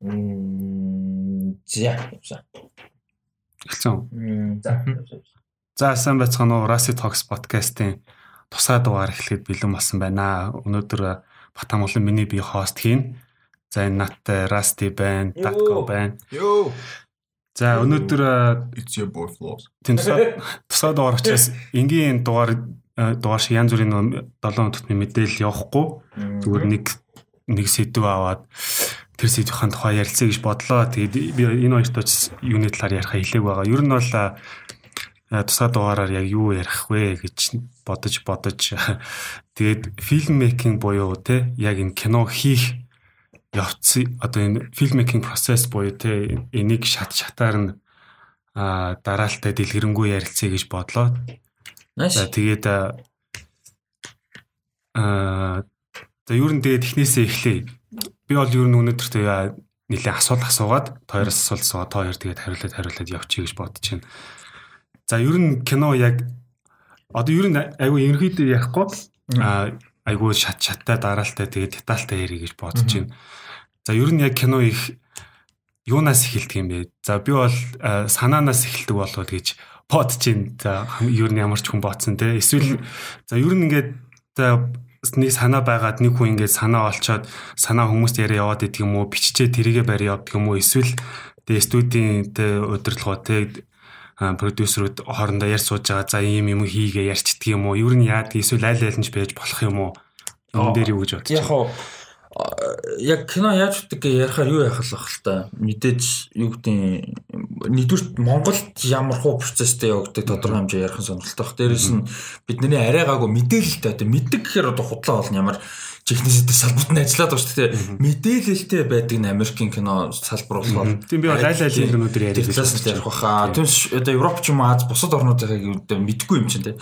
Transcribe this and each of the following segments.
Мм за. Эхэлсэн. За. За сайн байцгаана уу Rasi Talks podcast-ийн тусгай дугаар эхлэхэд бэлэн болсон байна. Өнөөдөр Батамглан миний би хост хийн. За энэ надтай Rusty байна, Datko байна. Йоо. За өнөөдөр It's your boy Flows. тусгай тусгай дугаар учраас энгийн дугаар дугаар шиг янз бүрийн 7 тутмын мэдээлэл явахгүй. Зүгээр нэг нэг сэдв аваад тэр сэдвийн тухай ярилцъя гэж бодлоо. Тэгээд би энэ хоёрт очис юуны талаар ярих хэлээг байгаа. Ер нь бол тусгай дугаараар яг юу ярих вэ гэж бодож бодож тэгээд фильм мейкинг буюу те яг энэ кино хийх явцсан одоо энэ фильм мейкинг процесс буюу те энийг шат шатаар нь дараалтай дэлгэрэнгүй ярилцъя гэж бодлоо. За тэгээд аа за ер нь тэгээд технээсээ эхлэе. Би бол ер нь өнөөдөр тэгээ нэлээд асуулт асуугаад тооёроос асуулт асуугаад тоо хоёр тэгээд хариулаад хариулаад явчих гэж бодож байна. За ер нь кино яг одоо ер нь айгүй ерөнхийдөө ярихгүй айгүй шат шаттай дараалтай тэгээд детальтай ярих гэж бодож байна. За ер нь яг кино их юунаас эхэлдэг юм бэ? За би бол санаанаас эхэлдэг болов гэж бодож байна. За ер нь ямар ч хүн бодсон те. Эсвэл за ер нь ингээд нэг санаа байгаад нэг хүн ингээд санаа олцоод санаа хүмүүст яриа яваад идэх юм уу? Биччихээ тэрийгэ барь явдаг юм уу? Эсвэл тэгээ студийн тэ удирдлагууд тэ продюсерүүд хоорондоо ярьж сууж байгаа за ийм юм хийгээ ярьчдаг юм уу? Ер нь яад эсвэл аль аль нь ч байж болох юм уу? Энэ дээр юу гэж байна? яг яг кино яаж утдаг гэж ярихаар юу яхах л та мэдээж юу гэдэг нэгдүгээр Монголд ямар хуу процесстэй явагддаг тодорхой хэмжээ ярих сонирхолтой баг. Дээрээс нь бидний арай гаагүй мэдээлэлтэй одоо мэддэг гэхээр одоо худлаа болно ямар чихнэсэд салбарт нь ажиллаад байгаа шүү дээ. Мэдээлэлтэй байдаг нь Америкийн кино салбар болохоор. Тийм би аль аль кинонуудэр яриад байна. Нь ярих баха. Түнш одоо Европ ч юм уу Аз бусад орнуудыг мэдгүй юм чинь тий.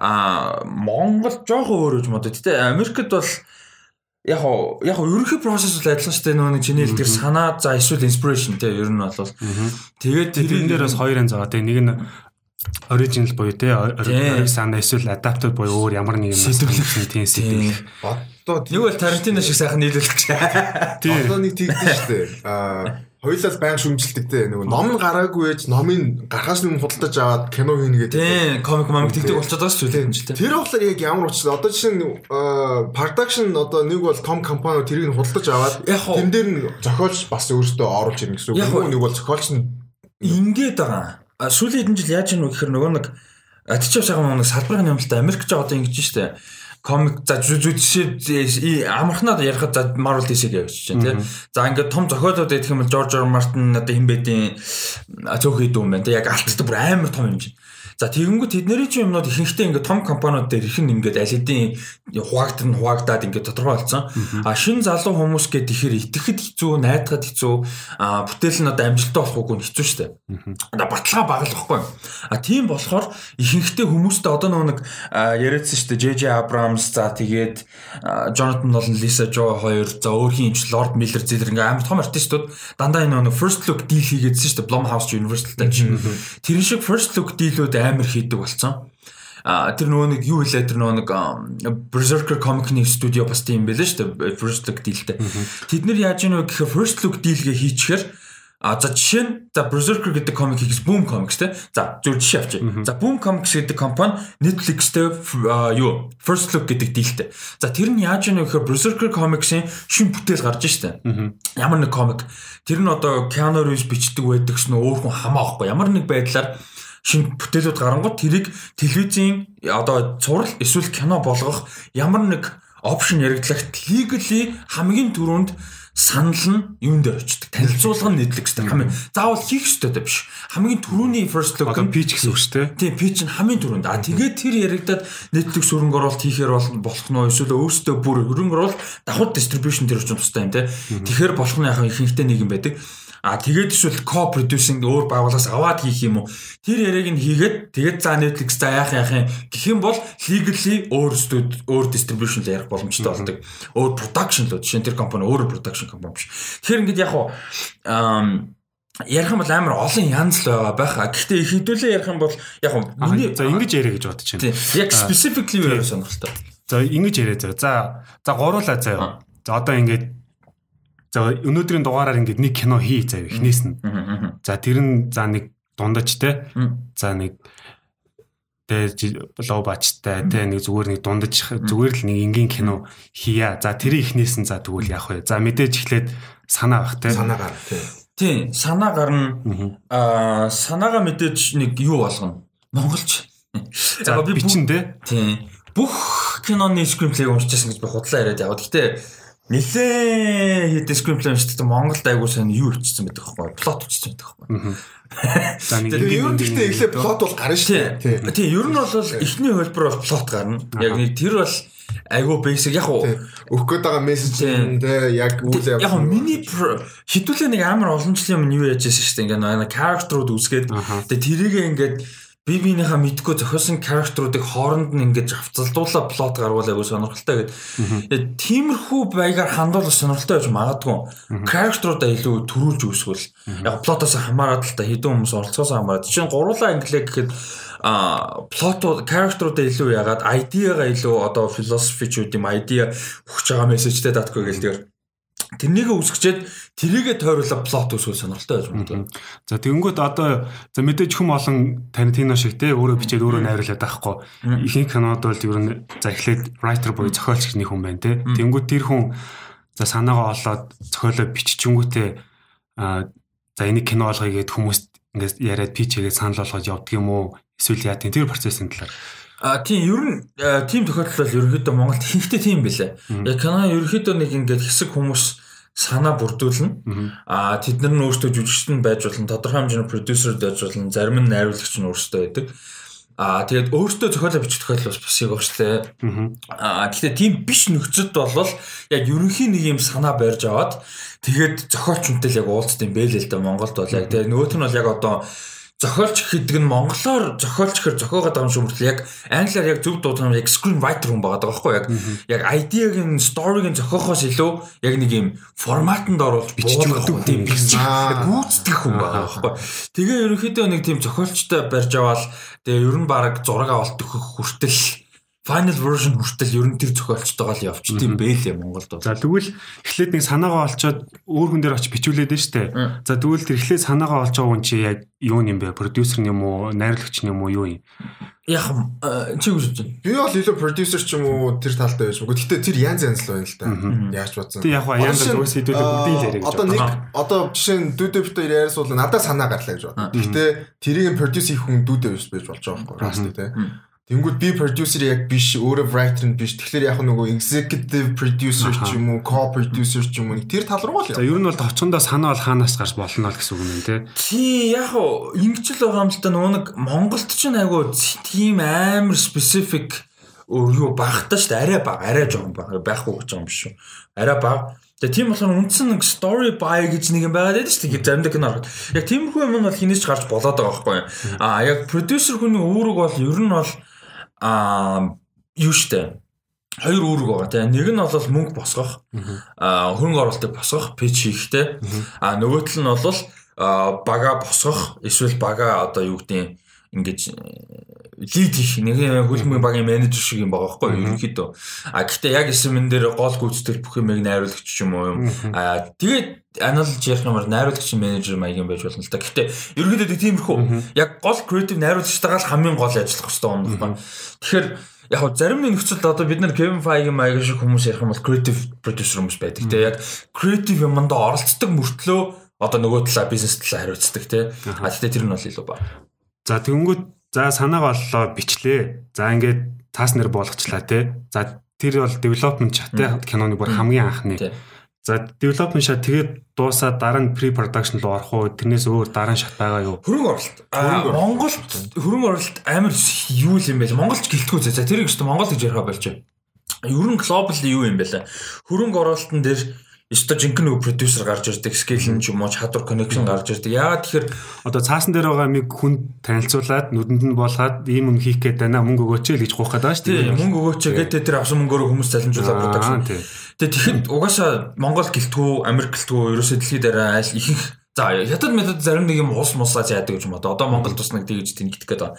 Аа Монгол жоохон өөр үж модод. Гэтэ Америкт бол яг яг ерөнхий процесс бол адилхан шүү дээ. Нөгөө нэг чиний хэлдгэр санаа за эсвэл inspiration те ер нь бол. Тэгээд тэрэн дээр бас хоёр янз байгаа те. Нэг нь original буюу те ориг санаа эсвэл adapted буюу өөр ямар нэг юм сэтгэлсэн тийм сэтгэл. Одоо нэг бол Тарантино шиг сайхан нийлүүлэх гэж одоо нэг тэгдэж шүү дээ. Аа Хоёулаа баян шүмжилдэг те нөгөө ном нь гараагүй ээж номын гарахаас өмнө худалдаж аваад кино хийнэ гэдэг. Тийм, комик мамик тэгдэг болчиход байгаа шүү дээ. Тэр болохоор яг ямар учраа одоо жишээ нь production одоо нэг бол том компани тэрийг нь худалдаж аваад тэн дээр нь зохиолч бас өөртөө оруулж ирнэ гэсэн үг. Нэг бол зохиолч нь ингээд байгаа. Сүүлийн хэдэн жил яаж вэ гэхээр нөгөө нэг Атичаа шахам нэг салбарын юмлалтай Америкч одоо ингэж штэ комик за жишээ амархнаад ярихад за Marvel DC-г явчих чинь тий. За ингээд том зохиолууд гэх юм бол George R. Martin одоо хин бэдийн цөөхий дүү юм байна тий. Яг алттай бүр амар том юм чинь. За тэгэнгүүт тэдний чинь юмнууд ихэнхдээ ингээд том компаниуд дээр их нь ингээд аль хэдийн хуваагдтар нь хуваагдаад ингээд тодорхой болсон. А шин залуу хүмүүс гээд ихэр итгэхэд хэцүү, найдахад хэцүү, а бүтээл нь одоо амжилттай болох үгүй хэцүү дээ. Одоо баталгаа баггүй. А тийм болохоор ихэнхдээ хүмүүстэй одоо нэг яриадсан дээ. JJ Abrams за тэгээд Jonathan Nolan, Lisa Joy хоёр за өөрхийн имч Lord Miller зэлэр ингээд амар том артистууд дандаа энэ нэг first look deal хийгээдсэн дээ. Blumhouse Universal-тай чинь. Тэр шиг first look deal-үүд амар хийдэг болсон. А тэр нөгөө нэг юу хэлээ тэр нөгөө нэг Berserker Comic-ны студио бас тийм байлаа шүү дээ. First Look Deal-тэй. Тэд нэр яаж ийнө гэхээр First Look Deal-гээ хийчихээр А за жишээ нь за Berserker гэдэг комик хийх Boom Comics те. За зөв жишээ авчи. За Boom Comics гэдэг компани Netflix-тэй юу First Look гэдэг дийлтэй. За тэр нь яаж ийнө гэхээр Berserker Comics-ийн шин бүтээл гарч штэ. Ямар нэг комик. Тэр нь одоо Keanu Reeves бичдэг байдагс нь өөр хүн хамаа авахгүй. Ямар нэг байдлаар шинэ бүтээлүүд гарангууд тэрийг телевизийн одоо цуврал эсвэл кино болгох ямар нэг опшн яригдлагт legally хамгийн түрүүнд санал нь юун дээр очдөг танилцуулга нь Netflix дээр хамгийн заавал хийх ёстой даа биш. Хамгийн түрүүний first look нь pitch гэсэн үг шүү дээ тийм pitch нь хамгийн түрүүнд. А тэгээд тэр яригадад Netflix хөрөнгө оруулалт хийхээр болох нь эсвэл өөрсдөө бүр хөрөнгө оруулалт давхар distribution дээр очих тустай юм те тэгэхээр болох нь яг ихэнхдээ нэг юм байдаг А тэгээд эсвэл co-producing өөр байгууллагаас аваад хийх юм уу? Тэр яриаг нь хийгээд тэгээд за Netflix за яах яах юм гэх юм бол legally өөр студ өөр distribution л ярих боломжтой болдог. Өөр production л жишээ нь тэр компани өөр production компани биш. Тэгэхээр ингээд яг уу ярих юм бол амар олон янз л байгаа байх. Гэхдээ их хэдүүлээ ярих юм бол яг миний за ингэж яриа гэж бодож байна. Яг specifically юу сонирхолтой. За ингэж яриа. За за гуруулаа заа. За одоо ингээд За өнөөдрийн дугаараар ингээд нэг кино хий зав эхнээс нь. За тэр нь за нэг дундаж те. За нэг тэ лов бачтай тэ нэг зүгээр нэг дундаж зүгээр л нэг энгийн кино хийя. За тэр ихнээс нь за тэгвэл яах вэ? За мэдээж эхлээд санаа бах тэ. Санаа гар тий. Тийм, санаа гарна. Аа, санаагаа мэдээж нэг юу болгоно. Монголч. За би бичин тэ. Тийм. Бүх киноны скримплейг уншижсэн гэж би худлаа яриад яваа. Гэтэ нэлээ хэдэн скримплей уншдаг Монголд айгуу сайн юу өвчсөн байдаг байхгүй плот өвчсөн байдаг байхгүй. За нэг ер нь гэхдээ эхлээ плот бол гарна шүү дээ. Тийм, ер нь бол эхний хөлбөр бол плот гарна. Яг нэг тэр бол айгуу basic яг уу өгөх гээд байгаа мессеж тэ яг үйл явдал. Яг миний хитүүлээ нэг амар олон жилийн өмнө юу байсан шүү дээ. Ингээ нэг character-ууд үзгээд тэгээ тэрийг ингээд би биенийхээ мэдгүй зохиосон character-уудыг хооронд нь ингэж авцалдуулаа плот гаргуулаа гоо сонирхолтой гэдэг. Тиймэрхүү байгаар хандуулах сонирхолтой байж магадгүй. Character-уудаа илүү төрүүлж үүсвэл яг плотоос хамаарат л та хэдэн хүмүүс оролцоосоо хамаарат. Жишээ нь гурлаа англиа гэхэд а плотууд character-уудаа илүү ягаад idea-га илүү одоо үгүй юм idea өгч байгаа мессежтэй датгүй гэл тэр тэрнийг үсгчээд тэрийгэ тойруулаад плот үсгэл сонирхолтой байж магадгүй. За тэгэнгүүт одоо за мэдээж хүм олон Тарантино шиг те өөрөө бичээд өөрөө найруулад байхгүй. Ихэнх кинод бол ер нь за эхлээд writer буюу зохиолч нэг хүн байна те. Тэгэнгүүт тэр хүн за санаагаа олоод зохиолоо биччихэнгүүтээ а за энийг кино болгоё гэд хүмүүст ингээд яриад пичээгээ санал болгож явдаг юм уу? Эсвэл яа тийм тэр процессын талаар А тийм ер нь тийм тохиолдол бол ерөөдөө Монголд хийхтэй тийм байлаа. Яг кино ерөөдөө нэг ингээд хэсэг хүмүүс санаа бүрдүүлнэ. Аа тэд нар нь өөрсдөө жүжигчтэй байж болно, тодорхой хэмжээний продюсер байж болно, зарим нь найруулагч нь өөрсдөө байдаг. Аа тэгээд өөртөө зохиолоо бичих тохиолдол бас бас яг багшлаа. Аа гэхдээ тийм биш нөхцөд болвол яг ерөнхий нэг юм санаа барьж аваад тэгээд зохиолчнтэй яг уулзт юм бэ л л да Монголд бол яг тэгээд нөгөөх нь бол яг одоо зохиолч гэдэг нь монголоор зохиолч гэхэр зохиогоод байгаа юм шиг мөртлөө яг англиар яг зөв дуудах юм яг screenwriter хүн байгаа байхгүй яг. Яг idea-гийн story-гийн зохиохоос илүү яг нэг юм форматанд оруулж бичиж өгдөг тийм бичиж гүйцэтгэх хүн байгаа байхгүй. Тэгээ ерөнхийдөө нэг тийм зохиолчтой барьж аваад тэгээ ер нь баг зураг авалт өгөх хүртэл final version хүртэл ер нь тэр зохиолчтойгоо л явчих тийм бэлээ Монголд бол. За тэгвэл эхлээд нэг санаагаа олцоод өөр хүн дээр очиж бичүүлээд нь штэ. За тэгвэл тэр эхлээд санаагаа олж байгаа хүн чи яг юу юм бэ? Продюсер юм уу, найруулагч юм уу юу юм? Яг чи гэж бодож байна. Би бол илүү продюсер ч юм уу тэр талтай байж магадгүй. Гэтэ тэр янз янз л байна л да. Яаж бодсон. Тэг яг ба янз янз үс хэдүүлээ бүгдийг л яриа гэж. Одоо нэг одоо жишээ нь дүүдэ битээр яриас бол надад санаа гарлаа гэж байна. Гэтэ тэрийг продюс хийх хүн дүүдэ биш байж болж байгаа байхгүй. Раст тий. Тэнгүүд би продюсер яг биш, өөрөө writer нь биш. Тэгэхээр яг нөгөө executive producer ч юм уу, co-producer ч юм уу тэр тал руу л. За ер нь бол товчондоо санаа бол хаанаас гарч болно л гэсэн үг юм тий. Тий, яг уу ингэж л байгаа юм л та нөгөө нэг Монголд ч айгу тийм амар specific юу багтаа шүү дээ. Арай баг, арай жоохон баг байхгүй гэж байгаа юм биш үү. Арай баг. Тэгээ тийм болохоор үндсэн нэг story buy гэж нэг юм байгаад байдаг шүү дээ. Заримдаа кино харахад. Яг тиймэрхүү юм бол хинээс ч гарч болоод байгаа байхгүй юу. Аа яг producer хүний үүрэг бол ер нь бол аа юу штэ? Хоёр үүрэг байгаа тийм нэг нь бол мөнгө босгох хөрөнгө оруулалтыг босгох пич хийхтэй. Аа нөгөөтөл нь бол бага босгох эсвэл бага одоо юу гэдэг ингэж лид хийх нэг хөлбөмбөгийн багийн менежер шиг юм байгаа байхгүй ерөнхийдөө. А гэхдээ яг эсэмэн дээр гол гүйцэтгэл бүх юмыг найруулагч юм уу а тэгээд аналж ярих юмар найруулагч менежер маягийн байж болно л да гэхдээ ерөнхийдөө тиймэрхүү. Яг гол креатив найруулагчтайгаа л хамгийн гол ажиллах хэрэгтэй юм байна. Тэгэхээр яг зарим нөхцөлд одоо бид нар Kevin Feige маягийн шиг хүмүүс ярих юм бол creative producer хүмүүс байдаг. Тэгээ яг creative юмд оролцдог мөртлөө одоо нөгөө талаа бизнес талаа хариуцдаг тий. А тэгтээ тэр нь бол илүү ба. За тэгэнгүүт За санаагаа оллоо бичлээ. За ингээд таас нэр болгочлаа те. За тэр бол development чат те киноны бүр хамгийн анхны. За development шат тэгээд дуусаад дараа нь pre production руу орох уу? Тэрнээс өөр дараа нь шат байгаа юу? Хөрөнгө оруулалт. Монголд хөрөнгө оруулалт амар юу юм бэ? Монголч гэлтгүү зэ. За тэрийг ч Монгол гэж ярих болж байна. Ер нь global юу юм бэ лээ? Хөрөнгө оруулалтын дээр Өстө жинхэнэ продюсер гарч ирдэг, скейл нь ч юм уу чадвар connection гарч ирдэг. Яагаад тэгэхээр одоо цаасан дээр байгаа нэг хүн танилцуулаад нүдэнд нь болгоод ийм юм хийх гээд байна мөнгө өгөөч л гэж гуйх гэдэг шүү дээ. Мөнгө өгөөч гэдэг тэр авсан мөнгөөр хүмүүс залхамжуулаад production. Тэгээ тэгэхэд угаасаа Монгол гэлтгүү, Америк гэлтгүү ерөөсөө дэлхийд дараа айл ихэнх за ятад метод зарим нэг юм ус мусаа яадаг гэж юм одоо. Монгол тус нэг тэгж тэнэгдэх гээд байна.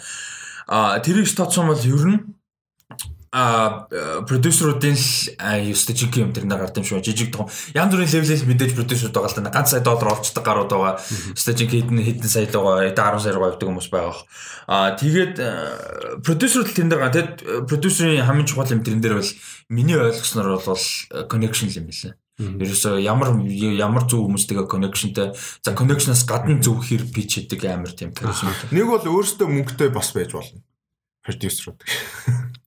А тэрийг тооцсон бол ер нь а продюсеруудын л ёстой жиг юм тэр нэг гард юм шүү жижиг том. Янз бүрийн левелээс мэдээж продюсерууд байгаа л да ганц сая доллар олцдог гарууд байгаа. Ёстой жиг хэдэн хэдэн сая л байгаа. 10 сая руу авдаг хүмүүс байгаа. А тэгээд продюсерууд тэр дээр тэгээд продюсерийн хамгийн чухал юм тэрэн дээр бол миний ойлгосноор бол connection юм билээ. Ерөөсөө ямар ямар зөв хүмүүстэйгээ connectionтэй за connection-аас гадна зөв хэр pitch хийдэг амар тийм. Нэг бол өөрөөсөө мөнгөтэй бас байж болно. Продюсерууд.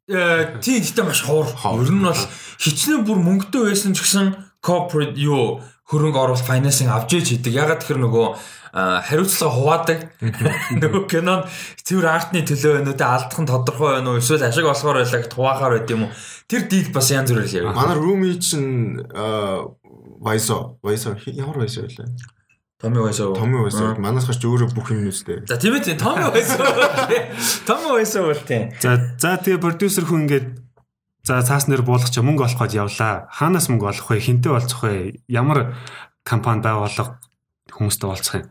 Э тийм гэхдээ маш ховор. Ер нь бол хичнээн бүр мөнгөтэй байсан ч гэсэн corporate юу хөрөнгө оруулалт financing авч иж хийдэг. Ягаад тэгэхээр нөгөө хариуцлага хуваадаг. Нөгөө кинон цэвэр артны төлөө байна уу, тэ алдах нь тодорхой байна уу, эсвэл ашиг олохоор байлаа гэт хуваахаар байд юм уу? Тэр дийл бас янз бүрээр яв. Манай рууми чинь Вайсо, Вайсо ямар Вайсо байлаа? Томи Вайсо. Томи Вайсо. Манаас гарч өөрөө бүх юм нүстэй. За тийм ээ, Томи Вайсо. Томи Вайсо бол тийм. За за тэгээ продюсер хүн ингээд за цааснаар буулгах чи мөнгө олох гэж явлаа. Хаанаас мөнгө олох вэ? Хинтээ олцох вэ? Ямар компани байгуулах хүмүүстэй олцох юм?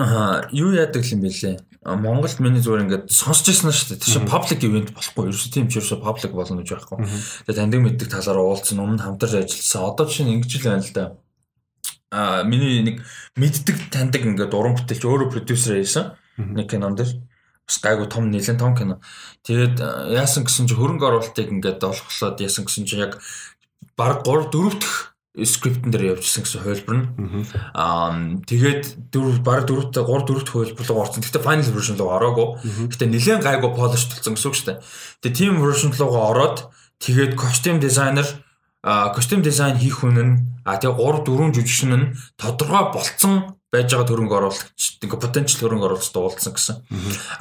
Аа, юу яадаг юм бэлээ? Монголд миний зүгээр ингээд сонсч ирсэн шүү дээ. Тийш паблик ивент болохгүй. Ерөөсөө тийм ч ерөөсөө паблик болно гэж байхгүй. Тэгээ таньдаг мэддэг талаараа уулзсан, өмнө хамтарч ажилласан. Одоо жишээ нь ингэж л байна л да а миний нэг мэддэг таньдаг ингээд уран бүтээлч өөрөө продюсер байсан. Нэг кинон дээр бас гайгүй том нэлээд том кино. Тэгээд яасан гэсэн чи хөрөнгө оруулалтыг ингээд олгослоод яасан гэсэн чи яг баг 3 4 дахь скриптэн дээр явуулсан гэсэн хувилбар нь. Аа тэгээд дөрөв баг дөрөвтэй 3 дөрөвт хувилбар руу орсон. Гэхдээ final version руу ороогүй. Гэхдээ нэлээд гайгүй polish болсон гэсэн үг шүү дээ. Тэгээд team version руу ороод тэгээд костюм дизайнер костюм дизайн хийх хүн нь а тэгээ 3 4 жүжигчин нь тодорхой болцсон байж байгаа хөрөнгө оруулагч ингээ потенциал хөрөнгө оруулагчтай уулзсан гэсэн.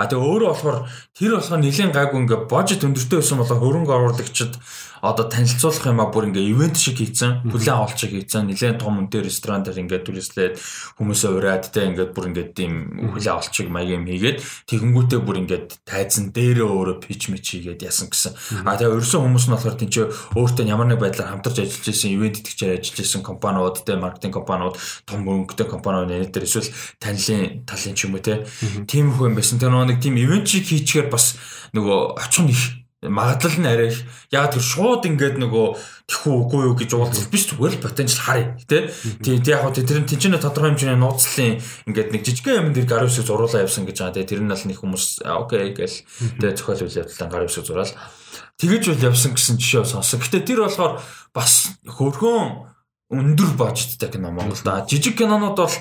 А тэгээ өөрөө болохоор тэр болохоор нэлийн гайгүй ингээ бажет өндөртэй байсан болоо хөрөнгө оруулагчид одоо танилцуулах юм а бүр ингээ ивент шиг хийцэн, бүлээн авалт шиг хийцэн, нэлээд том үнэтэй ресторан дээр ингээ туристлээд хүмүүсээ ураад те ингээ бүр ингээ тийм бүлээн авалт шиг маяг юм хийгээд тэгэнгүүтээ бүр ингээ тайзан дээрээ өөрөө пич мич хийгээд ясан гэсэн. А тэгээ ерөөсөн хүмүүс нь болохоор тийч өөртөө ямар нэг байдлаар хамтарч ажиллаж исэн, ивент итгэжээр ажиллаж исэн компаниуд те маркетинг компаниуд, том мөнгөтэй компаниуд нэтэр эсвэл танилын талын ч юм уу те. Тийм их юм байсан. Тэр нэг тийм ивент шиг хийчихээр бас нөгөө очих нь их магадлал нь арай их яг тэр шууд ингээд нөгөө тэхүү үгүй юу? гэж уулзах биш зүгээр л потенциал харъя тий тий яг хөө тэр нь тэнцэнэ тодорхой хэмжээний нууцлалын ингээд нэг жижигхэн юм дээр гар үсэг зуруулаа явсан гэж байгаа тий. Тэр нь бол нэг хүмүүс окей гэл тий зохиол үйл явдлаа гар үсэг зураал тэгэж бол явсан гэсэн жишээ сонсон гэтээ тэр болохоор бас хөрхөн өндөр бажеттай кино Монголд жижиг кинонууд бол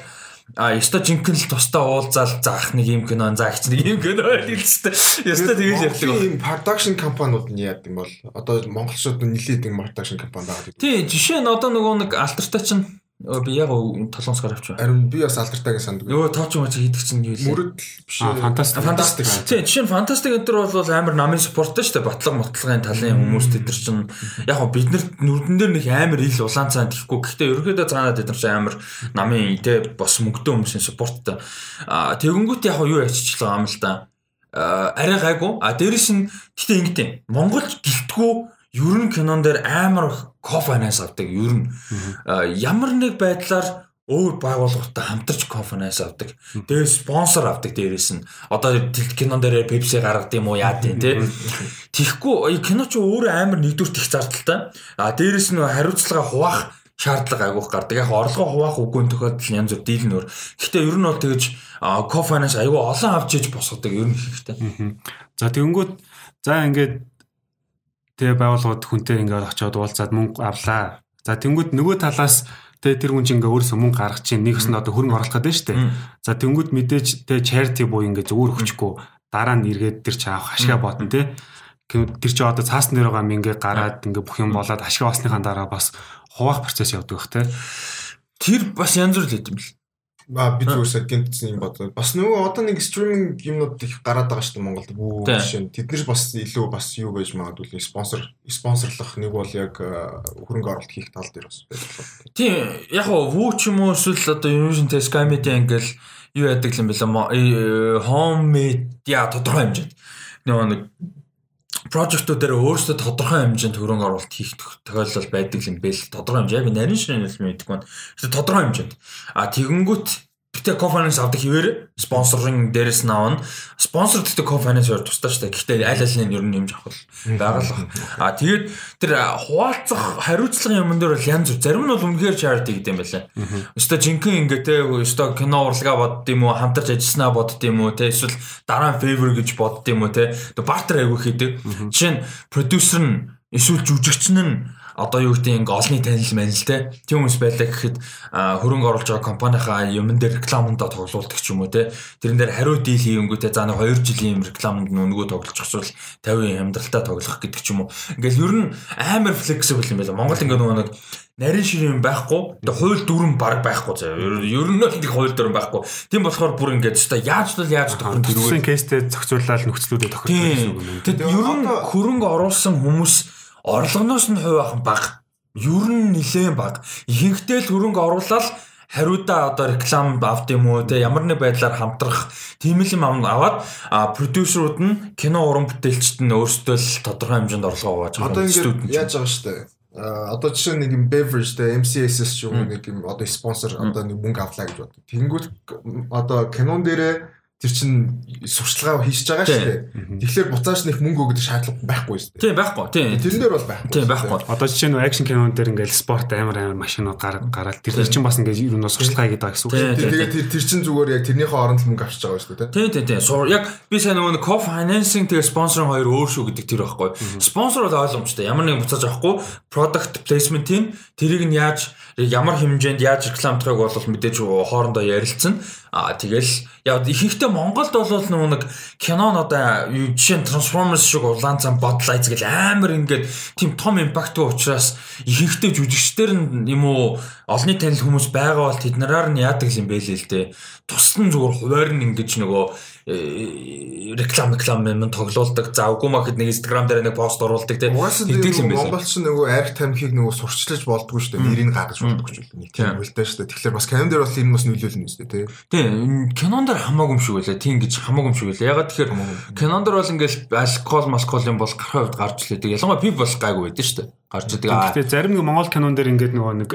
А ёстой жинхэнэ л тусдаа уулзаал заах нэг юм кино заагч нэг юм кино байл л тест. Ёстой тэгэж ярьдаг. Тийм production компаниуд нь яад юм бол одоо монголчууд нэлээд нэг production компани байгаа. Тийм жишээ нь одоо нөгөө нэг алтартай чинь би яг толгоос гарч авч байна. Харин би бас алдартай гэж санддаг. Нөгөө тооч юм хийдэг чинь юу вэ? Мөрөд биш. Фантастик. Фантастик. Тийм жишээ нь фантастик энэ төр бол амар намын спорттой шүү дээ. Батлаг мотлогын талын хүмүүс тэд нар чинь яг бид нар нүрдэн дээр нэг амар ил улаан цаан тэхгүй. Гэхдээ ерөөдөө цаанаа тэд нар чинь амар намын тэ бос мөнгөтэй хүмүүсийн спорттой. А тэгэнгүүт яг юу яччихлаа юм л да. Арай гайгүй. А дээрэс нь гэтээ ингэдэм. Монголч гэлтгүү ер нь кинон дээр амар кофанаас авдаг ер нь ямар нэг байдлаар өөр байгууллагатай хамтарч конференс авдаг. Тэгээ спонсор авдаг дээрээс нь. Одоо кинон дээр Pepsi гаргад юм уу яа тийм тий. Тихгүй кино ч өөрөө амар нэгдүгээр тех зардалтай. А дээрээс нь хариуцлага хуваах шаардлага айгуух гардаг. Яг орлогоо хуваах үгүй тохиолдол янз бүр дийл нөр. Гэхдээ ер нь бол тэгэж коференс айгуу олон авч иж босгодог ер нь хэрэгтэй. За тэгэнгүүт за ингээд тэгээ байгууллагууд хүнтэй ингээд очиод уулзаад мөнгө авлаа. За тэнгууд нөгөө талаас тэгээ тэр хүн чинь ингээд өөрөөсөө мөнгө гаргаж чинь нэгс нь одоо хөрөнгө оруулах гэдэг нь шүү дээ. За тэнгууд мэдээж тэгээ charity буу ингээд зүгээр өгчихгүй дараа нь эргээд тэр чи авах ашгаа ботно те. Тэр чи одоо цаасан дээр байгаа мингээ гараад ингээд бүх юм болоод ашгаа басныхаа дараа бас хуваах процесс явдаг бах те. Тэр бас янз бүр л хэдэм бил. А би зүгээрсээ гинтсэн юм бодлоо. Бас нөгөө одоо нэг стриминг юмнууд их гараад байгаа шүү дээ Монголд. Бүү жишээ. Тэд нар бас илүү бас юу байж магадгүй спонсор спонсорлох нэг бол яг хөрөнгө оруулалт хийх тал дээр бас байж болно. Тийм яг гоо вүү ч юм уу эсвэл одоо Univision Test Media ингээл юу яадаг юм бэлээ home media тодорхой хэмжээнд. Нөгөө нэг дээр өөрсдөө тодорхой хэмжээнд хөрөнгө оруулалт хийх тохиолдол байдаг юм бэ л тодорхой хэмжээ. Би нарийн шинэ хэлсэн мэдгүй байна. Гэтэ тодорхой хэмжээнд. А тэгэнгүүт Гэхдээ co-finance авдаг хэвээр спонсорын дээрээс нь авна. Спонсор гэдэг co-finance хоёр тусдаа дээ. Гэхдээ аль аль нь ер нь нэмж авах байгаа л байна. А тэгээд тэр хуваалцах хариуцлагын юм дээр бол янз бүр. Зарим нь бол үнэхээр charity гэдэг юм байлаа. Өстой жинхэнэ ингээ те өстой кино урлагаа бодд юм уу, хамтарч ажилласнаа бодд юм уу, те эсвэл дараа нь favor гэж бодд юм уу, те. Бартер аягүй хийдэг. Жишээ нь продюсер нь эсвэл жүжигчин нь одоо юу гэдэг ингээ олонний танил манил те тийм хүмүүс байлаа гэхэд хөрөнгө оруулж байгаа компанийнхаа юмн дээр рекламандаа тоглуулдаг ч юм уу те тэрэн дээр хариу дийл хийнгүү те за нэг 2 жилийн юм рекламанд нүгөө тоглож авчвал 50 амьдралтаа тоглох гэдэг ч юм уу ингээл ер нь амар флексибл юм байла Монгол ингээ нөгөө нэг нарийн ширээ юм байхгүй. Тэгээ хууль дүрэн баг байхгүй заяа. Ер нь л их хууль дүрэн байхгүй. Тийм болохоор бүр ингээд ч та яаж л яаж тохирно тэрүүгээр кейстэй зохицуулаад нөхцлүүдэд тохирно гэсэн үг юм. Тэгэд ер нь хөрөнгө оруулсан хүмүүс орлогоноос нь хувь ахын баг. Ер нь нилээн баг. Ихэнхдээ л хөрөнгө оруулаад хариудаа одоо реклам авт юм уу те ямар нэг байдлаар хамтрах тийм л юм аваад продюсерууд нь кино уран бүтээлчд нь өөрсдөө л тодорхой хэмжээнд орлого аваад байгаа. Ингэ яаж байгаа штэ. Одоо жишээ нэг юм beverage те MCSS ч юм нэг юм одоо спонсор одоо нэг мөнгө авлаа гэж бод. Тэнгүүт одоо кинон дээрээ тэр чин сурчлагаа хийж байгаа шүү дээ. Тэгэхээр буцааш нэг мөнгө өгөх шаардлага байхгүй шүү дээ. Тийм байхгүй. Тийм. Тэрэн дээр бол байхгүй. Тийм байхгүй. Одоо жишээ нь акшн кинон дээр ингээл спорт амар амар машинууд гараад тэр чин бас ингээд юу нөө сурчлагаа хийдэг гэсэн үг шүү дээ. Тэгээд тэр тэр чин зүгээр яг тэрнийхээ оронд л мөнгө авчиж байгаа шүү дээ. Тийм тийм тийм. Яг би сайн нөгөө co financing тэгээ спонсорын хоёр өөр шүү гэдэг тэр байхгүй. Спонсор бол ойлгомжтой. Ямар нэг буцааж авахгүй product placement тийм тэрийг нь яаж ямар хэмжээнд яаж рекламдахыг бол мэдээж хоорондоо ярилцсан. Аа тэгэл яа ихэнхдээ Монголд бол нөгөө нэг кинон одоо жишээ нь Transformers шиг улаан цан бодлоо эзгэл амар ингээд тийм том импакттай учраас ихэнхдээ жүжигчдэр нь юм уу олонний танил хүмүүс байгаа бол тэд нараар нь яадаг юм бэ л л дээ. Тусдан зүгээр хуваар нь ингэж нөгөө реклам реклам юм тоглоулдаг. За үгүй махад нэг Instagram дээр нэг пост оруулдаг тийм. Хэдэл юм байсан. Монголч нөгөө арх тамхиг нөгөө сурчлаж болдгоо шүү дээ. Нэрийг гаргаж болдгоо шүү дээ. Нэг тийм үлдээ шүү дээ. Тэгэхээр бас кинон дээр бол энэ бас нөлөөлнө шүү дээ. Тийм. Кинон дээр хамаагүй юм шиг байлаа. Тийм гэж хамаагүй юм шиг байлаа. Ягаад тэгэхээр кинон дээр бол ингээл алкол маскол юм бол гарах хувьд гарч лээдэг. Ялангуяа би бол гайгүй байдсан шүү дээ гарч идэг. Гэхдээ зарим нэг Монгол кинон дээр ингээд нөгөө нэг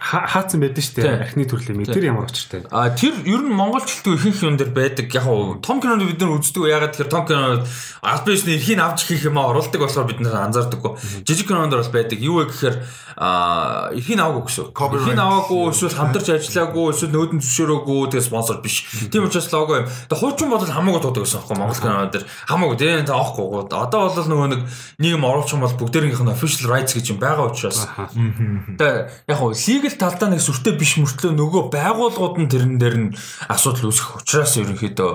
хаацсан байдаг шүү дээ. Архины төрлийн тэр ямар очиртай. А тэр ер нь монголчлтгүй ихэнх юм дээр байдаг. Яг нь том кинонд бид нар үздэг. Ягаад тэгэхээр том кинонд аль бишний эрхийг авч хийх юм а оруулдаг болохоор бид нар анзаардаггүй. Жижиг кинонд бол байдаг. Юу вэ гэхээр а эрхийг аваагүй гэсэн. Эрхийг аваагүй эсвэл хамтарч ажиллаагүй эсвэл нөөдөн зөвшөөрөөгүй тэгээ спонсор биш. Тийм учраас лого юм. Тэгээ хуучин бодол хамаагүй туудаг гэсэн юм Монгол кинонод дэр хамаагүй тийм таахгүй. Одоо бол нөгөө нэг нийгэм оруулах юм бол бүгдээрийнх нь official rights гэж юм байгаа учраас. Тэгээ яг хуу legal талдаа нэг сүртэй биш мөртлөө нөгөө байгууллагууд нь тэрэн дээр нь асуудал үүсэх учраас ерөнхийдөө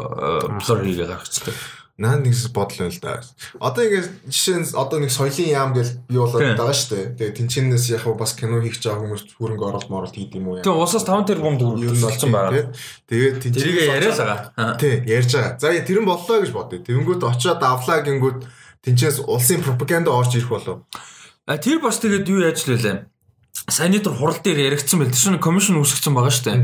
blur хийгээ гаргацдаг. Наа нэг бодол байл да. Одоо ингээд жишээ нь одоо нэг соёлын яам гэж бий болоод байгаа шүү дээ. Тэгээ тэнчнээс яг бас кино хийх жаа хүмүүс хөрөнгө оруулалт моролт хийд юм уу яа. Тэгээ усаас 5 тэрбум төгрөг болсон байгаа. Тэгээд тэнчнээс яриад байгаа. Тий, ярьж байгаа. За тэр нь боллоо гэж бодъё. Тэнгүүд очиод авлаа гингүүд тэнчнээс улсын пропаганда орж ирэх болов. А тэр бас тэгээд юу яаж л вэ? Саяны дөр хурал дээр яригдсан байл. Тэр чинь комисшн үүсгэсэн байгаа шүү дээ.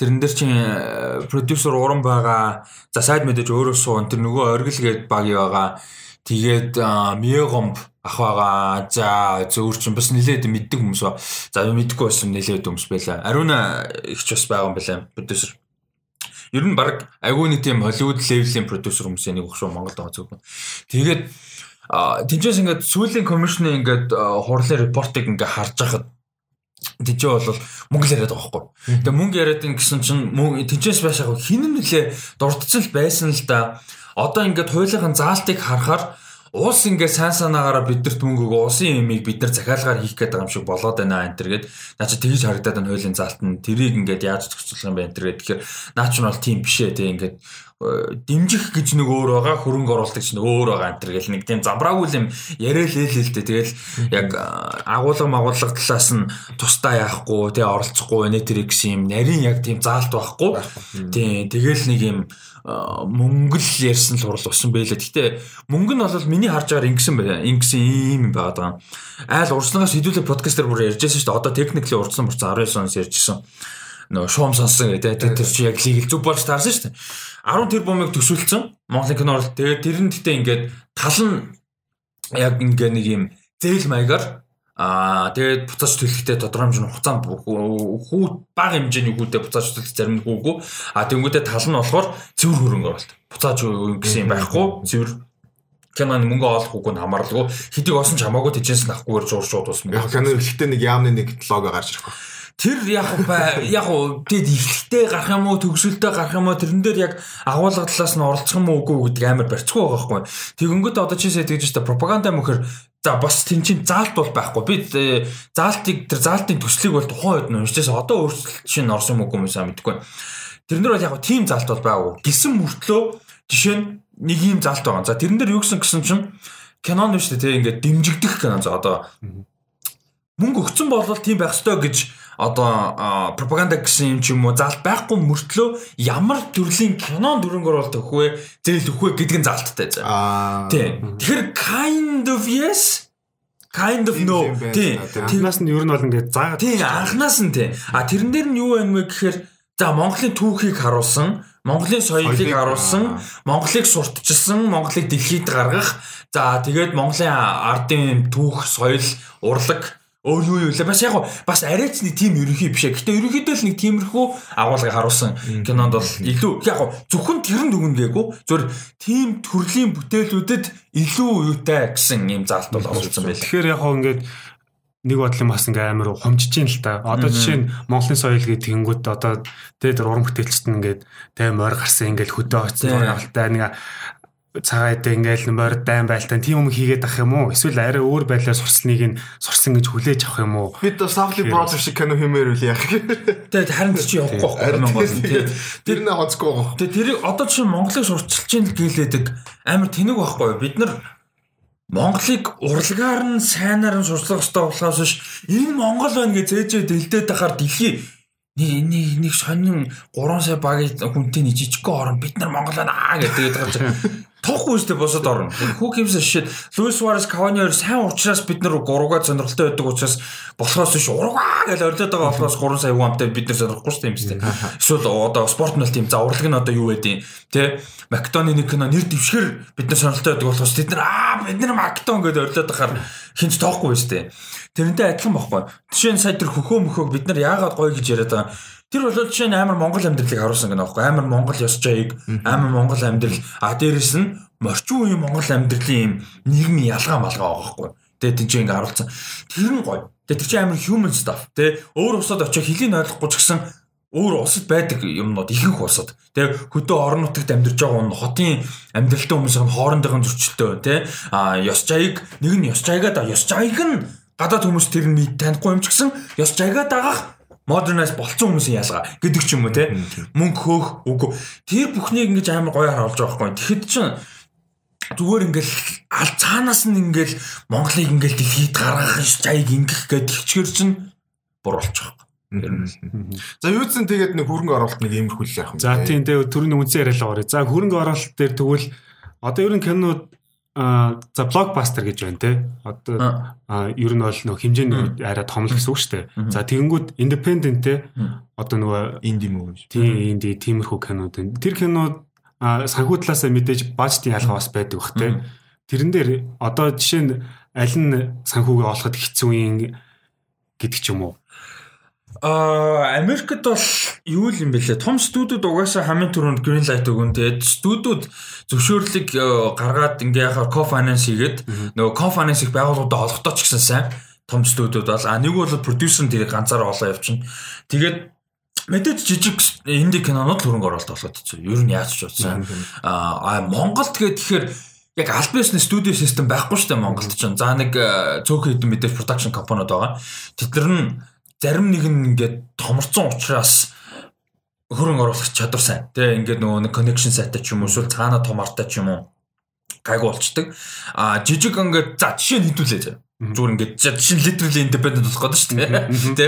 Тэрэн дээр чинь э, продюсер уран байгаа. За сайд мэдээж өөрөө суун. Тэр нөгөө оргил гээд багий байгаа. Тэгээд Мегомб ах байгаа. За зөөр чинь бас нилээд мэддэг хүмүүс ба. За мэддэггүй байсан нилээд хүмүүс байлаа. Ариуна ихч бас байгаа юм байлаа. Продюсер. Ер нь баг агуу нэг тийм Холливуд левелийн продюсер хүмүүсийн нэг шүү Монголд байгаа зөвхөн. Тэгээд тэнцээс ингээд сүүлийн комиссны ингээд хурлын репортыг ингээд харж байхад Тэжээ бол мөнгө яриад байгаа байхгүй. Тэгээ мөнгө яриад гэсэн чинь тэнцээс байшаага хин нэлээ дурдсан л байсан л да. Одоо ингээд хуулийнхын заалтыг харахаар уус ингээд сайн санаагаараа бидэрт мөнгө өгөө усын юмыг бид нар захиалгаар хийх гээд байгаа юм шиг болоод байна энэ төр гээд наа чи тэгж харагдаад байна хуулийн заалт нь тэрийг ингээд яаж зохицуулах юм бэ энэ төр гээд тэгэхээр наа чи нь бол тийм биш ээ тий ингээд дэмжих гэж нэг өөр байгаа хөрөнгө оруулалт гэж нэг өөр байгаа энэ төр гэл нэг тийм замбраагүй юм яриад л л дээ тэгэл яг агуулга магуулга талаас нь тусдаа яахгүй тий оролцохгүй нэ тэр гэсэн юм нарийн яг тийм заалт байхгүй тий тэгэл нэг юм мөнгө л ярьсан л хурал болсон байлаа. Гэтэ мөнгө нь бол миний харж байгаагаар ингэсэн байна. Ингэсэн юм юм байгаа. Айл урслагаас хэдүүлээ подкастер бүр ярьжсэн шүү дээ. Одоо техникли урдсан бурцсан 19 оноос ярьжсэн. Нөө шуум сонсон гэдэг. Тэр чи яг лиг зүг болж таарсан шүү дээ. 10 тэрбумыг төсөөлсөн Монголын кино уралт. Тэгээд тэр нь гэтээ ингээд тал нь яг ингээ нэг юм зээл маягаар Аа тэгээд буцааж төлөхтэй тодорхой хэмжээний хугацаанд хүү бага хэмжээний хүүдээ буцааж төлөх зарим нь хүүгүй. Аа тэнгүүдээ тал нь болохоор цэвэр хөрөнгө оруулалт. Буцааж гэсэн юм байхгүй. Цэвэр киноны мөнгө олох үгүй нь хамаарлаггүй. Хэдийг осон ч хамаагүй тэжээс нь авахгүйгээр зур шууд усна. Яг кино эхлэхдээ нэг яамны нэг лого гарч ирэх байна. Тэр яг яг тэгэд ихтэй гарах юм уу төгсөлтөй гарах юм уу тэрэн дээр яг агуулга талаас нь оролцох юм уу үгүй гэдэг амар барьцгүй байгаа байхгүй. Тэгэнгүүт одоо чийсээ тэгж та пропаганда мөхөр за бас тэн чин заалт бол байхгүй. Би э, заалтыг тэр заалтын төслийг бол тухайн үед нь уншижээс одоо өөрчлөлт чинь орсон юм уу юм сайн мэдэхгүй. Тэрнэр бол яг тийм заалт бол байгаагүй. Гисэн мөртлөө жишээ нь нэг юм заалт байгаа. За тэрэн дээр юу гэсэн гэсэн чинь кинон нь шүү дээ тийм ингээд дэмжигдэх кинон за одоо мөнгө өгцөн болвол тийм байх ёстой гэж одоо пропаганда гэсэн юм ч юм уу заалт байхгүй мөртлөө ямар төрлийн кинон дүрэн оруулалт өгөх вэ зээл өгөх вэ гэдэг нь заалттай за. Тийм. Тэгэхээр kind of yes kind of no тийм. Тэрнээс нь ер нь бол ингээд заагаад тийм анханаас нь тийм. А тэрэн дээр нь юу байна вэ гэхээр за Монголын түүхийг харуулсан Монголын соёлыг харуулсан, Монголыг сурталчилсан, Монголыг дэлхийд гаргах, за тэгээд Монголын ардын түүх, соёл, урлаг Өөр юу юу лээ бас яг бас арайч нэг тийм ерөнхий биш ээ. Гэтэ ерөнхийдөө л нэг тиймэрхүү агуулгыг харуулсан кинонд бол илүү яг зөвхөн тэр нь дүгэн гээгүй зөвөр тийм төрлийн бүтээлүүдэд илүү юутай гэсэн юм заалт бол оролцсон байл. Тэгэхээр яг ингээд нэг бодлын бас ингээ амар хомжиж ийн л та. Одоо жишээ нь Монголын соёл гэдэг тэнгууд одоо тэр уран бүтээлчт нь ингээд тэ морь гарсан ингээд хөдөө очсон авалтай нэг цагаад ингээл морь дайм байлтаа тийм юм хийгээд ах юм уу? Эсвэл арай өөр байдлаар сурсныг нь сурсан гэж хүлээж авах юм уу? Бид Savly Brothers шиг кино хиймээр үл яах. Тэгээд харин чи явахгүй байхгүй Монгол. Тэр нэ хоцгүй байгаа. Тэгээд тэр одоо чи Монголыг сурчилж ийн гэлээдэг амар тэнэг байхгүй. Бид нар Монголыг урлагаар нь сайнаар нь сурчлах хэрэгтэй болохоос биш энэ Монгол байна гэж зээжээ дэлдээд тахаар дэлхий нэг нэг сонин 3 сая багийн хүнтэй нэг жижигхэн орон бид нар Монгол аа гэдэг байгаа тоохгүй үстэй босоод орно. Who gives a shit. Luis Suarez Cavani хоёр сайн уучраас бид нар 3-аар сонирхолтой байдаг учраас болохоос биш ургаа гэж орилоод байгаа болохоос 3 сая вантай бид нар сонирхгүй шүү дээ юм сте. Эсвэл одоо спорт нь тийм за урлаг нь одоо юу байдیں۔ Тэ Мактоны нэг кино нэр дэвшгэр бид нар сонирхолтой байдаг болохоос бид нар аа бид нар Мактон гэж орилоод байхаар хинч тоохгүй шүү дээ. Тэрнтэй адилхан бохгүй. Жишээ нь сая тэр хөхөө мөхөөг бид нар яагаад гоё гэж яриад байгаа Тэр бол жишээ нь амар Монгол амьдралыг харуулсан гэнэ аахгүй амар Монгол ёс жаяг амар Монгол амьдрал а дээрэс нь морчин үеийн Монгол амьдралын юм нийгмийн ялгаа малгаа байгаа байхгүй. Тэгээ тийч ингэ харуулсан. Тэр нь гоё. Тэгээ тэр чинь амар human stuff тий өөр усад очиж хэлийн ойлгохгүй ч гэсэн өөр улсад байдаг юмнууд ихэнх улсад тэгээ хөдөө орон нутагт амьдарч байгаа хүн хотын амьдралтай хүмүүсийн хоорондын зөрчилтэй тий а ёс жаяг нэг нь ёс жаягаа да ёс жаяг нь гадаад хүмүүс тэр нь танихгүй юм ч гэсэн ёс жагаа дагах модернайз болцсон хүмүүсийн ялгаа гэдэг ч юм уу те. Мөнгө хөөх үгүй. Тэр бүхнийг ингэж амар гоё харуулж байгаа байхгүй. Тэгэхэд чинь зүгээр ингээл аль цаанаас нь ингээл Монголыг ингээл дэлхийд гаргах жайг ингэх гэдэг хичгэр чинь буруулчих За юу ч зэн тэгээд нэг хөрөнгө оруулалт нэг иймэрхүү л яах юм. За тийм дээ. Төрөний үнсэн яриалаа орё. За хөрөнгө оруулалт дээр тэгвэл одоо ер нь кинод а за блокбастер гэж байна те. Одоо ер нь бол нөх хэмжээний арай том л гэсэн үг шүү дээ. За тэгэнгүүт independent те. Одоо нөгөө инди movie. Тийм инди тиймэрхүү кинод байна. Тэр кинод санхүү талаас мэдээж бажтын ялгаа бас байдаг бах те. Тэрэн дээр одоо жишээ нь аль нь санхүүгээ олоход хэцүү юм гэдэг ч юм уу. Аа Америкт бол юу юм бэлээ. Том студиуд угаасаа хамгийн түрүүнд green light өгөн. Тэгээд студиуд зөвшөөрлөг э, гаргаад ингээ яхаар co-finance хийгээд нөгөө co-finance их байгууллагуудаа олохдоо ч гэсэн сайн том студиуд бол а нэг бол продюсер нь тэрийг ганцаараа олоо явчихна. Тэгээд мэдээж жижиг инди кинонууд хөрөнгө оруулалт болоод чинь ер нь яаж ч утсан. Аа Монголд тэгээд тэгэхээр яг аль бисны студио систем байхгүй шүү дээ Монголд чинь. За нэг э, цөөхөн хэдэн мэдээж production компаниуд байгаа. Тэд нар нь зарим нэг нь ингээд томорцсон учраас хөрөнгө оруулах чадвар сайн. Тэ ингээд нөгөө нэг connection сайтай ч юм уу эсвэл цаана том артай ч юм уу гайгүй болчдөг. А жижиг ингээд за жишээ нь хэдүүлээ зэ. Зүгээр ингээд жишээ нь literally independent болох гэдэг шүү дээ. Тэ.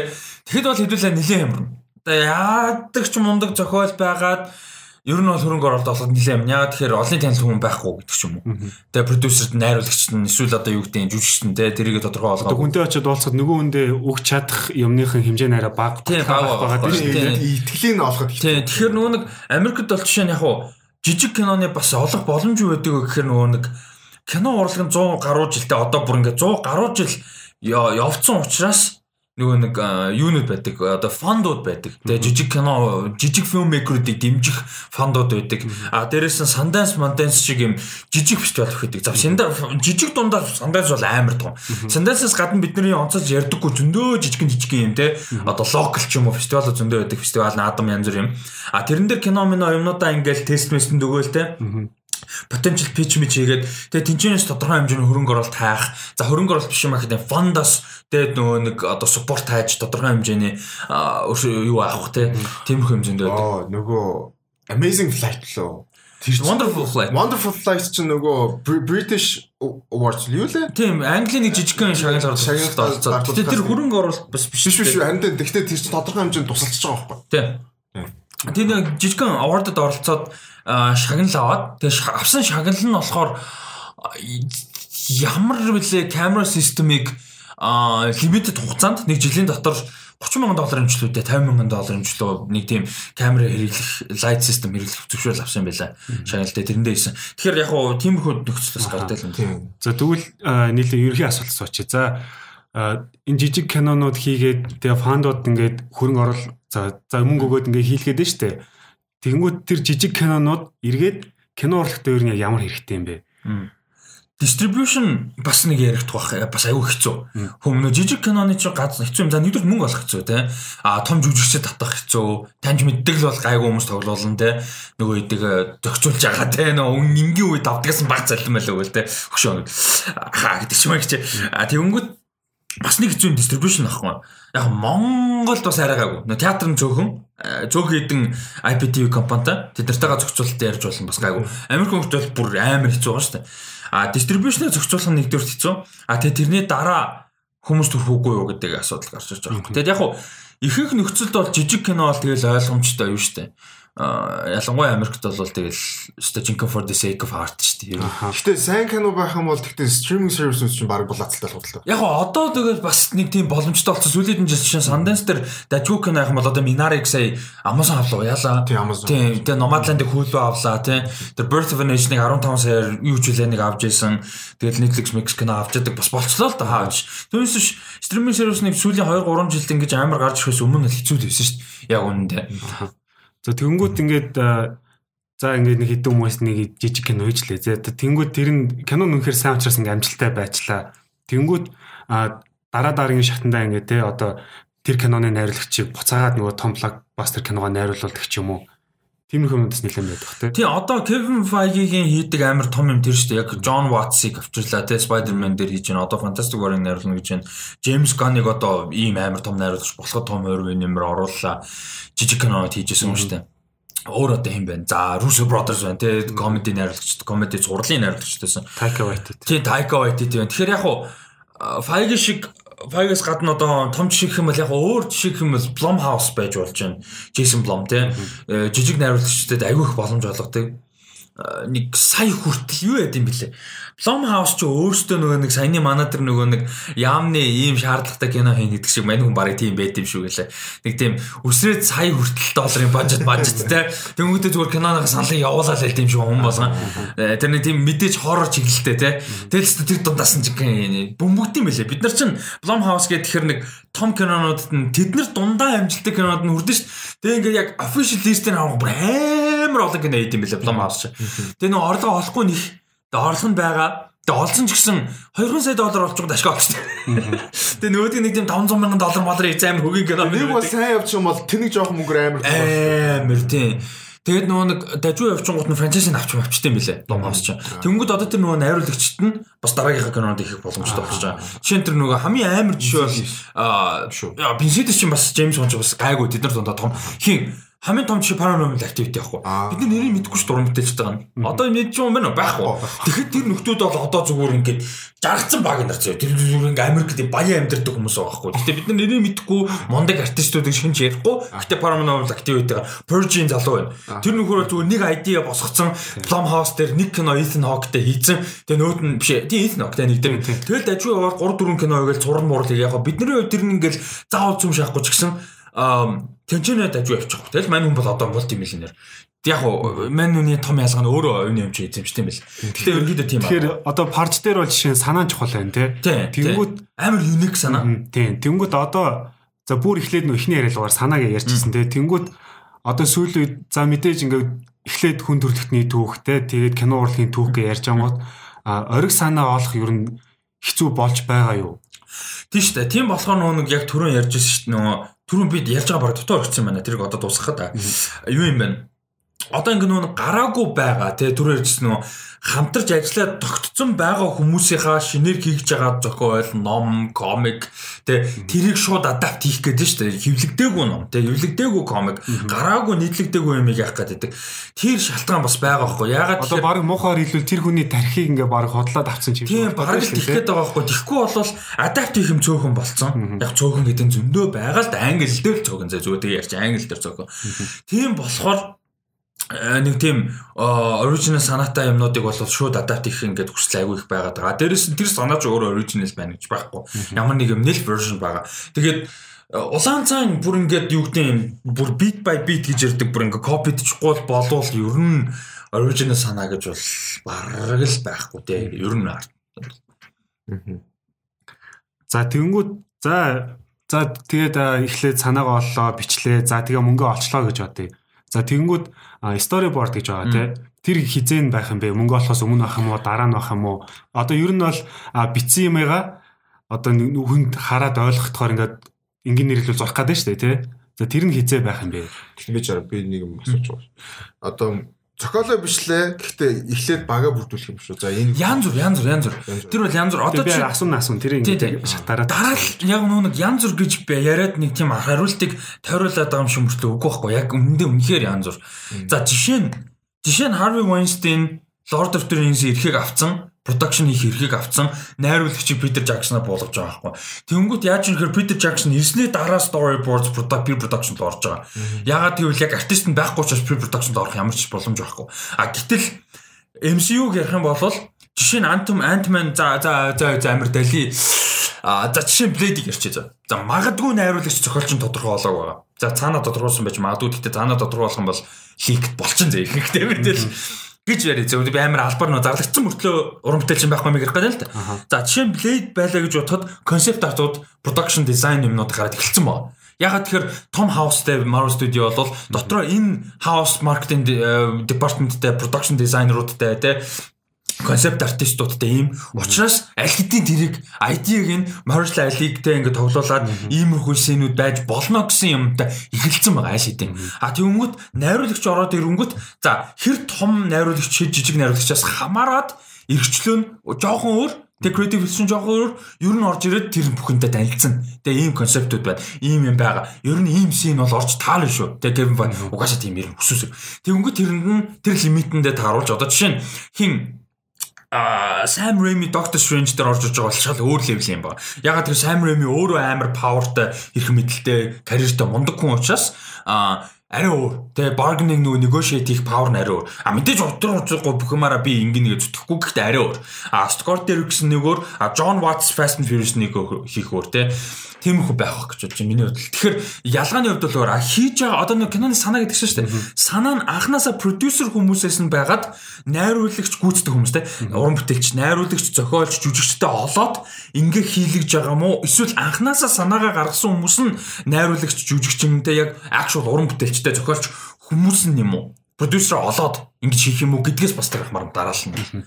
Тэгэхэд бол хэдүүлээ нэлээд юмрна. Тэгээ яадаг ч мундаг зохиол байгаад ер нь бол хөрөнгө оруулалт олоход нэлээд юм. Яагаад тэгэхээр олонний танил хүн байхгүй гэдэг ч юм уу. Тэгээ продюсерт найруулагчт нь эсвэл одоо юу гэдэг нь жүжигчт нь тэрийг тодорхой олгоо. Хүнтэй очиод уулзахад нөгөө хүндээ өгч чадах юмныхын хэмжээ нэрэ бага байгаа. Итгэлийн олоход. Тийм. Тэгэхээр нөгөө нэг Америкт бол жишээ нь яг уу жижиг киноны бас олох боломж байдаг гэхээр нөгөө нэг кино урлаг нь 100 гаруй жилдээ одоо бүр ингээд 100 гаруй жил явцсан учраас нөгөө нэг юунууд байдаг одоо фондууд байдаг. Тэгээ жижиг кино жижиг фильммейкеруудыг дэмжих фондууд байдаг. А дээрээс нь Sundance Sundance шиг юм жижиг фестивал өгдөг. За сэнда жижиг дундаа Sundance бол амар том. Sundance-аас гадна бидний онцолж ярьдаггүй зөндөө жижигэн жижигэн юм те. Одоо локал ч юм уу фестивал зөндөө байдаг. Фестивал наадам янз бүр юм. А тэрэн дээр кино мино юмнуудаа ингээл тест мэсэнд өгөөл те potential pitch мич хийгээд тэгээ тэнцэнээс тодорхой хэмжээний хөрөнгө оруулалт хайх. За хөрөнгө оруулалт биш юм аа гэдэг фондоос тэгээ нөгөө нэг одоо support хайж тодорхой хэмжээний юу авах те тиймэрхүү хэмжээнд байдаг. Аа нөгөө amazing flight лөө. Тэр wonderful flight. Wonderful flight чинь нөгөө British Awards юу лээ? Тийм, Английн нэг жижигхэн шагналаар шагналд олцоод. Гэтэ тэр хөрөнгө оруулалт бас биш биш биш. Харин тэгтээ тэр чинь тодорхой хэмжээнд тусалж байгаа байхгүй. Тийм. Тэр нэг жижигхэн awardд оролцоод шагнал аваад тэгээ авсан шагнал нь болохоор ямар вүлээ камера системийг лимитэд хугацаанд нэг жилийн дотор 30 мянган долларын хэмжлүүдээ 50 мянган долларын хэмжлөө нэг тийм камера хэрэглэх light system хэрэглэх зөвшөөрөл авсан байлаа. Шагналтай тэрэндээ хийсэн. Тэгэхээр яг хуу тиймэрхүү нөхцлөөс гардаг юм. Тийм. За тэгвэл нийлээ ерөнхий асуулт суучих. За энэ жижиг кинонууд хийгээд тэгээ фандууд ингээд хөрөнгө оруулалт за за мөнгө өгөөд ингээд хийлгээд нь штэ. Тэгэнгүүт тэр жижиг кинонууд эргээд кино урлагт өөр нь ямар хэрэгтэй юм бэ? Distribution бас нэг яригдах бах бас аюу хэцүү. Хүмүүс жижиг киноны чинь гац хэцүү юм. За нэгдүгээр мөнгө олох хэцүү те. А том жүжигчд татах хэцүү. Таньж мэддэг л бол гайгүй хүмүүс тоглуулна те. Нөгөө идэг зохицуулж байгаа те. Нөгөө энгийн үед авдгаас баг заллан байлаа гэл те. Хөшөө. Хаа гэдэг ч юм чи. А тэгэнгүүт бас нэг хэцүү дистрибьюшн ахгүй. Яг Монголд бас арайгаагүй. Театр нь зөөхөн зөөх хэдэн IPTV компанитай тэднэртэйгээ зохицуулалт ярьж болно бас гайгүй. Америк хүмүүс бол бүр амар хэцүү байгаа шүү дээ. А дистрибьюшнээ зохицуулах нь нэгдүгээр хэцүү. А тэгээ тэрний дараа хүмүүс төрөхгүй юу гэдэг асуудал гарч ирж байгаа юм. Тэгээд яг хуу ихэнх нөхцөлд бол жижиг кино бол тэгэл ойлгомжтой юу шүү дээ ялангуяа Америкт бол тэгэл Station for the sake of art шүү дээ. Гэтэ сайн кино байх юм бол тэгтээ streaming services чинь баг булаацалтай худалдаа. Яг одоо тэгэл бас нэг тийм боломжтой болсон. Сүүлийн жишээ Sundance дээр дажгүй кино байх юм бол одоо Minari-г сая Amazon авлаа яалаа. Тийм Amazon. Тийм тэгээ Nomadland-ыг Hulu авлаа тийм. Тэр Birth of a Nation-ыг 15 саяар юу ч үлээ нэг авч исэн. Тэгэл Netflix Mix кино авч яадаг бас болцлоо л да хааж. Түүнээс биш streaming service нэг сүүлийн 2 3 жилд ингэж амар гарч ирэхээс өмнө хэцүү л байсан шүү дээ. Яг үнэндээ. За тэгэнгүүт ингээд за ингээд нэг хэдэн хүмүүс нэг жижиг кино хийжлээ. За тэгэнгүүт тэр нь кино нүнхээр сайн учраас ингээд амжилттай байчлаа. Тэгэнгүүт дараа дараагийн шатандаа ингээд те одоо тэр киноны найруулагчийг буцаагаад нөгөө том блокбастер киногоо найруулдаг ч юм уу. Тиймэрхүү юмдас нэлээд байдаг те. Тий одоо Kevin Feige-ийн хийдэг амар том юм тэр шүү дээ. Яг John Watts-ыг авчирлаа те Spider-Man дээр хийж байна. Одоо Fantastic Four-ыг найруулна гэж байна. James Gunn-ыг одоо ийм амар том найруулагч болоход том ойрын нэмэр орууллаа жижиг кинонод хийжсэн юм шүү дээ. Өөр одоо юм байна. За Russo Brothers байна тий комеди найруулагч, комеди зурлын найруулагчтайсан. Taika Waititi. Тий Taika Waititi байна. Тэгэхээр яг хуу Feige шиг Feige-с гадна одоо том жишээ юм бол яг өөр жишээ юм бол Blumhouse байж болж байна. Jason Blum тий жижиг найруулагчдад аягүй их боломж олгодог нэг сая хүртэл юу яд юм бэлээ. Blumhouse ч өөрөөсөө нөгөө нэг саяны манай тэр нөгөө нэг яамны ийм шаардлагатай кино хийн гэдэг шиг мань хүн барыг тийм байд юм шүү гэлээ. Нэг тийм өсрээд сая хүртэл долларын бажет бажет те. Тэнгүүтээ зүгээр киноныхаа саналыг явуулаад л тийм шиг хүн болгон. Тэр нэг тийм мэдээж хоррор чиглэлтэй те. Тэгэл тэр дундаас нь жиг бөмбөгд юм бэлээ. Бид нар чинь Blumhouse гэх тэгэхээр нэг том кинонуудад нь тэд нар дундаа амжилттай кинонууд нь хүрдэн шүү. Тэгээ ингээд яг official list-ийг авах бүр амар олон кино хийд юм бэлээ Blumhouse. Тэгээ нөө орлого олохгүй нэг орлого нь байгаа. Тэгээ олсон ч гэсэн 2 сая доллар олж байгаа ашиг тээ. Тэгээ нөгөөдг нэг тийм 500 мянган доллар хийж амар хөгийн кино. Нэг бол сайн явчих юм бол тэнэг жоохон мөнгөөр амар амар тийм. Тэгээд нөгөө нэг дажгүй явчихгууд нь франчайзыг авч авчтай юм билэ. Blumhouse ч. Тэнгүүд одоо тэр нөгөө найруулагчд нь бас дараагийнхаа кинонод их боломжтой болж байгаа. Жишээ нь тэр нөгөө хамгийн амар жишээ бол аа Бенсидс чинь бас Джеймс Бонд бас гайгүй тэд нар дундаа том хин хамгийн том чи paranormal activity яахгүй. Бид нар нэрийг мэдэхгүй ш дуран бүтээлч байгаа нь. Одоо мэдж юм байна уу? Байхгүй. Тэгэхэд тэр нөхдүүд бол одоо зүгээр ингээд жаргацсан баг нар зөө. Тэр зүгээр ингээд Америкт баян амьдардаг хүмүүс байгаа байхгүй. Гэтэ бид нар нэрийг мэдэхгүй мондөг артистуудыг шинж ярихгүй. Гэтэ paranormal activity Purge-ийн залуу байна. Тэр нөхөр зүгээр нэг ID босгоцсон Blumhouse дээр нэг кино Ethan Hawke-тэй хийцэн. Тэгээ нөөд нь биш ээ. Тийм Ethan Hawke-тэй нэг дээр. Тэгэл дажгүй яваад 3 4 кино хийгээл зурн муурлыг яг бидний хувьд тэр нь ингээд заавал зүм шахахгүй ч гэсэн тэнчэнэ дажгүй явчих. Тэгэл мань хүн бол одоо мултимиллионер. Яг уу мань нүний том ялгаа нь өөрөө оюуны юм чи эзэмшдэг юм бэл. Гэхдээ ерөнхийдөө тийм Тэгэхээр одоо парч дээр бол жишээ санаа чухал байна те. Тэнгүүд амар юник санаа. Тийм. Тэнгүүд одоо за бүр эхлээд нөх ихний яриалгаар санааг ярьчихсан те. Тэнгүүд одоо сүүлийн за мэдээж ингээд эхлээд хүн төрөлхтний түүхтэй тэгээд кино урлагийн түүх гэж ярьж байгаа гот ориг санаа олох ер нь хэцүү болж байгаа юу? Тийм шүү дээ. Тийм болохоор нөгөө яг түрүүн ярьж байсан шүү дээ. Нөгөө түрүүн бид ярьж байгаа баг дотор орчихсан байна. Тэрийг одоо дуусгахад юу юм бэ? одоо ингэ нөө гараагүй байгаа тий түр ярьжсэн нөө хамтарч ажиллаад тогтцсон байгаа хүмүүсийнхаа шинээр хийж байгаа зохиол ном комик тий тэрийг шууд адапт хийх гэдэг шүү дээ. Хөвлөгдөөгүй ном тий хөвлөгдөөгүй комик гараагүй нийтлэгдээгүй юм яах гэдэг тэр шалтгаан бас байгаа байхгүй. Ягаад одоо баг муухаар хэлвэл тэр хүний тархийг ингээ баг хотлоод авсан юм тийм баг гээд байгаа байхгүй. Тэгэхгүй бол адапт хийх юм цөөхөн болцсон. Яг цөөхөн гэдэг нь зөндөө байгаа л да. Англи дээр л цөөхөн зөө. Зүгээр ярьж англи дээр цөөхөн. Тийм болохоор нэг тийм оригинал санаатай юмнуудыг бол шууд адапт хийх ингээд хүсэл айгүй их байгаад байгаа. Дээрэс нь тэр санаа ч өөрөө оригинал байна гэж байхгүй. Ямар нэг юм нэл version байгаа. Тэгээд э, улаан цайн бүр ингээд юу гэдэг юм бүр beat by beat гэж ярьдаг бүр ингээд копидчихгүй болвол ер нь оригинал санаа гэж бол бараг л байхгүй те. Ер нь За тэгэнгүүт за за тэгээд эхлээд санаагаа оллоо бичлээ. За тэгээ мөнгө олчлоо гэж бодъё. За тэгэнгүүт storyboard гэж байгаа тий. Тэр хизэн байх юм бэ? Мөнгө олохоос өмнө байх юм уу, дараа нь байх юм уу? Одоо ер нь бол битсэн юмгаа одоо хүнд хараад ойлгохдохоор ингээд энгийн нэрлэл зурх гэдэг нь шүү дээ тий. За тэр нь хизээ байх юм бэ? Чараа би нэг юм асууж байгаа. Одоо зохиолоо бичлээ. Гэхдээ эхлээд бага бүрдүүлэх юм шүү. За энэ янз бүр янз бүр янз бүр. Тэр бол янз бүр. Одоо чи асуун асуун тэр ингэ шатаараа. Дараа л яг нэг янз бүр гэж яриад нэг тийм хариултыг тойруулаад байгаа юм шиг мөртлөө үгүй байхгүй. Яг үнэндээ үнэхээр янз бүр. За жишээ нь жишээ нь Harvey Weinstein Lord of the Rings-ийн эрхийг авцсан production хийх эрхийг авцсан найруулагчийг Peter Jackson-а болгож байгаа байхгүй. Тэнгүүт яаж юм хэрэг Peter Jackson ирсний дараа storyboards production-д орж байгаа. Ягаад гэвэл яг артист нь байхгүй учраас pre production-д орох ямар ч боломж байхгүй. А гэтэл MCU-г ярих юм бол жишээ нь Ant Ant-Man за за за амир дали а за жишээ нь Blade-ийг ярьчих за. За магадгүй найруулагч зохиолч нь тодорхой болоог байгаа. За цаана тодорхойлсон байж магадгүй гэхдээ цаана тодорхойлох юм бол ликт болчихно зэ ихтэй мэтэл гэж яриа. Зөв би амар албар нөө зарлагдсан мөртлөө уран бүтээлчин байхгүй мэй гэх гээд л та. За жишээ нь Blade байлаа гэж бодоход концепт артууд production design юмнууд гараад эхэлсэн баа. Ягаад тэгэхээр Tom House-тэй Marvel Studio бол дотроо энэ house marketing э, department-тэй production designer-уудтай те концепт артистуудтай ийм учраас аль хэдийн тэрийг ID-г нь Marshall Ali-гтэй ингээд тоглуулад иймэрхүү сценүүд байж болно гэсэн юмтай эхэлсэн байгаа аль хэдийн. А тэгвэл найруулагч ороод ирэнгүүт за хэр том найруулагч жижиг найруулагчаас хамаарат эргчлөө нь жоохон өөр Тэг creative vision жоохон өөр ер нь орж ирээд тэр бүхэнтэй танилцсан. Тэгээ ийм концептууд байна. Ийм юм байгаа. Ер нь ийм син бол орж таална шүү. Тэг Kevin Feige угаасаа тийм юм өсөсөг. Тэгэнгүүт тэрэнд нь тэр лимитэндээ тааруулж одоо жишээ нь хин Sam Raimi Doctor Strange дээр орж иж байгаа бол шал өөр левел юм ба. Ягаад тэр Sam Raimi өөрөө амар powerтай их мэдлэлтэй карьертай мундаг хүн учраас а арай өөр. Тэгээ bargaining нөгөө negotiate хийх power нь арай өөр. А мэдээж утгаар уцахгүй бүх юмараа би ингэ нэг зүтгэхгүй гэхдээ арай өөр. А Scott Derrickson нэг өөр, а John Watts Fast and Furious нэг хийх өөр те тиймэрхүү байх гэж бодож байна миний бодлоо. Тэгэхээр ялгааны хувьд бол өөр хийж байгаа одоо нэг киноны санаа гэдэг чинь шүү дээ. Санаа нь анханасаа продюсер хүмүүсээс нь байгаад найруулагч гүйцэтгэх хүмүүс те уран бүтээлч, найруулагч, зохиолч, жүжигчтэй олоод ингээ хийлгэж байгаа мó эсвэл анханасаа санаагаа гаргасан хүмүүс нь найруулагч, жүжигчтэй яг actual уран бүтээлчтэй зохиолч хүмүүс нь юм уу? Продюсер олоод ингэж хийх юм уу гэдгээс бас тарахмаар дараална.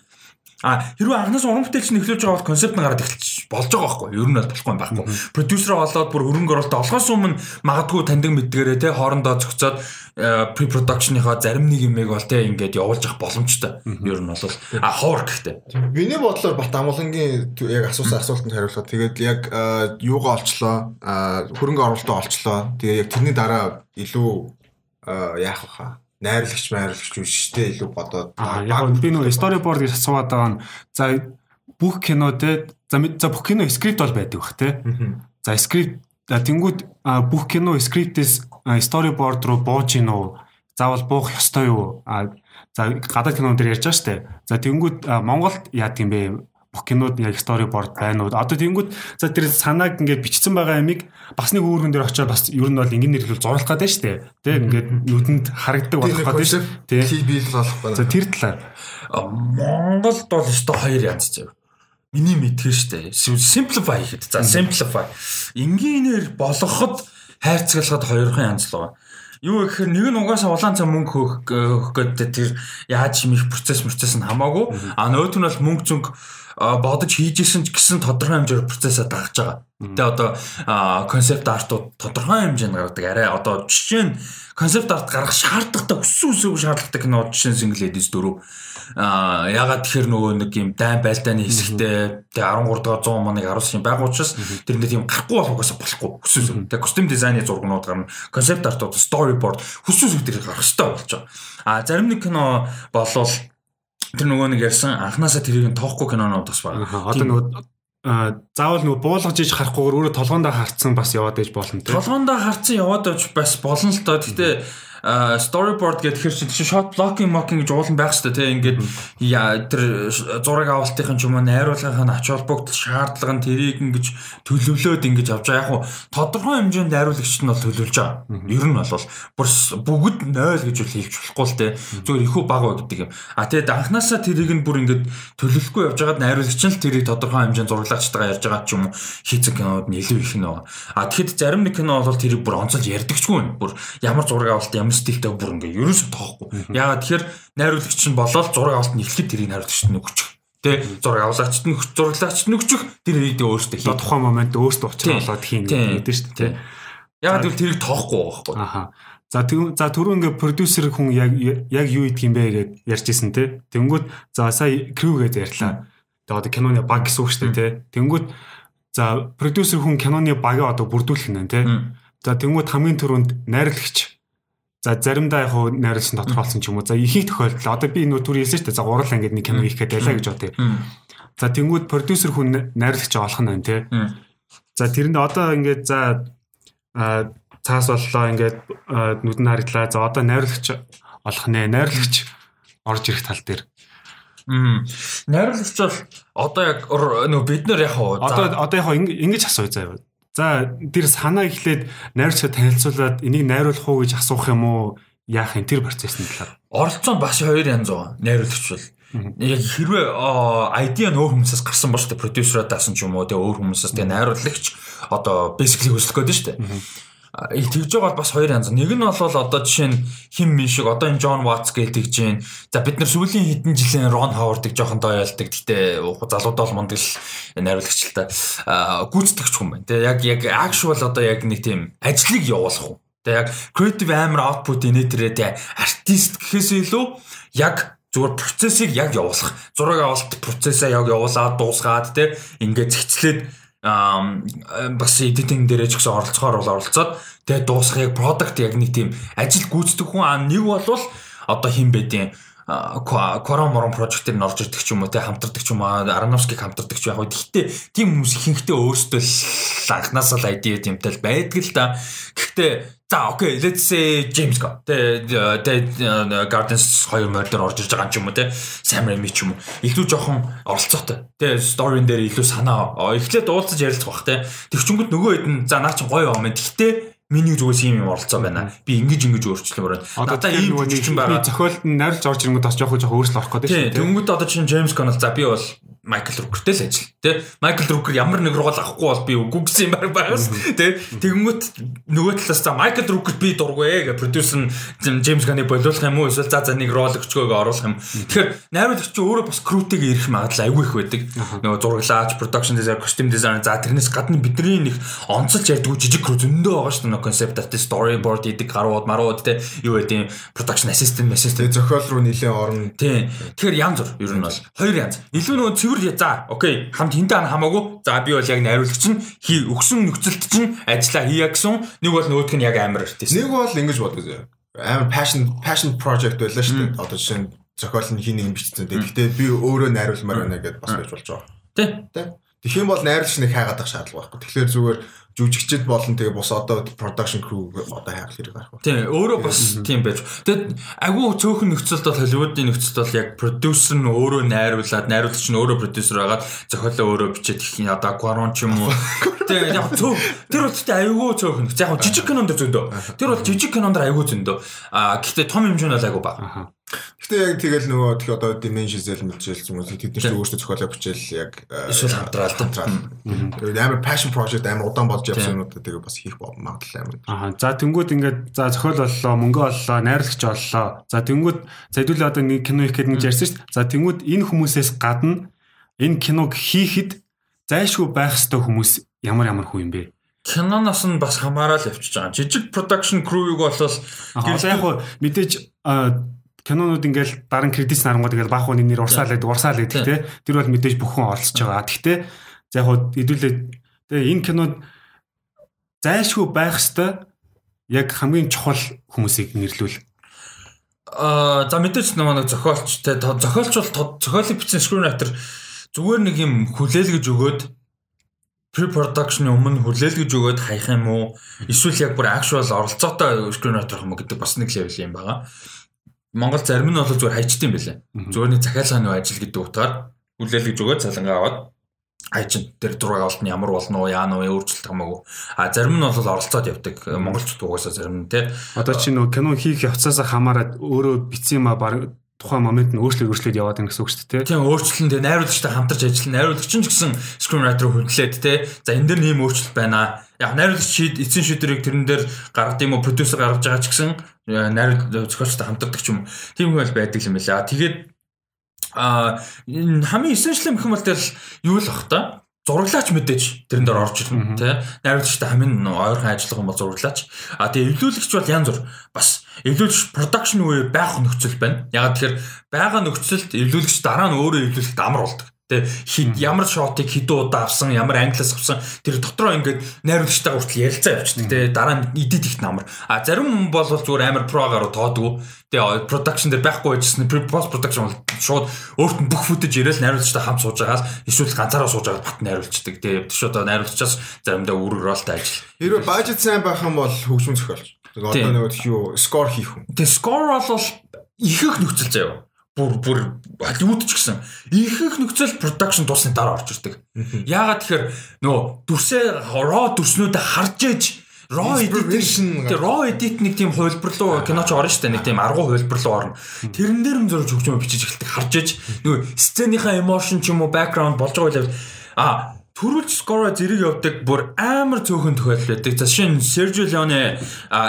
А хэрвээ анхнаас уран бүтээлч эхлүүлж байгаа бол концепт нь гараад эхэлж болж байгаа байхгүй юу? Ер нь бол болохгүй байхгүй. Продюсероо олоод бүр хөрөнгө оруулалтаа олохоос өмнө магадгүй таньдаг мэдгээрээ те хоорондоо зохицоод pre production-ийнхаа зарим нэг юмыг бол те ингээд явуулж авах боломжтой. Ер нь бол а ховор гэхдээ. Миний бодлоор Бат амгалангийн яг асуусан асуултанд хариулахад тэгээд яг юугаа олчлоо, хөрөнгө оруулалтаа олчлоо. Тэгээ яг тэрний дараа илүү яах вэ? Найрлагч майрлагч үштэй илүү бодоод яг би нөгөө storyboard гэж асууад байгаа нь за бүх кино те за за бүх кино скрипт бол байдаг бах те. За скрипт тэнгууд бүх кино скриптээс storyboard руу бууж гин үү заавал буух ёстой юу? За гадаад кинон дээр ярьж байгаа штэ. За тэнгууд Монголд яа гэм бэ кинод яг storyboard байна уу? Одоо тэнгууд за тэр санааг ингээд бичсэн байгаа амиг бас нэг үүргэн дээр очиод бас ер нь бол ингэнээр хэлбэл зурлах гэдэг шүү дээ. Тэ ингээд нүдэнд харагддаг болох гэдэг шүү. Тэ бий болох байна. За тэр талаар Монголд бол өстой хоёр янз зав. Миний мэдгээр штэ. Simplify гэхэд. За simplify. Энгийнээр болгоход хайрцаглахад хоёрхан янз л байгаа. Юу гэхээр нэг нь угаасаа улаан цаа мөнгө хөөх гэдэг тэр яаж их процесс процесс нь хамаагүй. А нөгөөх нь бол мөнгө зүнг бодож хийжсэн ч гэсэн тодорхой хэмжээр процессаа дагаж байгаа. Тэгээ одоо концепт артууд тодорхой хэмжээнд гаргадаг. Арай одоо жишээ нь концепт арт гаргах шаардлагатай өссөн өсөв шаардлагатай кино жишээ нь single ladies дөрөв а ягаад тэгэхээр нөгөө нэг юм дайн байлдааны хэсэгтэй тэгээ 13 дахь 100 моныг харуулсан юм байгаа учраас тэрэндээ тийм гарахгүй болохоос болохгүй хүссэн. Тэгээ костюм дизайны зургнууд гарна, концепт артууд, storyboard хүссэн зүйл гарах хэрэгтэй болж байгаа. А зарим нэг кино болвол тэр нөгөө нэг ярьсан анханасаа тэрийг нь тоохгүй кинонууд бас байна. Одоо нөгөө заавал нөгөө буулгаж иж харахгүйгээр өөрөө толгоондоо харцсан бас яваад иж болно тийм. Толгоондоо харцсан яваад иж бас болно л доо. Гэтэ storyboard гэдэг хэрэг чинь shot blocking mocking гэж уулан байх хэрэгтэй тийм ингээд тэр зураг авалтын ч юм уу найруулгын ач холбогдол шаардлага нь тэрийг ингэж төлөвлөөд ингэж авч байгаа. Яг нь тодорхой хэмжээнд найруулагчд нь бол төлөвлөж байгаа. Ер нь бол бүр бүгд 0 гэж хэлж болохгүй л тийм зөвхөн ихүү баг ба гэдэг юм. А тэгээд анханасаа тэрийг нь бүр ингэж төлөвлөхгүй явж байгаад найруулагч нь л тэрийг тодорхой хэмжээнд зурлагчтайгаа ярьж байгаа ч юм уу хийцэн кинод нь илүү их нь байгаа. А тэгэхэд зарим нэг кино бол тэрийг бүр онцолж ярьдагчгүй байна. Бүр ямар зураг авалт ямар стилтэй бүр ингээ ерөөсөө тоохгүй. Яагаад тэгэхээр найруулагч нь болоод зураг авалт нь эхлэхэд тэрийг найруулагчд нь өгчих. Тэ зураг авлагчд нь зураглагчд нь өгчих тэр хэдий өөртөө хий. Тухайн момент өөртөө болоод хийн гэдэг шүү дээ. Яагаад гэвэл тэрийг тоохгүй байхгүй. Аха. За за түрүү ингээ продюсер хүн яг яг юу идэх юм бэ гэж ярьж исэн те. Тэнгүүд за сая crew гэж ярьлаа. Тэгээ одоо киноны баг гэсэн үг шүү дээ те. Тэнгүүд за продюсер хүн киноны багаа одоо бүрдүүлэх нь те. За тэнгүүд хамгийн түрүүнд найрлагч За заримдаа яг хуу найруулсан тодорхойлсон ч юм уу. За ихэнх тохиолдолд одоо би нөө түр хэлсэн шүү дээ. За гурлаа ингээд нэг кино хийх гээд байлаа гэж бодъё. За тэнгууд продюсер хүн найруулагч олох нь байна тий. За тэрэнд одоо ингээд за цаас боллоо ингээд нүдэн харагдлаа. За одоо найруулагч олох нэ. Найруулагч орж ирэх тал дээр. Мм. Найруулагч бол одоо яг нөө бид нар яг одоо одоо яг ингэж асууя заяа. За тэр санаа эхлээд найрцаа танилцуулаад энийг найруулах уу гэж асуух юм уу? Яах юм тэр процессны талаар. Оролцоо бас хоёр янз байгаа. Найруулагч бол. Яг хэрвээ ID нь өөр хүмүүсээс гарсан ба шүү дээ. Продюсераа даасан ч юм уу, тэгээ өөр хүмүүсээс тэгээ найруулагч одоо basically хөслөх гээд шүү дээ тэгж байгаа бол бас хоёр янз. Нэг нь бол одоо жишээ нь хим мин шиг одоо энэ Джон Ватс гэж тэгж जैन. За бид нар сүүлийн хэдэн жилийн Рон Ховардыг жоохон дойлдог. Гэтэ залуудаа бол мундаг найруулагч л та гүйцэтгэгч хүн байна. Тэ яг яг actual одоо яг нэг тийм ажлыг явуулах уу. Тэ яг creative амар output инээтрээ тэ артист гэхээс илүү яг зүгээр процессыг яг явуулах. Зураг авалт процессаа яг явуулаад дуусгаад тэ ингээд зэгцлээд бас эдитинг дээрээ ч гэсэн оролцохоор бол оролцоод тэгээ дуусах яг продакт яг нэг тийм ажил гүйцэтгэх хүн нэг болвол одоо хин байдیں۔ Корон морон прожектээр нь орж ирдэг ч юм уу те хамтардаг ч юм уу Ароновскиг хамтардаг ч яг хөө гэхдээ тийм хүмүүс ихэнхдээ өөрсдөө анханасаа л ID тэмтэл байдаг л да. Гэхдээ за окей let's say James Gunn те те Guardians 2 мордор орж ирж байгаа ч юм уу те Sam Raimi ч юм уу илүү жоохон оролцоотой те сторийн дээр илүү санаа эхлээд уулзаж ярилцах бах те тэгчүнгүүд нөгөө хэд нь за наа чи гоё юм. Гэхдээ миний зүгээс ийм юм оролцоо байна. Би ингэж ингэж өөрчлөмөр байна. Одоо ийм жүжигчин байгаа. Зохиолд нь найрлж орж ирэнгүүт бас жоох жоох өөрчлөлт орох гэдэг шүү. Тэнгүүд одоо чинь Джеймс Коннелл за би бол Майкл Рукертэй л ажил тий. Майкл Рукер ямар нэг рол авахгүй бол би үгүй гэсэн юм байгаас тий. Тэгэнгүүт нөгөө талаас за Майкл Рукер би дургүй гэж продюсер нь Джеймс Ганны болиулах юм уу эсвэл за за нэг рол өгчгөөг оруулах юм. Тэгэхээр найруулагч өөрөө бас крүүтэйг ирэх магадлал айгүй их байдаг. Нөгөө зураглаач, production designer, costume designer за тэрнээс гадна бидний нэг онцолж ярьдаг жижиг крүү зөндөө байгаа шүү дээ. Concept art, storyboard идэг гарууд, марууд тий. Юу гэдэг production assistant, assistant зохиол руу нэлээд орно. Тий. Тэгэхээр янз бүр ер нь бол хоёр янз. Илүү нөгөө цэвэр за окей хамт хинтээ хамаагүй за би бол яг найруулагч нь хий өгсөн нөхцөлт чинь ажиллаа хийя гэсэн нэг бол нөгөөх нь яг амар артист нэг бол ингэж боддог амар passion passion project байлаа шүү дээ одоо жишээ нь зохиол нь хин нэг бичсэн дээ гэхдээ би өөрөө найруулмаар байна гэдээ бас байж болж байгаа тий тий Тэгэх юм бол найруулагч нэг хайгаад ах шаардлага байхгүй. Тэгэхээр зүгээр жүжигчд болон тэгээ бус одоо production crew одоо хайх хэрэг гарах. Тийм өөрөө бас тийм байж. Тэгэд агуу цөөхөн нөхцөлд бол Холливуудын нөхцөлд бол яг продюсер нь өөрөө найруулад, найруулагч нь өөрөө продюсер байгаад зохиолоо өөрөө бичээд их одоо Quaron ч юм уу. Тийм яг цөөх тэр тэгтээ агуу цөөхөн. Яг жижиг кинонд зөндөө. Тэр бол жижиг кинонд агуу зөндөө. А гэхдээ том хэмжээнд бол агуу бага. Гэтэ яг тэгэл нөгөө тэг одоо dimension зэл мэдчихэл юм уу тэд нар ч өөрсдөө зохиолоо бичээл яг эсвэл хамтраал хамтраал. Тэгээд амар passion project амар удаан болж явсан юмнуудаа тэгээ бас хийх магадлал амар. Аа за тэнгууд ингээд за зохиол боллоо, мөнгө оллоо, найрлагч оллоо. За тэнгууд за хэдүүл одоо нэг кино хийхэд нэг ярьсан шүү дээ. За тэнгууд энэ хүмүүсээс гадна энэ киног хийхэд зайлшгүй байх ёстой хүмүүс ямар ямар хүн юм бэ? киноноос нь бас хамаарал явчихж байгаа. Жижиг production crew-ийг бол гэрэл яг мэдээж кинонууд ингээл дараа нь кредит нарангууд ингээл баг хүний нэр урсаал байдаг урсаал байдаг тий. Тэр бол мэдээж бүхэн оролцож байгаа. Гэхдээ за яг хуу хэдүүлээ тэгээ энэ кинод зайлшгүй байх хэвээр яг хамгийн чухал хүмүүсийг нэрлүүл. Аа за мэдээж нэг зохиолч те зохиолч бол зохиолыг бичсэн screenwriter зүгээр нэг юм хүлээлгэж өгөөд pre-production-ы өмнө хүлээлгэж өгөөд хаях юм уу? Эсвэл яг бүр actual оролцоотой screenwriter юм гэдэг бас нэг level юм байгаа. Монгол зарим нь бол зүгээр хайчдсан байлаа. Зүгээр нэг захиалгын ажил гэдэг утгаар хүлээлгэж өгөөд цалингаа аваад хайчин тэр зураг авалт нь ямар болно яа нөө өөрчлөлт хамаагүй. А зарим нь бол оролцоод явдаг. Монголчууд угаасаа зарим нь тий. Одоо чи нөө кино хийх явцаас хамаарат өөрөө бицсэн ма баг тухайн момент нь өөрчлөлт өөрчлөлт яваад байгаа гэсэн үг шүү дээ. Тийм өөрчлөлт тэгээ найруулагчтай хамтарч ажиллана. Найруулагч нь ч гэсэн screenwriter хөдлөөд тий. За энэ дэр нэм өөрчлөлт байна. Яг найруулагч шийд эцсийн шийдвэрийг тэрэн дээр гаргад юм уу продюсер гаргаж байгаа ч гэсэн найруулагч зохиолчтой хамтардаг ч юм. Тийм бол байдаг юм байна. Тэгээд а хамгийн essential юм хэм бол тэгэл юу л бах та зураглаач мэдээж тэрэн дээр орж ирнэ тий найруулагчтай хамгийн ойрхон ажиллах юм бол зураглаач. А тэгээ эвлүүлэгч бол янз бүр бас эвлүүлэгч production үе байх нөхцөл байна. Ягаад тэгэхээр байгаа нөхцөлд эвлүүлэгч дараа нь өөрөө эвлүүлэхэд амар болдог Тэ хид ямар шотыг хэдэн удаа авсан, ямар англиас авсан тэр дотроо ингээд найруулагчтайгаа хүртэл ярилцаа явчихдаг. Тэ дараа нь эдит их намар. А зарим хүн бол зүгээр амар прогаар тоодгүй. Тэ production дээр байхгүй байжсэн post production бол шууд өөрт нь бүх футэж ирээл найруулагчтай хамт сууж байгаа л эсвэл ганцаараа сууж байгаа бат найруулчдаг. Тэ тийш одоо найруулагчаас заримдаа үр ролтой ажил. Хэрвээ budget сайн байх юм бол хөгжмөн зохиолч. Тэгээ одоо нэг юу score хийх хүн. Тэ score бол их их нөхцөл заяа бүр бүр Холливуд ч гэсэн ихэнх нөхцөл production дуусны дараа орж ирдэг. Яагаад тэгэхээр нөгөө дүрсээ raw дүрснүүдэ харж ээж raw edition raw edit нэг тийм хувилбар руу киноч орно дээ нэг тийм аргу хувилбар руу орно. Тэрэн дээр нь зурж хөгжмөө бичиж эхэлдэг харж ээж. Нөгөө сценийхаа emotion ч юм уу background болж байгаа үйл а төрүүлж скоро зэрэг явдаг бүр амар цөөхөн тохиолдол байдаг. За шинэ Sergio Leone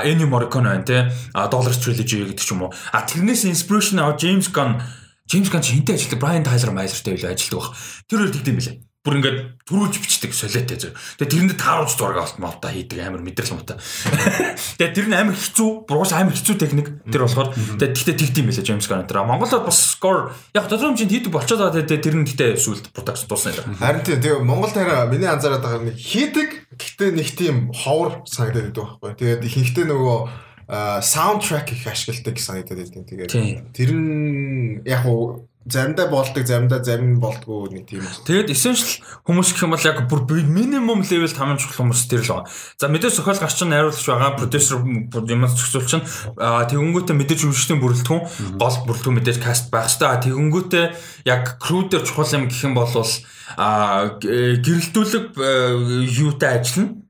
Ennio Morricone байна те. Dollar Trilogy гэдэг ч юм уу. А тэрнээс inspiration аваад James Gunn James Gunn чинтэй ажилладаг Brian Tyler Myers-тэй илүү ажилладаг баг. Тэр хоёр тэгдэм билээ бүр ингээд төрүүлж бичдэг солиотой зөв. Тэгээ тэрэнд тааруулж зураг авалт малта хийдэг амар мэдрэл та. Тэгээ тэр нь амар хэцүү, буруус амар хэцүү техник тэр болохоор тэгээ тэгтээ тэгд юм байлаа James Gunn тэр. Монголд бас score яг тодорхой хэмжээнд хийдэг болчиход байгаа тэгээ тэр нь тэгтээ сүлд production дуусна юм. Харин тийм тэгээ Монгол тараа миний анзаараад байгаа нэг хийдэг гэхдээ нэг тийм ховор санагдаад байдаг байхгүй. Тэгээд ихэнхдээ нөгөө саундтрек их ашигладаг санагдаад байдаг. Тэгээд тэр нь яг уу заримдаа болдог, заримдаа зарим болдгоо нэг тийм үү. Тэгээд essential хүмүүс гэх юм бол яг бүр минимум level хамгийн чухал хүмүүс тэр л байгаа. За мэдээж зохиол гарч чинь найруулагч байгаа, продюсер юмс зохицуулч чинь тэгэнгүүтээ мэдээж үйлчлэлийн бүрэлдэхүүн, гол бүрэлдэхүүн мэдээж каст байх хэвээр. Тэгэнгүүтээ яг crew дээр чухал юм гэх юм бол а гэрэлтүүлэг юутай ажиллана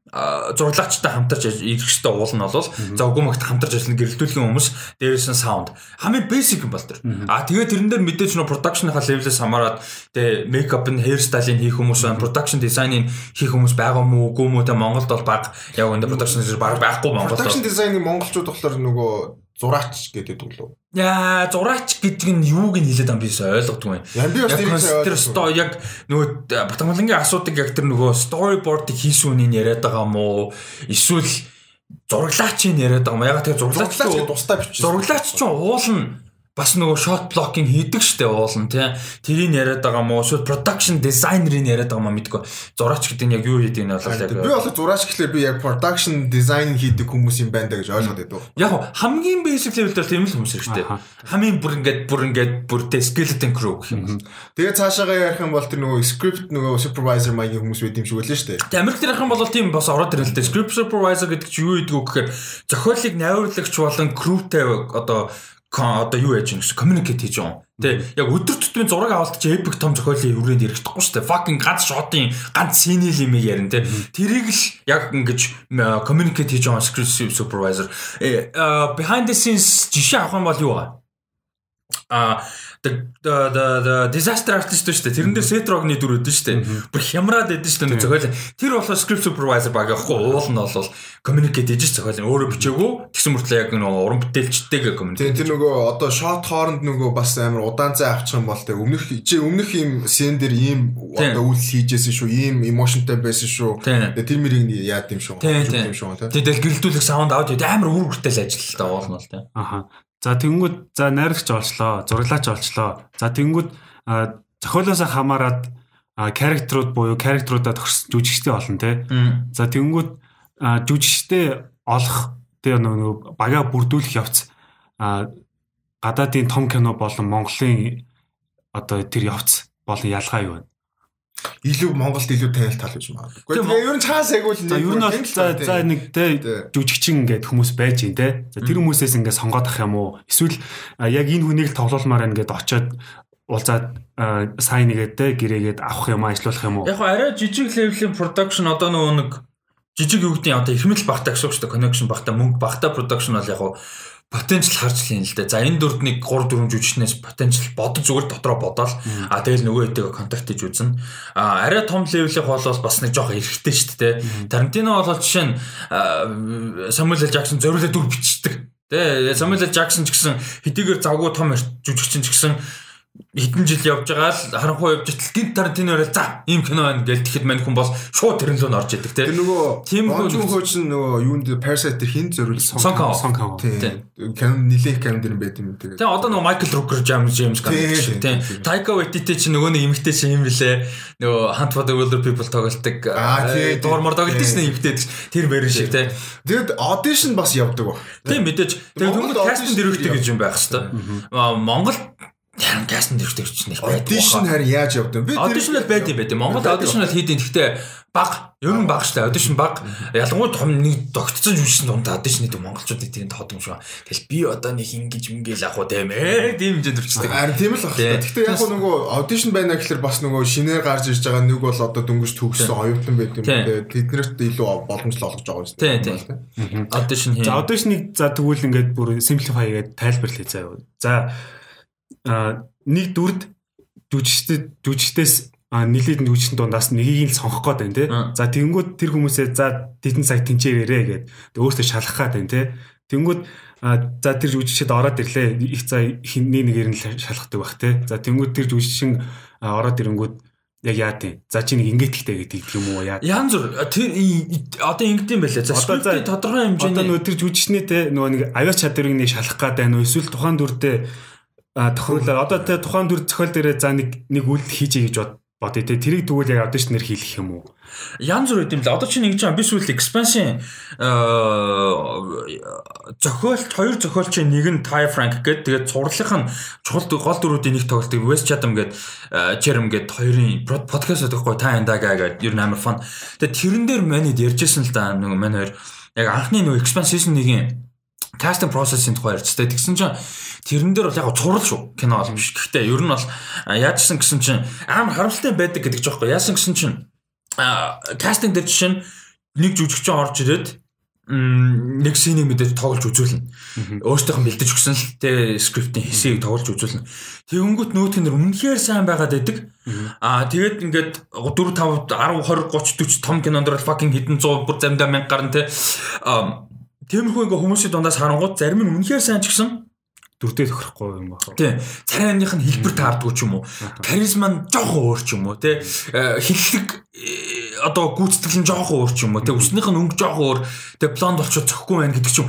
зурлаагчтай хамтарч ирэх хэрэгтэй уул нь бол за үгүмэгт хамтарч ажиллана гэрэлтүүлгийн хүмүүс дээрээс нь саунд хамгийн basic юм бол тэр. А тэгээд тэрэн дээр мэдээж нөө production-ийнхаа level-ээс хамаарат тэгээ makeup нь hair style-ing хийх хүмүүс байна, production design-ing хийх хүмүүс байгаа мó үгүй мó тэ Монголд бол баг яг энэ production баг байхгүй Монголд. Production design-ing монголчууд болохоор нөгөө зураач гэдэг үү? Яа, зураач гэдэг нь юуг нь хэлээд байгаа юм би ойлгодгүй. Яг би бас тэр стоо яг нөгөө Батмалангийн асуудаг яг тэр нөгөө storyboard-ыг хийсэн үнийн яриад байгаа мó эсвэл зураглаач нь яриад байгаа юм. Яг тэр зураглаач тусдаа бичсэн. Зураглаач ч уул нь бас нөгөө shot blocking хийдэг штэ уулан тий. Тэрийг яриад байгаа мó шууд production designer-ыг яриад байгаа мó мэдгүй. Зураач гэдэг нь яг юу хийдэг нь бол яг Би бол зураач гэхлээр би яг production design хийдэг хүмүүс юм байна да гэж ойлгоод байдаг. Яг хамгийн basic level дээр тийм л хүмүүс дээ. Хамгийн бүр ингээд бүр ингээд бүртэй skeleton crew гэх юм. Тэгээ цаашаагаа ярих юм бол тэр нөгөө script нөгөө supervisor маягийн хүмүүс байд юм шиг дээ. Тэгээ Америк дээр харах юм бол тийм бас ороод ирэл л дээ. Script supervisor гэдэг чинь юу гэдэг вэ гэхээр зохиолыг найруулагч болон crewтэй одоо одоо юу яаж юм гэсэн communicate хийж байгаа. Тэ яг өдөр тутмын зураг авалт чи epic том зохиолын өрөөнд ярихдаггүй шүү дээ. Fucking ганц шотын ганц сцений юм ярина тэ. Тэрийг л яг ингэж communicate хийж байгаа script supervisor. Behind the scenes жишээ авах юм бол юу вэ? А the the disaster artist шүү дээ. Тэрэн дээр set rock-ны дүр өгдөн шүү дээ. Бүр хямраад өгдөн шүү дээ зохиол. Тэр болохоор script supervisor баг яахгүй уул нь бол communicate хийж зохиол. Өөрөө бичээгүй. Тэгсэн мөртлөө яг нөгөө уран бүтээлчтэйгээ communicate. Тэр нөгөө одоо shot хооронд нөгөө бас амар удаан цай авчих юм бол тэг өмнөх өмнөх юм scene дээр ийм одоо үйлс хийжсэн шүү. Ийм emotionтэй байсан шүү. Тэр мэрийг яад юм шүү. Тийм шүү. Тэгэл гэрэлтүүлэх sound аудио амар үр хүртэл ажиллалтай уул нь бол тийм. Аха. За тэнгүүд за найрагч олчлоо, зураглаач олчлоо. За тэнгүүд зохиолоос хамаарат character-ууд буюу character-уудаа төгс жүжигчтэй олон тий. За тэнгүүд жүжигчтэй олох тий нөгөө бага бүрдүүлэх явц гадаадын том кино болон Монголын одоо тэр явц болон ялгаа юу вэ? Илүү Монголд илүү тайл тал гэж магадгүй. Тэгээ ер нь цаас айгуул за ер нь бол за за нэг те жүжигчин ингээд хүмүүс байж гин те. За тэр хүмүүсээс ингээд сонгоод ах юм уу? Эсвэл яг энэ хүнийг л тоглоулмаар ингээд очиод уулзаад сайн нэгээд те гэрээгээд авах юм ажиллуулах юм уу? Яг арай жижиг левелийн production одоо нөгөө нэг жижиг нь одоо их хэмэл багтаа гэсэн үг шүү дээ. Connection багтаа мөнгө багтаа production бол яг потенциал харж лин л дээ. За энэ дүрд нэг 3 4 жүжигчнээс потенциал бодож зүгээр дотроо бодоол. А тэгэл нөгөө хэдийгээ контакт хийж үзнэ. А арай том левелийнх бол бас нэг жоох эрэхтэй шүү дээ. Тарантино бол жишээ нь Самуэл Л Жаксон зориулаад дүр бичдэг. Тэ Самуэл Л Жаксон ч гэсэн хэдийгээр завгүй том жүжигчин ч гэсэн хэдэн жил явж байгаа л харанхуй явж итэл гинт Тарантино орол за ийм кино байна гэж тэгэхэд мань хүн бол шууд тэрэн лөө орж идэг те. Тэр нөгөө тийм хүн хөөч нөгөө юунд Parasite тэр хин зориул Сонкон Сонкон. Canon нилээх Canon дэр байт юм тэгээ. Тэгээ одоо нөгөө Michael Rooker James James шүү те. Taika Waititi чи нөгөө нэг эмэгтэй чи юм блэ нөгөө Hunt for the Wilder People тоглолтог дуурмар тоглолт шнэ эмэгтэй тэр мэрэн шиг те. Тэгэд audition бас явдаг ба. Тийм мэдээж. Тэгээ хүмүүс casting дэрвэгтэй гэж юм байх хэвээр. Монгол Харин кастинг дэрвтэй ч нэг байдаг. Audition харин яаж явдаг вэ? Audition л байд юм байд. Монгол audition л хийдин. Гэхдээ баг, ер нь баг штэ. Audition баг. Ялангуяа том нэг тогтцсон жүжигчсэн дунд audition гэдэг монголчуудыг тийм тоод юм шиг. Тэгэл би одоо нэг ингэж мгил ах уу тийм ээ. Тийм хэмжээнд үрчдэг. Харин тийм л баг. Гэхдээ яг нөгөө audition байна гэхэлэр бас нөгөө шинээр гарч ирж байгаа нэг бол одоо дөнгөж төгссөн оюутан байт юм дээ. Тэднэрт илүү боломжтой олгож байгаа юм шүү дээ. Тийм. Audition хий. За audition-ыг за тэгвэл ингээд бүр simplify гэдэг тайлбарлая заа. За нэг дүрд жүжигчдэд жүжигчдээс нилээд жүжигчдэн дундаас нэгийг л сонгох гээд байна тий. За тэгэнгүүт тэр хүмүүсээ за тэтэн цаг тэнцээрээ гээд өөртөө шалгах гээд байна тий. Тэгэнгүүт за тэр жүжигчд ороод ирлээ. Их за хинний нэгээр нь шалгадаг бах тий. За тэгэнгүүт тэр жүжигчин ороод ирэнгүүт яг яа тийм. За чи нэг ингээд ихтэй гэдэг юм уу яа. Ян зүр тэр одоо ингээд юм байлаа. За скриптийн тодорхой хэмжээний одоо нөгөө тэр жүжигчний те нөгөө нэг авиа чадварыг нэг шалгах гээд байна уу эсвэл тухайн дүрдээ тохируулаад. Одоо тэ тухайн төр зохиол дээрээ за нэг нэг үйл хийжээ гэж бодъё тэ тэрийг тэгвэл яг audition нэр хийх юм уу? Ян зүр үт юм л. Одоо чинь ингэж байгаа би сүүл expansion зохиолч хоёр зохиолч нэг нь Ty Frank гэдэг тэгээд цувралынх нь чухал гол дөрүүдийн нэг тоглолтыг West Chatham гэдэг Jerem гэдэг хоёрын подкаст өгөхгүй та эндага гэдэг ер нь амар фан тэгээд тэрэн дээр манайд ярьжсэн л да. Нэг мань хоёр. Яг анхны нэг expansion нэг casting process-ийн тухай ярьж таа. Тэгсэн чинь тэрэн дээр бол яг цуврал шүү. Кино бол биш. Гэхдээ ер нь бол яажсан гэсэн чинь амар харамсалтай байдаг гэдэг ч аахгүй. Яасан гэсэн чинь кастинг дээр жишээ нь нэг жүжигчин орж ирээд нэг синийг мэдээж тоглож үзүүлнэ. Өөртөөх нь бэлдэж өгсөн л тэ скриптийн хэсгийг тоглож үзүүлнэ. Тэгэнгүүт нөөтг нь үнэхээр сайн байгаад байдаг. Аа тэгээд ингээд 4 5 10 20 30 40 том кинонд бол fucking хэдэн 100 бүр заримдаа 1000 гарна тэ. Аа Тиймэрхүү ингээ хүмүүсийн дундаас харангууд зарим нь үнэхээр сайн ч гэсэн дүрдээ тохирохгүй юм байна. Тийм. Царайных нь хэлбэр таардгүй ч юм уу. Каризма нь жоохон өөр ч юм уу, тий. Хиллэг одоо гүйцэтгэл нь жоохон өөр ч юм уу те өснийх нь өнгө жоохон өөр те блонд болчиход зөхгүй байх гэдэг ч юм.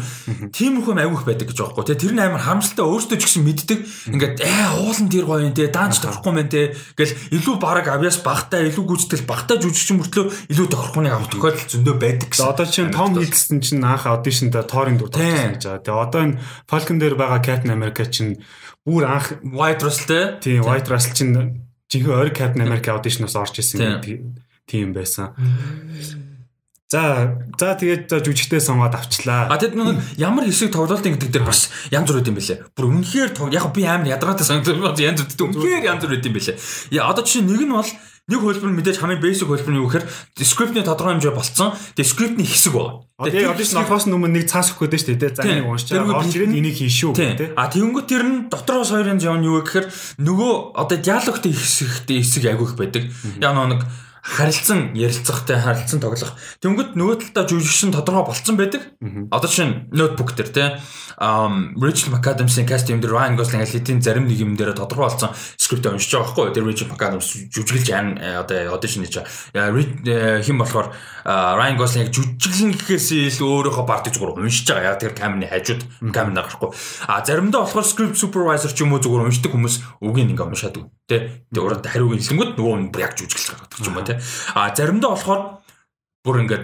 Тиймэрхүү юм айгүйх байдаг гэж байгаа хгүй те тэр нь амар харамсалтай өөртөө ч гэсэн мэддэг. Ингээд ээ уулан тэр гоё юм те даанч тохирохгүй мэн те гэл илүү бараг авьяас багтаа илүү гүйцэтгэл багтаа жүжигчин мөртлөө илүү тохирохны авах тохиолдол зөндөө байдаг гэсэн. Одоо чинь Том Hiddleston чинь анх аудишнда Thor-ын дүр тоглосон гэж байгаа. Тэгээ одоо энэ Falcon дээр байгаа Captain America чинь бүр анх White Russell те тийм White Russell чинь жинхэнэ ориг Captain America аудишноос орж исэн тийм байсан. За за тэгээд жүжигтэй сонгоод авчлаа. А тэгэд нэг ямар хэсэг тоглолтын гэдэг дээр бас янз бүр үт юм бэлээ. Бүр үнэхээр яг би амар ядаргаатай санагдав янз бүрт үнэхээр янз бүр үт юм бэлээ. Я одоо чинь нэг нь бол нэг хөлбөр мэдээж хамгийн basic хөлбөр нь юу гэхээр script-ний тодорхой хэмжээ болцсон. Тэгээ script-ний хэсэг байна. Тэгээ audition орохоос өмнө нэг цаас өгөх гэдэг шүү дээ. За энийг уншчаа. Орж ирээд энийг хийн шүү гэдэг. А тэгэнгүүт тэр нь дотроос хоёрын зам юу гэхээр нөгөө одоо диалогтой хэсэгтэй хэсэг агиух байдаг. Яг нэг харилцан ярилцахтай харилцан тоглох. Тэнгөт нөгөө талдаа жүжигчин тодорхой болцсон байдаг. Одоо чинь ноутбук дээр те um Rachel McAdams-ийн cast юм дээр Ryan Gosling алитийн зарим нэг юм дээр тодорхой болсон скрипт уншиж байгаа байхгүй. Тэр Rachel McAdams жүжиглж яан одоо audition хийж байгаа. Хим болохоор Ryan Gosling жүжиглэн гэхээс илүү өөрөөхөө бардаж зүгээр уншиж байгаа. Яг тэр камерны хажууд камер гарахгүй. А заримдаа болохоор script supervisor ч юм уу зүгээр уншдаг хүмүүс үгийг ингээ уншаад үү. Тэ. Урд хариуг хэлэнгүүт нөгөө нь бүр яг жүжиглэж гаргадаг ч юм уу те. А заримдаа болохоор бүр ингээд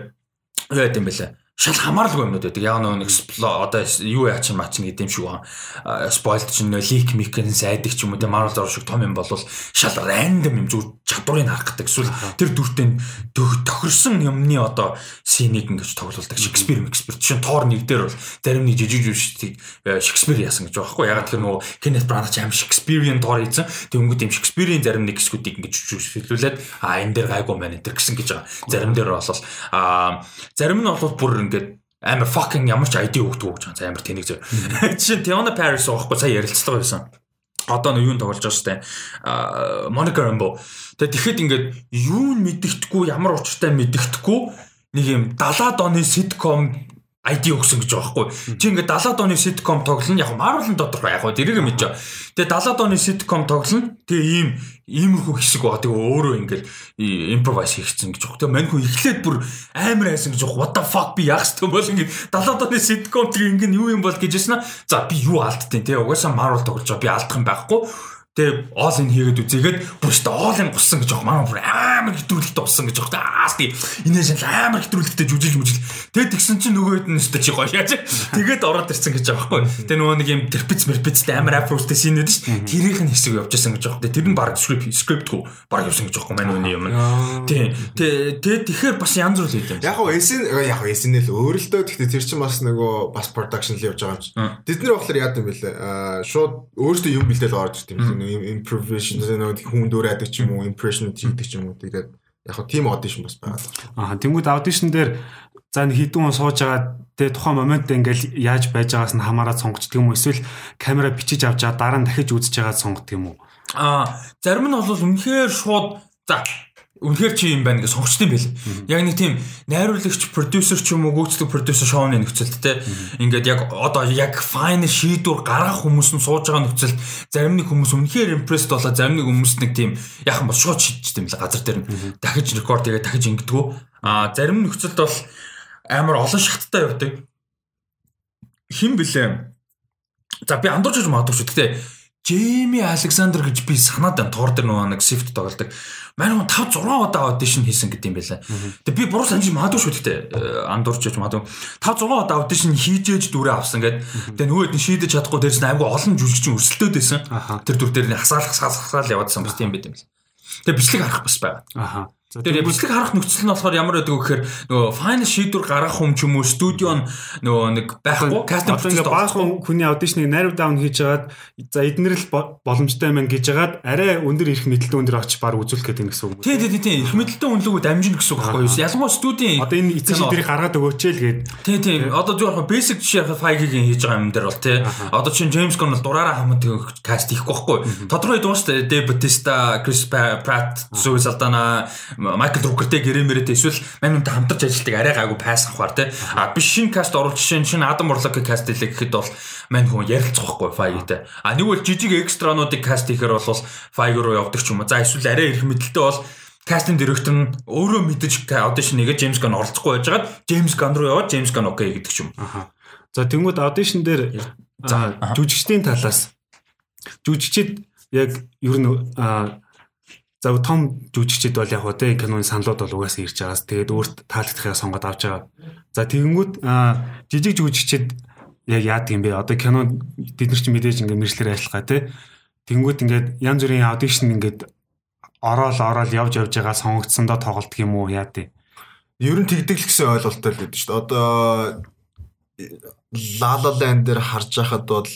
юу яд юм бэлээ шал хамааралгүй юмнууд байдаг. Яг нэг одоо юу яач юм ач гэдэг юм шиг байна. Спойлд чинь лик микэн сайдаг ч юм уу те Marvel зур шиг том юм бол шал рандом юм зүг чадварыг харах гэдэг. Эсвэл тэр дүртэн тохирсон юмны одоо синийг ингэж тоглолдог. Шекспир Шекспир чинь тоор нэг дээр бол зарим нэг жижиг жүжигчдийг Шекспир яасан гэж байгаа хгүй. Яг тэр нөгөө Kenneth Branagh аим Шекспирийн тоор хийсэн. Тэнгүүд юм Шекспирийн зарим нэг хэсгүүдийг ингэж жүжиглүүлээд а энэ дээр гайгүй маань энэ гэсэн гэж байгаа. Зарим дээр бол а зарим нь бол бүр ингээд амар fucking ямар ч ID өгдөг гэж байгаа. Амар тэнийг зөв. Жишээ нь Tiana Paris уухгүй сая ярилцлага байсан. Одоо нэг юунд тоглож байгаа штэ. А Monica Rambeau. Тэгээ тэгэхэд ингээд юу нь мэддэхдэггүй ямар учиртай мэддэхдэггүй нэг юм 70-аад оны sitcom ID өгсөн гэж байгаа байхгүй. Чи ингээд 70-аад оны sitcom тоглоно яг Marvel-ын тодорхой яг тэрийг мэдэж байгаа. Тэгээ 70-аад оны sitcom тоглоно. Тэгээ ийм иймэрхүү хэсэг байгаа. Тэгээ өөрөө ингээд improvise хийчихсэн гэж байгаа. Тэгээ маньхүү эхлээд бүр амар айсан гэж what the fuck би яах ёстой бол ингээд 70-аад оны sitcom тэгээ ингээд юу юм бол гэж яснаа. За би юу алдтیں۔ Тэгээ угаасаа Marvel тоглож байгаа. Би алдах юм байхгүй. Тэгээ оол ин хийгээд үзээгээд бүр өстө оол ин гуссан гэж байгаа. Манай бүр амар хэтрүүлэлтэй болсон гэж байгаа. Аас тий энэ шал амар хэтрүүлэлтэй жүжиглж мүжил. Тэгээ тэгсэн чинь нөгөө хэд нь өстө чи гоё яаж. Тэгээд ороод ирсэн гэж байгаа байхгүй. Тэгээ нөгөө нэг юм терпиц мерпицтэй амар афростэй синэд шүү. Тэрийнх нь хэсэг явж исэн гэж байгаа. Тэр нь баг скрипт скриптгүй баг явсан гэж байгаа. Манай үний юм. Тий. Тэгээ тэгэхээр бас янз бүр л хийдэг. Яг гоо эсэн яг гоо эсэн л өөрөлдөө гэхдээ тэр чинь бас нөгөө бас production л явж байгаа юм чи. Тэд нар болохоор яад юм бэлээ. Шууд өөртөө юм бэлдээл орж ирд юм impression нэг хүн дөөрөөд ч юм уу impression хийдэг ч юм уу тэгээд яг хөө team audition бас байгаа. Аа тэнгууд audition дээр за нэг хідэн хүн сууж байгаа тэгээ тухайн момент ингээл яаж байж байгаас нь хамаараад сонгочдөг юм уу эсвэл камера бичиж авч байгаа дараа нь дахиж үзэж байгаад сонгодог юм уу? Аа зарим нь бол үнэхээр шууд за үнэхээр чи юм байна гэж сонгочтой юм байл. Яг нэг тийм найруулагч, продюсер ч юм уу гүйцэтгэх продюсер шоуны нөхцөлд те. Ингээд яг одоо яг файнл шийдвэр гаргах хүмүүс нь сууж байгаа нөхцөлд зарим нэг хүмүүс үнэхээр импрессд болоо зарим нэг хүмүүс нэг тийм яхан бол шууд шийдчихсэн юм л газар дээр нь. Дахиж рекорд тэгээ дахиж ингэдэггүй. А зарим нөхцөлд бол амар олон шаттай явдаг. Хин блэ? За би андуурч магадгүй шүү. Гэтэ Джейми Александр гэж би санаад байна. Тор дээр нөгөө нэг Swift тоглодог. Манай хүн 5 6 удаа аудишн хийсэн гэдэг юм байлаа. Тэгээ би буруу санаж магадгүй шүү дээ. Андуурч яж магадгүй. 5 6 удаа аудишн хийжээж дүрээ авсан гэдэг. Тэгээ нөгөө хэд нь шийдэж чадахгүй дээрс аймаг олон жүжигчин өрсөлдөөд байсан. Тэр дүр дээр нь хасаал хасаал хасаал яваадсан бас тийм байт юм. Тэгээ бичлэг харах бас байгаа. Аха. Тэгээ бичлэг харах нөхцөл нь болохоор ямар байдаг вэ гэхээр нөгөө файнал шийдвэр гаргах хүм ч юм уу студио нь нөгөө нэг байхгүй кастинг процесс баахан хүний аудишныг narrow down хийж хагаад за эднэр л боломжтой юм гэж хагаад арай өндөр ирэх мэдлэлтэй өндөр очиж баг үзүүлэх гэдэг гэсэн үг. Тий, тий, тий. Их мэдлэлтэй үнэлгөө дамжина гэсэн үг байхгүй юу? Ялангуяа студийн одоо энэ эцэг шийдвэрийг гаргаад өгөөч л гээд. Тий, тий. Одоо зүгээр basic жишээ файгийн хийж байгаа юм дээр бол тий. Одоо чинь James Gunn бол дураараа хамт каст хийхгүй байхгүй. Тодорхой дуустай Bautista, Chris Pratt, Zoe Saldana Майкл Рукертэй гэрэмэрэтэй эсвэл мань юмтай хамтарч ажилладаг арай гайгүй пасс авахар те. А биш шин каст оруулж шин шин Адам Орлогийн каст хэлэх гэхэд бол мань хүн ярилцахгүй файгтэй. А нэг бол жижиг экстрануудыг каст хийхээр бол файг руу явдаг ч юм уу. За эсвэл арай их мэдлэлтэй бол кастинг директор нь өөрөө мэдэж аудишн нэгэ Джеймс Ган оролцохгүй байж байгаад Джеймс Ган руу яваад Джеймс Ган окей гэдэг ч юм. За тэнгууд аудишн дээр За, жүжигчдийн талаас жүжигчид яг ер нь за том жүжигчид бол яг хөө тэ киноны саналууд бол угаасаа ирж байгаас тэгээд өөрт таалагдахыг сонгоод авч байгаа. За тэгэнгүүт жижиг жүжигчид яг яад юм бэ? Одоо кино бид нар ч мэдээж ингээд мэржлэр ажиллагаа тэ. Тэнгүүт ингээд янз бүрийн аудишн ингээд ороод ороод явж явж байгаа сонгогдсондоо тоглолт юм уу яа тий. Ер нь тэгдэг л гэсэн ойлголттой л байдаг шүү дээ. Одоо La La Land дээр харж байхад бол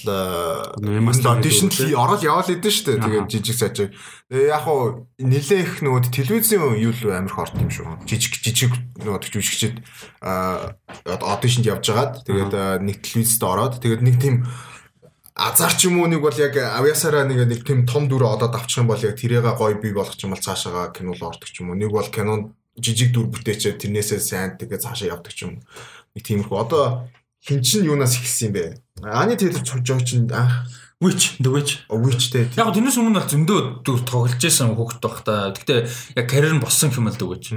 Ямаас аудишн ороод яваал идэв шүү дээ. Тэгээд жижиг сажиг. Тэгээ яг хуу нилээ их нөгөө телевизийн юу л амир хорт юм шүү. Жижиг жижиг нөгөө жүжигчд аудишнд явж байгаад тэгээд нэг телевизэд ороод тэгээд нэг тийм азар ч юм уу нэг бол яг авьяасаараа нэг нэг тийм том дүр одоод авчих юм бол яг тэрийгээ гоё бий болгох юм бол цаашаага кино руу ордог ч юм уу. Нэг бол кинонд жижиг дүр бүтээчээ тэрнээсээ сайн тэгээ цаашаа явдаг ч юм уу. Нэг тиймэрхүү. Одоо хин чин юунаас ихсэн юм бэ? Ани Тейлор жоо чин аа Witch, The Witch. Witchтэй. Яг тэрнээс өмнө бол зөндөө тоглож байсан хүүхэд багта. Гэхдээ яг карьер нь болсон юм л Witch.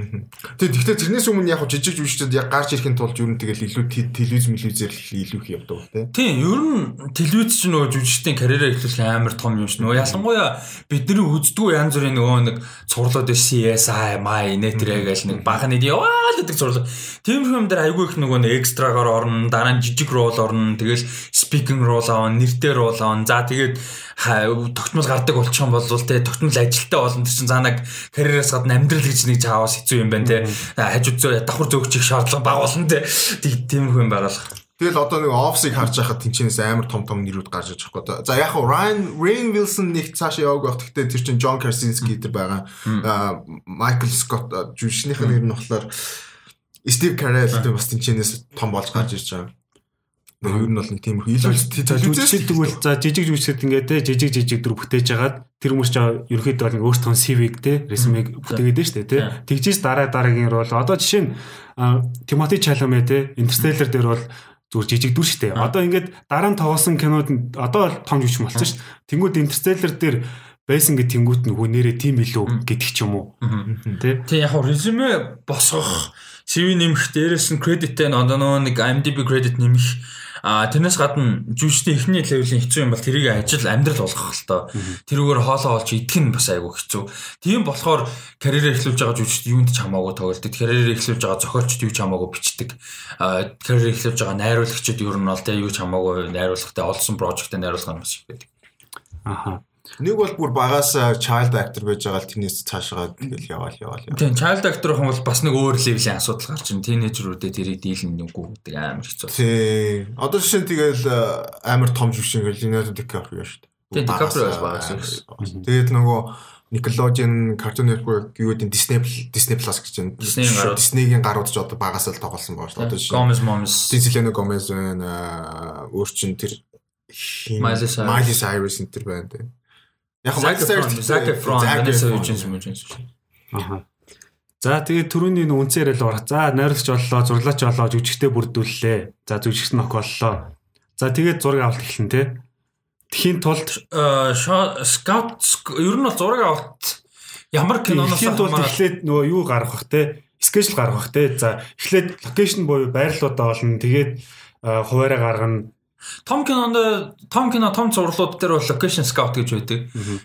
Тэгээ гэхдээ тэрнээс өмнө яг жижиг жүжигчд яг гарч ирэхин тулд юу н тэгэл илүү телевиз мэлвизээр илүү их явдаг тий. Тийм, ер нь телевиз ч нөгөө жүжигчдийн карьераа эхлүүлэх амар том юм ш. Нөгөө ялангуяа бидний үздэггүй янз бүрийн нөгөө нэг цувралууд CSI, MI, Netreg гэл нэг бахны яваа л гэдэг цуврал. Тийм юм дээр айгүй их нөгөө нэг экстрагаар орно, дараа нь жижиг рол орно, тэгэл speaking role аван, нэртэй role аван За тэгээд тогтмол гардаг болчих юм бол те тогтмол ажилтаа болно тэр чинь заанаг карьераас гадна амьдрал гэж нэг чаавас хэцүү юм байна те хажууд зөө давхар зөөгчих шаардлага бага болно те тиймэрхүү юм байгалах. Тэгэл одоо нэг офсыг харж байхад тэнчэнээс амар том том нэрүүд гарч иж байгаа. За яг хуу Ryan Rain Wilson нэг цаашаа яваг байх. Гэхдээ тэр чинь John Krasinski тэр байгаа. Michael Scott жүжигчнийх нэр нь болохоор Steve Carell гэдэг бас тэнчэнээс том болж гарч ирж байгаа. Ер нь бол нэг тийм их илүү жүжигчд тэгвэл за жижиг жүжигчд ингээд те жижиг жижиг дүр бүтээж хагаад тэр хүмүүс ч ерөөхдөө бол өөртөө CV-г те резюмег бүтээгээд дээ штэ те. Тэгжээс дараа дараагийн рол одоо жишээ нь Тимоти Чаламе те Интерстеллар дээр бол зүгээр жижиг дүр штэ. Одоо ингээд дараа нь тоглосон кинод одоо бол том жүжигч болсон штэ. Тэнгууд Интерстеллар дээр байсан гэд тэнгуут нөгөө нэрээ тийм илүү гэдэг ч юм уу. Тий яг резюме босгох CV нэмэх дээрээс нь кредиттэй одоо нэг IMDb кредит нэмэх А тэрнээс гадна жүжигчдийн эхний левелийн хэцүү юм бол тэрийг ажил амьдрал болгох л тоо. Тэрүүгээр хоолоо олж идэх нь бас айгүй хэцүү. Тийм болохоор карьерээ эхлүүлж байгаа жүжигчд юунд ч хамаагүй тоглолдог. Карьерээ эхлүүлж байгаа зохиолчд юу ч хамаагүй бичдэг. А карьерээ эхлүүлж байгаа найруулагчид ер нь бол тэ юу ч хамаагүй найруулгатай олсон прожектыг найруулах нь бас их байдаг. Аха. Нэг бол бүр багаас child actor байж байгаа л тэрнээс цаашгаа тэгэл яваал яваал. Тийм child actor хүн бол бас нэг өөр левелийн асуудал гарч ин тинейжрүүдэд тэрийг дийлэн нүггүй гэдэг амар хэцүү. Тийм. Одоо жишээ нь тэгэл амар том жүжиг ингээл Leonardo DiCaprio шүү дээ. Тийм DiCaprio бас багаас. Тэгээд нөгөө Nickelodeon Cartoon Network юу гэдэг Disney Disney Plus гэж байна. Disney-ийн гарууд ч одоо багаас л тоглосон байгаа шүү дээ. Gomez Moms, Selena Gomez байна. Өөр чин тэр Miley Cyrus энэ төр байна тийм. Яг Cyrus, Zac Efron, Vanessa Hudgens юм уу? Аха. За тэгээд түрүүний нөө үнцээр л урах. За найруулагч боллоо, зурлаач боллоо, жүжигчтэй бүрдүүллээ. За жүжигч нөх боллоо. За тэгээд зураг авалт эхэлнэ те. Тхийн тулд скаут ер нь бол зураг авалт ямар киноноос тулд эхлээд нөгөө юу гаргах бах те. Скежл гаргах те. За эхлээд локейшн буюу байрлалуудаа олно. Тэгээд хуваараа гаргана Том кинонд том кино том зурлууд дээр бол location scout гэж байдаг.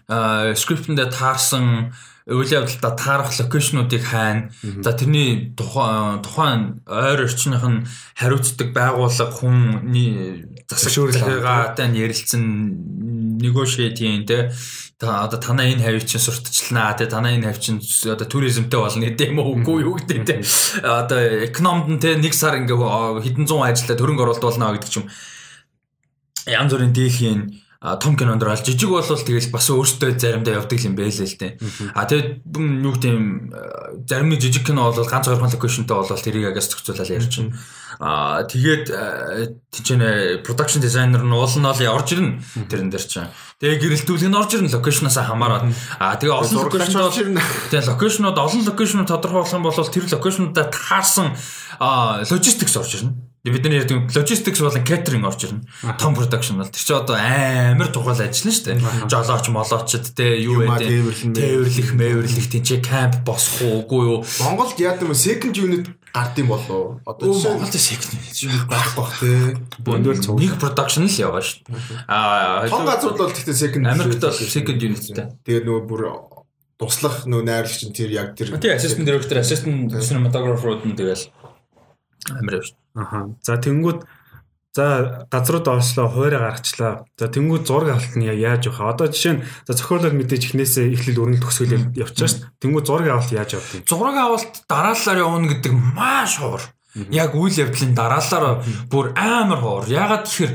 Аа скриптэндээ таарсан үйл явдалтай таарах локейшнуудыг хайна. За тэрний тухайн ойр орчных нь хариуцдаг байгууллага хүн засаг хөдөлгөөтэй ярилцсан negotiate-ийн те. Та одоо танаа энэ хавь чинь сурталчлана те танаа энэ хавь чинь одоо туризмтэй болно гэдэг юм уу? Үгүй юу гэдэг те. Одоо экономд нь те нэг сар ингээ хэдэн зуун ажилтаа төрөнг оруулалт болно гэдэг ч юм янз бүрийн дийлхийн том кинонд орол жижиг бол тэгэл бас өөртөө заримдаа явдаг юм байл л дээ. А тэгээд юу гэдэг юм зарим нэг жижиг кино бол ганц хоёр локейшнтэй бол тэрийг агаас зохицуулаад ярьж байна. А тэгээд тийчнэ production designer нь уул нь ол орж ирнэ тэрэн дээр чинь. Тэгээ гэрэлтүүлэг нь орж ирнэ локейшноос хамаарат. А тэгээ олон локейшнууд тэгээ локейшнууд олон локейшнууд тодорхойлох юм бол тэр локейшнуудаа таарсан логистикс орж ирнэ бид нар ярьдаг logistics болон catering орж ирнэ. Том production бол тэр чинь одоо амар тухайл ажиллана шүү дээ. Жолооч, молоочд те юу бэ. Тээвэрлэх, мэвэрлэх тийч camp босох уу, үгүй юу? Монголд яадаг юм second unit гардыг болов. Одоо Өө жишээ Монголд second байх бах тий. Бөндөл цуг. нэг production л яваа шүү дээ. Аа Том газрууд бол тэгтээ second Америкт бол second unitтэй. Тэгээд нөгөө бүр туслах нөгөө найрлагч нь тэр яг тэр Тий, assistant director, assistant cinematographer нь тэгэл амар явж. Аха. За тэнгүүд за газрууд олслоо, хуурай гаргачлаа. За тэнгүүд зураг авалт нь яаж явах вэ? Одоо жишээ нь за зохиолол мэдээж ихнээсээ эхлэл өрнө төгсгөл явж байгаа шүү дээ. Тэнгүүд зураг авалт яаж вэ? Зураг авалт дараалалаар явна гэдэг маш ховор. Яг үйл явдлын дараалалаар бүр амар ховор. Ягаад тэгэхээр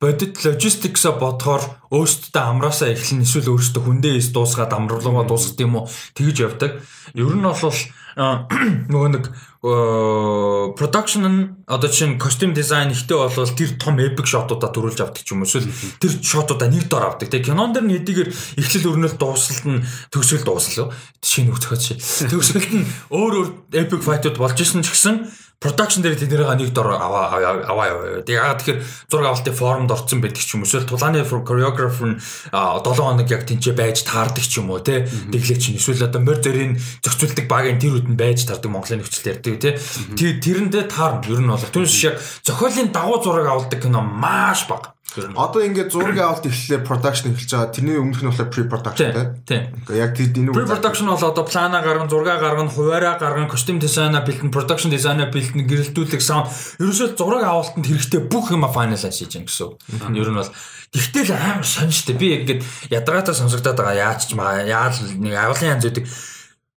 бодит логистиксаа бодохоор өөрсдөө амраасаа эхлэн эсвэл өөрсдөө хүндээ ис дуусгаад амруулгаа дуусгах юм уу тэгж явдаг. Ер нь бол нөгөө нэг production нь одоо чинь костюм дизайн ихтэй болвол тэр том epic shot-уудаа төрүүлж авдаг ч юм уу эсвэл тэр shot-уудаа нэг дор авдаг. Тэгээ кинон дэр нь эдгээр эхлэл өрнөл дуусалт нь төгсгөл дуусал. Шинэ үг зохиоч. Төгсгөлт нь өөр өөр epic fight-ууд болж исэн ч гэсэн production дээр тэднийгээ нэг дор аваа аваа аваа. Тэгээ яагаад тэгэхээр зураг авалтын форумд орцсон байдаг ч юм уу. Эсвэл тулааны choreographer нь 7 хоног яг тэнцээ байж таардаг ч юм уу те. Тэглээч нь эсвэл одоо морь зорийн зохицуулдаг багийн тэр үд нь байж таардаг Монголын нөхцөл ярьдаг те. Тэр тэрэндээ таарна. Ер нь бол түнш яг зохиолын дагуу зураг авалдаг кино маш бага. Одоо ингээд зураг авалт эхлэхээр production эхэлж байгаа. Тэрний өмнөх нь болохоор pre-production тий. Тийм. Гэхдээ яг тэр энэ Pre-production бол одоо плана гарган, зураг гарган, хуваараа гарган, костюм дизайна бэлтэн, production дизайна бэлтэн, гэрэлтүүлэх саунд. Ерөөсөө зураг авалтанд хэрэгтэй бүх юм finalize хийж юм гэсэн. Ер нь бол Гэхдээ л амар сонжтой. Би ингээд ядаргаатай сонсогдоод байгаа. Яаж ч маа яаж нэг авлын янз үүдэг.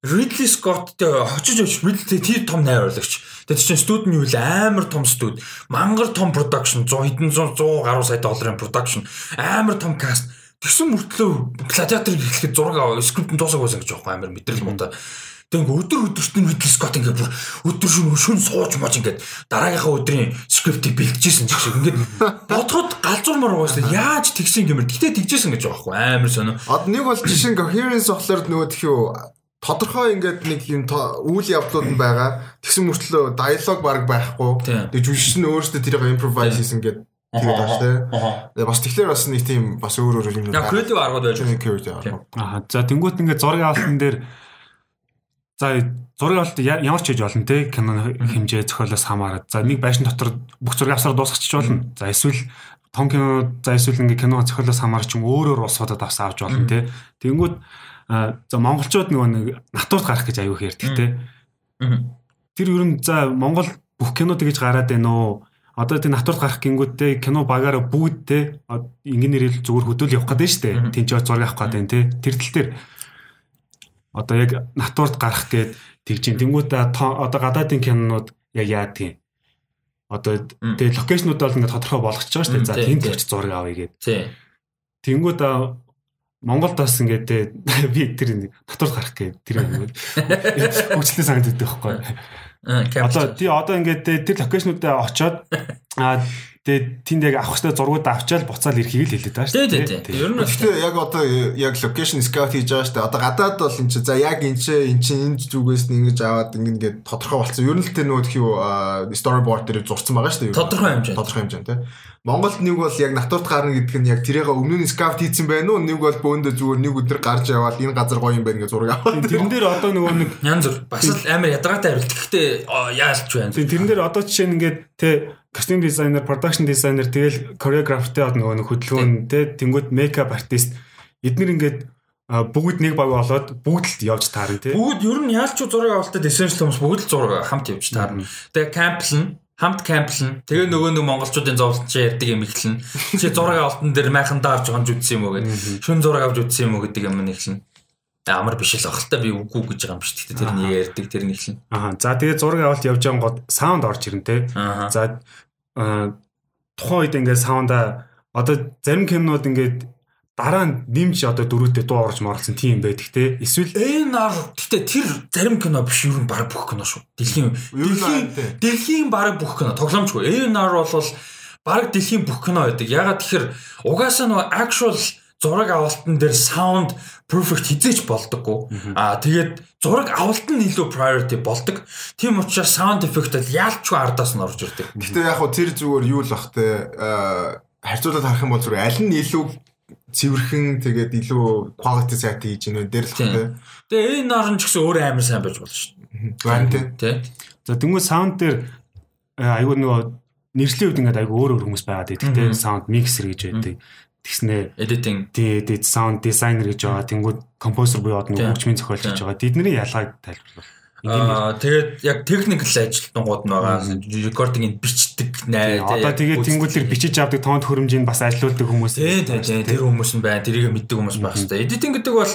Ridley Scott-тэй очиж очиж Ridley тэр том найруулагч. Тэгээд чинь студ нь юу вэ? Амар том студ. Мангар том production 100 хэдэн 100 100 гаруй сая долларын production. Амар том cast. Тэгсэн мөртлөө гладиатор эхлэхэд зураг аваа скрипт нь дуусаагүй гэсэн гэж байгаа амар мэдрэл мунта. Тэгээ ингээ өдөр өдөрт нь Ridley Scott ингээ бүр өдөр шөнө шөн сууж маж ингээ дараагийнхаа өдрийн скриптийг бэлтжижсэн ч шиг ингээ бодоход галзуурмаар байгаа шүү дээ. Яаж тэгсэн гэмээр. Гэтэ тэгжсэн гэж байхгүй амар сонио. Одоо нэг бол жишээ coherence болохоор нөгөө тхиүү тодорхой ингээд нэг юм үйл явдлууд нь байгаа. Тэгсэн мөртлөө диалог баг байхгүй. Тэгээ жүжигч нь өөрөөсөө тэрийг improvise хийсэн гэдэг тэгээд байна шүү дээ. Бас тэгэхээр бас нэг тийм бас өөр өөр юм Яг creative аргууд байж Нэг creative арга. Аа за тэнгуут ингээд зураг авалтан дээр за зураг авалт ямар ч хийж болно те кино хэмжээ зохиолоос хамаарат. За нэг байшин дотор бүх зураг авсаар дуусгачих болно. За эсвэл том кино за эсвэл ингээд кино зохиолоос хамаарч юм өөрөөр улсуудад авсан авч болно те. Тэнгуут за монголчууд нөгөө нэг натурд гарах гэж аюух ярьдаг те. Тэр ер нь за Монгол бүх кино тэгж гараад байна уу? Одоо тийм натурд гарах гингүүдтэй кино багаараа бүгд те инженер хэл зүгээр хөдөөл явах гэдэг нь шүү дээ. Тинч зураг авах гэдэг те. Тэр тал дээр одоо яг натурд гарах гээд тэгж ин тэнгуүтэ одоо гадаадын кинонууд яг яадгийг одоо тэгээ локейшнууд бол ингээд тодорхой болгочихж байгаа шүү дээ. За тэнд л очиж зураг авъя гээд. Тий. Тэнгүүд Монголд бас ингээд би тэр нэг натурд гарах гээд тэр ингээд хөгжлөө санагддаг байхгүй. Одоо тий одоо ингээд тэр локейшнуудаа очоод а тэгээ тэнд яг авах хэрэгтэй зургууд авчаал буцаал ирэхийг л хэлээд байгаа шүү Тий, тий, тий. Ер нь бол Гэхдээ яг одоо яг location scout хийж байгаа шүү дээ. Одоо гадаад бол энэ чи за яг энэ чи энэ чи энэ зүгээс нь ингэж аваад ингэ ингээд тодорхой болсон. Ер нь л тэр нөгөө тхиүү storyboard дээр зурцсан байгаа шүү дээ. Тодорхой хэмжээнд. Тодорхой хэмжээнд тий. Монголд нэг бол яг натурт гарна гэдэг нь яг тэрийг өмнө нь scout хийсэн байх уу? Нэг бол бөөндөө зүгээр нэг өдөр гарч яваад энэ газар гоё юм байна гэж зураг аваад. Тэрэн дээр одоо нөгөө нэг янз бүр бас л амар ядаргаатай хариулт. Гэхдээ яалч? Тийм тэрэн дээр одоо жишээ нь ингээд те костюм дизайнер, production дизайнер тэгэл choreographerтэй одоо нөгөө нэг хөдөлгөөн те тэнгууд makeup artist. Эднэр ингээд бүгд нэг баг болоод бүгд л явж таарна те. Бүгд ер нь яалч уу зураг авалтад essential хүмүүс бүгд л зураг хамт явж таарна. Тэгээ камплн хамт камплн тэгээ нөгөө нэг монголчуудын зовлон чи ярьдаг юм ихлэн чи зураг авалтан дээр майхандаа авч хонж үтсэн юм уу гэдэг шүн зураг авч үтсэн юм уу гэдэг юм нэхлэн амар биш л ахalta би үгүй гэж байгаа юм шүү дээ тэр нэг ярьдаг тэр нэхлэн Аа за тэгээ зураг авалт явж байгаа гот саунд орж ирнэ. Аа. За тухайн үед ингээд саунда одоо зарим кинонууд ингээд дараа нь нэмж одоо дөрүүдээ дуу орж морлсон тийм байдаг те. Эсвэл ANR гэтээ тэр зарим кино биш ер нь баг бүх кино шүү. Дэлхийн дэлхийн дэлхийн баг бүх кино тоглоомжгүй. ANR бол баг дэлхийн бүх кино байдаг. Ягаад тэгэхээр угаасаа нөгөө actual зураг авалтан дээр sound perfect хизээч болдоггүй. Аа тэгээд зураг авалт нь илүү priority болдог. Тийм учраас sound effect л яалчгүй ардаас нь орж ирдэг. Гэтэ яг хөө тэр зүгээр юу л бах те харьцуулаад харах юм бол зүгээр аль нь илүү цэвэрхэн тэгээд илүү quality set хийж ийнэ дээр л те. Тэгээ энэ нарын ч гэсэн өөрөө амар сайн байж болно шүү дээ. Гэн те. Тэ. За тэнгуү саунд дээр айгүй нөгөө нэршлийн үед ингээд айгүй өөр өөр хүмүүс байгаад байдаг те саунд миксер гэж байдаг. Тэгснэ Editing. тий тий саунд дизайнер гэж байгаа. Тэнгүүд композер буюу одоо хөгжмийн зохиолч гэж байгаа. Тэдний ялгааг тайлбарлах. Аа тэгээд яг техникл ажилтнууд нь байгаа. Рекординг бичдэг най. Одоо тэгээд тэнгүүдээр бичиж авдаг тоонд хөрөмжийг бас ажилуулдаг хүмүүс. Тий, тий, тэр хүмүүс нь байна. Тэрийг мэддэг хүмүүс байх хэрэгтэй. Editing гэдэг бол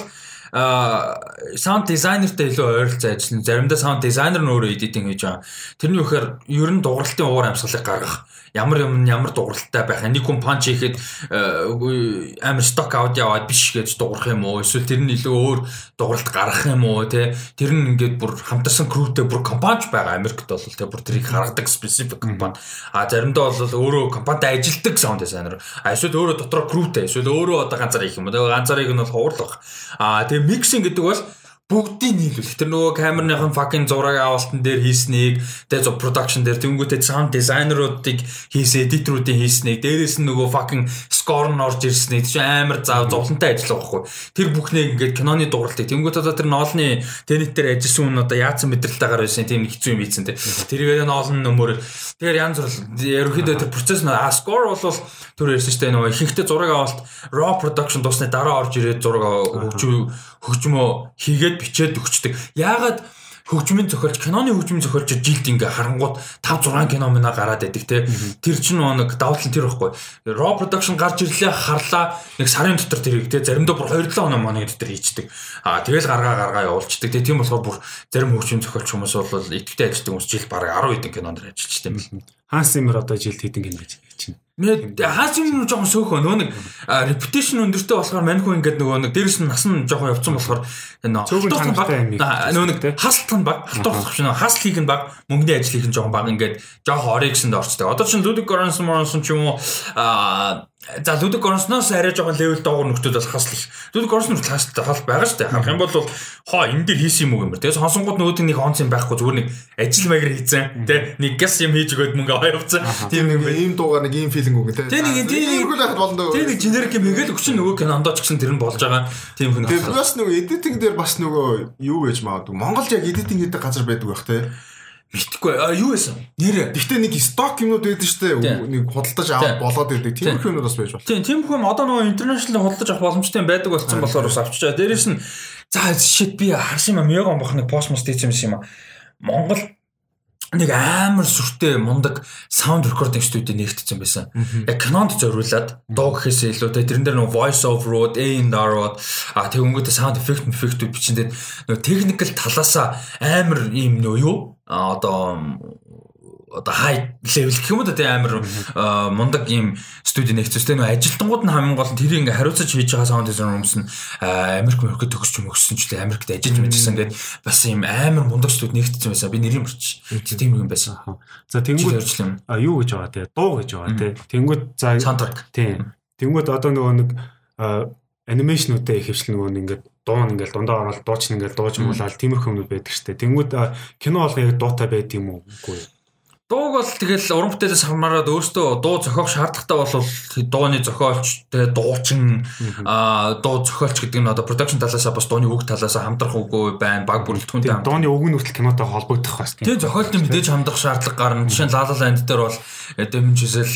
а саунд дизайнертай илүү ойролцоо ажиллана. Заримдаа саунд дизайнер нь өөрөө эдитинг хийж байгаа. Тэрний үхээр ер нь дууралтын уур амьсгалыг гаргах ямар юм ямар дууралтай байх. Нэг хүн панч хийхэд амар сток аудио аваад биш гэж дуурах юм уу? Эсвэл тэр нь илүү өөр дууралт гаргах юм уу? Тэ тэр нь ингээд бүр хамтарсан крүүтэй бүр компанич байгаа. Америкт бол тэ бүр тэрийг харгадаг specific компани. А заримдаа бол өөрөө компанитай ажилдаг саунд дизайнер. Эсвэл өөрөө дотроо крүүтэй. Эсвэл өөрөө одоо ганцаар хийх юм уу? Ганцаарыг нь бол хуурлах. А тэгээ миксинг гэдэг бол бүгдийг нийлүүлэх. Тэр нөгөө камерныхын fucking зураг авалтан дээр хийснийг, тэгээ зөв production дээр тэнгуүтэй sound designer-уудыг хийсэн, editor-уудын хийснийг, дээрээс нь нөгөө fucking score нь орж ирснийг чи амар зав зовлонтой ажиллах байхгүй. Тэр бүхнийг ингээд киноны дууралтыг тэнгуүт одоо тэр ноолны тэнэт дээр ажилласан хүн одоо яатсан мэдрэлтэйгээр байсан тийм хэцүү юм ийцэн тэ. Тэрийгээ ноолн нөмөр тэр янз бүр ерөнхийдөө тэр процесс нь score бол тэр ярьсан шүү дээ нөгөө ихэнхдээ зураг авалт raw production дуусны дараа орж ирээд зураг хөгжөө хөгжмөө хийгээд бичээд өгчдөг. Яагаад хөгжмийн зохиолч киноны хөгжмийн зохиолч жилд ингээ харангууд 5 6 кино мэнэ гараад байдаг те тэр чинь нэг давтал тэр байхгүй. Raw production гарч ирлээ харлаа нэг сарын дотор тэрийг те заримдаа бүр 2 7 хоног моног дотор хийчдэг. А тэгэл гаргаа гаргаа явуулчдаг те тийм болохоор бүр зарим хөгжмийн зохиолч хүмүүс бол идэвхтэй ажилладаг хүмүүс жил бараг 10 хэдэн кинонд ажиллаж тийм Ханс Зиммер одоо жилд хэдэн кино гэж чинь хаас юм жоохон сөөхөө нөө нэг reputation өндөртэй болохоор маньхүү ингээд нөгөө нэг дээрэс нь нас нь жоохон явцсан болохоор цөөхөн баг. нөө нэг хасалт нь баг. Халтуурах чинь хасал хийх нь баг. Мөнгөний ажил хийх нь жоохон баг. Ингээд жоохон оригсэнд орчтой. Одоо чинь Ludwig Göransson ч юм уу а За Ludwig Göransson-оос арай жоохон level доогуур нөхдөд бол хасал их. Ludwig Göransson нь хасалтай хол байгаа шүү дээ. Харах юм бол хоо энэ дээр хийсэн юм уу гэмээр. Тэгээс сонсонгууд нөгөөд нэг онц юм байхгүй зүгээр нэг ажил маягаар хийцэн. Тэ нэг газ юм хийж өгөөд мөнгө аваа явцсан. Тийм нэг ийм дуугаар нэг ийм филинг үг те. Тэ нэг тийм. Тэ нэг generic юм ингээл өгч нөгөө кинондоо ч гэсэн тэр нь болж байгаа. Тийм хүн. Тэгээ бас нөгөө editing дээр бас нөгөө юу гэж магадгүй. Монголд яг editing гэдэг газар байдаг байх те. Мэдхгүй. А юу байсан? Нэр. Гэхдээ нэг сток юмнууд байдаг штэ. Нэг худалдаж аваад болоод байдаг. Тийм их юмнууд бас байж болно. Тийм, тийм хүн одоо нөгөө интернэшнл худалдаж авах боломжтой байдаг болсон болохоор бас авчичаа. Дээрээс нь за shit би харсан юм Меган бах нэг пост мост хийсэн юм а. Монгол нэг амар сүртэй мундаг саунд рекординг студи нэгтсэн байсан. Яг кинонд зориулаад дуу гэхээс илүү тэрэн дээр нөгөө voice over-ууд, A&R-ууд а тэг өнгөтэй sound effect effect бичин дээр нөгөө technical талаасаа амар ийм нөө юу? Одоо одоо хай левел гэх юм уу те амар мундаг ийм студи нэгцэстэй нөө ажилтнууд нь хамгийн гол нь тэрийг ингээ хариуцаж хийж байгаа саунд дизайнер хүмүүс нь Америк Америкт төгсч юм өгсөн ч үлээ Америкт ажиллаж мэдсэн гэдэг бас ийм амар мундаг студи нэгтсэн байсан. Би нэрийн мөрч тийм юм байсан. За тэнгууд а юу гэж байгаа те? Дуу гэж байгаа те? Тэнгууд за саундтрак тийм тэнгууд одоо нөгөө нэг анимашнуудаа их хвчлэн нөгөө ингээд дуун ингээл дундаа ороод дууч ингээл дууж муулаад тиймэрхүү юмуд байдаг штэ. Тэнгүүд кино болго яг дуутай байд юм уу? Үгүй. Дууг бол тэгэл уран бүтээлээс хамаарат өөртөө дуу зохиох шаардлагатай бол дууны зохиолч тэгээ дуучин аа дуу зохиолч гэдэг нь одоо production талаасаа бас дууны үг талаасаа хамтрах үгүй байна баг бүрэлдэхүүнтэй дууны үг нь хүртэл кинотой холбогдох бас тийм зохиолтын мэдээж хамтрах шаардлага гарна. Жишээ нь La La Land дээр бол дэмжижэл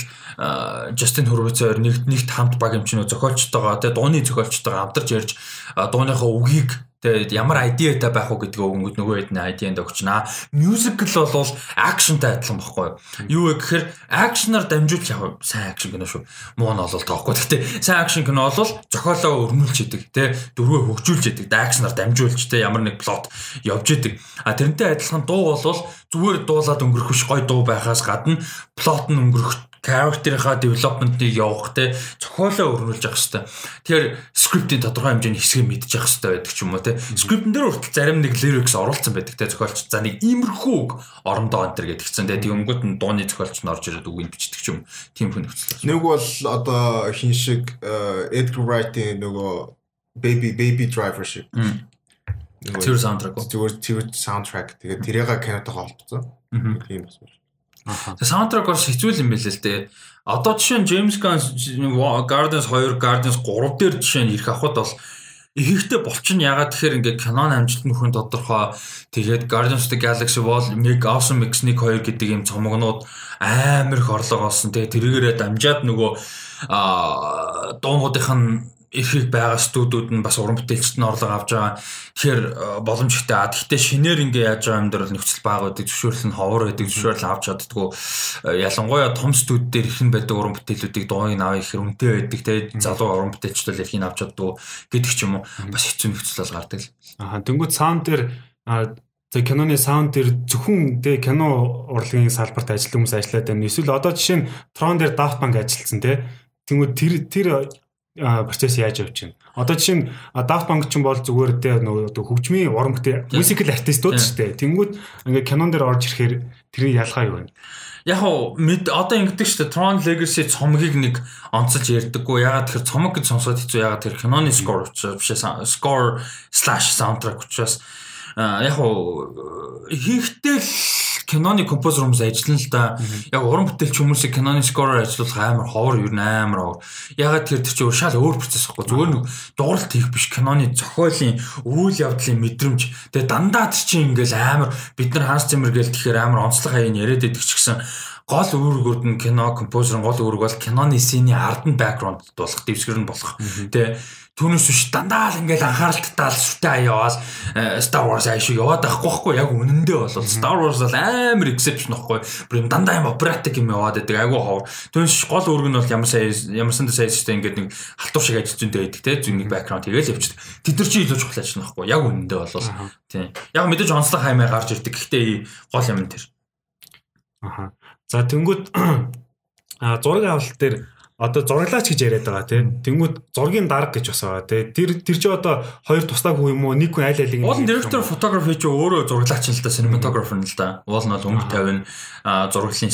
Justin Hurwitz-ээр нэгт нэгт хамт баг эмчнөө зохиолчтойгоо тэгээ дууны зохиолчтойгоо хамтарч ярьж дууныхаа үгийг Тэгээд ямар идеатай байх уу гэдгийг өнгөд нөгөө хэд нэг идеанд өгчнаа. Musical бол акшнтай адилхан баггүй юу? Юу вэ гэхээр акшнаар дамжуулж яг сайн акшн кино шүү. Муу нь бол тоохгүй. Гэхдээ сайн акшн кино бол зохиолоо өрнүүлж идэг, тэ дөрвөө хөгжүүлж идэг, акшнаар дамжуулж тэ ямар нэг плот явж идэг. А тэрнтэй адилхан дуу бол зүгээр дуулаад өнгөрөх биш гой дуу байхаас гадна плот нь өнгөрөх character-ийнхаа development-ыг явах те зохиолоо өрнүүлж явах хэрэгтэй. Тэгэхээр скриптийн тодорхой хэмжээний хэсгийг мэдчих хэрэгтэй байдаг ч юм уу те. Скриптэн дээр хүртэл зарим нэг lyrics оруулсан байдаг те зохиолч. За нэг иймэрхүү үг орондоо антер гэдгийгсэн те. Тэгэнгүүт нь дууны зохиолч нь орж ирээд үгийг бичдэг ч юм. Тийм хүн нөхцөл. Нэг бол одоо хин шиг э, Edgar Wright-ийн нөгөө Baby Baby Driver шиг. Тэр саундтрак. Зүгээр тэр саундтрак. Тэгээд тэрийг кинотойгоо холбоцсон. Тийм бас байна. Тэгээ саундтрак бас хэцүү юм байл л дээ. Одоо жишээ нь James Gunn Guardians 2, Guardians 3 дээр жишээ нь ирэх авахд бол ихэнхдээ болчин ягаад тэгэхээр ингээд Canon амжилт нөхөн тодорхой тэгээд Guardians of the Galaxy Wall Meg Awesome X1 2 гэдэг юм цомогнууд амар их орлого олсон. Тэгээд тэргээрээ дамжаад нөгөө аа дуунуудынх нь эрхийг байгаа студиуд нь бас уран бүтээлчд нь орлого авч байгаа. Тэгэхээр э, боломжтой. Тэгвэл шинээр ингээ яаж байгаа юм дээр бол нөхцөл бага байдаг, зөвшөөрөл нь ховор байдаг, зөвшөөрөл авч чаддгүй. Э, ялангуяа том студид дээр ихэн байдаг уран бүтээлүүдийг дууг авах их үнэтэй байдаг. Тэгээд залуу уран бүтээлчд бол эрхийг авч чаддгүй гэдэг ч юм уу. Бас хэцүү нөхцөл бол гардаг л. Аа тэнгууд саунд дээр тэг киноны саунд дээр зөвхөн тэг кино урлагийн салбарт ажилладаг хүмүүс ажиллаад байна. Эсвэл одоо жишээ нь Tron дээр Daft Punk ажилласан те. Тэнгүүд тэр тэр процесс яаж явж байна. Одоо жишээ нь Daft Punk ч юм бол зүгээр дээ нөгөө хөгжмийн бүтээл мюзикл артистууд шүү дээ. Тэнгүүд ингээ кинон дээр орж ирэхээр тэрний ялгаа юу вэ? Яг уу одоо ингэдэг шүү дээ. Tron Legacy цомгийг нэг онцолж ярьдаггүй. Ягаад тэгэхээр цомог гэж сонсоод хэцүү. Ягаад тэр киноны score учраас биш score slash soundtrack учраас яг уу хийхдээ л киноны композер хүмүүс ажиллана л да. Яг уран бүтээлч хүмүүсийг киноны скороор ажиллуулах амар ховор юу амар ховор. Ягаад тэр чинь шал өөр процесс байхгүй. Зүгээр нэг дууралт хийх биш киноны зохиолын үйл явдлын мэдрэмж. Тэгээ дандаа чинь ингээл амар бид нар Ханс Циммер гээл тэгэхээр амар онцлог хаяг яриад байдаг ч гэсэн гол үүргүүд нь кино композерын гол үүрэг бол киноны сцены ард нь бэкграунд болох, дэвсгэр нь болох. Тэ Түүнээс биш дандаа л ингээл анхааралтай л сүртэй аяавал Star Wars аяа шиг яваад байхгүй байхгүй яг үнэндээ бол Star Wars бол амар exception байхгүй. Бүр юм дандаа юм оператик юм яваад байдаг айгу ховор. Түүнээс гол үүрэг нь бол ямар сая ямар санда сая систем ингээд нэг халтур шиг ажиллаж зүйндээ байдаг те зүйний background тэгэл явчихдаг. Тэд нар чи илүү чухал ажиллана байхгүй. Яг үнэндээ бол тийм. Яг мэдээж онцлог хаймаа гарч ирдэг. Гэхдээ гол юм тэр. Аха. За тэнгууд а зураг авалт дээр одоо зураглаач гэж яриад байгаа тийм. Тэнгүүд зургийн дарга гэж бас байгаа тийм. Тэр тэр чи одоо хоёр туслаг хүү юм уу? Нэг хүн айл айлыг Уул директор фотографи чи өөрөө зураглаач л да, cinematographer нь л да. Уул нь бол өнгө тавина, зурглалын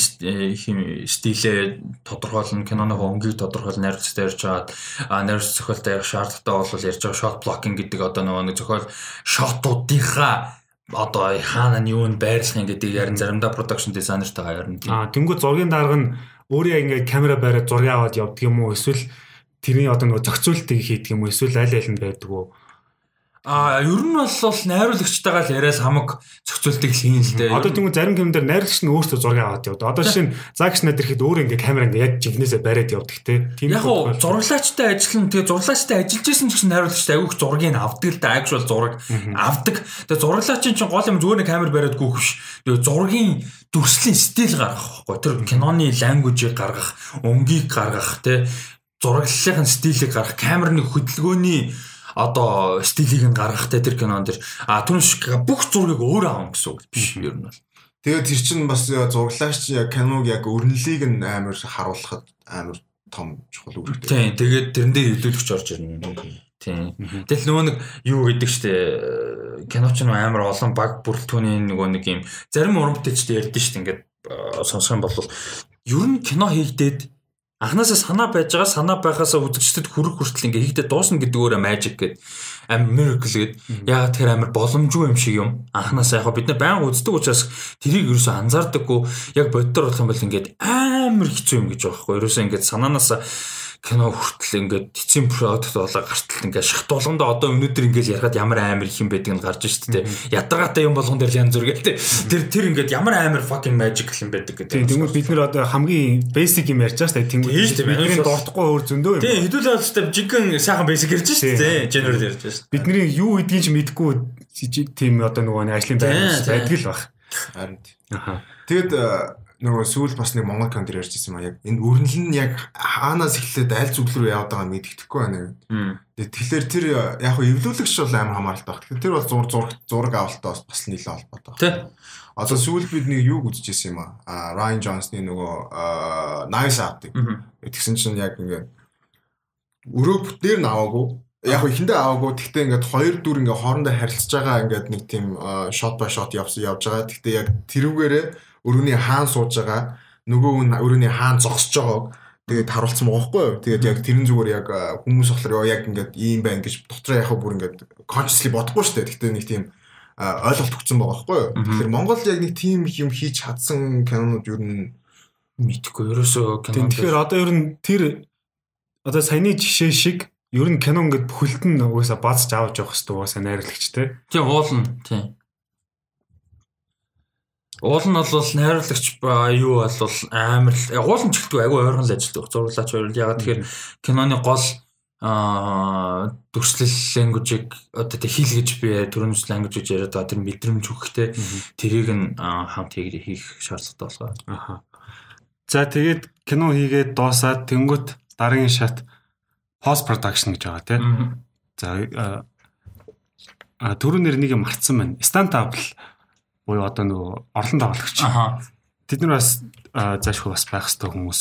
стилээ тодорхойлно, киноны өнгийг тодорхойлно, найруулагчтай ярьж хагаад найруулагч зохиолтой ярих шаардлагатай бол ярьж байгаа shot blocking гэдэг одоо нөгөө нэг зохиол шотуудынхаа одоо хаана нь юу нь байрлах гэдэг ярин заримдаа production designer-тайгаа ярина. Аа тэнгууд зургийн дарга нь өөрөө ингээд камера бариад зураг аваад явдаг юм уу эсвэл тэрний одоо нөгөө зохицуултыг хийдэг юм уу эсвэл аль аль нь байдаг уу А ер нь бол найруулагчтайгаа л яриад хамаг зохицуултыг хийн л дээ. Одоо тийм зарим гэмдэр найруулагч нь өөртөө зураг аваад явдаг. Одоо жишээ нь Zack Snyder ихэд өөр ингээ камера ингээ яг жигнэсээ бариад явдаг те. Тийм яг уу зураглаачтай ажиллана. Тэгээ зураглаачтай ажиллаж исэн ч гэсэн найруулагчтай айгүйх зургийг авдаг л да. Actual зураг авдаг. Тэгээ зураглаачийн чинь гол юм нэг камер бариад гүйх биш. Тэгээ зургийн дүрслийн стил гаргах байхгүй. Тэр киноны language-ийг гаргах, өнгийг гаргах те зураглалын стилийг гаргах, камерны хөдөлгөөний одоо стилийг нь гаргахтай тэр кинон дэр а түнш бүх зургийг өөрөө авах гэсэн үг биш ер нь бол. Тэгээд тэр чинь бас зураглаач яг киног яг өрнөлийг нь амар харуулхад амар том чухал үүрэгтэй. Тийм тэгээд тэрэн дээр илүүлэгч орж ирнэ. Тийм. Тэгэл нөгөө нэг юу гэдэг чтэй кино ч нөө амар олон баг бүрэлдэхүүний нөгөө нэг юм зарим уран бүтээлчтэй ярьдэн штэ ингээд сонсох юм бол ер нь кино хийгдээд анханасаа санаа байж байгаа санаа байхасаа үзэгчдэд хүрэх хүртэл ингээ хийхдээ дуусна гэдэг өөрөө magic гэдэг амар miracle гэдэг. Яг тэр амар боломжгүй юм шиг юм. Анханасаа яг бид нар баян үздэг учраас тэрийг ерөөсөө анзаардаггүй. Яг боддоор болох юм бол ингээд амар хэцүү юм гэж байгаа байхгүй. Ерөөсөө ингээд санаанаасаа кино хүртэл ингээд эцсийн продукт болоо гартал ингээд шахт болгондоо одоо өнөөдөр ингээд ярахад ямар амар их юм байдгийг нь гарч штэ тэ ядаргаатай юм болгон дээр янз бүр гэдэг тэр тэр ингээд ямар амар fucking magic юм байдаг гэдэг. Тэгвэл бид нар одоо хамгийн basic юм ярьж байгаа штэ тэнгуү бидний дуртахгүй өөр зөндөө юм. Тийм хэдүүл бол штэ жинхэнэ сайхан basic ярьж штэ тэ general ярьж штэ. Бидний юу гэдгийг ч мэдэхгүй тийм одоо нөгөө ажлын байр байдаг л баг. Харин. Аха. Тэгэд нөгөө сүүл бас нэг Монгол контер ярьж ирсэн юм а яг энэ өрнөл нь яг хаанаас эхлээд аль зүг рүү яваад байгааг мэддэхгүй байна. Тэгэхээр тэр яг хөө эвлүүлэгч бол амар хамааралтай баг. Тэгэхээр тэр бол зур зураг зураг авалтаа бас нэлээд холбоотой. Тэ. Одоо сүүл бид нэг юу үзчихсэн юм а. Ryan Jones-ны нөгөө Nice Out. Тэгсэн чинь яг ингээд өрөө бүтээр наваагүй яг ихэндээ аваагүй гэхдээ ингээд хоёр дүр ингээд хоорондоо харилцаж байгаа ингээд нэг тийм shot by shot явсан явж байгаа. Гэхдээ яг тэрүүгээрээ өрөөний хаан сууж байгаа нөгөө хүн өрөөний хаан зогсож байгааг тэгээд харуулсан байгаа байхгүй юу. Тэгээд яг тэрэн зүгээр яг хүмүүс болохоор яг ингээд ийм байна гэж дотроо яхаа бүр ингээд consciously бодохгүй шүү дээ. Гэхдээ нэг тийм ойлголт өгсөн байгаа байхгүй юу. Тэгэхээр Монголд яг нэг тийм юм хийж чадсан кинонууд юу н мэдхгүй ерөөсөө кино. Тэгэхээр одоо ер нь тэр одоо саяны жишээ шиг ер нь кино ингээд бүхэлд нь угаасаа базж авч явах хэрэгтэй угаасаа найрлагч те. Тийм уулна тийм. Уул нь бол найруулагч юу бол амар уул нь ч ихтэй айгүй ойрхон л ажилладаг. Зурлаач хоёр л ягаад тэгэхээр киноны гол аа дүрслэл language-ыг одоо тэг хэл гэж би төрөмж language гэж яриад байгаа тэр мэдрэмж өгөхтэй тэрийг нь хамт хийх шаардлагатай болгоо. Аха. За тэгээд кино хийгээд дуусаад тэнгуут дараагийн шат post production гэж байгаа тийм. За а түрүү нэр нэг юм марцсан байна. Stantable буюу одоо нөгөө орлон тоглогч. Тэд нар бас заашгүй бас байх хэвээр хүмүүс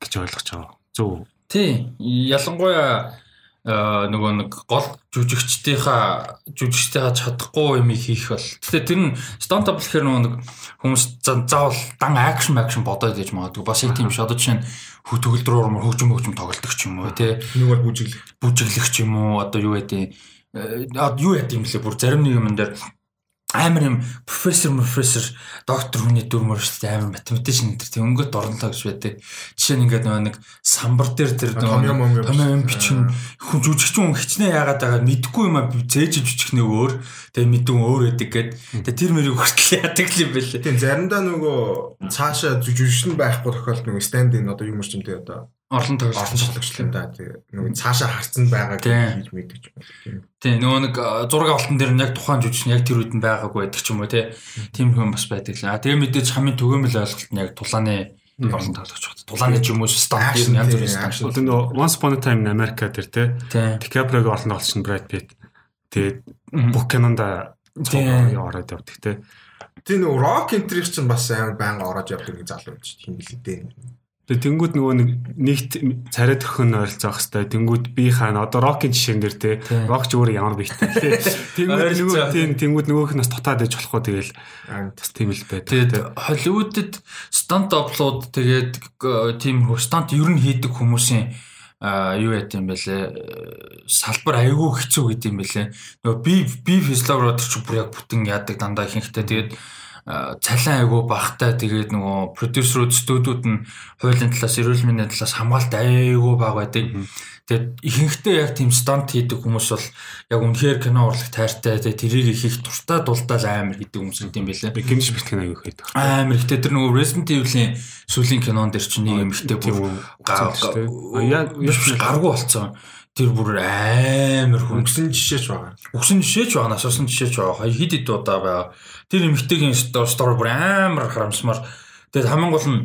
гэж ойлгож байгаа. Зөв. Тий. Ялангуяа нөгөө нэг гол жүжигчдийнхаа жүжигчтэйгээ чадахгүй юм хийх бол. Гэтэ тэр нь stunt double гэхэр нөгөө нэг хүмүүс заавал дан акшн акшн бодоод гэж магадгүй. Бас тийм ш. Одоо жишээ нь төгөлдрөөр мөр хөгжим хөгжим тоглолдог ч юм уу тий. Нөгөө бүжиглэх. Бүжиглэх ч юм уу одоо юу гэдэг юу яд юм блэ бүр зарим нэг юм дээр амар юм профессор профессор доктор хүний дүрмөр шүү дээ амар математикч энэ тэр өнгөт оронлоо гэж байдаг. Жишээ нь ингээд нэг самбар дээр тэр нөгөө томьёом бичин хүн жүжигчин хүн хичнээн яагаад байгаа мэдгүй юм а зээж жүжигчнээ өөр тэгээ мэдэн өөр байдаг гэд. Тэгээ тэр мөрийг хүртэл яадаг юм бэлээ. Тийм заримдаа нөгөө цаашаа жүжигчин байхгүй тохиолдол нөгөө стенд ин одоо юм шиг юм тий одоо орлон орлон тоглогч юм да. Нөгөө цаашаа харцсан байгаа гэж мэдэж байна. Тийм нөгөө нэг зураг авалтан дээр нь яг тухайн жүжигч нь яг тэр үед нь байгаагүй байдаг ч юм уу тий. Тийм хүн бас байдаг л. А тэгээ мэдээж хамгийн түгээмэл ойлголт нь яг тулааны орлон тоглож байна. Тулааны ч юм уу стандарт юм янз бүрийн стандарт. Одоо нөгөө Once Upon a Time in America дээр тий. DiCaprio-г орлон тоглож нь Brad Pitt. Тэгээд бүх кинонда цогцоо ороод явдаг тий. Тийм нөгөө rock entry чинь бас амар байнга ороод явдаг нэг залуу юм чинь тийм л дээ. Тэгээ тэнгууд нөгөө нэг нэгт царай төхөн ойролцоох хэвээр тэнгууд би хаана одоо рокийн жишээн дээр те рок ч өөр ямар бийтэй тэнгууд нөгөө тийм тэнгууд нөгөөх нь бас дутаад иж болохгүй тэгэл. Бас тийм л бай. Тэгээд Холливуудад стант оплууд тэгээд тийм стант ер нь хийдэг хүмүүсийн юу яа гэм бэлээ салбар айгүй хэцүү гэдэм бэлээ. Нөгөө би би физиологоор ч бүр яг бүтэн яадаг дандаа ихэнхдээ. Тэгээд цалин айгу багтай тэгээд нөгөө продюсерүүд студиуд нь хуулийн талаас эрүүл мэндийн талаас хамгаалт айгу баг байдаг. Тэгээд ихэнхдээ яг тийм стант хийдэг хүмүүс бол яг үнэхээр кино урлаг тайртай тэгээд тэрийг их их дуртай дулдаал амар хийдэг хүмүүс гэдэм байлээ. Би гимш бэлтгэн аягүй хийдэг. Амар ихтэй тэр нөгөө Resident Evil-ийн сүүлийн кинон дээр чинь нэг юм ихтэй бүр яг гаргуу болцсон тэр бүр амар хөнгөсөн жишээч байгаа. Өгсөн жишээч байгаа, асуусан жишээч байгаа. Хэд хэд удаа байгаа. Тэр эмэгтэйгийн стори бүр амар харамсмаар. Тэгээд хамгийн гол нь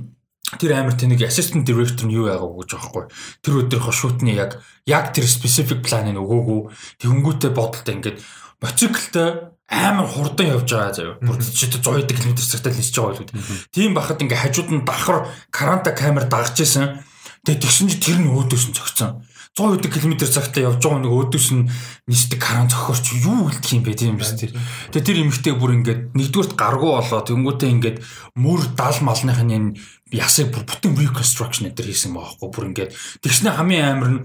тэр амар тэнэг assistant director нь юу яагаа гэж байхгүй. Тэр өдрийнхөө шүтний яг яг тэр specific планыг өгөөгүй. Тэнгүүтээ бодолтой ингээд моциклтай амар хурдан явж байгаа заяа. Бүр жишээ 100 км цагтаа нисэж байгаа байлгүй. Тийм бахад ингээ хажууд нь давхар каранта камер дагаж исэн. Тэгээд тэгсэн чи тэр нь өөдөөс нь зөгцсөн. 100 км цагтаа явж байгаа нэг өөдөөс нь нисдэг каран зохиорч юу үлдэх юм бэ? Тийм биз тэр. Тэгээ тэр эмэгтэй бүр ингээд нэгдүгürt гаргуу болоо тэнгуүтээ ингээд мөр дал малныхын энэ ясыг бүр бүтэн reconstruction төр хийсэн байгаа хгүй бүр ингээд тэгснэ хамгийн амар нь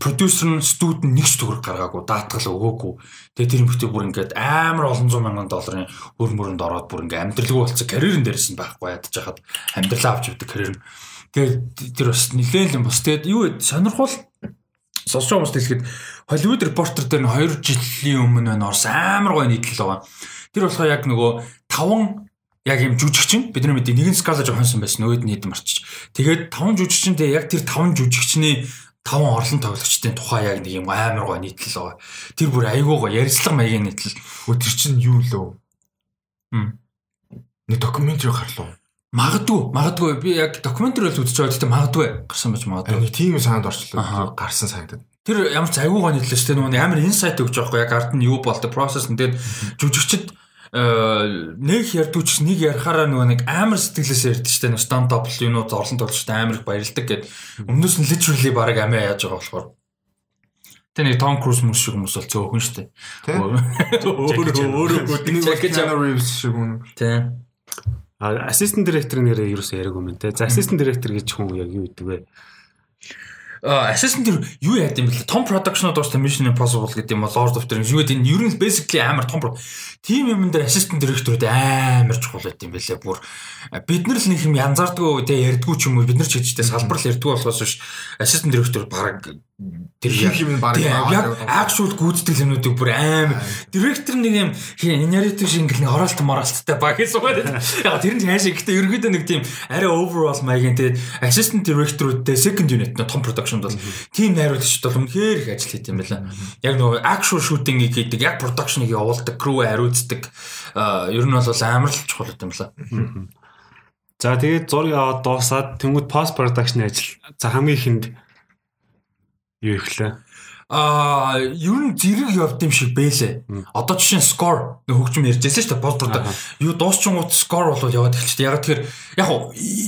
продюсер нь студ нь нэгч төгрөг гаргаагүй даатгал өгөөгүй. Тэгээ тэр эмэгтэй бүр ингээд амар олон зуун мянган долларын өр мөрөнд ороод бүр ингээд амьдралгүй болцсон карьерэн дээрсэн байхгүй ядаж хахад амьдралаа авч явдаг карьер нь. Тэгээд тэр бас нилээл юм бас. Тэгээд юу сонирхол сонсож байгаа хүмүүст хэлэхэд Hollywood Reporter дээр нь 2 жилийн өмнө байна орсон амар гоё нийтлэл байгаа. Тэр болохоор яг нөгөө 5 яг юм жүжигчин бидний мэдээ нэгэн Scarlett Johansson байсан нөгөөд нь хэд марчиж. Тэгээд 5 жүжигчинтэй яг тэр 5 жүжигчний 5 орлон тоглогчдын тухай яг нэг юм амар гоё нийтлэл байгаа. Тэр бүр айгүй гоё ярьцлага маягийн нийтлэл. Өө тэр чинь юу лөө? Хм. Нэг докюментари гарлуу. Магадгүй, магадгүй. Би яг докюментари бол үзэж байгаа. Гэхдээ магадгүй. Гарсан байж магадгүй. Нэг тийм санд орчлоо. Гарсан санагдаад. Тэр ямар ч аюугаа нийтлээ шүү дээ. Нөгөө амар инсайт өгч байгаа байхгүй яг ард нь юу болдог процесс нь. Тэгээд жүжигчд нэг ярдууч нэг ярахаараа нөгөө нэг амар сэтгэлээс ярьдаг шүү дээ. Stand up юмнууд орлон тоглолчтой амар их баярлдаг гэд. Өмнөөс нь literally баг амиа яаж байгаа болохоор. Тэ нэг Том Круз мөс шиг хүмүүс бол цөөхөн шүү дээ. Өөрөө өөрөө нэг Keanu Reeves шиг үнэ. Тэ. А assistant director нэрээ ерөөсөө яриаг юм те. За assistant director гэж хүн яг юу гэдэг вэ? А assistant тэр юу яад юм бэлээ? Том production-ууд уус Mission Impossible гэдэг юм бол Lord of the Rings юу гэдэг нь ер нь basically амар том team юм дээр assistant director-ууд амар чухал байт юм бэлээ. Бүр бид нар л нэг юм янзаардгүй те ярьдгүй ч юм уу бид нар ч гэжтэй салбар л ярьдгүй болохоос биш assistant director баг тэр юм баг яг actual гүйцэтгэл юмнуудыг бүр аим директор нэг юм нарратив шиг ингээл нэг оролт моралттай баг үг. Яг тэр нь хайшаа гэхдээ ерөөдөө нэг тийм арай overall маягийн тэгээд assistant director-уудтэй second unit нэ том production бол team найруулагчд бол үнэхээр их ажил хийх юм байна. Яг нөгөө actual shooting-ийг хийдэг, яг production-ыг явуулдаг, crew хариуцдаг ер нь бол амар л чухал юм байна. За тэгээд зураг аваад дуусаад тэнгууд post production ажил за хамгийн ихэнд юу ихлээ. Аа, ер нь зэрэг явд юм шиг бэлээ. Одоо жишээ нь score хөгжим ярьжсэн шүү дээ. Болдорд юу дуусчингууд score болоод яваад эхэлчихсэн. Яг тэгэхээр яг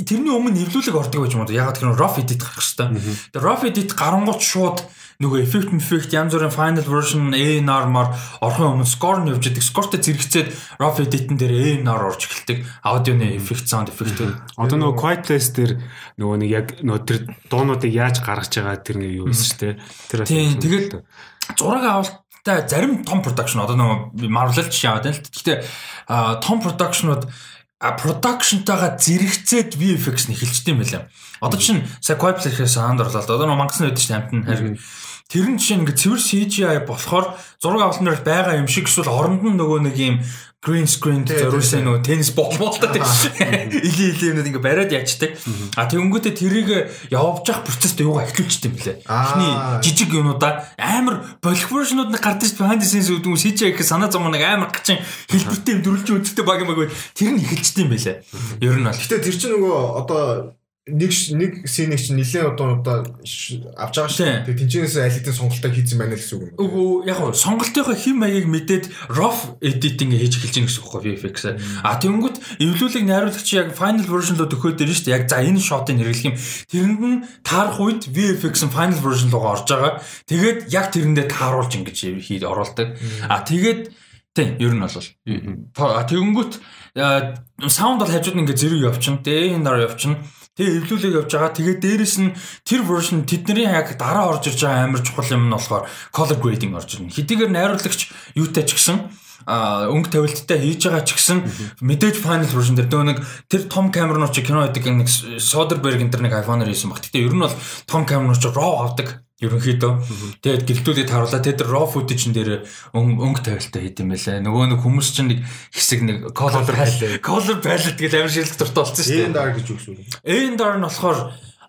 тэрний өмнө нэвлүүлэг ордог байж юм уу? Яг тэгэхээр rough edit гарах хэрэгтэй. Тэгээ rough edit гарангууд шууд нөгөө effect effect янз бүрийн final version A&R-маар орхон өмнө score нь явж идэг. Score-тэй зэрэгцээд rough edit-эн дээр A&R орж эхэлдэг. Аудионы effect sound effect. Одоо нөгөө quiet place дээр нөгөө нэг яг нөгөө тэр дуунуудыг яаж гаргаж байгаа тэр нэг юу гэсэн шүү дээ. Тэр Тийм тэгээд зураг авалттай зарим том production одоо нөгөө Marvel жишээ аваад байна л. Гэхдээ том production-ууд production-тайгаа зэрэгцээд VFX нь эхэлжтэй юм байна. Одоо чинь сая Quiet Place-ээс санд орлоо. Одоо нөгөө мангасны үед чинь амтны харин Тэр нь жишээ ингээд цэвэр CGI болохоор зураг авалтнаар байгаа юм шиг эсвэл оронд нь нөгөө нэг юм green screen зориулсан нөгөө теннис бол болтой тийм. Илийн илийн юмнууд ингээ бариад яачдаг. А тэгэнгүүтээ тэрийг явж явах процесс юугаа эхлүүлчихсэн юм лээ. Эхний жижиг юмудаа амар болох version-ууд нэг гардаг behind the scenes үүдэн CGI гэх санаа зам нэг амар гачин хэлбэртэй юм дөрүлж үздэг баг юм баг. Тэр нь эхэлчихсэн юм байлээ. Ер нь бол. Гэтэ тэр чинь нөгөө одоо нэг нэг сценийг чинь нэлээд одоо одоо авч байгаа шүү. Тэгээ тэнцэнээс аль хэдийн сонголтоо хийсэн байна л гэсэн үг юм. Үгүй яг гоо сонголтынхоо хэм маягийг мэдээд rough editing хийж эхэлж гэнэ гэсэн үг хоо VFX. А тэгэнгүүт эвлүүлэг найруулагч яг final version руу төхөөд ирнэ шүү. Яг за энэ shot-ыг хэрэглэх юм. Тэрэнд нь таарах үед VFX-ын final version руу орж байгаа. Тэгээд яг тэрэндээ тааруулж ингэж хийж оруулдаг. А тэгээд Тийм, ер нь бол. Тэгэнгүүт саунд бол хажууд нь ингээ зэрэг явчихна. Тэгээ энэ дараа явчихна. Тэгээ эвлүүлэг явж байгаа. Тэгээ дээрэс нь тэр version тэдний яг дараа орж ирж байгаа амар чухал юм нь болохоор color grading орж ирнэ. Хэдийгээр найруулагч юутай ч гэсэн өнгө тавилттай хийж байгаа ч гэсэн мэдээж final version дээр нөгөө нэг тэр том камернууд чи кино гэдэг нэг Soderbergh энэ нэг iPhone-оор хийсэн баг. Гэтэ ер нь бол том камернууд чи raw авдаг ерөнхийдөө. Тэгээд гэлтүүлээд харуулаа тэр raw footage дээр өнгө тавилтаа хийд юм байлаа. Нөгөө нэг хүмүүс чинь нэг хэсэг нэг color palette color palette гэж амар шилдэг дуртай болсон шүү дээ. ANR гэж үгсүү. ANR нь болохоор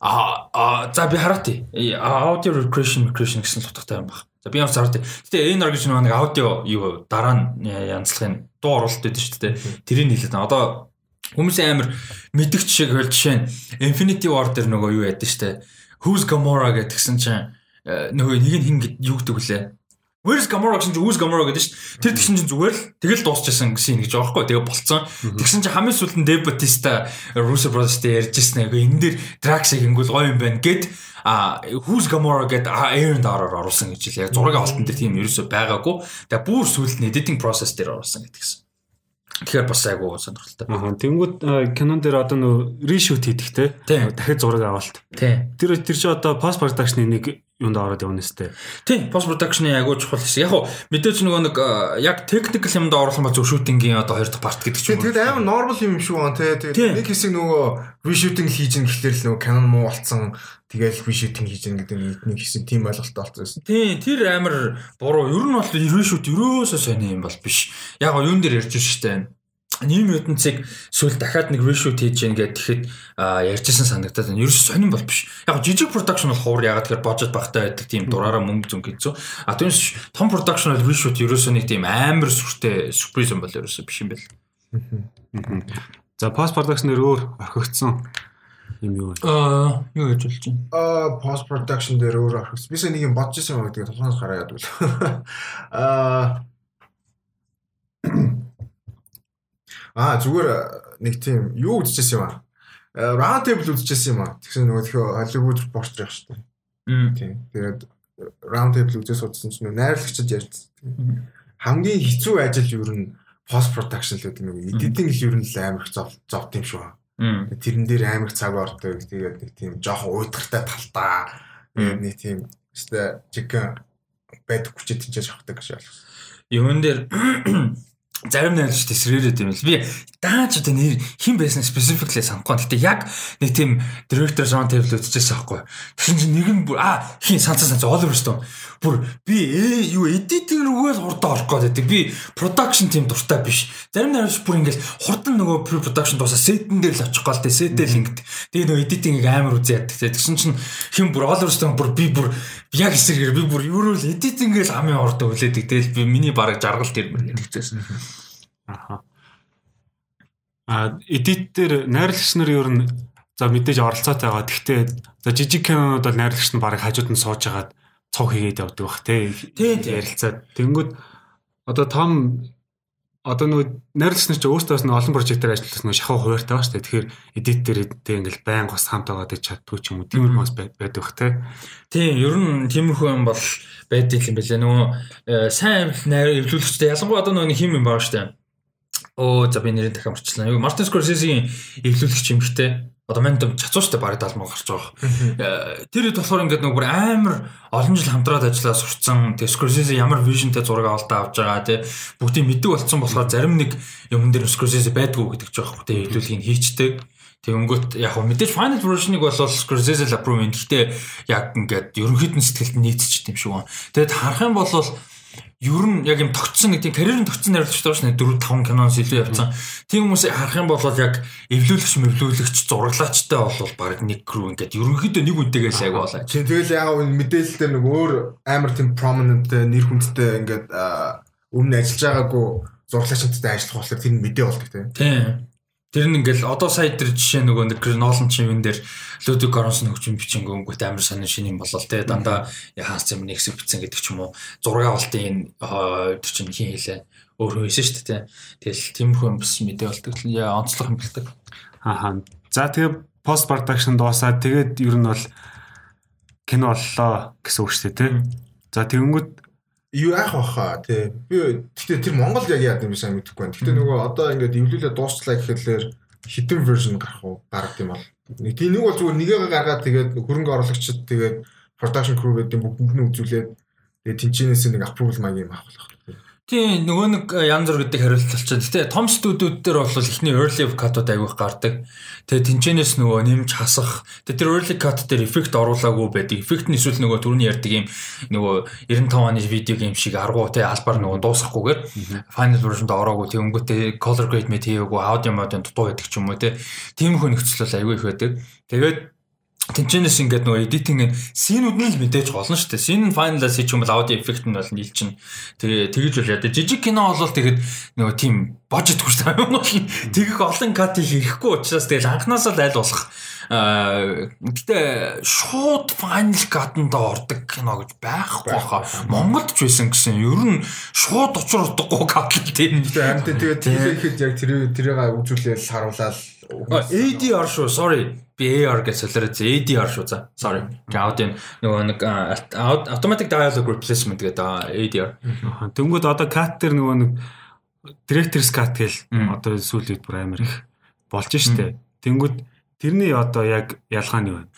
а за би хараати. Audio recreation recreation гэсэн л утгатай юм байна. За би ямар хараати. Гэтэ ANR гэж нэг аудио юу дараа нь янзлахын дуу оруулалт байдаг шүү дээ. Тэрийг хэлээд одоо хүмүүсийн амар мэдгч шиг хөл жишээ нь Infinity War дээр нөгөө юу яд дээ. Who's Gamora гэдгсэн чинь Э, нөгөө нэг нь хин юу гэдэг вүлээ. Where's Gamora гэсэн чинь Who's Gamora гэдэг чинь тэр тэгсэн чинь зүгээр л тэгэл дуусчихсан гэсэн гэж байгаа байхгүй тэгээ болцсон. Тэгсэн чинь хамгийн сүүлд нь Dave Bautista Russo Brothers-тэй ярьжсэн нэг энэ дээр Drax-ыг ингүүл гоё юм байна гэд а Who's Gamora гэд Aaron Darrow оруулсан гэж яг зураг авалтан дээр тийм ерөөсөй байгаагүй. Тэгээ бүр сүүлд нь editing process дээр оруулсан гэдгийгсэн. Тэгэхээр бас айгуу сонирхолтой. Аа тэнгууд кинон дээр одоо нөө reshoot хийдэг те. Дахиад зураг авалт. Тэр тэр чи одоо post production-ы нэг юунд ороод явна сте. Тийм, post production-ы агуу чухал хэсэг. Яг хуу мэдээж нөгөө нэг яг technical юмд оруулах юм бол зөв shooting-ийн одоо хоёр дахь part гэдэг чинь. Тэгээд амар normal юм шүү гоо тий. Тэгээд нэг хэсэг нөгөө reshooting хийж ин гэхлээр л нөгөө Canon муу болцсон тэгэл reshooting хийж ин гэдэг нэг хэсэг тийм ойлголттой болцсон. Тийм, тэр амар буруу. Ер нь бол reshoot ерөөсөө сони юм бол биш. Яг гоо юун дээр ярьж штэ New Mutant-ыг сүүл дахиад нэг reshoot хийж гэн гэхэд тэгэхэд ярьжсэн санагдаад байна. Ерөөс сонирн бол биш. Яг жижиг production бол хуур ягаад тэгэхээр budget багтай байдаг тийм дураараа мөнгө зүнг хийцүү. А түүнээс том production бол reshoot ерөөсөө нэг тийм амар сүртэй surprise юм бол ерөөсөө биш юм байл. За post production-ээр өөр орхигдсон юм юу вэ? Аа, юу гэж болж байна? Аа, post production дээр өөр орхигс. Би сая нэг юм бодож ирсэн юм гэдэг толгоноос гараад үл. Аа. Аа, зүгээр нэг тийм юу үзчихсэн юм аа. Round table үзчихсэн юм аа. Тэгсэн нөгөө тхөө Hollywood reporter яг шүү дээ. Тийм. Тэгээд round table үзээс судсан чинь найрлагчид ярьсан. Хамгийн хэцүү ажил юу нь пост production л гэдэг нэг editing л нь л амар их зовт юм шүү. Тэрэн дээр амар цаг ордог. Тэгээд нэг тийм жоохон уйдгартай талтаа. Нэг тийм өстэй чиг байдаг хүчтэй тэнцэж авахдаг гэж ойлгосон. Юун дээр зарим найруулагч тесрээрээд юм л. Би дааж одоо нэр хэн байсан specifically санахгүй. Гэтэ яг нэг тийм director round table үзчихсэн байхгүй. Тэгсэн чинь нэг нь а хин санцаа санцаа Oliver Stone. Бүр би юу editing рүүгээ л хурдан орох байдаг. Би production team дуртай биш. Зарим найруулагч бүр ингээл хурдан нөгөө pre-production дуусаа сетэн дээр л очих гол тэ сетэл ингэдэг. Тэгээ нөгөө editing-ийг амар үзээд яддаг. Тэгсэн чинь хин бүр Oliver Stone бүр би бүр яг эсрэгээр би бүр юу л editing-ээс амын ордог хүлээдэг. Тэгэл би миний бараг жаргал тэр мөр гэдэгчсэн. Аха. А edit дээр найрлагч нар ер нь за мэдээж оролцоотой байгаа. Гэхдээ за жижиг кинонууд бол найрлагч нь барыг хажууд нь сууж агаад цог хийгээд явдаг бах тий. Ярилцаад. Тэнгүүд одоо том одоо нөгөө найрлагч нар ч өөртөөс нь олон прожектоор ажилласан нөгөө шахуу хуваартай ба шүү дээ. Тэгэхээр edit дээр тий ингээл байн гос хамт байгаа гэж чаддгүй ч юм уу. Тиймэр мас байдаг бах тий. Тийм, ер нь тиймэрхүү юм бол байдаг юм билээ. Нөгөө э, сайн найр эвлүүлэгчтэй ялангуяа одоо нөгөө хим юм байгаа шүү дээ Оо за би нэрээ дахин орчлаа. Юу Мартин Скорсезигийн эвлүүлэгч юм хтэй. Одоо манд чацууштай бараг 70 мянга гарч байгаа. Э, тэр хэд болохоор ингээд нөгөө амар олон жил хамтраад ажиллаа сурцсан. Тэгээ Скорсезе ямар вижнтэй зураг авалтаа авч байгаа тий. Бүгдийг мэддэг болсон болохоор зарим нэг юм дээр Скорсезе байдгүй гэдэг ч байхгүй тий. Эвлүүлгийг хийчдэг. Тэгэнгүүт яг хөө мэдээж final version-ыг бол Scorsese approve. Гэхдээ яг ингээд ерөнхийд нь сэтгэлд нийцчих юм шиг байна. Тэгээд харах юм бол ер нь яг юм тогтсон нэг тийм карьерийн тогтсон найруулагч байгаа шнэ 4 5 киноноос илүү явцсан. Тийм хүмүүсийг харах юм бол яг эвлүүлэгч мөвлүүлэгч зураглаачтай бол баг нэг рүү ингээд ерөнхийдөө нэг үнтэйгээ сайг болоо. Тийм тэгэл яг мэдээлэл дээр нэг өөр амар тийм prominent нэр хүндтэй ингээд өмнө ажиллаж байгаагүй зураглаачтай ажиллах болохоор тэр мэдээ болдог тийм. Тийм. Тэр нь ингээл одоо сая тэр жишээ нөгөө нэг Нолан чимэн дээр Людвиг Горонсон хөгжим бичингөө өнгөт амар сонир шинийн болол те дандаа хаас юм нэгсэг битсэн гэдэг ч юм уу зураг авалтын тэр чинь хин хэлээ өөрөө хийсэн шүү дээ те. Тэгэл тиймэрхүү юм бас мэдээ болдог яа онцлог юм бэлдэг. Ааха. За тэгээ пост продакшн дуусаад тэгээд ер нь бол кино боллоо гэсэн үг шүү дээ те. За тэгэнгүүт юу яах баха тий. Би гэхдээ тэр Монгол яг яа гэм сайн мэдэхгүй байна. Гэхдээ нөгөө одоо ингээд эвлүүлээ дуусчлаа гэхэлэр хитэн version гарах уу? Гарах юм бол. Нэг тийм нэг бол зүгээр нэгээ гаргаад тэгээд хөрөнгө оруулагчид тэгээд production crew гэдэг бүгдэнд нь үзүүлээд тэгээд тэнчэнээс нэг approval маяг юм авах болох. Тийм нөгөө нэг э, янз бүр гэдэг хариулт болчиход. Гэтэ том студиуд дээр бол ихний early cut-ууд аявих гардаг. Тэгээ тэнчэнээс нөгөө нэмж хасах. Тэгээ тэр early cut дээр эффект оруулаагүй байдаг. Эффект нь эсвэл нөгөө түрүүний ярьдаг юм нөгөө 95 оны видео гейм шиг аргуу те албаар нөгөө дуусахгүйгээр final version-д ороогүй. Тэг өнгөтэй color grade мэт хийгээгүй аудио модын дутуу байдаг ч юм уу те. Тиймэрхүү нөхцөл бол аягүй их байдаг. Тэгээд Тинчэнэс ингээд нөгөө эдитинг нь синүүд нь л мэдээж голно шүү дээ. Син нь finalize хийчих юм бол аудио эффект нь бол нийлчин. Тэгээ тэгэж бол яа. Жижиг кино бол тэгэхэд нөгөө тийм хүч таа юм уу. Тэгэх олон кат хийхгүй учраас тэгэл анханасаа л аль болох гэтээ шууд final cut-нд ордог кино гэж байхгүй хаа. Монголд ч байсан гэсэн. Ер нь шууд учир утгагүй кат л тийм. Тэгээд тэгээд тийхэд яг тэр тэрийг үзүүлээл харуулаад ADR шүү. Sorry. Би AR гэж солиороо ADR шүү за. Sorry. Аудио нөгөө нэг automatic dialogue replacement гэдэг ADR. Тэнгүүд одоо cut дээр нөгөө нэг director's cut гэл одоо сүүлийн бүр амар их болж штэ. Тэнгүүд тэрний одоо яг ялгаа нь юу вэ?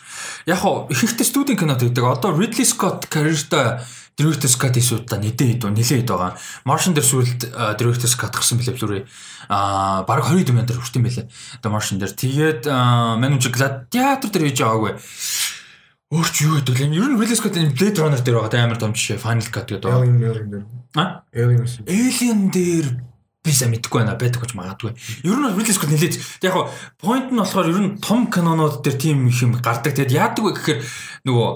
Яг хоо ихэнхдээ студийн кино гэдэг. Одоо Ridley Scott career-та Director's Cut эсүүдээ нэлээд хэд нэлээд хэд байгаа. Martian дээр сүүлд Director's Cut гарсан билээ блүрээ. Аа бараг 20 мянган дээр хүртэн билээ. Одоо Martian дээр. Тэгээд ч Gladiator дээр хийж байгаагүй. Өөр ч юу гэдэг вэ? Ер нь Ridley Scott энэ Blade Runner дээр байгаа амар том жишээ Final Cut гэдэг. Alien Alien дээр. А? Alien. Alien дээр би сайн мэдэхгүй байна байдаг гэж магадгүй. Ер нь Ridley Scott нэлээд яг хоо point нь болохоор ер нь том кинонууд дээр тийм их юм гардаг. Тэгэд яадаг вэ гэхээр нөгөө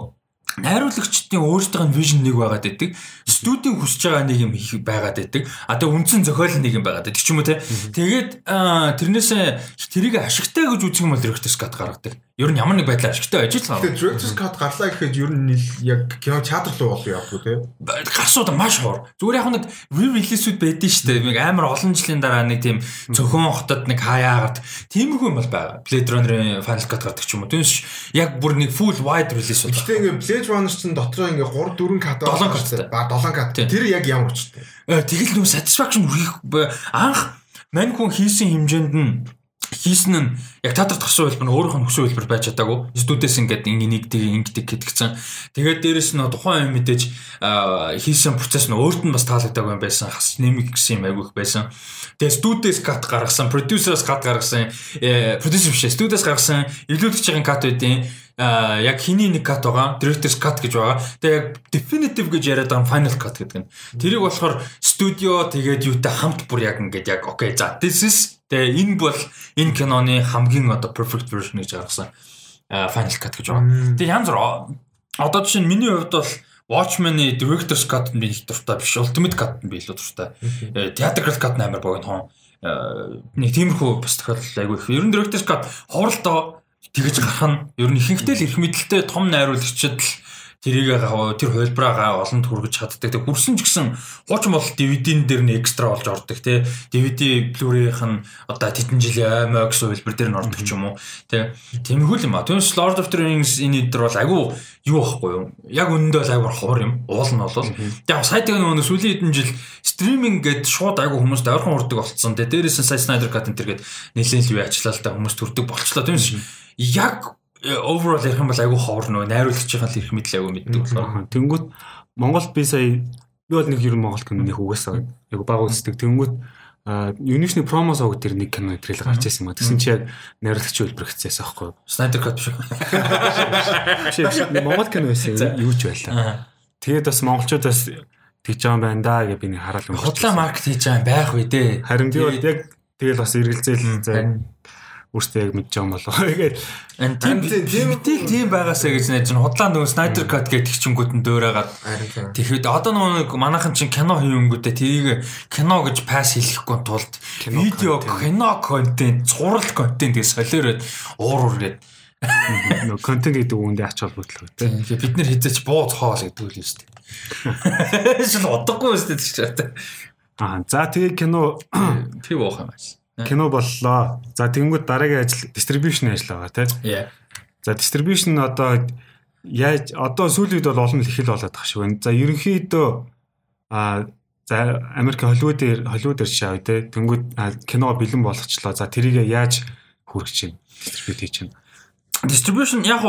найруулагчдын өөрсдийнх нь вижн нэг байгаад байдаг. Студийн хүсэж байгаа нэг юм их байгаад байдаг. А тэгээ үндсэн зохиол нэг юм байгаад байдаг ч юм уу те. Тэгээд тэрнээсээ тэрийг ашигтай гэж үзэх юм бол director's cut гаргадаг. Ер нь ямар нэг байдлаар ашигтай байгаа. Тэгээд director's cut гарлаа гэхэд ер нь яг кино театр руу болов явах уу те. Гарсууд маш хор. Зүгээр яг нэг re-release-үүд байдэн шүү дээ. Нэг амар олон жилийн дараа нэг тийм цөөхөн хотод нэг хаяагаад тиймэрхүү юм бол байгаа. Blade Runner-ын Final Cut гардаг ч юм уу. Түүнээс яг бүр нэг full wide release бол. Гэтэ ингээ Blade Runner чинь дотроо ингээ 3 4 кат байгаа. 7 каттай. Ба 7 кат. Тэр яг ямар учиртай. Тэгэл нүү satisfaction хүрэх анх мань хүн хийсэн хэмжээнд нь хийсэн нь яг театрт гарсан хэлбэр нь өөрийнх нь хүсэн хэлбэр байж чадаагүй. Студиэс ингээд ингээ нэг тийг ингэдэг гэдгцэн. Тэгээд дээрэс нь тухайн юм мэдээж хийсэн процесс нь өөрт нь бас таалагдаагүй байсан. Хас нэмэг гэсэн юм айгүйх байсан. Тэгээд студиэс кат гаргасан, продюсерс кат гаргасан, продюсер биш, студиэс гаргасан, илүүлэгчийн кат байдیں۔ А яг хиний нэг кат байгаа director's cut гэж байгаа. Тэгээ яг definitive гэж яриад байгаа final cut гэдэг нь. Тэрийг болохоор студио тэгээд юутай хамт бүр яг ингээд яг окей за this is тэгээ энэ бол энэ киноны хамгийн одоо perfect version гэж гаргасан final cut гэж байгаа. Тэгээ янз бүр одоо жишээ нь миний хувьд бол Watchmen-ы director's cut нь би их дуртай биш. Ultimate cut нь би илүү дуртай. Theatrical cut нь амар богино хон. Нэг тиймэрхүү бас тохиолдол айгүй их. Ер нь director's cut хуралдаа тэгэж гарах нь ер нь ихэнхдээ л эрх мэдэлтэй том найруулагчид л тэрийг тэр хувилбараа олонд хүргэж чаддаг. Тэг хүрсэн ч гэсэн хуучин бол DVD-н дээр нь экстра болж ордог тий. DVD Blu-ray-ийнх нь одоо тэдэн жилийн аймаг хувилбар дээр нь ордог ч юм уу. Тий. Тэмхүүл юм а. Түүнээс Lord of the Rings энэ дээр бол айгүй юу байхгүй юу? Яг үнэндээ бол айгүй ховор юм. Уул нь бол. Яг сайтыг нөгөө сүүлийн хэдэн жил стриминг гээд шууд айгүй хүмүүст ойрхон урдаг болцсон. Тэ дээрээс нь сая Snyder Cut энэ төр гээд нэлээд л үе да хүмүүс төрдөг болчлоо. Түүнээс яг э, overall ярих юм бол айгүй ховор нөө найруулагчийн л их мэдл айгүй мэддэг болохоор. Тэнгүүт Монголд би сая би бол нэг ер нь Монгол кино нэг угаасаа айгүй баг үздэг. Тэнгүүт Юнишны промо сог дээр нэг кино трейлер гарч ирсэн юм а. Тэгсэн чи яг найруулагч хөлбөр хэвчээсэн аахгүй. Snyder Cut биш. Монгол кино байсан юу ч байлаа. Тэгээд бас монголчуудаас тэгж байгаа юм байна да гэж би нэг хараал юм. Худлаа маркет хийж байгаа байх үү дээ. Харин би бол яг тэгэл бас эргэлзээл за өөртөө яг мэдж байгаа юм болоо. Тэгээд тийм тийм тийм байгаасаа гэж нэж худлаа нөгөө Snyder Cut гэдэг чингүүд нь дөөрөөгаад тэгэхэд одоо нөгөө манайхан чинь кино хийнгүүтээ тэрийг кино гэж пасс хийхгүй тулд видео кино контент, зураг контент гэж солиороод уур уур гэдэг нөгөө контент гэдэг үгэндээ ач холбогдол үү. Тэгэхээр бид нэр хизээч бууз хоол гэдэг үл юм шүү дээ. Шил удахгүй шүү дээ. Аа за тэгээ кино тийм уух юм аа кино боллоо. За тэгэнгүүт дараагийн ажил distribution ажил байгаа тий. За distribution одоо яаж одоо сүүлийн үед бол олон л их л болоод байгаа байна. За ерөнхийдөө а за Америк Холливуд Холливуд шаа тий. Тэнгүүд кино бэлэн болгочлоо. За тэрийг яаж хүргэж чинь distribute хийж чинь Distribution яг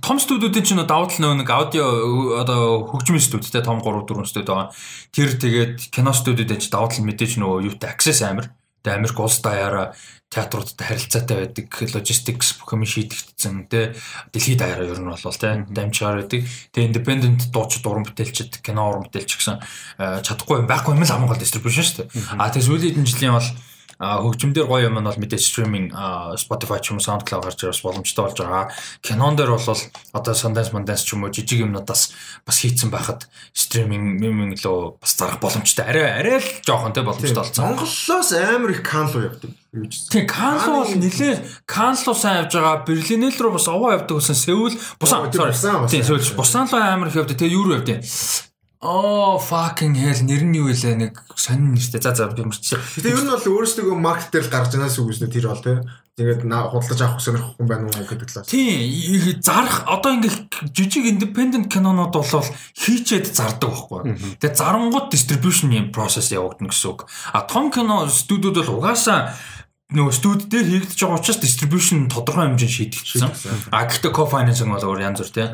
том студиудын чинь давуу тал нэг аудио одоо хөгжмийн студиуд те том 3 4 студид байгаа. Тэр тэгээд кино студиудын чинь давуу тал мэдээж нөгөө юутай access амар. Тэгээ Америк улс даяараа театруудтай харилцаатай байдаг логистикс бүх юм шийдэгдсэн тий дэлхийд даяараа ер нь бол тий дамжаар байдаг. Тэгээ independent дууч дуран бүтээлчд кино уран бүтээлч гэсэн э, чадахгүй юм. Байхгүй юм л амгаал дистрибьюшн шүү дээ. А тэгээ сүүлийн жилийн бол хөгжмөндөр гоё юм нь бол мэдээ стриминг Spotify ч юм уу SoundCloud гарч ирээс боломжтой болж байгаа. Canon дээр бол одоо Sundance Sundance ч юм уу жижиг юмнуудаас бас хийцэн байхад стриминг меминг лөө бас зарах боломжтой. Арай арай л жоохон те боломжтой болсон. Монголоос амар их Canlo явдаг. Тийм Canlo бол нилээ Canlo сайн явж байгаа. Берлинэл рүү бас овоо явдаг гэсэн Сеул бусан. Тийм Сеул бусан руу амар их явдаг. Тэгээ юу явдаг? Oh fucking hell нэр нь юу вэ нэг сонин нэртэй. За за би мөрчсөн. Гэтэ ер нь бол өөрсдөө маркет дээр л гарч байгааз үг үснэ тэр бол тий. Тэгээд худалдаж авах сонирхох хүн байна уу гэдэг талаас. Тийм зарах одоо ингээ жижиг independent кинонууд бол хийчээд зардаг байхгүй. Тэгээд зарангууд distribution юм process явагдана гэсэн үг. А том кино студиуд бол угаасаа нөгөө студ дээр хийгдэж байгаа учраас distribution тодорхой хэмжээнд шийдэгдсэн. А гэхдээ co-financing бол өөр янз бүр тий.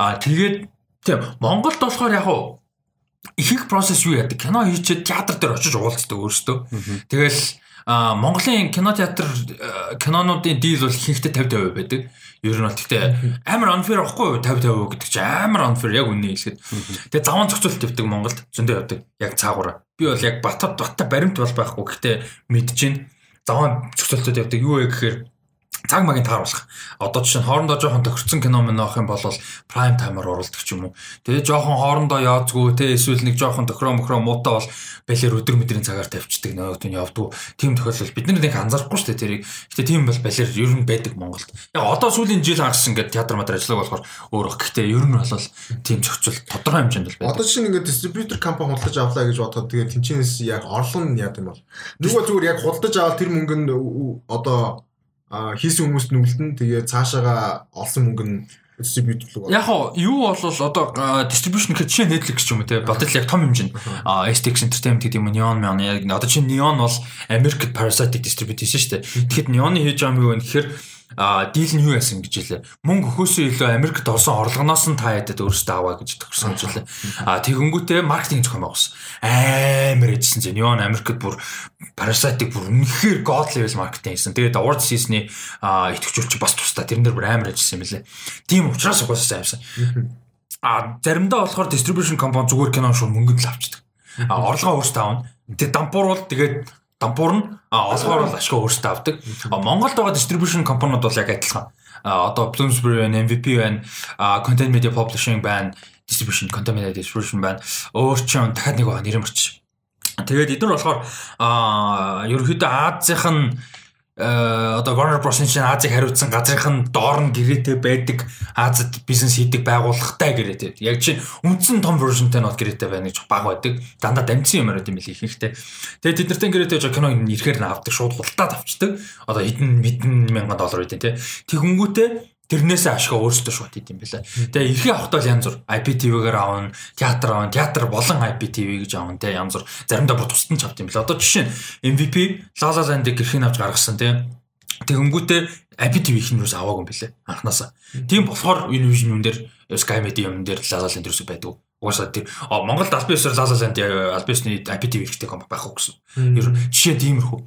А тэгээд тийм Монголд болохоор яг их их процесс юу яадаг кино хийчихэд театр дээр очиж уулздаг өөрөөсөө. Тэгэл Монголын кино театр кинонуудын дийл бол ихэнхдээ 50 50 байдаг. Ер нь бол гэхдээ амар unfair байхгүй юу 50 50 гэдэг чинь амар unfair яг үнэ хэлэхэд. Тэгээ заван зохицуулт тавьдаг Монголд зөндөө явдаг. Яг цаагаараа. Би бол яг бат бат баримт бол байхгүй. Гэхдээ мэдэж байна. Заван зохицуултууд явдаг. Юу вэ гэхээр цаг магийн тааруулах. Одоо жишээ нь хоорондоо жоохон тохирцсон кино мөн авах юм бол prime timer оруулдаг ч юм уу. Тэгээ жоохон хоорондоо яазгүй те эсвэл нэг жоохон тохироо мохроо муутай бол балер өдөр мэдрийн цагаар тавьчихдаг нөгөөд нь явдгүй. Тийм тохиолдол бид нар нэг анзаарахгүй шүү дээ тэрийг. Гэтэ тийм бол балер ер нь байдаг Монголд. Яг одоо сүүлийн жил хагас ингээд театр матер ажиллаг болохоор өөр их. Гэтэ ер нь бол тийм зохицол тодорхой хэмжээнд бол байдаг. Одоо чинь ингээд дистрибьютор компани худалдаж авлаа гэж бодоход тэгээ тэнцэнээс яг орлого нь яа гэм бол. Нөгөө зүгээр яг худалдаж аваад тэр мөнгө нь одоо хийсэн хүмүүст нүгэлтэн. Тэгээ цаашаага олсон мөнгө нь дистрибьюторлог. Яг юу бол одоо дистрибьюшн гэхэд жишээ Netflix ч юм уу те? Бодол яг том хэмжээнд STX Entertainment гэдэг юм Neon Neon яг одоо чинь Neon бол American Parasite distribute хийсэн шүү дээ. Тэгэхэд Neon-ы хийж байгаа юм гэхээр дийл нь юу яасан гэж хэлээ. Мөнгө өгөхөөсөө илүү Америкт орсон орлогоноос нь та ядад өөрсдөө аваа гэж төгссөн гэж хэлээ. А тэгэнгүүтээ маркетинг зохион байгуулсан. Амар эжсэн чинь Neon Америкт бүр Parasite-ыг бүр үнэхээр god level маркетинг хийсэн. Тэгээд award season-ы итгэвчүүлч бас тусдаа тэрэн дээр бүр амар ажилласан юм лээ. Тийм учраас угаасаа авсан. А заримдаа болохоор distribution компани зүгээр кино шууд мөнгөнд л авчдаг. А орлогоо өөрсдөө авна. Тэгээд дампуур бол тэгээд дампуур нь олгоор бол ашиг өөрсдөө авдаг. Монголд байгаа distribution компаниуд бол яг адилхан. Одоо Bloomsbury байна, MVP байна, Content Media Publishing байна, distribution content media distribution байна. Өөр ч юм дахиад нэг нэр мөрч. Тэгээд эдгээр болохоор аа ерөөхдөө Азийнх нь одоо Warner Bros чинь Азийг хариуцсан газрынх нь доор нь гэрээтэй байдаг Азад бизнес хийдэг байгууллагатай гэрээтэй. Яг чинь үндсэн том versionтэй нот гэрээтэй байна гэж баг байдаг. Дандаа дамжсан юм яриад юм билий ихэнхдээ. Тэгээд тэд нартай гэрээтэй жоо киног ирэхээр нь авдаг шууд хултаад авчдаг. Одоо хэдэн мэдэн мянган доллар үйдэ тий. Тэгүнгүүтээ тэрнээсээ ашгаа өөрсдөө шууд хийд юм байна. Тэгээ эрхээ авахтаа янз бүр IPTV-гээр аавн, театр аавн, театр болон IPTV гэж аавн те янз бүр заримдаа бүр тусдан ч авд юм байна. Одоо жишээ нь MVP La La Land-ыг гэрхийн авч гаргасан те. Тэгэнгүүтээ IPTV их нь юус аваагүй юм бэлээ анханасаа. Тийм болохоор Univision юм дээр Sky Media юм дээр La La Land юус байдаг. Угаасаа тийм биесээр La La Land аль биесны IPTV ихтэй компани байх уу гэсэн. Ер нь жишээ тиймэрхүү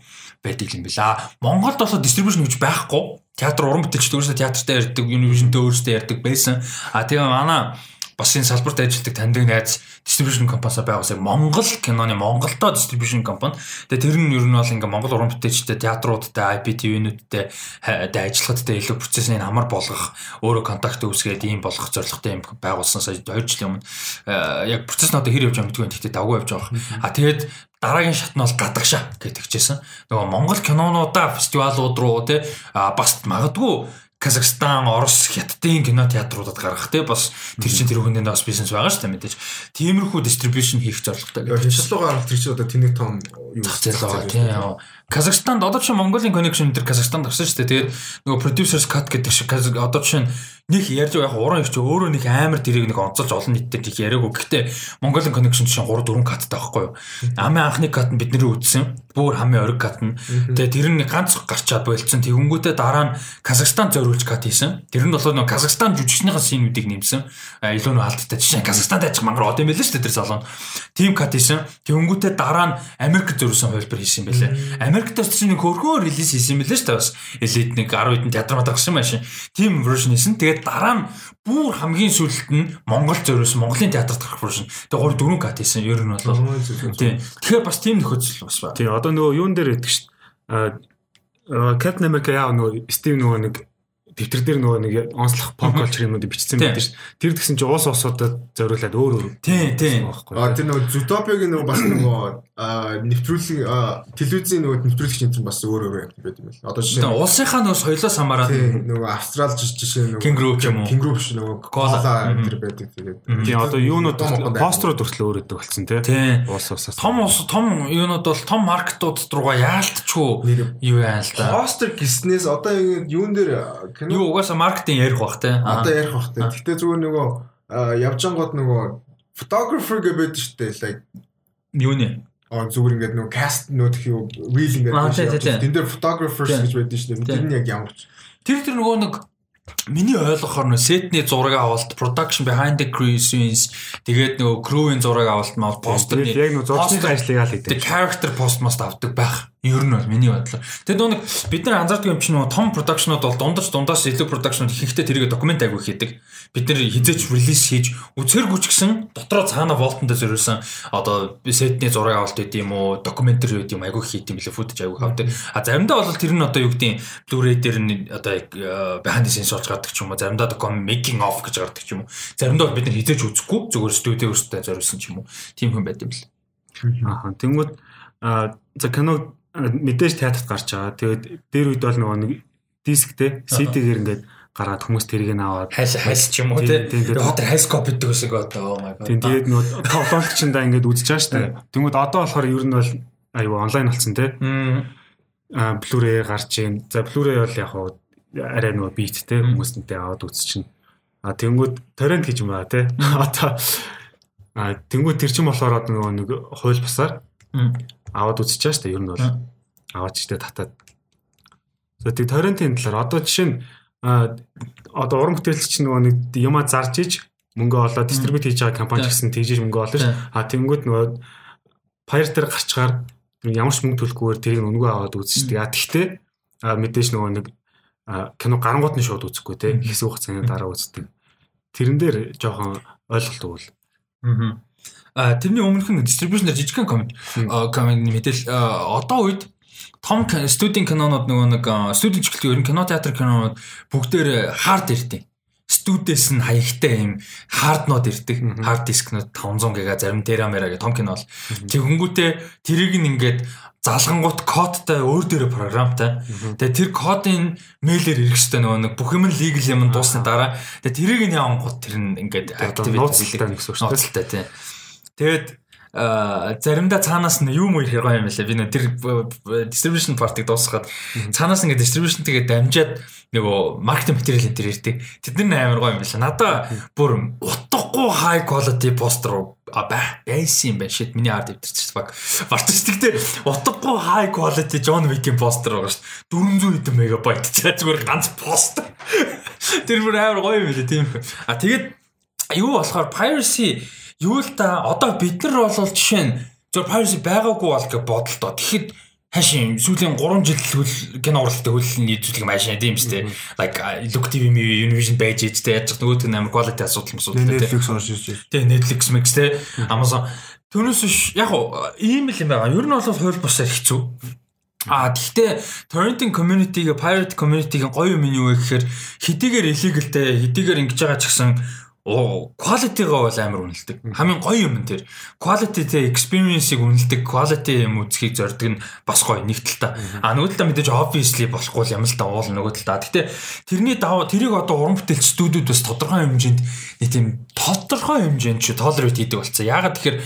байдаг юм байна. Монголд болохоор дистрибьюшн гэж байхгүй театр уран бүтээлчд өөрсдөө театртаа ярьдаг, Univision-тэй өөрсдөө ярьдаг байсан. А тэгээ манай бас энэ салбарт ажилладаг таньдаг найз дистрибьюшн компаниас байгуулсан Монгол киноны Монголдоо дистрибьюшн компани. Тэгээ тэр нь ер нь бол ингээ Монгол уран бүтээлчтэй театруудтай, IPTV-нүүдтэй ажиллахадтай илүү процессыг амар болгох, өөрөө контакт үүсгээд ийм болгох зорилготой юм байгуулсан сая 2 жилийн өмнө яг процесс нь одоо хэр явж байгаа мэдгүй. Гэхдээ давгүй явж байгаа. А тэгээд дараагийн шат нь бол гадагшаа гэтгчээсэн. Нөгөө Монгол кинонуудаа фестивалууд руу те бас магадгүй Казахстан, Орос, Хятадын кино театруудад гаргах те бас тэр чин тэр хүнээ бас бизнес байгаа шүү дээ мэдээж. Тиймэрхүү дистрибьюшн хийх зорилготой. Хятадлуугаар тэр чин одоо тэнэг том юу зах зээл байгаа тийм. Казахстанд одоо чинь Mongolia connection дээр Казахстанд гарсан шүү дээ. Тэгээд нөгөө producers cut гэдэг шиг одоо чинь нэг ярьж байгаа яг уран ирч өөрөө нэг амар дэрийг нэг онцолж олон нийтэд их яриаггүй. Гэхдээ Mongolian Connection чинь 3 4 каттай байхгүй юу? Амын анхны кат нь бидний үзсэн. Бүр хамгийн ориг кат нь. Тэгээ тэр нь ганц гарчаад болцсон. Тэгэнгүүтээ дараа нь Казахстан зориулж кат хийсэн. Тэр нь болохоор нэг Казахстан жүжигчнийхээ синүүдийг нэмсэн. Илүү нэг алдтай. Жишээ Казахстанд ажих мангар од юм байлээ шүү дээ тэр салон. Тим кат хийсэн. Тэгэнгүүтээ дараа нь Америк зориулсан хувилбар хийсэн байлээ. Америкт ч нэг хөргөө релиз хийсэн байлээ шүү дээ бас. Элит нэг 10 хэдэн театр мадагсан машин. Тим version хийсэн. Тэгээд дараа нь бүр хамгийн сүүлд нь Монгол зориулсан Монголын театрт гарах version. Тэгээ 3 4 кат хийсэн. Ер нь бол тийм. Тэгэхээр бас тийм нөхөцөл бас ба. Тийм. Одоо нөгөө юун дээр дээ. Captain America яа нөгөө Steve нөгөө нэг дэвтэр дээр нөгөө нэг онцлох pop culture юмнууд бичсэн байдаг шүү. Тэр тэгсэн чи уус усуудад зориулаад өөр өөр. Тийм тийм. А тэр нөгөө Zootopia-гийн нөгөө бас нөгөө нэвтрүүлэг телевизийн нөгөө нэвтрүүлэгч энэ бас өөр өөр байт юм байна. Одоо жишээ нь улсынхаа нөгөө соёлоос хамаараад нөгөө австрал жишээ нөгөө Kangaroo ч юм уу. Kangaroo биш нөгөө Cola тэр байдаг тэгээд. Тийм одоо юунууд пострууд хүртэл өөр өдөг болсон тий. Уус усаас. Том ус том юунууд бол том маркетууд руугаа яалтчгүй юу яа л да. Постэр гиснээс одоо юун дээр кино юу угаасаа маркетинг ярих бах те. Одоо ярих бах те. Гэтэ зүгээр нөгөө явж ангууд нөгөө photographer гэдэг дээ. Like юу нэ? Аа зүгээр ингээд нөгөө cast нөтх юу reel ингээд тэн дээр photographers гэж байдаг дээ. Тэр нь яг ямар ч. Тэр тэр нөгөө нэг миний ойлгохоор нөө сетний зураг авалт, production behind the scenes тэгээд нөгөө crew-ийн зураг авалт маа постерны яг нөгөө зургийн ажлыг аль гэдэг. тэг character post must авдаг байх. Ер нь бол миний бодлоор. Тэгээд нөгөө бид нар анзаардаг юм чинь нөгөө том production-ууд бол дундаж дундаас илүү production-ууд ихэнхдээ тэрийг документ агуу хийдэг. Бид нар хизээч релиз хийж үзэргүй ч гэсэн дотроо цаана волтондоо зориулсан одоо сетний зураг авалт гэдэг юм уу, докюментари гэдэг юм агуу хийх юм билээ футаж агуу авдаг. А заримдаа бол тэр нь одоо юу гэдэг Blu-ray дээр нь одоо behind the scenes болж гардаг ч юм уу, заримдаа одоо making of гэж гардаг ч юм уу. Заримдаа бол бид нар хизээч үзэхгүй зүгээр студио өөртөө зориулсан ч юм уу. Тим хүн байт юм бэл. Аа тэнгууд за кино мэдээж театрт гарч байгаа. Тэгээд дээр үед бол нөгөө нэг дисктэй CD-гээр ингээд гаргаад хүмүүс тэрийг нь аваад хайс хайс ч юм уу тий. Одоо тэр хайс коп гэдэг үсэг одоо oh my god. Тийм тэгээд нөгөө тоглоомчиндаа ингээд үзэж байгаа шүү дээ. Тэнгүүд одоо болохоор ер нь бол аюу онлайн болсон тий. Аа Blu-ray гарч ийн. За Blu-ray бол яг хуу арай нөгөө биттэй хүмүүстэнтэй аваад үзчихнэ. А тэнгүүд торрент гэж юм аа тий. Одоо а тэнгүүд тэр чинь болохоор нөгөө нэг хууль бусаар аваад үзэж байгаа шүү дээ. Ер нь бол аваад ч гэдэг татаад. За тэг торрентын талаар одоо жишээ нь одоо уран бүтээлч нөгөө нэг юма зарж иж мөнгө олоод дистрибьют хийж байгаа компани гэсэн тэгжиж мөнгө олно ш. А тэнгууд нөгөө Fire дээр гарчгаар ямар ч мөнгө төлөхгүйгээр тэрийг өнгөө аваад үзчихдэг. А тэгтээ мэдээж нөгөө нэг кино гарангууд нь шууд үзэхгүй те хэсэг хугацааны дараа үздэг. Тэрэн дээр жоохон ойлголт өгвөл. Аа. А тэрний өмнөх нь дистрибьюшнээр жижигхэн комент комент мэдээл одоо үед том студийн кинонууд нөгөө нэг студийн чиглэл ер нь кино театр кинонууд бүгдээр хард ирдэг. Студиэс нь хаягтай юм харднууд ирдэг. Хард дискнууд 500 ГБ зарим терамера гэх том кино бол. Тэгэнгүүтээ тэрийг нь ингээд залгангууд кодтай өөр дээрээ програмтай. Тэгээ тэр кодын мэйлэр ирэх хэвээр нөгөө нэг бүх юм лигл юм дуусны дараа тэгээ тэрийг нь явангууд тэр нь ингээд активит хийлээ гэсэн үг шүү дээ. Тийм. Тэгээд заримдаа цаанаас нь юу муу ирэх гоё юм лээ. Би нэ тэр distribution part-ыг дуусгаад цаанаас ингээд distribution тэгээд дамжаад нөгөө маркетинг материал энэ төр ирдэг. Тэд нар амар гоё юм байна. Надаа бүр утгагүй high quality постэр а бай. Яйс юм байна. Shit миний ард өвдөрч баг. Бартч тэгтээ утгагүй high quality John Wick-ийн постэр байгаа шүү. 400 хэдэн мегабайт чаа зүгээр ганц постэр. Тэр бүр амар гоё юм лээ тийм. А тэгээд юу болохоор piracy юу л да одоо бид нар бол жишээ нь зөв piracy байгаагүй бол гэж бодолтой. Тэгэхэд хашийн сүүлийн 3 жил хөл кино уралттай хөлний зүйлэг машин тийм шүү дээ. Like Look TV, Univision байж ээжтэй яаж нөгөөт нь амар quality асуудал юм асуудал тийм. Netflix уншиж байна. Тийм Netflix Max тийм Amazon Түүнээс биш яг ийм л юм байгаа. Ер нь бол хууль бусаар хэцүү. А тэгтээ torrenting community-г pirate community-г гоё юм юу вэ гэхээр хэдийгээр illegalтэй хэдийгээр ингэж байгаа ч гэсэн quality-гоо бол амар үнэлдэг. Хамгийн гоё юм тэр. Quality тэ experience-ийг үнэлдэг, quality юм үзхийг зорддог нь бас гоё нэг талтай. А нөгөө талаа мэдээж obviously болохгүй юм л да уул нөгөө талаа. Гэтэ тэрний даваа тэрийг одоо уран бүтээлч студиуд бас тодорхой хэмжээнд нэг тийм тодорхой хэмжээнд ч tolerate хийдэг болсон. Яагаад тэгэхээр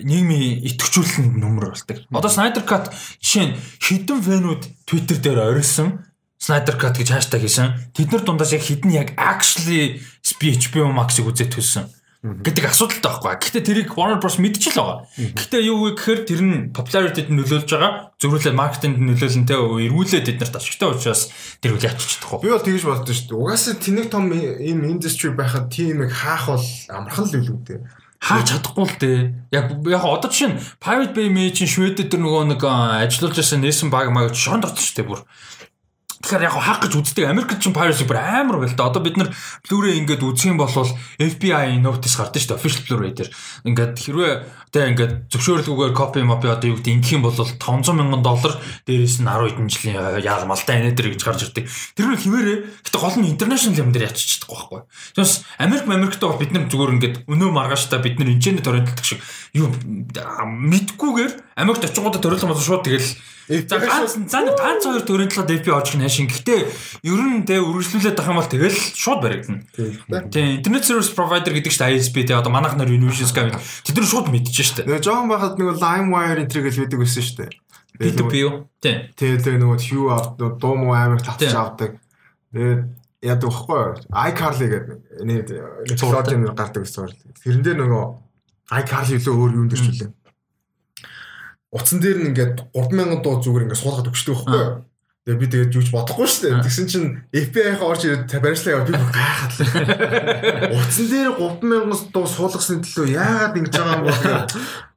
нийгмийн итгэжүүлэн нөмөр болдог. Одоо Snyder Cut жишээ нь хідэн фэнүүд Twitter дээр орилсон Snyder Cut гэж хаштаг хийсэн. Тэд нар дундаас яг хідэн яг actually HBO Max-ыг үзээд төлсөн гэдэг асуудалтай байхгүй. Гэхдээ тэрийг Warner Bros мэдчихэл байгаа. Гэхдээ юу вэ гэхээр тэр нь popularity-д нөлөөлж байгаа. Зөвхөн маркетингд нөлөөлөнтэй эргүүлээд тэд нарт ашигтай учраас тэр үл яччихдаг. Би бол тэгж боддоо шүү дээ. Угаасаа тэнэг том ийм industry байхад тийм их хаах бол амархан л илүү дээ хаач чадахгүй л дээ. Яг яг одоо жишээ нь Pirate Bay Mage Шведэд тэр нөгөө нэг ажиллаж байсан нээсэн баг маг шонд орсон шүү дээ бүр. Тэгэхээр яг хаах гэж үздэг Америкт ч piracy бүр амар байл та. Одоо бид нар Blu-ray ингээд үзэх юм бол FBI notice гардаг шүү дээ official Blu-ray дээр. Ингээд хэрвээ тэ ингээд зөвшөөрлгүйгээр copy mopy одоо юу гэдэг ингэх юм бол 500 мянган доллар дээрээс нь 10 хэдэн жилийн яал малтай энэ дээр гэж гарч ирдэг. Тэр нь хിവэрээ гэтээ гол нь international юм дээр яччихдаг байхгүй. Тэгээс Америк Америктэй бол бид нар зүгээр ингээд өнөө маргааштай бид нар энэчэнд торренталдаг шиг юу мэдгүйгээр Америкт очингуудаа торрентал шууд тэгэл За за ганц хоёр төрийн талаад FP орж ирэх шин. Гэхдээ ер нь тэ үргэлжлүүлээд авах юм бол тэгэл шууд баригдана. Тийм интернет сервис провайдер гэдэг чинь ISP тэ одоо манайх нар Univision Sky тэд нар шууд мэдчихэж штэ. Тэгээ жоохон байхад нэг LimeWire энтриг л байдаг байсан штэ. B2B юу? Тийм. Тэгээ нөгөө Hue авдаг, дуу муу амар татчих авдаг. Тэгээд яадаг вэхгүй iCarly гэдэг нэг технологи гардаг гэсэн. Тэрэн дээр нөгөө iCarly илүү өөр юм дэрч үлээ утсан дээр нь ингээд 3000 дуу зүгээр ингээд суулгаад өгчдөг байхгүй юу? Тэгээ би тэгээд юуч бодохгүй шүү дээ. Тэгсэн чинь FBI-х орж ирээд барьшлаа яваа би гайхаад л. Утсан дээр 3000 дуу суулгасны төлөө яагаад ингэж байгаа юм бол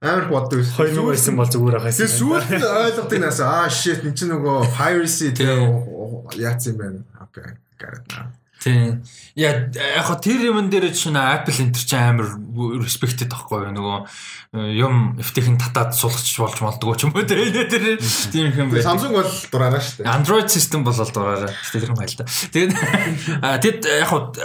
амар боддог. 2000 байсан бол зүгээр ахаас. Тэгээ сүүлд ойлгодог нас аа shit эн чинь нөгөө piracy тэгээ яац юм бэ? Окей. Got it now. Тийм. Я яг хо тэр юм дээр чинь Apple энэ чинь амар respected тахгүй нөгөө э, юм FT-ийн татаад сулгач болж молдгоо ч юм уу тэр тийм юм байна. Samsung бол дураараа шүү дээ. Android system бол дураараа. Тэр юм байл та. Тэгээд тэгэд яг хо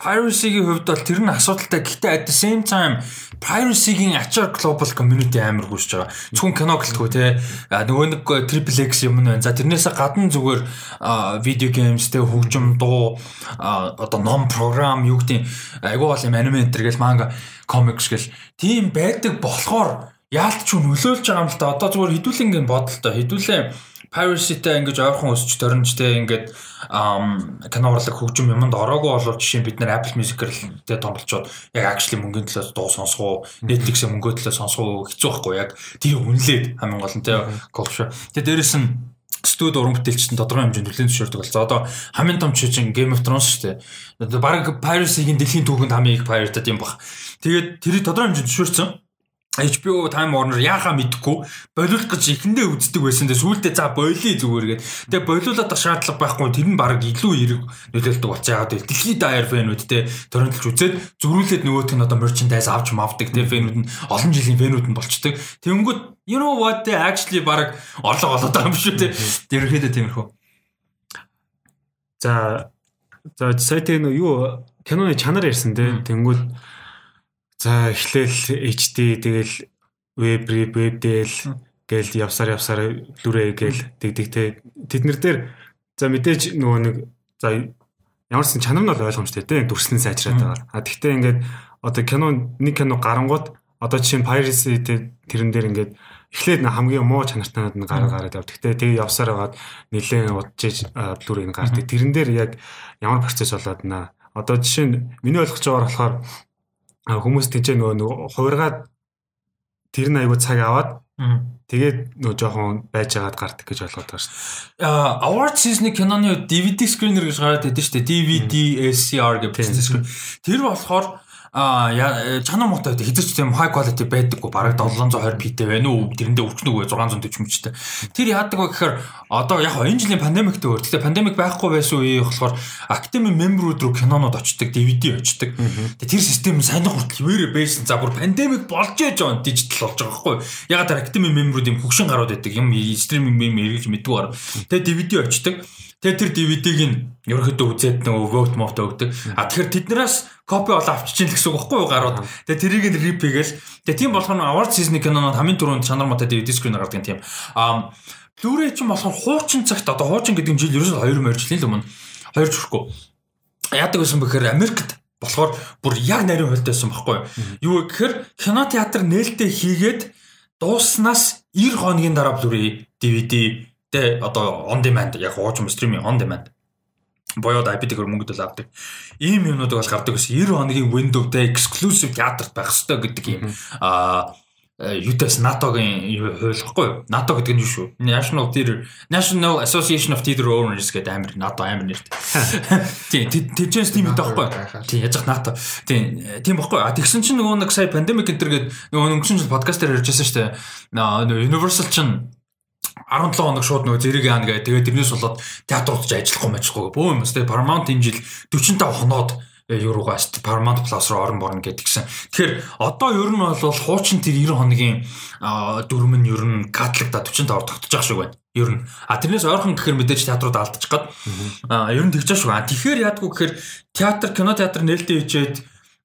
piracy-гийн хувьд бол тэр нь асуудалтай. Гэхдээ at the same time piracy-гийн ачаар global community амар гүйж байгаа. Зөвхөн кино гэлтгүй те. Нөгөө нэг triple X юм байна. За тэрнээсээ гадна зүгээр видео games те хөгжим дуу одоо ном програм юу гэдэг айгуу бол юм аниме энэ гэл манга comics гэл тийм байдаг болохоор яалтч нөлөөлж байгаа юм л та. Одоо зүгээр хідүүлэн бодолтой. Хідүүлээ piracy-тэй ингэж ойрхон өсч төрнжтэй ингээд кино урлаг хөгжим юмд ороогүй болов жишээ нь бид нар Apple Music-ээр тэ томлцоод яг actually мөнгөний төлөө дуу сонсгоо Netflix-ийн мөнгөний төлөө сонсгоо хэцүү байхгүй яг тэр үнэлээд хамгийн гол нь тэ culture. Тэгээ дээрэс нь студ уран бүтээлчтэн тодорхой хэмжээнд хүлэн зөвшөөрдөг болсон. Одоо хамгийн том чинь Game of Thrones шүү дээ. Бараг piracy-гийн дэлхийн түүхэнд хамгийн их pirated юм баг. Тэгээд тэрийг тодорхой хэмжээнд зөвшөөрсөн. HBO Time Warner яахаа мэдэхгүй болиулах гэж ихэндээ үздэг байсан. Тэгээ сүүлдээ за болиё зүгээр гээд. Тэгээ болиулаад шаардлага байхгүй тэр нь баг илүү эрг нөлөөлдөг болцоо яагаад вэ? Дэлхийд даяар фэнүүд те торрентлж үзээд зөрүүлээд нөгөөх нь одоо merchandise авч мавдаг те фэнүүд нь олон жилийн фэнүүд нь болчдөг. Тэнгүүд you know what they actually баг орлого олоод байгаа юм шүү те. Тэрхэдэ тиймэрхүү. За за сайтын юу киноны чанар ярьсан те. Тэнгүүд За эхлээл HD тэгэл web rip webdl гээл явсаар явсаар Blu-ray гээл тэгдэгтэй тэднэр дээр за мэдээж нөгөө нэг за ямар ч чанар нь бол ойлгомжтой те дүрслэн сайжраад байгаа. А тэгтээ ингээд одоо кино нэг кино гарангууд одоо жишээ нь piracy тэрэн дээр ингээд эхлээд хамгийн муу чанартай нь гараа гараад яв. Тэгтээ тэгээ явсаар байгаад нэлээд удаж Blu-ray нь гардаг. Тэрэн дээр яг ямар процесс болоод наа. Одоо жишээ нь миний ойлгож байгаагаар болохоор хүмүүс тийч нөгөө нөгөө хувиргаад тэр нь айгуу цаг аваад Тэгээд нөө жоохон байж байгаад гардаг гэж ойлгоод байгаа шүү дээ. Аа award season-ы киноны DVD screener гэж гараад байдаг шүү дээ. DVD SCR гэх screen. Тэр болохоор а чанар муутай байдаг. Хэзээ ч тийм high quality байдаггүй. Бараг 720p тэй байна уу? Тэрэндээ өрчнөг 640 мчтэй тэр яадаг вэ гэхээр одоо яг энэ жилийн пандемиктэй өөр гэхдээ пандемик байхгүй байсан үе болохоор академи мемберүүд рүү кинонууд очдог DVD очдог тэр систем сайн хүртэл вэрэ байсан. За бүр пандемик болж яж байгаа дижитал болж байгаа байхгүй яг тэр академи мемберүүд юм хөгшин гарууд байдаг юм стриминг мем эргэж мэддэг гар тэгээ DVD очдог Тэгээ тэр DVD-г нь ерөөхдөө үзээд нөгөө vote moto өгдөг. А тэгэхээр тэднээс копи олоо авчиж л гэсэн үг байхгүй юу гарууд. Тэгээ тэрийг нь rip хийгээл. Тэгээ тийм болохоор award season-ы кинонод хамгийн түрүүнд чанар мотой DVD screen гаргадаг тийм. А Blu-ray ч юм болохоор хуучин цагт одоо хуучин гэдэг нь жил ерөөсөө 2 морь жилийн л өмнө 2 жирэхгүй. Яадаг гэсэн бэхээр Америкт болохоор бүр яг нарийн хуйлтайсан байхгүй юу. Юу гэхээр кино театр нээлттэй хийгээд дууснаас 90 хоногийн дараа Blu-ray DVD Тэ одоо on demand яг хуучин стриминг on demand боёод IP-ээр мөнгөд л авдаг. Ийм юмнууд бол гардаг ус 90 хоногийн window-тэй exclusive театрт байх хэрэгтэй гэдэг юм. Аа UTS НАТО-гийн хууль баггүй юу? НАТО гэдэг нь юу шүү? National Theatre National Association of Theatre Owners гэдэг амир НАТО амир нэрт. Тийм, тэвчээс тийм байдаг байхгүй юу? Тийм, яж НАТО. Тийм, тийм баггүй юу? А тэгсэн чинь нөгөө нэг сая пандемик энэ төр гээд нөгөө өнгөрсөн жил подкастаар ярьжсэн шүү дээ. Universal чинь 17 хоног шууд нөгөө зэрэг яана гэ. Тэгээд тэрнээс болоод театрууд ч ажиллахгүй мэжхгүй. Бөө юм. Тэгээд Paramount энэ жил 45 хоноод еврогоо аст Paramount Plus руу орон борно гэдгсэн. Тэгэхээр одоо ер нь бол хуучин тэр 90 хоногийн дүрм нь ер нь катлогда 45 тогтож байгаа шиг байна. Ер нь. А тэрнээс ойрхон гэхээр мэдээж театрууд алдчих гад. А ер нь тэгж байгаа шүү. Тэгэхээр яадгүй гэхээр театр кино театр нээлттэй хийжээд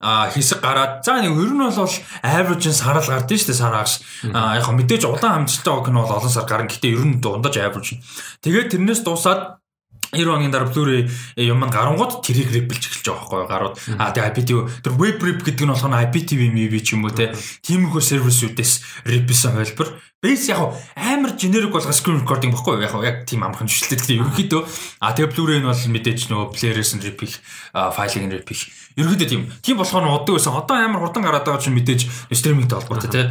а хэсэг гараад за нэг ер нь бол average сарал гардыг шүү дээ сараагш. А яг мэдээж улаан амжилттай кино бол олон сар гарна. Гэтээ ер нь дундаж average тэгээд тэрнээс дуусаад 90 оны дараа Blu-ray юм гарангууд тэрийг репилж эхэлж байгаа байхгүй гарууд. А тэгээ IPTV тэр web rip гэдэг нь болохоор IPTV MV ч юм уу те. Тиймэрхүү сервисүүдээс рипсэн хөлбөр. Base яг амар generic болго screen recording байхгүй яг яг тийм амархан жишэлтэй. Тэгэхээр ерөнхийдөө а тэгээ Blu-ray нь бол мэдээж нөгөө player-ээс нь rip их файлыг нь rip их. Ерөнхийдөө тийм. Тийм болохоор удаа байсан. Одоо амар хурдан гараад байгаа чинь мэдээж стримингтэй холбоотой те.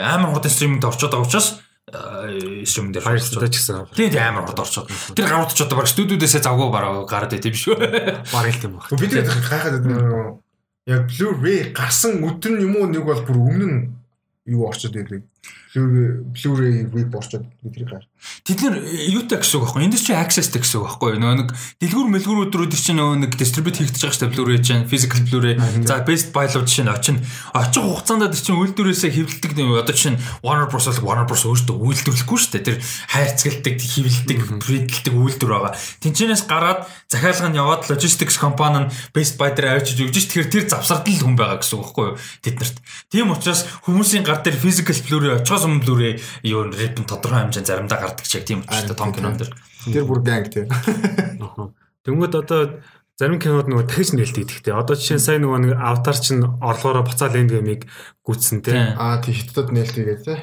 Амар хурдан стримингтэй орчод байгаа учраас юм дээр гэсэн тийм тийм амар хурд орчод. Тэр гарууд ч одоо баг студиудээсээ завгүй бараа гараад байт юм шүү. баг л тийм баг. Бид гайхаад нөгөө яг Blu-ray гарсан өдөр нь юм уу нэг бол бүр өмнө нь юу орчод байдаг. Blu-ray rip орчод бидний гар. Тэд нэр юутай гэсэн үг байхгүй? Энд чинь access гэсэн үг байхгүй? Нөгөө нэг дэлгүүр мэлгүүрүүд чинь нөгөө нэг distribute хийгдэж байгаа шүү дээ Blu-ray чинь physical Blu-ray. За best buy лав чинь очин очих хугацаанд тэр чинь үйлдвэрээсээ хэвлэлдэг нэг одоо чинь Warner Bros Warner Bros өөртөө үйлдвэрлэхгүй шүү дээ. Тэр хайрцагладаг хэвлэлдэг придэлдэг үйлдвэр байгаа. Тэнчнээс гараад захиалга нь яваад logistics компани нь best buy дээр авчиж өгч тэгэхээр тэр завсард л хүн байгаа гэсэн үг байхгүй юу? Тэднэрт тийм учраас хүмүүсийн гар дээр physical Blu-ray очихоос өмнө Blu-ray юу rip тодорхой хэмжээнд заримдаа гардаг ч яг тийм учраас том кинон дэр. Тэр бүр ганг тий. Тэнгүүд одоо зарим кинод нөгөө дахиж нээлттэй гэхдээ одоо жишээ нь сайн нөгөө нэг аватар чинь орлогоороо буцаал энд гэмиг гүйтсэн те. Аа тий хятадд нээлттэй гэдэг тий.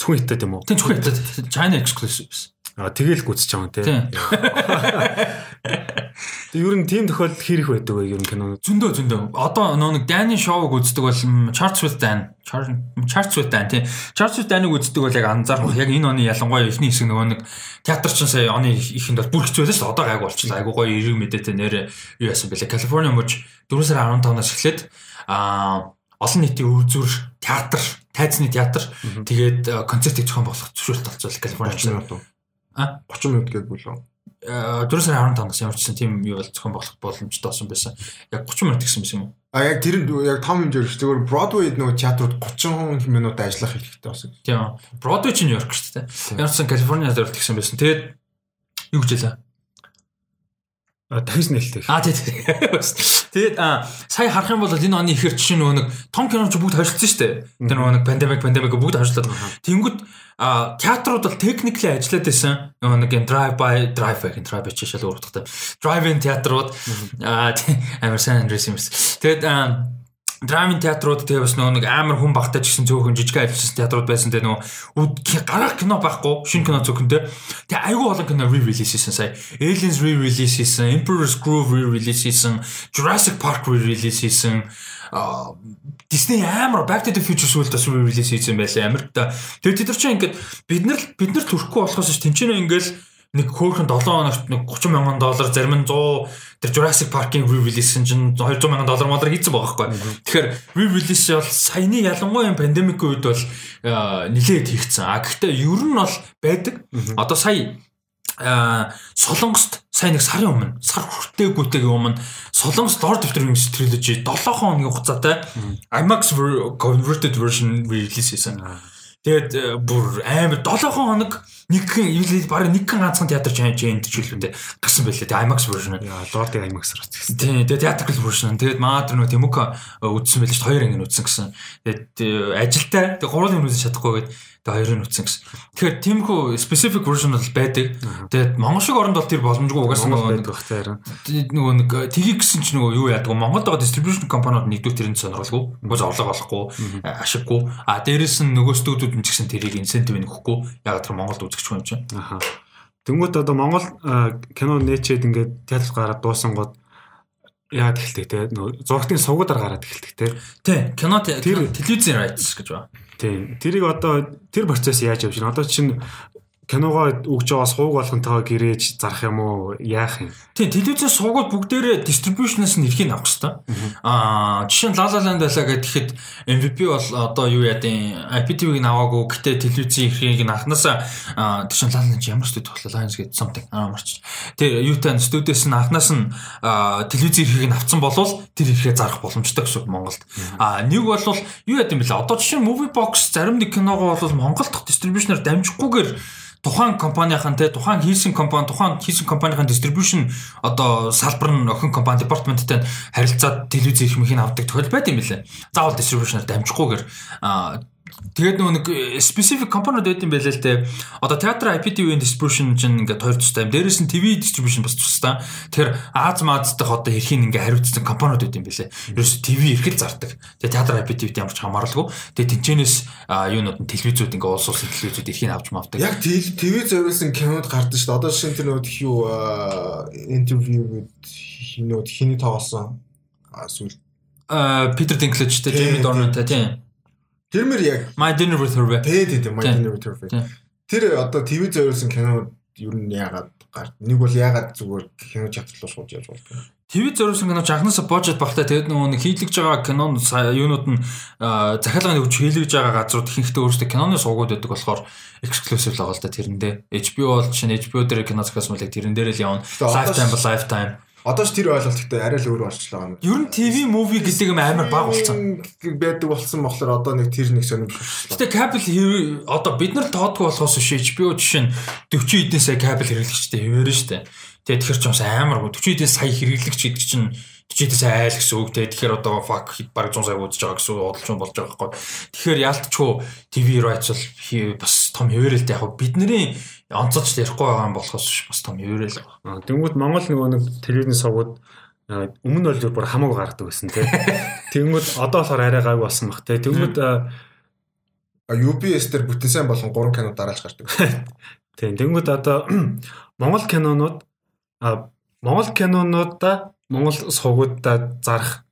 Зөвхөн хятад юм уу? Тийм зөвхөн хятад China exclusive. Аа тэгэл гүйтсэж байгаа юм те. Тийм. Тэг ер нь тийм тохиолдол хэрэг байдаг вэ ер нь кинонууд? Зөндөө зөндөө. Одоо нөө нэг Дани шоуг үздэг бол Charts with Dan, Char- Charts with Dan тийм. Charts with Dan-ыг үздэг бол яг анзаарах яг энэ оны ялангуяа эхний хэсэг нөгөө нэг театр чинь сая оны ихэнд бол бүр хэцүү байлаа шүү. Одоо гайг болчихлоо. Айгу гоё эрэг мэдээтэй нэр юу яасан бэлээ. Калифорни мужи 4 сарын 15-наас эхлээд аа олон нийтийн өвзүр театр, тайзны театр тэгээд концертыг зохион болгох зөвшөөрөлт олцвол Калифорни 30 минут уу? А? 30 минут гэдэг үлээ. 4 сарын 15-наас ямар ч гэсэн тийм юу бол зохион болгох боломжтой болсон байсан. Яг 30 минут гэсэн юм уу? А яг тэр яг том хэмжээр шүү. Зүгээр Broadway нөгөө театрууд 30 минут ажиллах хэрэгтэй болсон. Тийм. Бродвей чинь Нью-Йорк шүү дээ. Ямар ч сан Калифорниад оролт гэсэн байсан. Тэгээд юу гэж хэлээ? А, Дахиж нээлттэй. Аа тий. Тэгээд сая харах юм бол энэ оны ихэр чинь нөгөө нэг том киноч бүгд хойшлцсон шүү дээ. Тэр нөгөө нэг пандемик пандемик бүгд хойшлоод. Тэнгүүд а театрууд бол техникли ажиллаад байсан. Нөгөө нэг drive by drive by drive by чишэл урдтай. Drive-in театрууд аа тий, амар сайн андрес юмс. Тэгээд Драми театрууд тэгээ бас нөгөө нэг амар хүн багтаж гисэн цөөхөн жижиг ажилласан театрууд байсан тэгээ нөгөө гарах кино байхгүй шинэ кино зөвхөнтэй тэгээ айгүй олон кино re-release хийсэн сая. Aliens re-release хийсэн Emperor's Groove re-release хийсэн Jurassic Park re-release хийсэн. Disney амар Back to the Future сүүлд бас re-release хийсэн байлаа та тэгээ тэд нар чинь ингээд бид нар бид нар төрөхгүй болохоос ш тэнцэнэ ингээл нэг хөөхөн 7 хоногт нэг 30 мянган доллар зарим нь 100 тэр Jurassic Park-ийн re-release чинь 200 мянган доллар молор хийцэн байгаа байхгүй. Тэгэхээр re-release бол саяны ялангуяа пандемикийн үед бол нилээд хийгдсэн. А гэхдээ ер нь бол байдаг. Одоо сая Солонгост сайн нэг сарын өмнө сар хүртээгүйтэйгийн өмнө Солонгос Lord of the Rings trilogy 7 хоногийн хугацаатай IMAX converted version release хийсэн. Тэгээд э, бүр амар 7 хоног нэгхэн ивэл бараг нэгхэн ганцхан театр чанж энд жилүүндээ гасан байлээ. Тэгээд IMAX version. Яа, Lord IMAX-аар үзсэн. Тийм, тэгээд theatrical version. Тэгээд маад нөө Тимука үзсэн шүү. Хоёр анги үзсэн гэсэн. Тэгээд ажилтай. Тэгээд гурван анги үзэж чадахгүй хоёрыг үзсэн гэсэн. Тэгэхээр тиймэрхүү specific version бол байдаг. Тэгээд Монгол шиг оронд бол тэр боломжгүй нөгөө байдаг бах таараа. нөгөө нэг тгий гэсэн чинь нөгөө юу яадаг вэ? Монголд байгаа distribution компаниуд нэгдүгээр тэрэнд сонирхолгүй. Угаас орлого олохгүй, ашиггүй. А дээрэс нь нөгөө студиуд нь ч гэсэн тэрийг incentive нөхгүй. Яг тэр Монголд үзэгчгүй юм чинь. Аха. Тэнгүүт одоо Монгол а, кино нээчээд ингээд театр гараад дуусан гот яа тэлдэг те нөгөө зургтын сувгуудаар гараад эхэлдэг те. Тий, кино те- Тэр- телевизийн rights гэж байна. Тийм. Тэрийг одоо тэр процесс яаж явж байна? Одоо чинь киногоо өгж байгаа сууг болгонтойгоо гэрээж зарах юм уу? Яах юм? Тий, телевизийн суугууд бүгдээрээ distribution-аас нь эрхийг авах хэрэгтэй. Аа, жишээ нь La La Land байлаа гэхэд MVP бол одоо юу яадیں IPTV-г наваагүй гэтээ телевизийн эрхийг нь анханасаа аа, тэр чинь La La Land ямар студи тоглоо Lions гэдэг something аа марч. Тэр юутай студиэс нь анханаас нь телевизийн эрхийг нь авцсан болвол тэр эрхээ зарах боломжтой гэсэн Монголд. Аа, нэг бол юу яд юм бэлээ. Одоо жишээ нь Movie Box зарим нэг киногоо бол Монгол дахь дистрибьюшнаар дамжихгүйгээр тухайн компанийн те тухайн хийсэн компани тухайн хийсэн компанийн дистрибьюшн одоо салбар нь охин компани департаменттай харилцаад телевиз их мхийн авдаг тохиол байт юм билээ. Заавал дистрибьюшнаар дамжихгүйгээр тэгээд нөгөө нэг specific компаниуд байт юм байлээ л те. Одоо театр IPTV-ийн distribution чинь ингээд хоёр тустай юм. Дээрээс нь TV distribution бас тустай. Тэгэхээр Аз Маз дах одоо хэрхийн ингээд хариуцсан компаниуд байт юм байлээ. Ерөөс TV эрхэл зардаг. Тэгээд театр IPTV-т ямар ч хамааралгүй. Тэгээд тэнцэнээс юунууд нь телевизүүд ингээд улс улсын телевизүүд эрхийг авч мавдаг. Яг ТV зориулсан кинод гардаг шүү дээ. Одоо шинэ тэр нөгөө юу гэдэг нөт хиний тоглосон. Сүүл. Аа Питер Динклэжтэй, Джейми Тийм, Дорнантай тийм. Тэр мэр яг My Dinner with Her. Тэ тэ My. Dinner with Her. Тэр одоо ТV зориулсан кино ер нь яагаад гард нэг бол яагаад зүгээр кино чатлал шууд яаж болдог ТV зориулсан кино жахнасаа божет багтаа тэгээд нөгөө нэг хийлгэж байгаа кинон юунууд нь захиалганы хүч хийлгэж байгаа газрууд ихэнхдээ өөрсдөө киноны суугууд байдаг болохоор эксклюзив л байгаа л да тэрэндээ HBO бол чинь HBO дээр кино захиалсан мөлийг тэрэн дээр л явна lifetime ба lifetime Одоо ч тэр ойлголт гэхдээ арай л өөр болчихлоо. Ер нь TV movie гэдэг юм амар баг болсон. байдаг болсон болохоор одоо нэг тэр нэг сонирхолтой. Гэтэ кабел одоо бид нар тоодгүй болохоос биш HBO жишээ нь 40 эдэн сая кабел хэрэглэгчтэй хэвээрэн штэ. Тэгээд тэр чинь бас амар 40 эдэн сая хэрэглэгч гэдэг чинь 40 эдэн сая айл гэсэн үг те. Тэгэхээр одоо fuck баг 100 сая удаж байгаа гэсэн бодлож болж байгаа байхгүй. Тэгэхээр ялтчгүй TV rights бол бас том хэвээрэлтэй яг бидний онцолж ярихгүй байгаа юм болохоос бас том еврэл байгаа. Тэнгүүд Монгол нөгөө нэг телевизний сувгууд өмнө нь бол бүр хамаагүй гаргадаг байсан тий. Тэнгүүд одоо болохоор арай гайг болсон бах тий. Тэнгүүд UBS дээр бүтэн сайн болон 3 кино дараалж гардаг. Тийм. Тэнгүүд одоо Монгол кинонууд Монгол кинонуудаа Монгол сувгуудаа зарах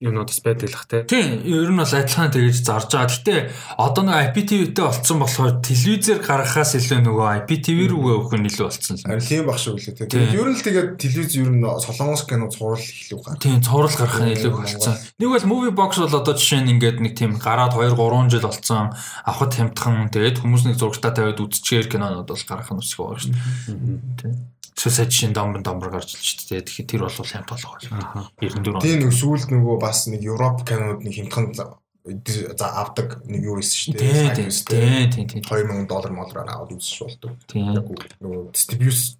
юмнууд бас байдаг л ах тий. Тийм, ер нь бол адилхан тэгэж зарж байгаа. Гэтэ одоо нэг IPTV-тэй болцсон болохоор телевизээр гаргахаас илүү нөгөө IPTV рүүгээ өгөх нь илүү болцсон л. Харин тийм баг шүү лээ тий. Тэгээд ер нь л тэгээд телевиз ер нь солонгос кино цуврал илүү гарах. Тийм, цуврал гарах нь илүү болцсон. Нэг бол movie box бол одоо жишээ нь ингээд нэг тийм гараад 2 3 жил болцсон. Авахд хямдхан тэгээд хүмүүс нэг зургатаа тавиад үзчихээр кинонууд бол гарах нь өсгөө байна шүү дээ. Тийм суусад шин домбон домбор гарч л шүү дээ. Тэгэхээр тэр бол хямт болох байна. 94 он. Тийм нэг сүүлд нөгөө бас нэг Европ кинод нэг хямдхан за авдаг нэг юу байсан шүү дээ. Тийм тийм тийм. 2000 доллар молроор аваад үзэж болдог. Нөгөө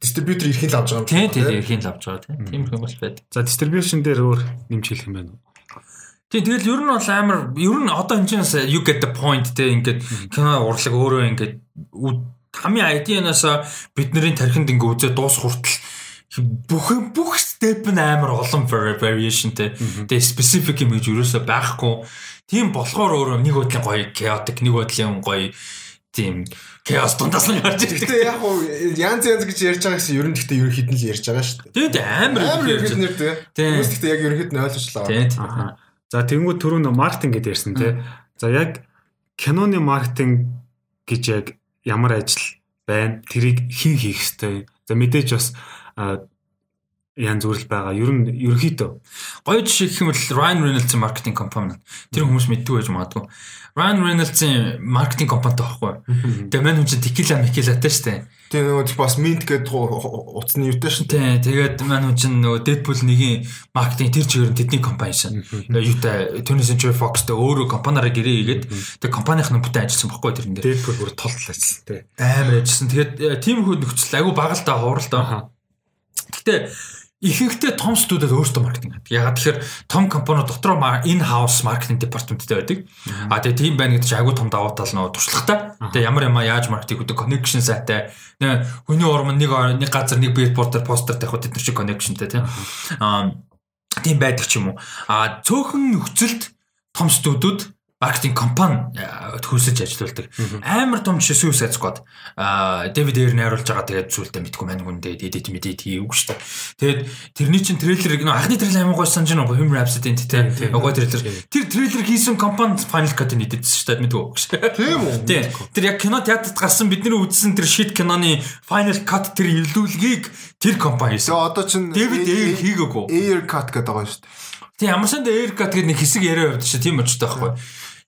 дистрибьютор эрхийн л авч байгаа юм. Тийм тийм эрхийн л авч байгаа тийм. Тийм юм бас байдаг. За distribution дээр өөр нэмж хэлэх юм байна уу? Тийм тэгэл ер нь бол амар ер нь одоо энэ чинь you get the point те ингээд кино урлаг өөрөө ингээд хамгийн ID-наас бидний тархинд ингээ үзээ дуус хүртэл бүх бүх step нь амар олон variationтэй. Тэгээ specific юм гэж юусоо байхгүй. Тийм болохоор өөрөө нэг бодлын гоё chaotic, нэг бодлын гоё тийм chaos дундаас нь гарч ирдэг. Гэтэ яг уу янз янз гэж ярьж байгаа гэсэн ер нь гэхдээ ерөнхийд нь л ярьж байгаа шүү дээ. Тэгээд амар амар ерөнхийд нэр тэгээ. Хүмүүс гэхдээ яг ерөнхийд нь ойлгочлаа. Тийм. За тэнгуү түрүүн маркетинг гэдээ ярьсан тий. За яг киноны маркетинг гэж яг ямар ажил байна. Тэрийг хэн хийх ёстой. За мэдээж бас янз бүрэл байгаа. Ер нь ерөөхдөө гоё жишээ гэх юм бол Ryan Reynolds-ийн маркетинг компани. Тэр хүмүүс мэддэг байж магадгүй. Ryan Reynolds-ийн маркетинг компанитай байхгүй. Тэгээ мань хүн чинь Tequila Mequila-тай шүү дээ. Тэгээ нөгөө бас Mint гэдэг утасны юутай шин. Тий, тэгээд мань хүн чинь нөгөө Deadpool нэгийн маркетинг тэр чигээр нь тэдний компани шин. Юутай Tony Joy Fox-тэй өөрөө компаниараа гэрээ хийгээд тэг компанийн бүтээн ажилласан баггүй тэрэн дээр. Deadpool бүр толтол ажилласан тий. Амар ажилласан. Тэгээд тийм хүүд нөхцөл айгу багалтай хуралтай. Гэтэ ихэнхдээ том студиуд өөрсдөө маркетинг хийдэг. Ягаад тэгэхээр том компаниуд дотроо in house маркетинг департаменттай байдаг. А тэгээ тийм байна гэдэг чинь агуу том давуу тал нөө туршлагатай. Тэгээ ямар юм яаж маркетинг хийдэг connection сайтай. Нэ хүний урам нэг нэг газар нэг бillboard постэр тавих тэд нар чи connectionтэй тийм. А тийм байдаг ч юм уу. А цөөхөн нөхцөлд том студиуд маркетинг компани хөөсөж ажилладаг. Амар том жишээ Suicide Squad. Дэвид Эйр найруулж байгаа тэгээд зүйлдэ мэдгүй мань хүндээ эдит мэдээд хийвгүй шүү дээ. Тэгээд тэрний чин трейлерыг нөө анхны трейлер амар гой санаж уу? Human Rhapsody энэ тэ. Гой трейлер. Тэр трейлер хийсэн компани Final Cut-ыг эдитсэн шүү дээ мэдгүй. Тийм үү? Тийм. Тэр яг кино театрт гарсан бидний үзсэн тэр shit киноны Final Cut тэр илүүлгийг тэр компани хийсэн. Одоо чин Дэвид Эйр хийгээгүй. Air Cut гэдэг байгаа шүү дээ. Тийм ямар санд Air Cut гэдэг нэг хэсэг яриа шүү. Тийм очтой байхгүй.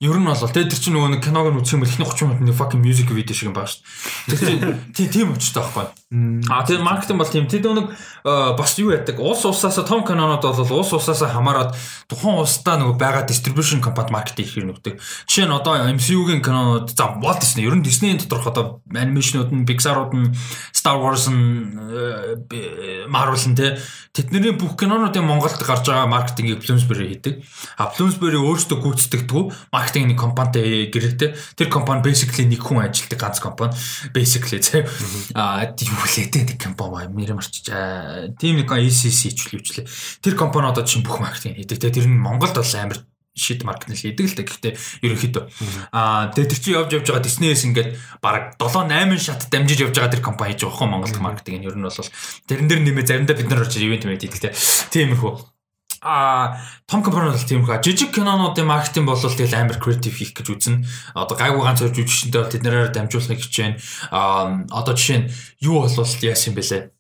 Ер нь бол тэр чинь нөгөө нэг киног нь үзэх юм бол эхний 30 минут нэг fucking music video шиг юм байна шүү дээ. Тэр тийм тийм өчтэй байхгүй. А тэр маркетинг бол тийм тэр нэг бас юу яадаг улс улсаасаа том кинонууд бол улс улсаасаа хамаарат тухайн улсдаа нөгөө байгаа distribution компани маркетинг их хэрэгнүдэг. Жишээ нь одоо MCU-гийн кинонууд за Walt Disney ер нь Disney-ийн доторх одоо анимашнууд нь Pixar-ууд нь Star Wars нь Marvel нь тэдний бүх кинонуудын Монголд гарч байгаа маркетингийг Bloomsbury хийдэг. А Bloomsbury өөрсдөө гүйцэтгэдэг маркетинг компанитай гэрээтэй. Тэр компани basically нэг хүн ажилтдаг ганц компани. Basically тий. А лээ нэг компани мэрэ марчиж тийм нэг ECC хвчлээ. Тэр компани одоо чинь бүх маркетинг хийдэг. Тэр нь Монголд бол амар шид маркетинг хийдэг л та гэхдээ ерөнхийдөө. Аа тэгээ тэр чинь явж явж байгаа Disney-с ингээд бараг 7 8 шат дамжиж явж байгаа тэр компани хийж байгаа хөө Монголд маркетинг нь. Ер нь бол тэрэн дээр нэмээ заримдаа бид нар орж ивент мэд хийдэг те. Тиймэрхүү а том компани бол тийм хаа жижиг кинонуудын маркетинг бол тэгэл амар креатив хийх гэж үзнэ. Одоо гайгүй ганц хоёр жүжигчтэй бол тэднэрээр дамжуулахыг хичээн. А одоо жишээ нь юу болвол яасан бэлээ.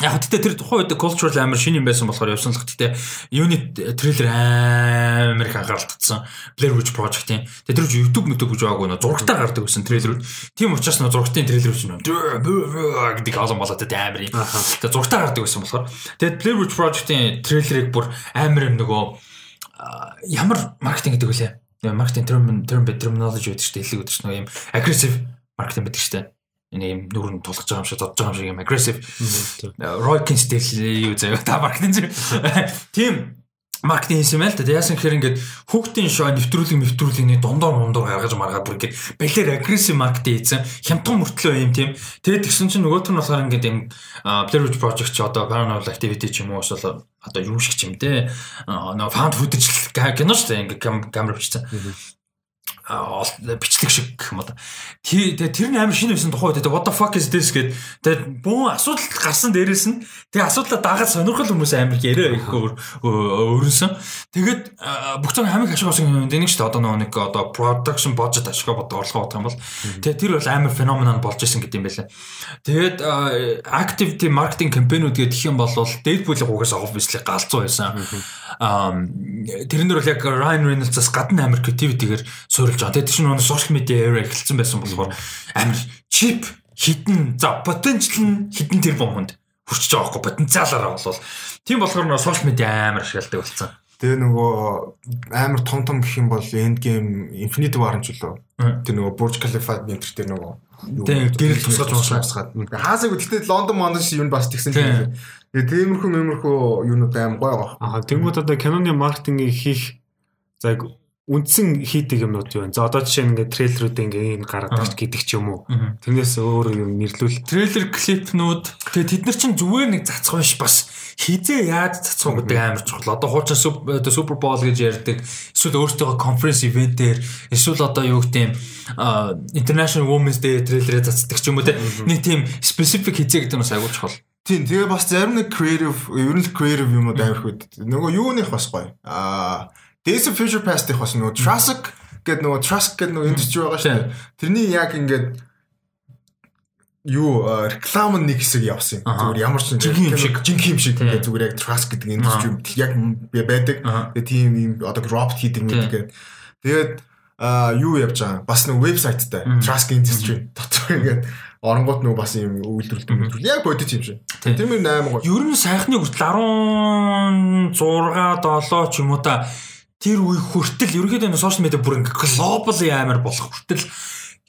Яг гэхдээ тэр тухайн үед cultural амар шин юм байсан болохоор явсан л гэхдээ юуны трейлер амар их анхаарал татсан. Blair Witch Project-ийн. Тэгээ тэр үгүй YouTube мөтөг гэж байгаагүй нөө зурагтаар гардаг байсан трейлерүүд. Тийм учраас нөө зурагтын трейлер нөө гэдэг олон болоод тэ амар юм. Тэгээ зурагтаар гардаг байсан болохоор тэгээд Blair Witch Project-ийн трейлерыг бүр амар юм нөгөө ямар маркетинг гэдэг вүлээ. Маркетинг term term terminology гэдэг чинь хэллэг гэдэг чинь нөгөө юм aggressive маркетинг гэдэг чинь энэ юм нүрэн тулгаж байгаа юм шиг додж байгаа юм шиг юм aggressive. Roykin стил юу заяа та маркетинг тийм маркетинг хийсэн байл та яасан гэхээр ингээд хүүхдийн шоу нэвтрүүлэг нэвтрүүлгийн дундор мундор гаргаж маргаад бүр ингээд балер агрессив маркетинг хийсэн. Хямдхан мөртлөө юм тийм тэгээд тэгсэн чинь нөгөөх нь болохоор ингээд юм Blair Witch Project ч одоо paranormal activity ч юм уу эсвэл одоо юу шиг ч юм те нөө found footage кино шүү дээ ингээд камер бичсэн бичлэг шиг юм. Тэгээ тэр нь амар шинэ байсан тухай үед what the fuck is this гэд тэгээ бүүн асуудал гарсан дээрээс нь тэгээ асуудлаа дагаад сонирхол хүмүүс амар яриа ихгүй өрнсөн. Тэгээд бүх зөв хамиг ашиг болсон юм дээ нэг шүү дээ одоо нэг одоо production budget ашиг бодох орлого бодох юм бол тэгээ тэр бол амар феномен болж исэн гэдэг юм байлаа. Тэгээд activity marketing campaign-ууд гэдэг юм бол Deadpool-ийг угаасаа obviously галзуу байсан. Тэрэн дээр бол яг Ryan Reynolds-аас гадна амар creativity-гээр суурилж байгаа. Тэгээд чинь нөгөө social media era эхэлсэн байсан болохоор амар cheap хитэн за potential нь хитэн тэр бомонд хүрчиж байгаа байхгүй потенциалаараа болвол тийм болохоор нөгөө social media амар ашигладаг болсон. Тэгээ нөгөө амар том том гэх юм бол end game Infinity War ч үлээ. Тэр нөгөө Burj Khalifa энэ төр тэр нөгөө гэрэл тусгаж тусгаад. Хаасаг гэхдээ Лондон Мондон юм бас тэгсэн тийм. Тэгээ тиймэрхүү мэмэрхүү юунууд аим гоё байгаа. Аа тэнгууд одоо киноны маркетингийг хийх за үндсэн хийдэг юмнууд юу вэ? За одоо жишээ нь ингээд трейлерүүд ингээд гаргадаг гэдэг ч юм уу. Тэрнээс өөр юм нэрлүүл. Трейлер клипнүүд тэгээ тэд нар чинь зүгээр нэг цацх биш бас хизээ яаж цацх гэдэг амар чухал. Одоо хуучин супер бол гэж ярьдаг. Эсвэл өөртөө конференц ивентээр эсвэл одоо юу гэдэг юм International Women's Day трейлерээ цацдаг ч юм уу те. Нэг тийм specific хизээ гэдэг нь бас айгуу чухал. Тийм тэгээ бас зарим нэг creative ер нь creative юмуд амирх үед. Нөгөө юуных бас гоё. Аа Days of Future Past-их бас нөгөө Traffic гэдэг нөгөө Trust гэдэг нөгөө индустри байгаа шүү дээ. Тэрний яг ингээд юу реклам нэг хэсэг явсан юм. Зүгээр ямар ч жинхэнэ юм шиг жинхэнэ юм шиг ингээд зүгээр яг Trust гэдэг индустри яг байдаг. Тэгээ тийм юм одоо робот хийдэг мэдэг. Тэгээд юу явж байгаа. Бас нэг вебсайттай Trust Industry дотор ингээд оронгууд нөгөө бас юм үйлдвэрлэдэг. Яг бодит юм шиг. Тийм юм 8 гоо. Ер нь сайхны хүртэл 16 7 ч юм уу та тэр үе хүртэл ерөнхийдөө сошиал медиа бүр ингээ глобал амар болох хүртэл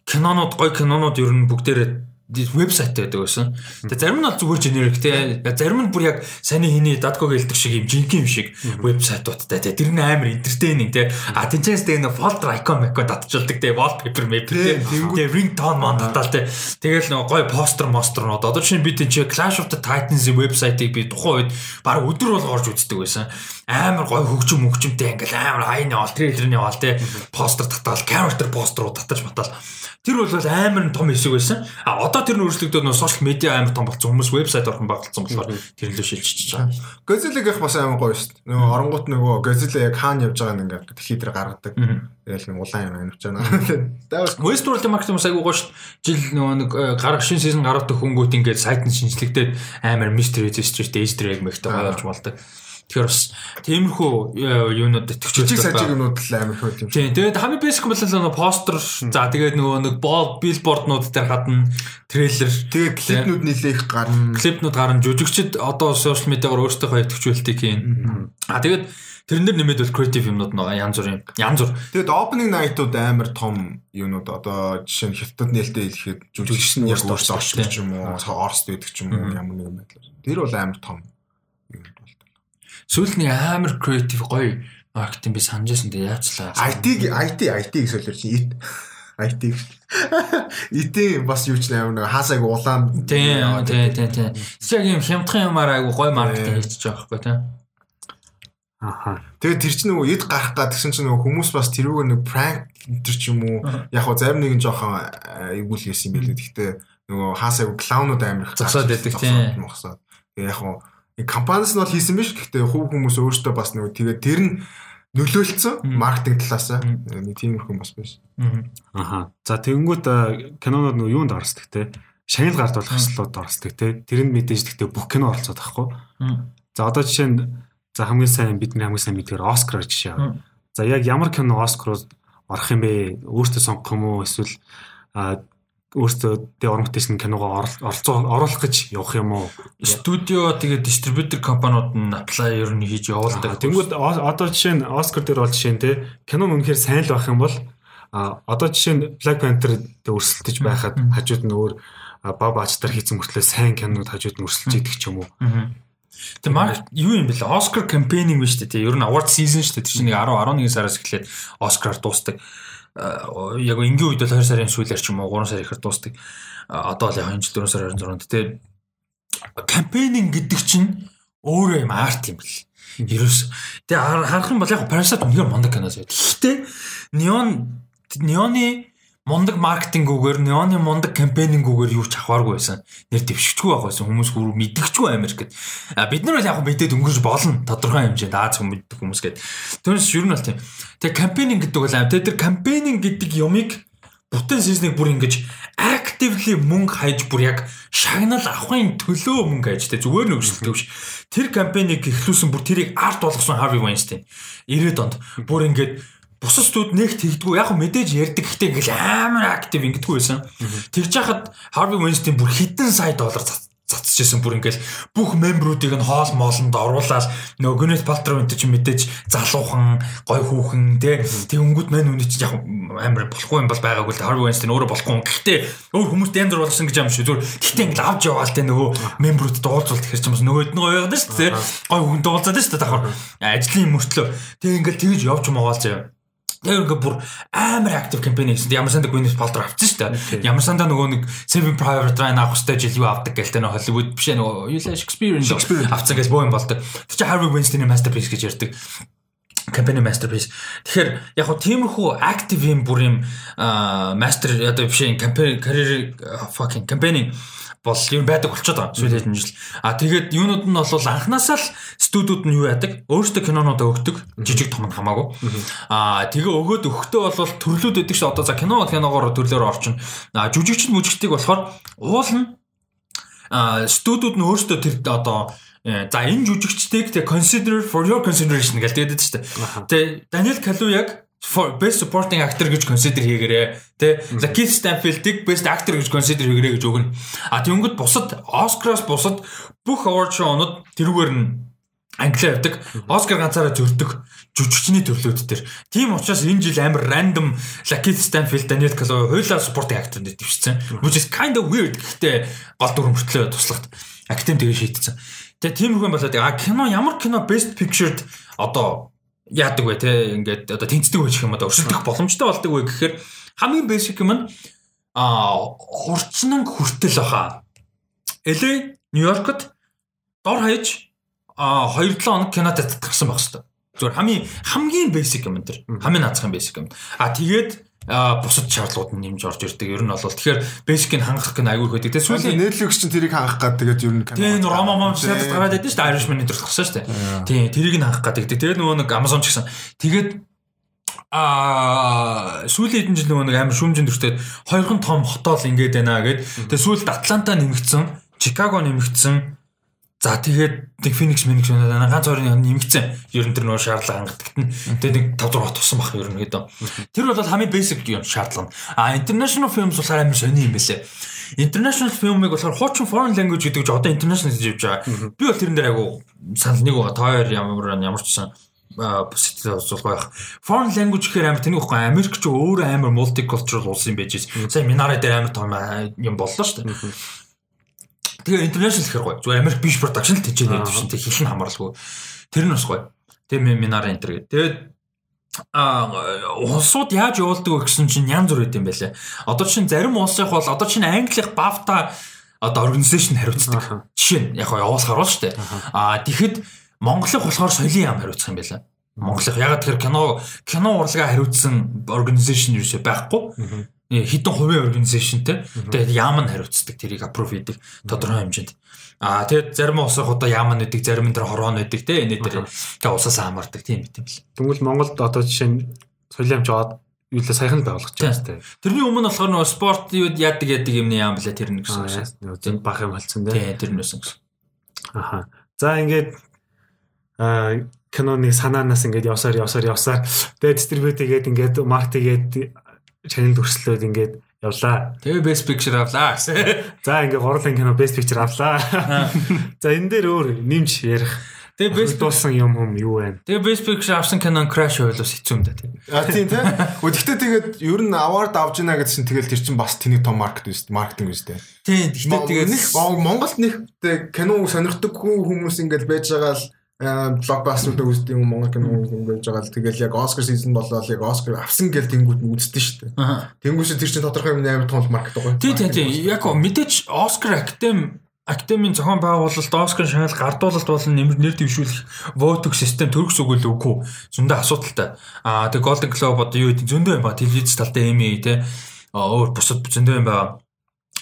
кинонууд гой кинонууд ер нь бүгдээрээ вебсайт байдаг байсан. Тэгээ зарим нь бол зүгээр generic те. Зарим нь бүр яг саний хийний datkog хэлдэг шиг юм жинхэнэ юм шиг вебсайтуудтай те. Тэр нь амар entertaining те. А тэнцээс тэгээ нэг folder icon macon татчихулдаг те. Wallpaper map те. Тэгээ ringtone мон татаал те. Тэгэл нэг гой постэр мостернууд. Одоо чинь би тэнцээ Clash of the Titans вебсайтыг би тухайн үед баг өдөр бол орж үздэг байсан амар гой хөгжим мөгжимтэй ингээл амар хайны ол трейлерний ол те постэр татаал character постерууд татаж батал Тэр бол амар том хэсэг байсан. А одоо тэр нь өөрчлөгдөд нөө сошиал медиа амар том болсон. Хүмүүс вебсайт орхон багтсан болохоор тэр лөө шилжиж байгаа. Godzilla-гийнх бас амар гоё шүү дээ. Нөгөө оронгууд нөгөө Godzilla яг хаана явж байгааг ингээд дэлхийд дээр гаргадаг. Тэгэл нэг улаан юм амьч байна. Westworld маркетинг бас айгүй гоё шүү дээ. Жил нөгөө нэг э, гарах шин сизон гаргадаг хөнгөт ингээд сайт нь шинжлэхдээ амар mystery street easter egg мэгтэй болж болдог. Тэгэхээр бас тиймэрхүү э, юунууд төвчөж сажиг юмнууд л амар байт юм шиг. Тэгээд хамгийн basic бол нөгөө постэр за тэгээд нөгөө нэг биллборднууд дээр гадна трейлер тэгээд клипнүүд нилээх гарна. Клипнүүд гарна. Жүжигчд одоо сошиал медиагаар өөрсдийнхөө төвчүүлтийг хийн. А тэгээд тэрэн дээр нэмээд бол creative юмнууд нөгөө янз бүр юм. Янз бүр. Тэгээд opening night-ууд амар том юмнууд одоо жишээ нь хятад нээлттэй хэлэхэд жүжигч нь яг өөртөө орчдөг юм уу, орст байдаг ч юм уу ямар нэгэн байдлаар. Тэр бол амар том Сүүлний амар креатив гоё маркетинг би санджсэн дээ яачлаа. IT IT IT-г солиорч ит IT. IT бас юу ч амар нэг хаасайг улаан. Тийм тийм тийм тийм. Яг юм хямдхан юмар айгу гоё маркетинг хийчих жоох байхгүй тийм. Аха. Тэгээд тэр чинь нөгөө эд гарах гад тэгсэн чинь нөгөө хүмүүс бас тэрүүгээр нэг prank тэр ч юм уу яг хоо зарим нэгэн жоохон эйгүүл хийсэн юм билээ. Гэхдээ нөгөө хаасайг клаунууд амирх засаад байдаг тийм. Тэгээд яг хоо компаниас нь бол хийсэн биш. Гэхдээ хувь хүмүүс өөртөө бас нэг тэгээд тэр нь нөлөөлцсөн маркетинг талаас нэг тиймэрхүү бас биш. Аха. За тэгэнгүүт кинонод нөгөө юунд орсдаг те. Шагнал гард болох хэслүүд орсдаг те. Тэр нь мэдээж гэхдээ бүх кино оролцоод байхгүй. За одоо жишээ нь за хамгийн сайн бидний хамгийн сайн мэдгээр Оскар жишээ. За яг ямар кино Оскар орох юм бэ? Өөртөө сонгох юм уу? Эсвэл өөртөө тэ оромтээс нь киногоо оролцоо оруулах гэж явах юм уу? Студио тэгээд дистрибьютор компаниуд нь apply ер нь хийж явуулдаг. Тэнгүүд одоо жишээ нь Оскар дээр бол жишээ нь те кино нь үнэхээр сайн л байх юм бол а одоо жишээ нь Black Panther өрсөлдөж байхад хажууд нь өөр баб ачтар хийсэн мөртлөө сайн кинонууд хажууд нь өрсөлдөж идэх ч юм уу. Тэгээ марк юу юм бэлээ? Оскар кампейнинг биш үү? Ер нь award season шүү дээ. Тэр чинь 10 11 сараас эхлээд Оскараар дуустдаг. Э, яг энгийн үед бол 2 сарын сүүлээр ч юм уу 3 сар ихэр дуустдаг. Э, одоо л яг энэ жил 4 сар 26-нд тэгээ кампейнинг гэдэг чинь өөрөө юм арт юм бэл. Ерөөс тэгээ харах юм бол яг Parasite үнэхээр мондөг киноос байд. Гэхдээ неон неоны мундаг маркетингүүгээр неоны мундаг кампейнингүүгээр юу ч авааргүй байсан. Нэр дэвшигчгүй байх байсан. Хүмүүс бүр мэдгчгүй Америкт. А бид нар бол яг мэдээд өнгөрч болно. Тодорхой хэмжээнд Аз хүмүүс мэддэг хүмүүс гээд. Түүнээс ер нь бол тийм. Тэгээ кампейнинг гэдэг бол. Тэгээ тэр кампейнинг гэдэг юмыг бүтэн сизнийг бүр ингэж actively мөнгө хайж бүр яг шагнал авахын төлөө мөнгө хайж тэ зүгээр өсөлтөө биш. Тэр кампейнийг эхлүүлсэн бүр тэрийг арт болгосон Harvey Weinstein 90-ад онд бүр ингэж бусад студ нэгт тэгдэггүй. Яг мэдээж ярьдаг. Гэхдээ ингээл амар актив ингэдэггүй байсан. Тэгж яхад Harvey Weinstein бүр хэдэн сая доллар цацчихсан бүр ингээл бүх мембруудыг нь хоол моолонд оруулаад нөгөө Gwyneth Paltrow энэ чинь мэдээж залуухан гой хүүхэн те тэг өнгөд мань үнэ чинь яг амар болохгүй юм бол байгаагүй л Harvey Weinstein өөрөө болохгүй. Гэхдээ өөр хүмүүст янз бүр болгосон гэж юм шүү. Зүгээр гэхдээ ингээл авч яваал те нөгөө мембрууд дуулзуулт ихэр ч юм бас нөгөөд нь гоё яваад шүү гой хүүхэн дуулзаад шүү те давхар ажлын мөртлөө. Тэг ингээл тэгж явж муугаалж яваа Тэр ингээ бүр амар актив кампайн хийсэн. Ямар сандаа Gwyneth Paltrow авчихсан шүү дээ. Ямар сандаа нөгөө нэг Saving Private Ryan авах хэрэгтэй жил юу авдаг гэлтэй нөгөө Hollywood биш ээ нөгөө юу лээ Shakespeare авцсан гэж боо юм болдог. Тэр чинь Harvey Weinstein-ийн masterpiece гэж ярьдаг компани masterpiece. Тэгэхээр яг хөө тиймэрхүү active юм бүр юм master одоо биш компани career fucking компани бол юм байдаг болчиход байгаа сүүлийн хэдэн жил. А тэгээд юунууд нь бол анханасаа л студиуд нь юу яадаг? Өөрсдөө кинонуудаа өгдөг. Жижиг том нь хамаагүй. А тэгээ өгөөд өгөхдөө бол төрлүүд өгдөг ш одоо за кино киногоор төрлөөр орчин. А жүжигчд мүжигчдийг болохоор уул нь студиуд нь өөрсдөө тэр одоо э, За энэ жүжигчдийг тэг consider for your consideration гэж тэгээд шүү дээ. Тэгээ Даниэл Калуяг best supporting actor гэж consider хийгээрээ тий Keith Stanfield-ийг best actor гэж consider хийгээрээ гэж өгнө. А тэнгууд бусад Oscar-аас бусад бүх award show-нууд тэрүүгээр нь англиар явдаг. Оскар ганцаараа зөрдөг жүжигчний төрлүүд төр. Тийм учраас энэ жил амар random Keith Stanfield, Daniel Kaluuya хоёулаа supporting actor дээр дэвшсэн. Which is kind of weird гэхдээ гол дүр мөртлөө туслагт академи тэгээ шийдсэн. Тэгээ тийм хүн болоод а кино ямар кино best pictured одоо яадаг вэ те ингээд одоо тэнцдэг байж юм одоо өршөлдөх боломжтой болдог вэ гэхээр хамгийн basic юм нь а нь хүртэл баха. LA Нью-Йоркт дор хаяж а 2 7 хоног кино татчихсан байх хэвээр. Зүгээр хамгийн хамгийн basic юм энэ. Хамгийн наацхан basic юм. А тэгээд бусад шаардлагууд нь нэмж орж ирдэг. Ер нь бол тэгэхээр basic-ийг хангах гэн аягүй хөдөг. Тэгээ сүүлийн Netflix чинь тэрийг хангах гад тэгээд ер нь энэ Roma Mom шатад гараад байдаг шүү дээ. Irishman-ийн төрөлхсөн шүү дээ. Тийм тэрийг нь хангах гад. Тэгээд нөгөө нэг Amazon ч гэсэн. Тэгээд а сүүлийн хэдэн жил нөгөө нэг амар шүүмжин төртөд хоёрхан том хотоол ингээд байна гэд. Тэгээд сүүлд Атланта нэмэгдсэн, Чикаго нэмэгдсэн, За тэгээд нэг Phoenix Phoenix өнөө ганц хоёрын нэмэгдсэн. Ер нь тэр нөө шаардлага хангадагт нь тэгээд нэг 5 6 туссан баг ер нь гэдэг. Тэр бол хамгийн basic юм шаардлага. А international films болохоор амар сони юм байлээ. International film-ыг болохоор хуучин foreign language гэдэг чинь одоо international гэж явж байгаа. Би бол тэрэн дээр айгу санал нэг байгаа. Тоор ямар ямар ч сан сэтгэл зулг байх. Foreign language гэхээр амар тэнийг ихгүй Америк ч өөрөө амар multicultural улс юм байж. Сайн Минара дээр амар том юм боллоо шүү дээ. Тэгээ international гэхэр гоё. Зүгээр Америк биш production л тийч байдаг шин. Тэг хэл нь хамааралгүй. Тэр нь бас гоё. Тэгээ минар энтер гэдэг. Тэгээд а улсууд яаж явуулдаг вэ гэсэн чинь янз бүр байд юм байлаа. Одоо чинь зарим улсынх бол одоо чинь Англих BAFTA одоо организашн хариуцдаг. Жишээ нь яг явуулах харуул штэ. А тэгэхэд Монголынх болохоор соёлын яам хариуцах юм байлаа. Монголынх ягаад тэгэхээр кино кино урлагаа хариуцсан организашн юу байхгүй. Э, хідэн хувийн организашнтэй. Тэгээд яам нь хариуцдаг тэрийг аппрув хийдэг тодорхой хэмжээнд. Аа тэгээд зарим улсах одоо яам нь өгдөг, зарим нь тэр хорвоо нь өгдөг те энэ дээр тэгээд усаас хамаардаг тийм юм бэл. Тэгвэл Монголд одоо жишээ нь соёлын хэмжээ аваад юу л саяхан л байгуулах гэж байна. Тэрний өмнө болохоор нөгөө спорт юуд яадаг яадаг юмны яам блэ тэр нэг гэсэн шээ. Зөв бах юм болсон тийм. Тийм тэр нөөсөн гэсэн. Аха. За ингээд аа киноны санаанаас ингээд явсаар явсаар явсаар тэгээд дистрибьют хийгээд ингээд маркет хийгээд чанел өрслөөд ингээд явлаа. Тэгээ best picture авлаа. За ингээд гурлын кино best picture авлаа. За энэ дээр өөр нэмж ярих Тэгээ best дуусан юм юм юу вэ? Тэгээ best picture авсан кинон crash ойлос хэцүү юм да тийм. А тийм тийм. Гэхдээ тэгээд ер нь award авж гинэ гэсэн тэгэл тэр чинь бас тэний том маркет биш маркетинг биш тийм. Тийм. Гэхдээ тэгээд Монголд нэг кино сонирхдаггүй хүмүүс ингээд байж байгаа л блокбастеруудыг үздэг юм Монгол кино ингэж байгаа л тэгэл яг Оскар сизон болоод яг Оскар авсан гэл тэнгууд нь үздэг шүү дээ. Тэнгүүс тэр чинь тодорхой юм 8 том маркет байгаа. Тийм тийм тийм. Яг мэдээч Оскар академи Академийн зохион байгуулалт Оскар шагнал гардуулалт болон нэмэр нэр дэвшүүлэх voting систем төрөх зүгэл үгүй. Зөндөө асуудалтай. Аа тэг Golden Globe одоо юу гэдэг зөндөө юм ба телевиз талтай Emmy те өөр бусад зөндөө юм ба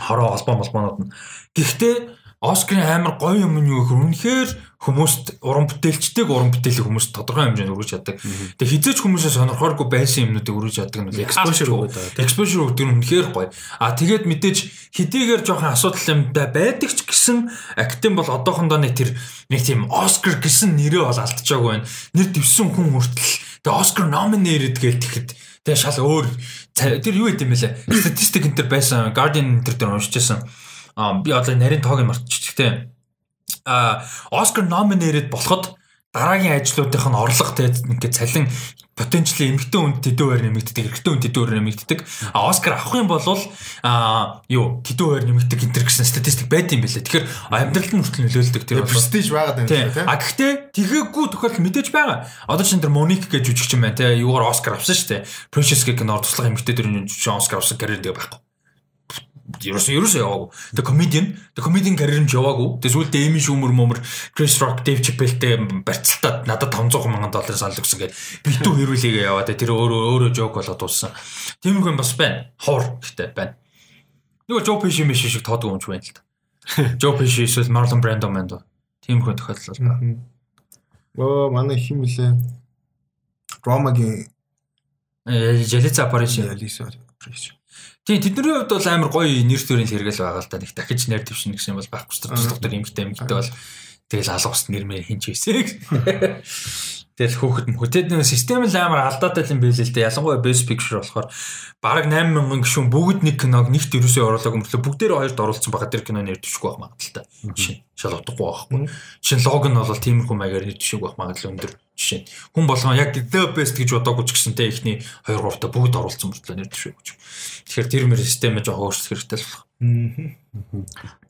хороо холбоо молбоонууд нь. Гэхдээ Оскарын амар гоё юм нь юу гэхээр үнэхээр хүмүүст уран бүтээлчдэг уран бүтээлийг хүмүүс тодорхой хэмжээнд өргөж чаддаг. Тэгээ хизээч хүмүүсээ сонирхооргүй байсан юмнуудыг өргөж чаддаг нь exposure өгöd. Exposure өгдөг нь үнэхээр гоё. А тэгээд мэдээж хэдийгээр жоохон асуудал юмтай байдаг ч гэсэн актем бол одоохондоо нэг тэр нэг тийм Оскар гэсэн нэрээ бол алдчихаагүй байна. Нэр дэвсэн хүн хүртэл тэгээ Оскар nominated гэж тэгэхэд тэгээ шал өөр тэр юу гэдэм бэлээ. Статистик энэ төр байсан Guardian энэ төр дээр уншижсэн Аа би одоо нарийн тоог мартчих. Гэхдээ а Оскар номинеред болоход дараагийн ажлуудынх нь орлого те ингээд цалин потенциал эмэгтэй хүнд хуваар нэмэгддэг, эрэгтэй хүнд хуваар нэмэгддэг. А Оскар авах юм бол а юу хуваар нэмэгддэг энэ гэсэн статистик байд юм билээ. Тэгэхээр амьдралд нь хүртэл нөлөөлдөг тэр бол престиж байгаад байна тийм. А гэхдээ тэгээгүй тохиолдол мэдээж байгаа. Одоо чинь тэр Моник гэж жүжигч юм байна те. Юугаар Оскар авсан шүү дээ. Precious гэх киноор туслах эмэгтэй дөрөв жүжигч Оскар авсан карьер дээр байхгүй ерөөсөө ерөөсөө яваагүй. Тэгээ comedian, тэгээ comedian карьер нь яваагүй. Тэгээ сүүлдээ Эми Шумер мөмөр Chris Rock, Dave Chappelle-тэй барьцалтаад надад 500 мянган доллар санал өгсөн гэдэг. Битүү хэрүүлээгээ яваад тэр өөрөө өөрөө жок болоод дууссан. Тиймэрхүү юм бас байна. Хор гэхдээ байна. Нөгөө Joe Pesci мэш шиг тоодог юмч байна л да. Joe Pesci эсвэл Marlon Brando манд. Тиймэрхүү тохиолдол байна. Оо манай хим үлээ. Ромагийн Желица Апариши. Желица Апариши. Тийм тэдний хувьд бол амар гоё нэр төрийн хэрэгэл байгаа л да. Нэг дахиж нэр дэвшин гэсэн юм бол байхгүй ч тус доктор эмгтэй эмгтэй бол тэгэл алга ус нэр мэр хинч байсан. Тэгэл хөөхд мөхөд нэг систем л амар алдаатай юм байл л дээ. Ялангуяа base picture болохоор бараг 8000 гишүүн бүгд нэг киног нэгт ерөөсөө оруулаагүй мөртлөө бүгдээр хоёрт оруулсан байгаа тэр кино нэр дэвшгүй байх магадaltaй. Жишээ шал утгагүй байхгүй. Жишээ лог нь бол тиймэрхүү маягаар нэр дэвшгүй байх магадлал өндөр жишээ. Хүн болгон яг the best гэж бодоогүй ч гэсэн тэ ихний 2 3 та бүгд оруулсан мөртлөө нэр дэвшгүй гэж. Тэгэхээр тэр мэр систем жоо өөрчлөх хэрэгтэй л болох.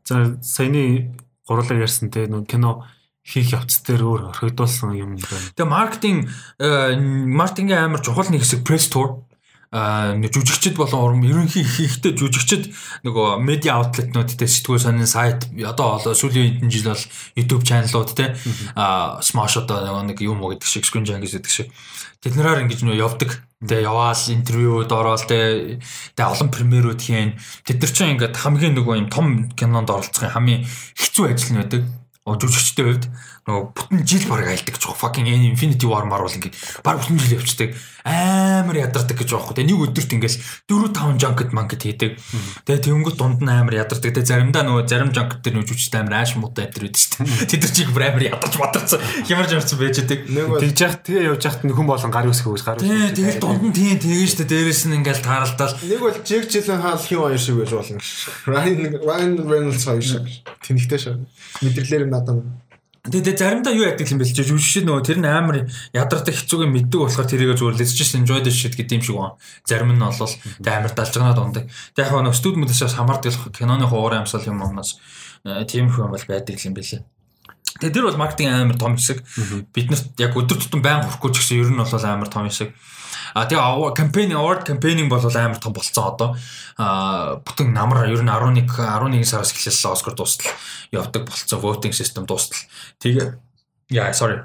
За саяны гурлаа ярьсан те нөө кино хийх явц дээр өөр орхигдуулсан юм байна. Тэгээ маркетинг маркетингийн амар чухал нэг хэсэг пресс тур а жүжигчд болон уран ерөнхий хийхтэй жүжигчд нөгөө медиа аутлетнуудтэй сэтгүүл сонин сайт одоо болоо сүүлийн хэдэн жил бол YouTube чаналууд те. А Smash одоо нэг юм уу гэдэг шиг Screen Junkies гэдэг шиг. Тэд нараар ингэж нөө явдаг тэгээ яваал интервьюуд ороод тэгээ олон премьерүүд хийн. Тэд нар чинь ингээд хамгийн нөгөө юм том кинонд оролцох хамгийн хэцүү ажил нь байдаг. Жүжигчтэй хувьд нөгөө бүтэн жил баг айлдаг гэж fucking Infinity War маруул ингээд баг бүтэн жил явчихдаг амар ядардаг гэж байгаа хөө. Нэг өдөрт ингээл 4 5 junket manket хийдэг. Тэгээ тэнгууд дунд нь амар ядардаг. Тэгээ заримдаа нөгөө зарим junket дээр нүжүүчтэй амар ааш муутай өдр өгдөө шүү дээ. Тэд нар чиг амар ядарч бадарсан. Хямарж явцсан байж байдаг. Тэгж яхад тэгээ явж яхад хүн болон гар үсэх үс гар үсэх. Тэгээ тэгэл дунд нь тийм тэгээ шүү дээ. Дээрээс нь ингээл тааралдаал. Нэг бол Jake Gyllenhaal хин хоёр шиг байж болно. Ryan Ryan Reynolds хоёр шиг. Тэнхтэй шээ. Мэдэглэр надад Тэгээ заримдаа юу яддаг юм бэ л жүжигчд нөгөө тэр нь амар ядардаг хэцүүг мэддэг болохоор тэрийг зүгээр let's just enjoy this shit гэдэг юм шиг байна. Зарим нь бол тэгээ амар далжганаад ундаг. Тэгээ яг нөгөө студ мөдөсөөс хамаардаг киноны хуурай амсал юм уунаас тийм хүн бол байдаг юм бэлээ. Тэгээ тэр бол маркетинг амар том хэсэг. Биднэрт яг өдөр тутам байн хөрөхгүй ч гэсэн ер нь бол амар том хэсэг. А тэгээ кампани award campaigning бол амар том болцсон одоо. А бүтэн намар ер нь 11 11 сараас эхлээс Оскар дуустал явдаг болцсон voting system дуустал. Тэгээ яа sorry.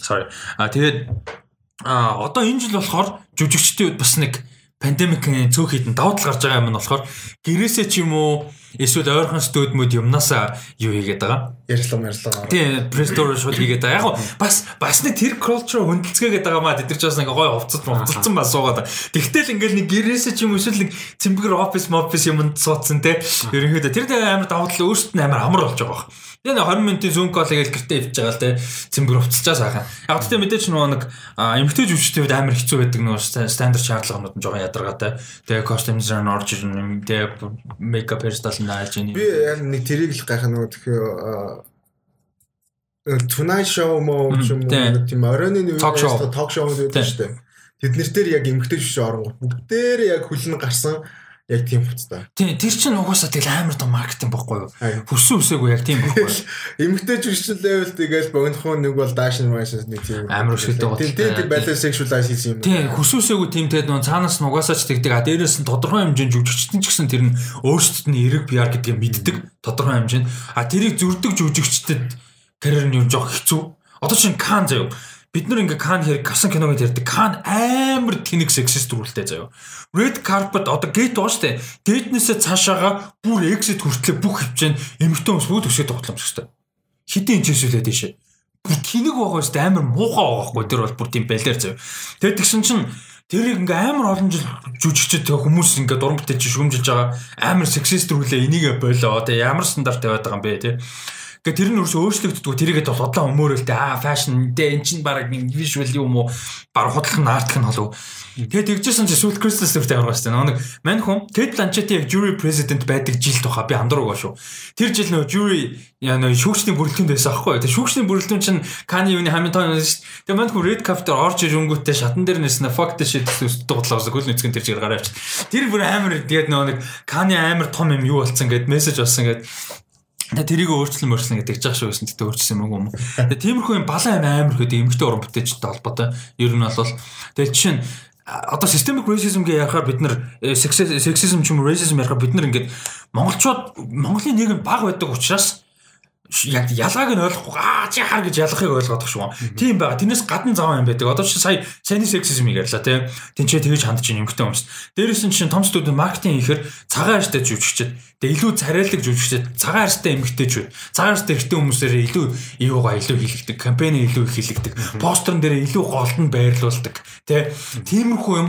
Sorry. А тэгээд а одоо энэ жил болохоор жүжигчдийн үед бас нэг пандемикийн цөөх хідэн давуу тал гарч байгаа юм нь болохоор гэрээсээ ч юм уу эсвэл ойрхон студиуд юмнасаа юу хийгээд байгаа. Ярьслам ярьслам. Тийм, престор шууд хийгээд байгаа. Яг бас бас нэг тэр culture хөндлцгээгээд байгаа маа тэд нар ч бас нэг гоё хувцас хувцалсан бас суугаад. Тэгтэл ингээл нэг гэрээсээ ч юм эсвэл нэг цэмбэр офис мофис юмд суудсан те. Ерөнхийдөө тэр амар давуу тал өөрсдөд нь амар амар болж байгаа. Тэгээ 20 минутын зүүн кол гээл гэртээ ивж байгаа л те цэмбэр хувцалчаа сайхан. Яг тэгтээ мэдээч нөгөө нэг эмгтэй жүжигчдүүд амар хэцүү байдаг нөгөө стандарт шаардлагууд нь жоохон ядаргаатай. Тэгээ костюм дизайн орж ирнэ. Тэгээ мейкап hairstyle нь айлж ийн. Би яг нэг тэрийг л гайхаа нөгөө тэгэхээр Tonight Show ч юм уу тийм оройны нэг Talk show. ток шоу байдаг шүү дээ. Тэднэр дээр яг эмгтэй жүжиг оронгууд бүгдээр яг хүлэн гарсан яг тийм хуцтай. Тийм тэр чинь угаасаа тэгэл амар том маркетинг бохгүй юу? Хүссэн үсээгүй яг тийм бохгүй юу? Эмгтэй жүжигч level тэгэл богинохон нэг бол dash animation нэг тийм Амар өсгөлтэй гол. Тийм тийм balance sexualize хийсэн юм. Тийм хүссэн үсээгүй тийм тэгээд нөө цаанаас нь угаасаа ч тэгдэг. А дээрээс нь тодорхой хэмжээнд жүжигчдэн ч гэсэн тэр нь өөрсдөд нь эрэг PR гэдгийг мэддэг тодорхой хэмжээнд. А тэрийг зүрдэг жүжигчдэд карьер нь юу жоох хэцүү. Одоо чинь Кан заяа бид нар ингээ Кан хэрэг гарсан киног ярьдаг. Кан амар тэнэг сексист рүүлтэй заяа. Red carpet одоо гейт боо штэ. Гейтнээсээ цаашаага бүр exit хүртлээ бүх хөвчэн эмэгтэй хүмүүс бүгд өсөж тоглоомч штэ. Хитэн чишүүлээ дэше. Бүр тэнэг байгаа штэ амар муухай байгаа хгүй тэр бол бүр тийм балер заяа. Тэгээд тэгсэн чинь тэрийг ингээ амар олон жил жүжигчд хүмүүс ингээ дуран бүтээж шүмжилж байгаа амар сексист рүүлээ энийг болоо. Тэгээ ямар стандарт тавиад байгаа юм бэ те. Гэхдээ тэр нь өөрсөө өөрчлөгддөг. Тэрийгээ бол удаан өмөөрөлтэй аа фэшн дээ эн чинь баг нэг вижюал юм уу? Баг худлах нь артлах нь болов. Тэгээд тэгжсэн чи сүүл Кристос төртэй авах гэсэн. Нэг мань хүн Ланчети яг jury president байдаг жилд баха би андуур байгаа шүү. Тэр жил нөө jury яа нөө шүүгчний бүрэлдэхүүнд байсан аахгүй. Тэгээд шүүгчний бүрэлдэхүүн чинь Кани юуны Хамилтон байсан шүү. Тэгээд мань хүн Red Carpet орж иж өнгөтэй шатан дээр нэснэ fuck the shit өстөд готлоосоо хөл нүцгэн тэр чигээр гараа авч. Тэр бүр амар тэгээд нөө нэг Кани амар том юм юу болцсон гэд мессеж болсон гэд тэрийг өөрчлөн мөрчлөн гэдэг жаах шүү гэсэн тэгтээ өөрчилсөн юм уу. Тэгээ тиймэрхүү юм балан амар хөдөө эмгтэй уран бүтээлчтэй холбоотой. Ер нь бол тэгээ жишээ нь одоо systemic racism гээ ярахаар бид нар sexism ч юм уу racism ярахаар бид нар ингээд монголчууд Монголын нийгэм баг байдаг учраас яг ялгааг нь ойлгохгүй аа чи хар гэж ялгахыг ойлгодог шүү. Тийм байгаа. Тэрнээс гадна зав юм байдаг. Одоо чи сая сайн сексизмийг ярьлаа тийм. Тинчээ тэгэж хандж ин эмгтэй хүмүүс. Дээрээс нь чинь том студид маркетинг хийхээр цагаан арьстай жүжигчд. Тэгээ илүү царайлаг жүжигчд, цагаан арьстай эмгтэйчүүд. Цагаан арьстай эртний хүмүүсээр илүү юугаа илүү хийлэгдэг, кампэйн илүү их хийлэгдэг. Постерн дээр илүү голтон байрлуулдаг. Тэ. Тиймэрхүү юм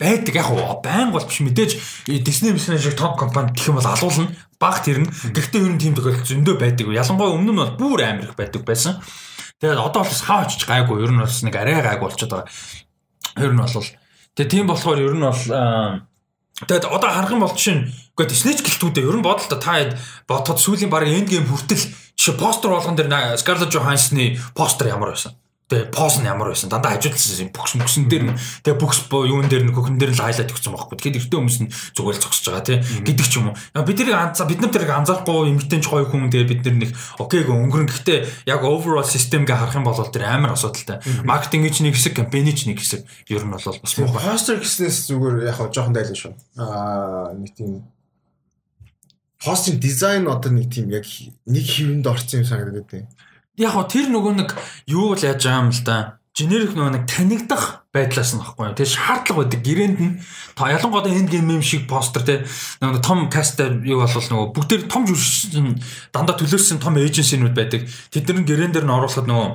байдаг яг уу байн бол биш мэдээж Disney Disney шиг топ компани гэх юм бол алуулна баг тэр нь гэхдээ ер нь тийм тохиолдол зөндөө байдаг. Ялангуяа өмнө нь бол бүр амар их байдаг байсан. Тэгээд одоо бол хаа очиж гайгүй. Ер нь бас нэг арай гайгүй болчиход байгаа. Ер нь бол тэгээд тийм болохоор ер нь бол тэгээд одоо харах юм бол чинь үгүй Disney ч гэлтүүдээ ер нь бодолтой та бодоход сүүлийн баг энд гейм хүртэл жишээ постэр болгон дээр Scarlett Johansson-ы постэр ямар байсан Тэгээ поз нь ямар байсан дандаа хажуудсан юм бүкс мөксөн дээр нь тэгээ бүкс юун дээр нь хөхөн дээр нь хайлайт өгсөн байхгүй. Тэгэхээр эртөө хүмүүс нь зүгээр л зогсож байгаа тий гэдэг ч юм уу. Бид тэрийг анзаа бид нар тэрийг анзаарахгүй эмгтэн ч гоё хүн тэгээ бид нар нэг окейг өнгөрөн гэхдээ яг overall system гээ харах юм бол тэр амар асуудалтай. Маркетинг ч нэг хэсэг, кампани ч нэг хэсэг ер нь бол бас муухай. Постэр гэснээс зүгээр яг хаа жоохон дайлаа шүү. Аа нэг тийм постын дизайн одоо нэг тийм яг нэг хэвэнд орсон юм санагдаад байна яг го тэр нөгөө нэг юу л яаж байгаа юм л да. Generic нөгөө нэг танигдах байдлаас нь баггүй. Тэгээ шаардлага байдаг. Гэрээнд нь ялангуяа энд гейм юм шиг постэр те нөгөө том кастер юу болвол нөгөө бүгдээр том жүжигчин дандаа төлөөсөн том эйженсинүүд байдаг. Тэд нар гэрээн дээр нь оруулахад нөгөө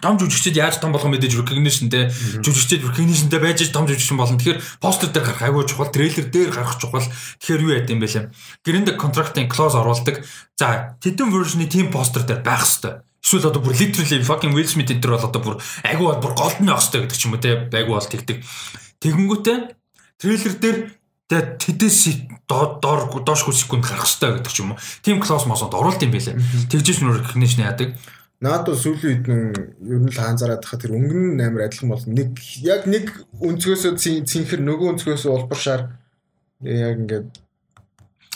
том жүжигчд яаж том болгох мэдээж recognitionтэй жүжигчд recognitionтэй байж том жүжигчин болно. Тэгэхээр постэр дээр гарах айгүй чухал, трейлер дээр гарах чухал. Тэгэхээр юу яд юм бэ лээ. Гэрээнд contract-ын clause оруулдаг. За, тэдэн version-ы team постэр дээр байх хэвээр Эсвэл одоо бүр literally fucking Will Smith энэ төр бол одоо бүр айгу бол бүр голдны байх хэрэгтэй гэдэг ч юм уу те айгу бол тэгдэг. Тэгэнгүүтээ трейлер дээр тэгээд тэдэс доор доошгүй секунд гарах хэрэгтэй гэдэг ч юм уу. Тим класс мосонд оруулт юм байлээ. Тэгжээч нүр recognition яадаг. Наад бол сүүлийн үед нь ер нь л хаанзараад хахад тэр өнгөн нь амар адилхан бол нэг яг нэг өнцгөөсөө цинхэр нөгөө өнцгөөсөө улбаршаар яг ингээд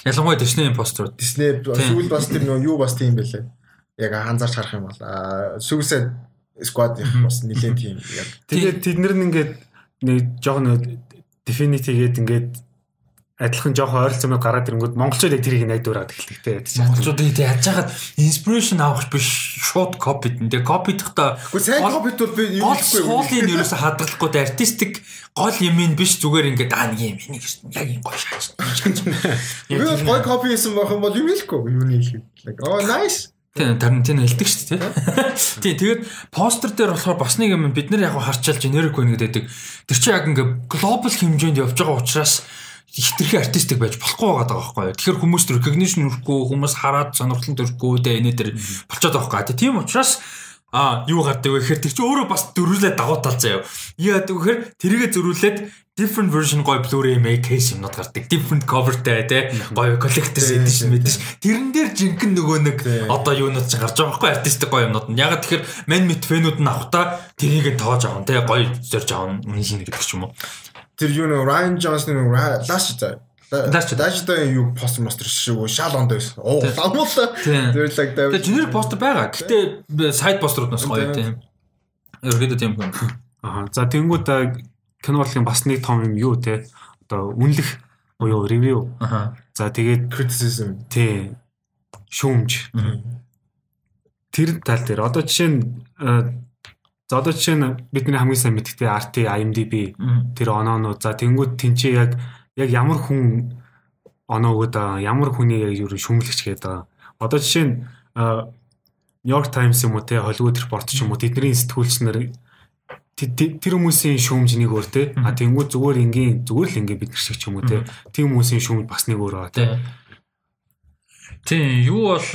ялангуяа Disney постэр Disney сүүл бас тэр нөгөө юу бас тийм байлээ яг анзаарч харах юм бол Suicide Squad бас нэлээд тийм яг тэгээд тэд нар ингээд нэг жоохон Definity гээд ингээд адилхан жоохон ойролцоомод гараад ирэнгүүт монголчууд яг тэрийг найд дуурайд эхэлдэг те. Монголчууд яг яаж хаад инспирэшн авах биш шууд копид нэ копидхдаа Гэхдээ сайн копит бол би юу гэхгүй суулын ерөөсө хадгалахгүй тэ артистик гол юм ин биш зүгээр ингээд аа нэг юм энийг яг юм гоё шааж. Би бол гой копи хийсэн байх юм бол юм хэлэхгүй юу нэг хэлээ. Like oh nice. Тийм Тарантино хэлдэг шүү дээ. Тийм тэгээд постэр дээр болохоор бас нэг юм бид нар яг харчаал generic байна гэдэг. Тэр чинь яг ингээ глобал хэмжээнд явж байгаа учраас хитрхи артистик байж болохгүй байгаа байхгүй юу. Тэгэхээр хүмүүс recognition өрөхгүй, хүмүүс хараад сонирхолтой төрөхгүй дээ энэ дээр болчиход байгаа байхгүй. Тийм учраас А юу гардаг вэ? Гэхээр тэр чинь өөрөө бас дөрвөлээ давуу тал заяа. Яа гэхээр тэрийгэ зөрүүлээд different version гоё Blu-ray make case юмнууд гардаг. Different coverтэй те гоё collector's edition мэдээж. Тэрэн дээр жинхэнэ нөгөө нэг одоо юунууд ч гарч байгаа байхгүй артистик гоё юмнууд нь. Яг тэгэхээр man mit фэнүүд нь авахта тэрийг тоож авах те гоё зорж авах үнэ шинэ гэдэг ч юм уу. Тэр юу нэг Ryan Johnson нэг лаш Лаштай юу постер мастер шиг шал онд байсан. Оо ламуулаа. Тэр лаг Тэгээ generic постэр байгаа. Гэтэ сайд постерууд нас гоё тийм. Ерөөдөө тийм юм. Аа. За тэнгууд кино урлагийн бас нэг том юм юу те. Одоо үнэлэх буюу ревю. Аха. За тэгээд criticism. тий шүүмж. Тэр тал дээр одоо жишээ нь а, за одоо жишээ нь бидний хамгийн сайн мэддэг RT IMDb тэр оноонууд за тэнгууд тэнцээ яг яг ямар хүн оноо өгöd байгаа ямар хүний яг юу шүүмлэгч гээд байгаа. Одоо жишээ нь Нью-Йорк Таймс юм уу те Холливуд репорт ч юм уу тэдний сэтгүүлч нар тэ- тэ- тэр хүмүүсийн шүүмж нэг өөр те а тэнгууд зүгээр ингийн зүгээр л ингийн бид нар шиг ч юм уу те тийм хүмүүсийн шүүмж бас нэг өөр байгаа те Тийм. Юу бол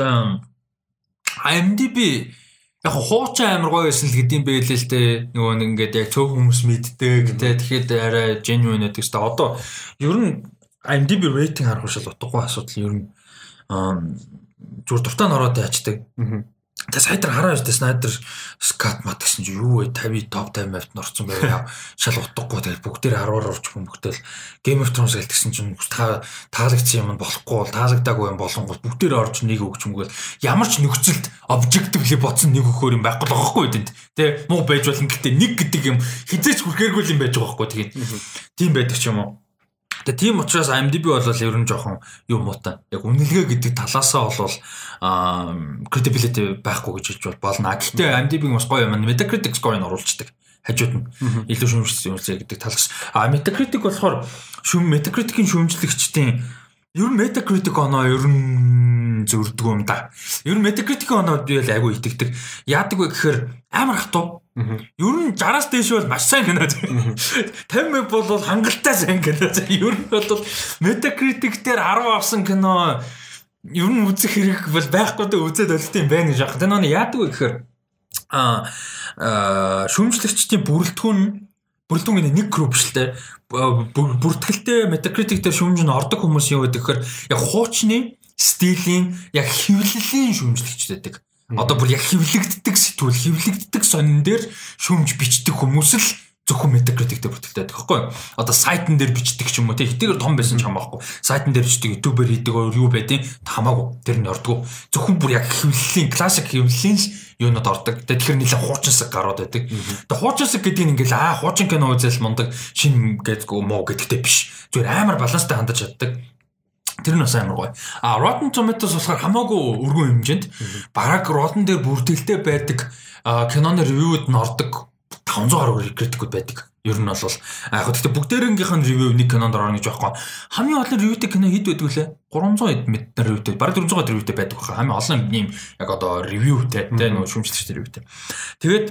IMDb яг хуучин амар гоё байсан л гэдэм байлээ л дээ. Нөгөө нэг ингээд яг цөөх хүмүүс мэддэг те. Тэгэхэд арай genuine гэдэг ч та одоо ер нь IMDb рейтинг харах шал утгагүй асуудал ер нь зүгээр дуртай н ороод Тэгээ сайдар хараа штэ Snyder Scott мат гэсэн чи юу вэ? 50 топ 50 авт норцсон байгаад шал утгагүй тэгээ бүгдээр 10-аар орж бөмбөгтэй л Game of Thrones гэлтгсэн чинь та таалагдсан юм болохгүй бол таалагдаагүй юм болонгол бүгдээр орж нэг өгч юмгүй ямар ч нөхцөлд objectively бодсон нэг өгөхөр юм байхгүй л байгаа хгүй тэнд. Тэгээ муу байж болно гэхдээ нэг гэдэг юм хизээч хүрхээргүй юм байж байгаа хгүй тэгээд тийм байдаг ч юм уу Тэгээ тийм учраас IMDb бол ер нь жоохон юу муутай. Яг үнэлгээ гэдэг талаасаа бол аа credibility байхгүй гэж хэлж бол болно. Гэхдээ IMDb-ийн бас гоё юм. Metacritic score-ыг оруулцдаг. Хажууд нь илүү шүүмжлсэн юм гэдэг талаас. А Metacritic болохоор шүүм Metacritic-ийн шүүмжлэгчдийн ер нь Metacritic оноо ер нь зөрдөг юм да. Ер нь Metacritic-ийн оноо би л айгүй итгэдэг. Яадаг вэ гэхээр амар хатуу. Ер нь 60-аас дээш бол маш сайн кино. 50 мэг бол хангалттай сайн кино. Ер нь бол Metacritic дээр 10 авсан кино ер нь үзэх хэрэг бол байхгүй дэ үзээд олдсон юм байна гэж. Тэр нэг яадаг вэ гэхээр а а, шүүмжлэгчдийн бүрэлдэхүүн бүрэлдэхүүн нэг групп те Бүр- бүртгэлтэй Metacritic дээр шүүмж нь ордог хүмүүс юу гэдэг гэхээр яг хуучны стилийн яг хөвлөлийн шүүмжлэгч байдаг. Одоо бүр яг хөвлөгддөг сэтгүүл, хөвлөгддөг сонин дээр шүүмж бичдэг хүмүүс л зөвхөн Metacritic дээр бүртгэлтэй байдаг юу? Одоо сайтн дээр бичдэг ч юм уу тий хэдийгээр том байсан ч хамаахгүй. Сайтн дээр бичдэг, YouTube-ээр хийдэг юу байдیں۔ Хамаагүй. Тэр нь ордгоо. Зөвхөн бүр яг хөвлөлийн классик хөвлөлийн юунод ордог. Тэгэхээр нэлээд хуучинсаг гарууд байдаг. Тэгээ хуучинсаг гэдэг нь ингээл аа хуучин кино үзэл мундаг шин гэдэггүй муу гэдэгтэй биш. Зүгээр амар баланстай хандаж чаддаг. Тэр нь бас амар гоё. А Rotten Tomatoes болохоор хамаагүй өргөн хэмжээнд бараг Rotten дээр бүртгэлтэй байдаг киноны ревюуд нь ордог 500 гаруй критикуд байдаг. Ер нь бол яг гэхдээ бүгдээрнгийнх нь ревю нэг кинонд орно гэж байхгүй. Хамгийн олон ревютэй кино хэд байдаг лээ? 300 мэднэ ревютэй. Бараг 400 ревютэй байдаг баха. Хамгийн олон юм яг одоо ревютэй тэ нөгөө шүүмжлэгчтэй ревютэй. Тэгээд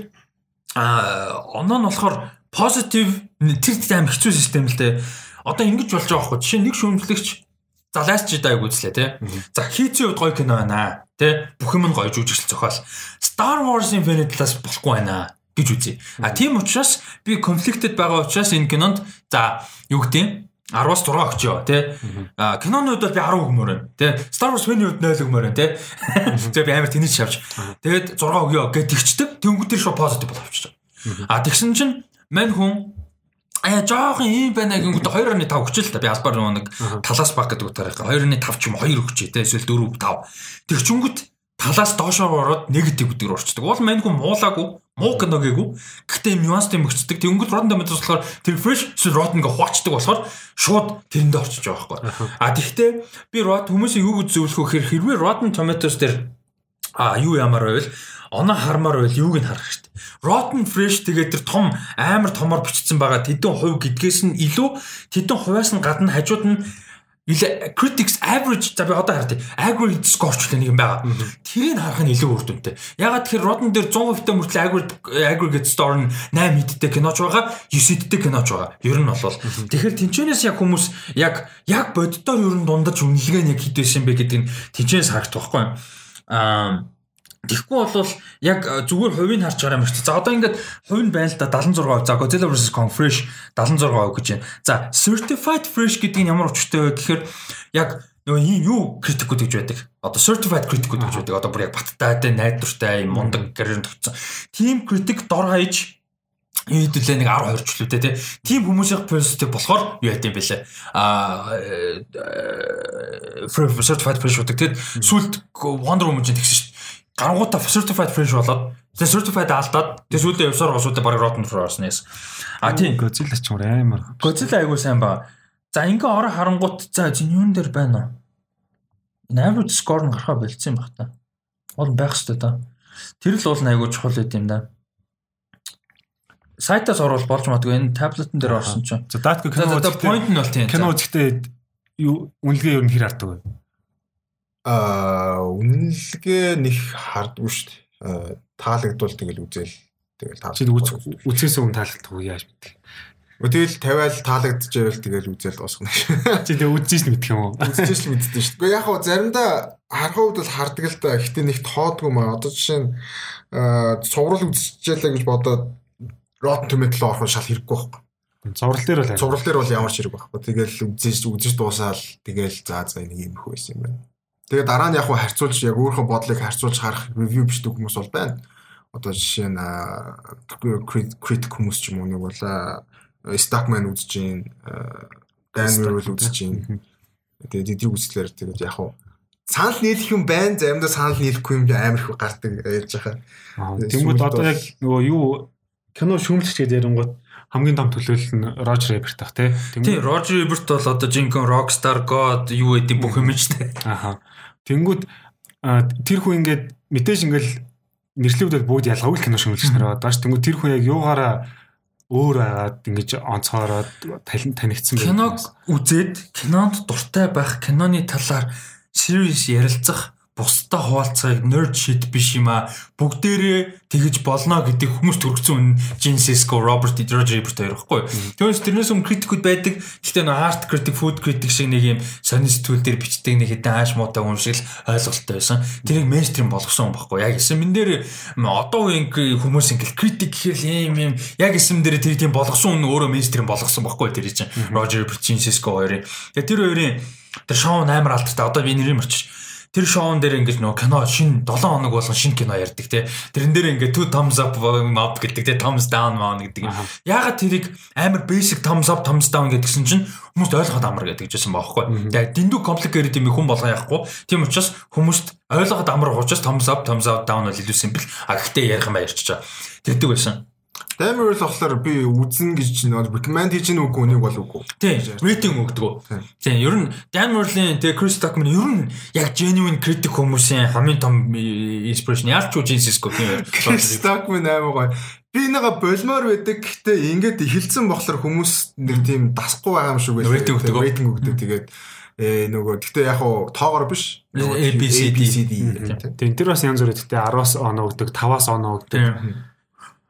а оноо нь болохоор positive тэр амар хэцүү систем л дээ. Одоо ингэж болж байгаа байхгүй. Жишээ нэг шүүмжлэгч за last Jedi-г үзлээ те. За хийцийн хувьд гоё кино байна те. Бүх юм нь гоё жүжигчл зохиол. Star Wars-ийн фэн талаас болохгүй байна гэж үзье. А тийм учраас би conflicted байгаа учраас энэ кинонд за юу гэдэг 10-аас 6 өгчөө тий. А киноны хувьд бол би 10 өгмөр байна тий. Star Wars fan-ийн хувьд 0 өгмөр байна тий. Тэгээ би амар тэнэж шавж. Тэгээд 6 өгөө гэж тэгчдэг. Тэнгүүтэр шо positive бол авчиж. А тэгсэн чинь мань хүн Аа жоохон ийм байна гингүүд 2.5 өгч л та би албаар нөгөө нэг талаас баг гэдэг утгаараа 2.5 ч юм 2 өгч тэ эсвэл 4 5. Тэгчүнгүүд талаас доошоо ороод негатив гэдэг рүү орчдөг. Уул мань хүн муулаагүй Муу кино гээгүй. Гэхдээ нюанстай мөгцдөг. Тэнгүүд Rotten Tomatoes болохоор тэр fresh эсвэл rotten гэ хуачдаг болохоор шууд тэрэндээ орчиж байгаа байхгүй. А тэгвэл би Rotten хүмүүсийн юуг зөвлөх вэ гэхээр хэрвээ Rotten Tomatoes дээр а юу ямар байвал оноо хармаар байвал юуг нь харах хэрэгтэй. Rotten Fresh тэгээд тэр том амар томор бичсэн байгаа тэдэн хувь гэдгээс нь илүү тэдэн хувьас нь гадна хажууд нь Ила critics average за би одоо харъя. Aggregate score ч нэг юм байгаа. Тэрийг харах нь илүү үр дүнтэй. Ягаад тэгэхээр Rotten дээр 100% мөртлөө aggregate aggregate score нь 8 идтэй киноч байгаа, 9 идтэй киноч байгаа. Ер нь бол. Тэгэхээр тэнчэнээс яг хүмүүс яг яг боддоор ер нь дундаж үнэлгээ нь яг хэд байсан бэ гэдэг нь тэнчэнээс харагдах байхгүй. Аа Тэгэхгүй бол яг зүгээр хувийг харж байгаа юм шиг. За одоо ингээд хувь нь байна л да 76%. За Godzilla vs Kong Fresh 76% гэж байна. За Certified Fresh гэдэг нь ямар учиртай вэ гэхээр яг нөгөө ийм юу критикүүд гэж байдаг. Одоо certified критикүүд гэж байдаг. Одоо бүр яг баттай, найдвартай, мундаг гэрэн төгцсөн. Team critic дор хаяж хэдүүлээ нэг 10 20 ч лүүтэй тий. Тим хүмүүсийн positive болохоор юу яд юм бэлээ. Аа certified fresh гэдэг тий. Сүлд Wonder Woman чинь тэгсэн шүү дээ гарангуудаа certified fresh болоод тэгээ certified алдаад тэгээ сүүлийн явсаар госуудаа бараг rotten for орсон яс. А тийм Godzilla ч амар. Godzilla айгуу сайн ба. За ингээ ороо харангуут за юун дээр байна уу? Average score нь гарахаа болцсон юм баг та. Бол байх хэвээр та. Тэр л бол айгуу чухал байт юм да. Сайтаас орвол болж магадгүй энэ таблетэн дээр орсон чинь. За датка кино үзэхдээ point нь бол тийм. Кино үзэхдээ юу үнэлгээ юу нэр хардаг вэ? Аа үнэлгээ нэг хардгүй шүү дээ. Таалагдвал тэгэл үзэл тэгэл таалагдсан. Чи үзээс өмнө таалагддаг яаж мэдэх. Тэгэл тавиал таалагдчихвэл тэгэл үзэл дуусгана. Чи тэг үзэж л мэдэх юм уу? Үзэж л мэддэг шүү дээ. Яг хоо заримдаа харах үед бол хардаг л да. Гэхдээ нэг тоодгүй маа. Одоо жишээ нь цуврал үзчихлээ гэж бодоод Rotten Tomatoes руу орох шал хэрэггүй байхгүй. Зурал дээр бол зурал дээр бол ямар ч хэрэг байхгүй. Тэгэл үзэж үзэж дуусаал тэгэл за за нэг юм их байсан юм байна. Тэгээ дараа нь яг хуу харьцуулж яг өөрийнхөө бодлыг харьцуулж харах ревю бичдэг хүмүүс бол байна. Одоо жишээ нь критик хүмүүс ч юм уу нэг бол Stockman үзэж гин Daniel үзэж гин. Тэгээд эдийг үзлээр тэгээд яг хуу санал нийлэх юм байна. Заримдаа санал нийлэхгүй юм амар их гардаг ярьж байгаа. Тэнгүүд одоо яг нөгөө юу кино шүүмлэгч гэдэг ярингууд хамгийн том төлөөлөл нь Roger Ebert ах тий. Тийм Roger Ebert бол одоо жинхэнэ Rockstar God юу гэдэг бүх юм шүү дээ. Аха. Тэнгүүд тэр хүн ингээд мэдээж ингээд нэрлэгдэл бүгд ялгаагүй кино шимүүлж нараад baаш тэнгүүд тэр хүн яг юугаараа өөр агаад ингэж онцгоороод танигдсан байх. Киног үзээд кинонд дуртай байх, киноны талаар serious ярилцах бусдаа хуваалцахыг nerd shit биш юм а бүгдээрээ тэгэж болно гэдэг хүмүүс төрөгцөн үн Jin Cisco, Robert Roger Ebert хоёр байхгүй. Тэгээс тэрнээс өмнө критикуд байдаг. Гэхдээ нэг art critic, food critic шиг нэг юм сонин сэтгүүл дээр бичдэг нэг хэдэн ааш муутай юм шиг л ойлголттой байсан. Тэрийг mainstream болгосон юм байхгүй. Яг эсэм энэ дээр одоо үеийн хүмүүс ингээл critic гэхэл юм юм яг эсэм дээр тэр тийм болгосон үн өөрөө mainstream болгосон байхгүй тэр чинь Roger Ebert, Jin Cisco хоёрын. Тэгээ тэр хоёрын тэр шоу амар алдартай. Одоо би нэрийг мөрчиж тэр шоун дээр ингэж нөгөө кино шин 7 хоног болгон шин кино ярьдаг те. Тэрэн дээр ингээ two thumbs up up гэдэг те thumbs down маа гэдэг юм. Ягаад тэрийг амар basic thumbs up thumbs down гэдгсэн чинь хүмүүст ойлгоход амар гэдэг жисэн баахгүй. Яг дэндүү complicated юм хүн болгоо яахгүй. Тийм учраас хүмүүст ойлгоход амар учраас thumbs up thumbs up down бол илүү simple. А гэхдээ ярих юм ярьчихаа. Тэрдэг байсан. Л болохоор би үзэн гэж чинь recommend хийж гин үгүй үнийг бол үгүй. Тийм. Рейтинг өгдөг. Тийм. Ер нь Earl-ийн тэгээ Chris Tuckman ер нь яг genuine critic хүмүүсийн хамгийн том inspiration ялч уу Cisco тийм. Chris Tuckman аймаг гоё. Би нэга болмоор байдаг. Гэхдээ ингээд эхэлсэн болохоор хүмүүс нэг тийм дасахгүй байгаа юм шиг байлаа. Рейтинг өгдөг. Рейтинг өгдөг. Тэгээд э нөгөө гэхдээ яг хуу тоогоор биш ABCD тийм тэр бас янз бүр гэхдээ 10-аас оноо өгдөг 5-аас оноо өгдөг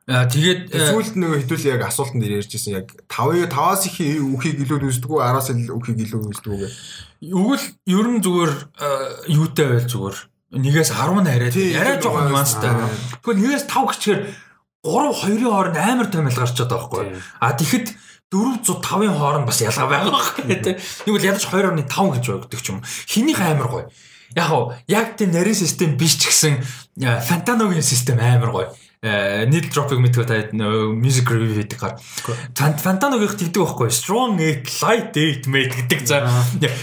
тэгээд сүүлд нөгөө хитүүл яг асуултанд ярьжсэн яг 5 5-аас их үхийг илүү үздэг үү 10-аас үхийг илүү үздэг үү Үгэл ер нь зүгээр юутай байл зүгээр нэгээс 10 хараад яриа жоохон нюанстай. Тэгвэл нэгээс 5 гэчихээр 3 2-ын хооронд амар томил гарчаад байгаа байхгүй. А тэгэхэд 405-ын хооронд бас ялгаа байгаа байхгүй бол ядаж 2.5 гэж өгдөг ч юм. Хинийх амар гоё. Яг яг тийм нарийн систем биш ч гэсэн Фантаногийн систем амар гоё needle dropping мэдгүй та music review хийдэг гар. Фантаногийн тэгдэг байхгүй strong 8 light 8 mate гэдэг за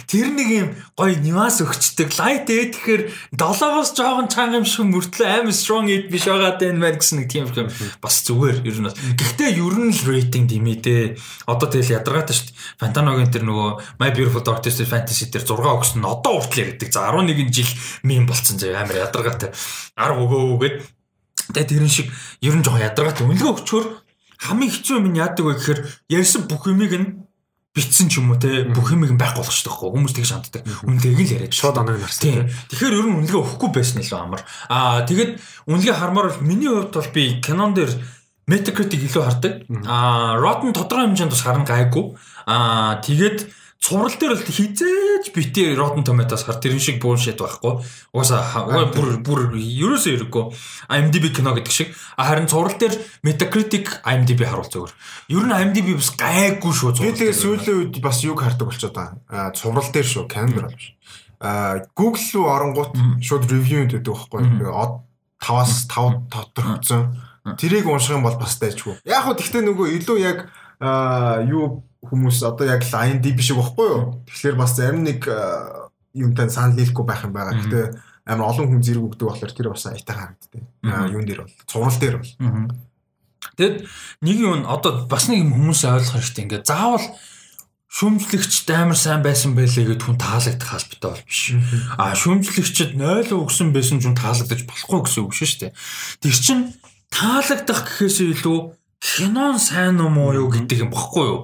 тэр нэг юм гоё нюанс өгчдөг light 8 гэхээр 7-оос жоохон чанга юм шиг мөртлөө амар strong 8 биш байгаа даа мэн гэсэн нэг тийм юм бас зүгээр ер нь. Гэхдээ ер нь л rating димээ дээ. Одоо тэгэл ядаргаатай шүү дээ. Фантаногийн тэр нөгөө My Beautiful Dark Twisted Fantasy дээр 6 өгсөн нь одоо уртлаа гэдэг. За 11 жил мем болцсон заяа амар ядаргаатай. 10 өгөө гээд Тэгээ тэрэн шиг ер нь жоохон ядаргаатай. Үнэлгээ өгчөөр хамгийн хэцүү юм яадаг вэ гэхээр ярьсан бүх юмыг нь битсэн ч юм уу те бүх юмыг байхгүй шүү дээ хүмүүс тэгж шанддаг үнэлгээг л яриад шууд анаг нарсан тийм тэгэхээр ер нь үнэлгээ өгөхгүй байсан илүү амар. Аа тэгээд үнэлгээ хармаар бол миний хувьд бол би Canon дээр Metacritic илүү хардаг. Аа Rotten тодорхой хэмжээнд бас харна гайгүй. Аа тэгээд цуврал дээр л хизээж битээ Rotten Tomatoes хар тэрэн шиг bullshit байхгүй. Угаасаа бүр бүр ерөөсөө хэрэггүй. IMDb кино гэдэг шиг. Харин цуврал дээр Metacritic IMDb харуул зөвөр. Ер нь IMDb бас гайгүй шүү цуврал. Тэгээд сүүлийн үед бас юг хардаг болчиход байгаа. Цуврал дээр шүү, бол биш. Аа Google руу оронгууд шууд review гэдэг байхгүй. Од 5-аас 5 тодорхойцсон. Тэрийг унших юм бол бас дайчгүй. Яг хөө тэгтээ нөгөө илүү яг юу хүмүүс одоо яг IMDb шиг байхгүй юу? Тэгэхээр бас зарим нэг юмтай санал нийлэхгүй байх юм байгаа. Гэхдээ амар олон хүн зэрэг өгдөг болохоор тэр бас аятаа харагддаг. Юун дээр бол цуврал дээр бол. Тэгэд нэг юм одоо бас нэг юм хүмүүс ойлгох хэрэгтэй. Ингээ заавал шүмжлэгчд амар сайн байсан байлээ гэд хүн таалагдах хаалбитай бол биш. А шүмжлэгчд 0 өгсөн байсан ч хүн таалагдаж болохгүй гэсэн үг шүү дээ. Тэр чин таалагдах гэхээс илүү кинон сайн уу муу юу гэдэг юм бохгүй юу?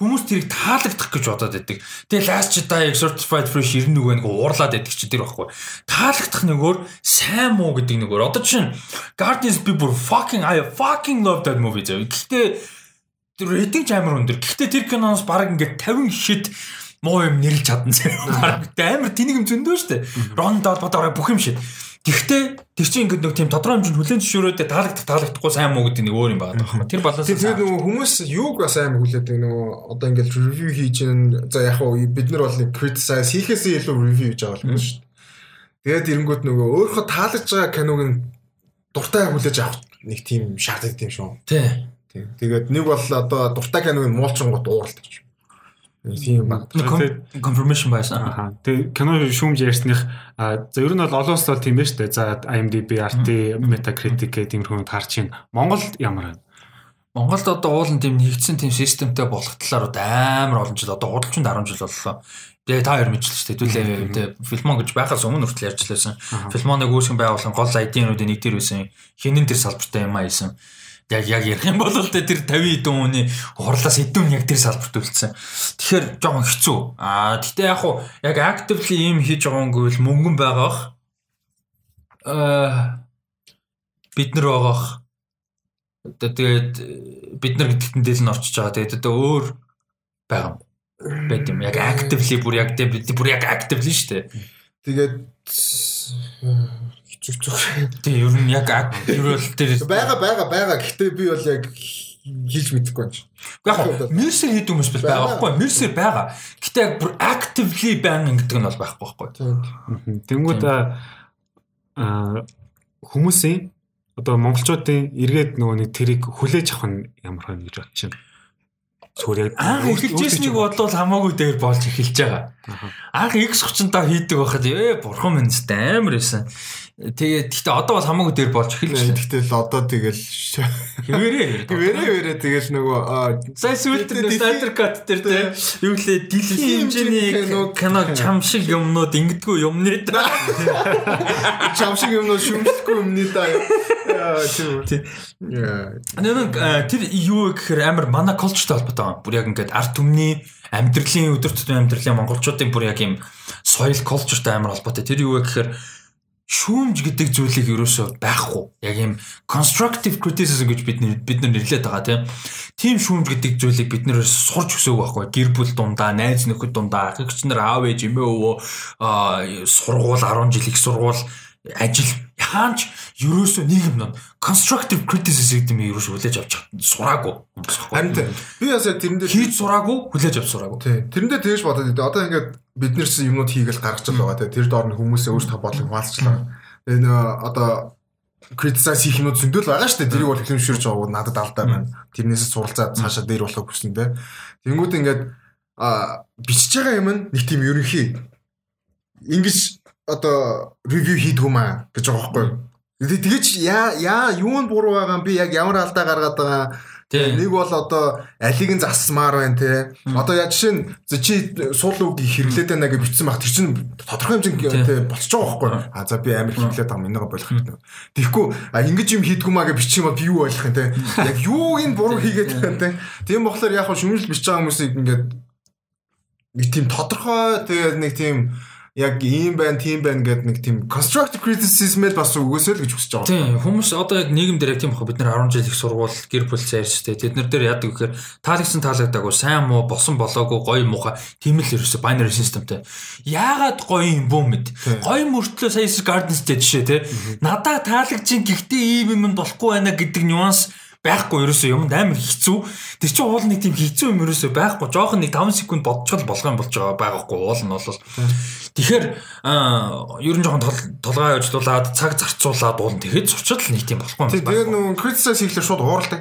Хүмүүс тэрийг таалагдах гэж бодоод байдаг. Тэгээ Last Jedi Certified Fresh 91 нэг уурлаад байдаг чи тэр байхгүй. Таалагдах нэгөр сайн муу гэдэг нэгөр. Одоо чинь Guardians би бүр fucking I fucking love that movie зав. Гэхдээ рейтинг амар өндөр. Гэхдээ тэр киноноос баг ингээд 50 шид муу юм нэрлж чадсан. Бараг амар тэнийг юм зөндөө штэ. Ron Dal бодорой бүх юм шид. Гэхдээ тэр чинь ингээд нэг тийм тодорхой хэмжээнд хүлэн зөвшөөрөөд таалагдах таалагдахгүй сайн муу гэдэг нэг өөр юм байгаа байхгүй. Тэр баланс. Тэгээд нөгөө хүмүүс юуг бас амар хүлээдэг нөгөө одоо ингээд ревю хийж гэн за яг хуу бид нар бол нэг criticize хийхээсээ илүү ревю хийж байгаа юм шүү дээ. Тэгээд эрэнгүүд нөгөө өөрөө таалагдж байгаа киног нь дуртай хүлээж авах нэг тийм шаардлагатай юм шүү. Тий. Тэгээд нэг бол одоо дуртай киног нь муулчин гот ууралдаг юм. Тийм баг. Confirmation байсан. Аа. Тэгээ кино шүүмж ярьсных за ер нь бол олон улс бол тийм байж тээ. За IMDb, RT, Metacritic гэдэг юм хүн таарч байна. Монголд ямар байна? Монголд одоо уулын тийм нэгдсэн тийм системтэй болох талаар амар олон жил одоо худалчинд 10 жил боллоо. Тэгээ та хоёр мэдчихлээ шүү дээ. Хэдүүлээ Filmon гэж байхаас өмнө хүртэл ярьж лээсэн. Filmon-ыг үүсгэн байгуулсан гол ID-нуудын нэг төр байсан. Хинэн тэр салбартай юм аасан яг яг ярих юм бол тэ тэр 50 хэдэн хүний хурлаас хэдэн яг тэр салбарт үлдсэн. Тэгэхээр жоохон хэцүү. Аа гэтээ яг хуу яг actively ийм хийж байгаагүй л мөнгөн байгаах. Аа бид нар байгаах. Тэгээд бид нар гэдэгтэн дээл нь орчиж байгаа. Тэгээд одоо өөр байгаа юм байт юм. Яг actively бүр яг бүр яг actively шүү дээ. Тэгээд зүг. Тий, ер нь яг ер бол тэр байгаа байгаа байгаа. Гэхдээ би бол яг хийж мэдэхгүй байна. Яг мерсер хийдэг хүмүүс бол байгаа байхгүй. Мерсер байгаа. Гэтэ яг бүр actively байна гэдэг нь бол байхгүй байхгүй. Тэнгүүд аа хүмүүсийн одоо монголчуудын эргээд нөгөө нэг тэрийг хүлээж авах нь ямар хань гэж бодож байна. Зүгээр анх эхэлжсэнийг бодлол хамаагүй дээр болж эхэлж байгаа. Анх X 30 та хийдэг байхад ээ бурхан минь амар байсан. Тэгээ гэхдээ одоо бол хамаагүй дээр болж эхэлж байна. Тэгтэл одоо тэгэл хэвээрээ хэвээрээ хэвээрээ тэгэл нөгөө сая сүлтэр Snyder Cut дээр те юу лээ дэлхийн хэмжээний кино чам шиг юмнууд ингэдэггүй юмнээ да. Чам шиг юмнууд шүмжлэхгүй юмнээ да. Нэг тэр юу гэхээр амар мана колчтой холбоотой. Бүр яг ингээд арт түмний амьдралын өдөр тутмын амьдралын монголчуудын бүр яг юм soil culture-тай амар холбоотой. Тэр юу гэхээр шүүмж гэдэг зүйлийг ерөөсөө байхгүй. Яг юм constructive criticism гэж бид бид нар нэрлээд байгаа тийм. Тим шүүмж гэдэг зүйлийг бид нэр сурч өсөөг байхгүй. Гэр бүл дундаа, найз нөхөд дундаа, ах эгч нар аав ээж эмээ өвөө аа сургуул 10 жил их сургуул ажил хаанч ерөөсөө нийгэм нөө constructive criticism гэдэг юм ерөөсөө хүлээж авч сураагүй. Харин би бас тэрэндээ хийж сураагүй, хүлээж авч сураагүй. Тэрэндээ тэгж бодоод идэв. Одоо ингээд бид нэрсэн юмнууд хийгээл гаргаж байгаа. Тэр доор нь хүмүүсээ өөрсдөө хаалцж байгаа. Тэгээ нөө одоо criticize хийх юмуд зөндөл байгаа шүү дээ. Тэрийг бол хэлэмширж байгаа надад алдаа байна. Тэрнээс суралцаад цаашаа дээр болохыг хүснэ те. Тэнгүүд ингээд а бичиж байгаа юм нь нэг тийм ерөнхий ингэж одоо ревю хийдгүү маа гэж байгаа байхгүй юу. Тэгэж яа яа юу нь буруу байгаа юм би яг ямар алдаа гаргаад байгаа Нэг бол одоо алиг нь засмаар байна те. Одоо яа жишээ нь чи суул үг хэрэглээд байна гэж бичсэн баг тэр чинь тодорхой хэмжээнд те болчихж байгаа байхгүй. А за би амар хэрэглээд байгаа минийгаа болох хэрэгтэй. Тэгэхгүй а ингэж юм хийдгүү маа гэж бичих юм бол би юу ойлгох юм те. Яг юуг нь буруу хийгээд байна те. Тийм болохоор яг шүмжил бичиж байгаа хүмүүсийг ингээд нэг тийм тодорхой тэгээд нэг тийм яг ийм байна, тийм байна гэдэг нэг тийм constructive criticism-эл бас үгөөсөө л гэж хүсэж байгаа. Тийм хүмүүс одоо яг нийгэм дээр яг тийм бах бид нар 10 жил их сургууль гэр бүл зайрчтэй. Тэд нар дээр яадаг гэхээр таалагсан таалагдаагүй, сайн муу, босон болоогүй, гоё муухай тийм л ерөөсө binary systemтэй. Яагаад гоё юм бүү мэд. Гоё мөртлөө сая Gardens дээр жишээ те. Надаа таалагчин гэхдээ ийм юм болохгүй байна гэдэг нюанс байхгүй ерөөсөө юм амар хэцүү. Тэр чинь уул нэг тийм хэцүү юм ерөөсөө байхгүй. Жохон нэг 5 секунд бодчихвол болох юм болж байгаа байхгүй уул нь бол. Тэгэхээр ер нь жохон толгой ажиллуулад цаг зарцуулаад уул тэгэхэд зурчил нэг тийм болохгүй юм. Тэгээд нөгөө criticize хийхлээр шууд ууралдаг.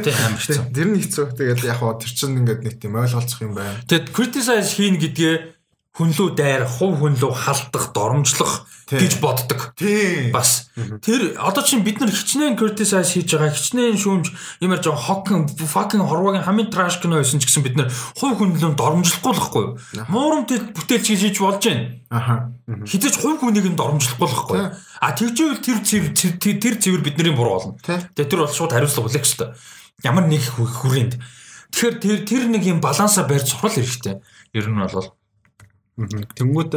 Тийм амар хэцүү. Тэр нь хэцүү. Тэгээд яг хоо тэр чинь ингээд нэг тийм ойлголцох юм байна. Тэгээд criticize хийн гэдгээ хүнлүү дайр, хувь хүнлүү халтах, доромжлох гэж боддог. Тийм. Бас тэр одоо чинь бид нар хичнээн criticize хийж байгаа, хичнээн шүүмж ямар жоо хокин fucking хорвогийн хамгийн trash кино байсан ч гэсэн бид нар хувь хүнлүү доромжлохгүй л юу? Муурамт бүтээлч хийж болж байна. Аха. Хизээч хувь хүнийг нь доромжлохгүй л юу? А тэгжээвэл тэр тэр цэвэр бидний буруу болно. Тэгээ тэр бол шууд хариуцлага хүлээх ёстой. Ямар нэг хүрээнд. Тэгэхээр тэр тэр нэг юм балансаа барьж сурах хэрэгтэй. Ер нь бол Тэнгүүд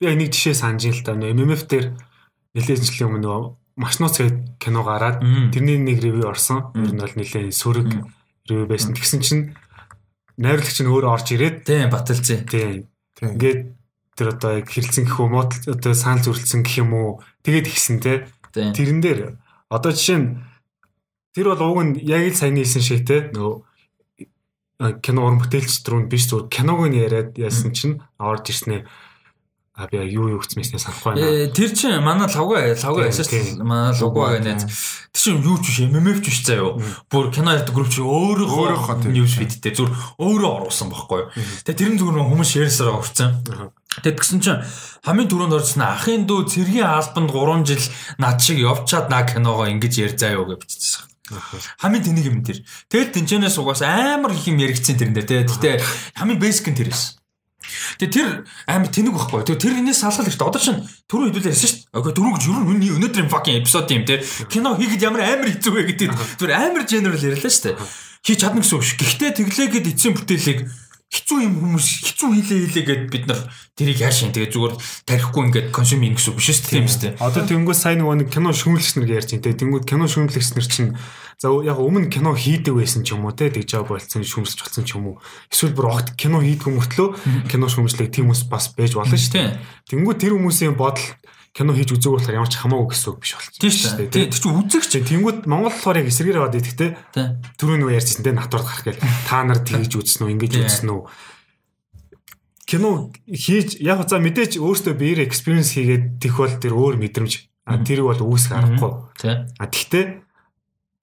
би нэг жишээ санаж л та MMF дээр нэлээд жилийн өмнө нөгөө Машнууц гэдэг кино гараад тэрний нэг ревю орсон. Ер нь бол нэлээд сөрөг ревю байсан. Тэгсэн чинь найруулагч нь өөрөө орж ирээд тийм баталцээ. Тийм. Ингээд тэр одоо яг хэрэлцэн гэх юм уу одоо санал зүрлцэн гэх юм уу тэгээд ихсэн те. Тэрэн дээр одоо жишээ нь тэр бол уг нь яг л сайн нийсэн шиг те нөгөө кино уран бүтээлч дөрөв биш зүгээр киног нь яриад яасан чинь орж ирснээр а би юу юу гэцмээснээ санахгүй байна. Тэр чинь манай лавга лавга ясаж манай лавга гэнэ. Тэр чинь юу ч биш MMF ч биш заяо. Бүр кино ярьдаг групп чи өөрөө ньюс фидтэй зүр өөрөө оруулсан байхгүй юу. Тэгээ тэрэн зүгээр хүмүүс шеэрсээр өгцөн. Тэгэд гисэн чинь хамгийн түрүүнд орсон ахын дүү цэргийн албанд 3 жил над шиг явчаад наа киногоо ингэж ярьж заяо гэж бичсэн. Хамгийн тэнийг юм тэр. Тэгэл тэнчэнээс угаас амар их юм яригдсан тэрэн дээр тий. Гэтэ хамгийн бэсик нь тэр байсан. Тэгээ тэр амар тэнэг байхгүй. Тэгээ тэр энэс салгал ихтэй. Одоо чинь түрүү хэдүүл ярьсан шүү дээ. Окей түрүү гэж юу нүний өнөөдрийн fucking эпизод юм те. Кино хийгээд ямар амар хэцүү вэ гэдэг. Зүгээр амар general ярьлаа шүү дээ. Хийж чадна гэсэн үг ш. Гэхдээ тэглээгээд эцсийн бүтээлийг хэцүү юм хүмүүс хэцүү хийлээ хийлээ гэд бид нар тэрийг яашин тэгээ зүгээр тарихгүй ингээд консюминг гэсэн үг биш үү тийм үстэй. Одоо тэнгуү сайн нэг кино шүүмжлэгч нар ярьж байна. Тэнгуү кино шүүмжлэгч нар чинь за яг өмнө кино хийдэг байсан ч юм уу те тэгж жаа болцсон шүүмжлэж болсон ч юм уу. Эсвэл бүр огт кино хийдэг мөртлөө кино шүүмжлэг тийм хүмүүс бас байж болно шүү дээ. Тэнгуү тэр хүмүүсийн бодол кино хийж үзээг болохоор ямар ч хамаагүй гэсэн үг биш болчих. Тийм шүү дээ. Тийм чи үзэгч. Тэнгүүд Монгол болохоор яг эсрэгээр аваад идэхтэй. Түрүү нөгөө ярьжсэн те натурд гарах гээл. Та нар тэгж үзсэн үү, ингэж үзсэн үү? Кино хийж яг за мэдээж өөртөө биеэр experience хийгээд тэх бол тэр өөр мэдрэмж. А тэрийг бол үүсэх аргагүй. А тэгтээ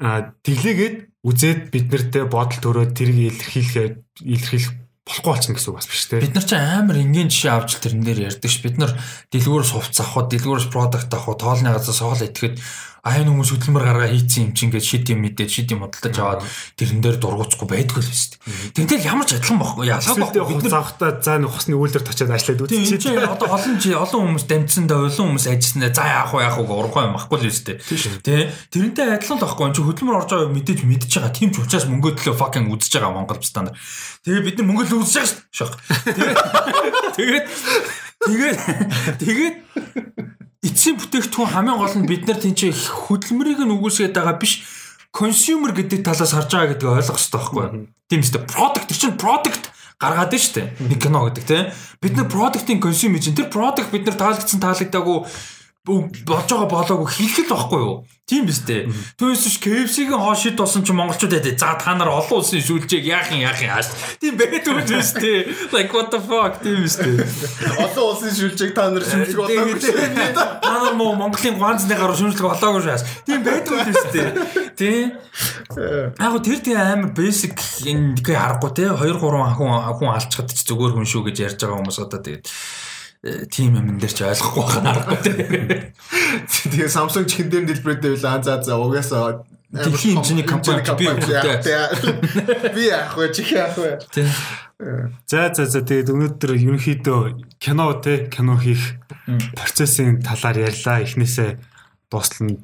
а тэглээгээд үзээд бид нартэй бодол төрөөд тэрийг илэрхийлэхээр илэрхийлэх болохгүй болчихно гэсэн үг бас биш те. Бид нар ч амар энгийн жишээ авч тэрэн дээр ярьдаг ш. Бид нар дэлгүүрээс хувц авах, дэлгүүрээс продукт авах, тоолны газар соол итгэхэд айн хүмүүс хөдөлмөр гаргаа хийцэн юм чинь ингээд шид юм мэдээд шид юм бодлож аваад тэрэн дээр дургуцгүй байдгүй л байсан. Тэгвэл ямар ч адилхан бохгүй ялгаагүй бид нар завхтаа за нэг хосны үйлдвэр тачаад ажиллаад үзчихээ. Тийм одоо олон жи олон хүмүүс дамжсандаа олон хүмүүс ажилласандаа за яах вэ яах вэ урахгүй юм баггүй л үстэй. Тэ тэрнтэй адилхан л байхгүй. Энэ чи хөдөлмөр орж байгаа мэдээж мэдж байгаа. Тийм ч учраас мөнгө төлөө fucking үзэж байгаа Монгол стандар. Тэгээ бид нар мөнгө л үзэж байгаа шүү. Тэгээд тэгээд тэгээд эцсийн бүтээгдэхүүн хамгийн гол нь бид нар тийч хөдөлмөрийг нь үгүйсгээд байгаа биш consumer гэдэг талаас харж байгаа гэдгийг ойлгох хэрэгтэй байхгүй юу? Тийм үстэй product чинь product гаргаад дээ. Нэг кино гэдэг тийм. Бид нар product-ийн consume чинь тэр product бид нар таалагдсан таалагдаагүй болж байгаа болоогүй хэлэхэд байхгүй юу? Тийм биз дээ. Түүнээс ш KFC-ийн хоошид болсон ч монголчууд яа за та нар олон улсын шүүлжээг яах юм яах юм ааш. Тийм байдаг биз дээ. Like what the fuck тийм биз дээ. Олон улсын шүлжийг та нар шүмжлэг болоогүй. Та нар муу Монголын ганцны гаруу шүмжлэг болоогүй шээс. Тийм байдаг биз дээ. Тийм. Яг тэр тийм амар basic энэ харахгүй те 2 3 хүн хүн алчхад ч зүгээр хүн шүү гэж ярьж байгаа хүмүүс одоо тэгээд тим юм дээр ч ойлгохгүй байна аргагүй. Тэгээ Samsung чихэн дээр дэлбэрээд байла за за угаасаа Дэлхийн хэмжээний компани би би яах вэ чих яах вэ. За за за тэгээд өнөөдөр ерөнхийдөө кино те кино хийх процессын талаар ярьлаа. Эхнээсээ дуустал нь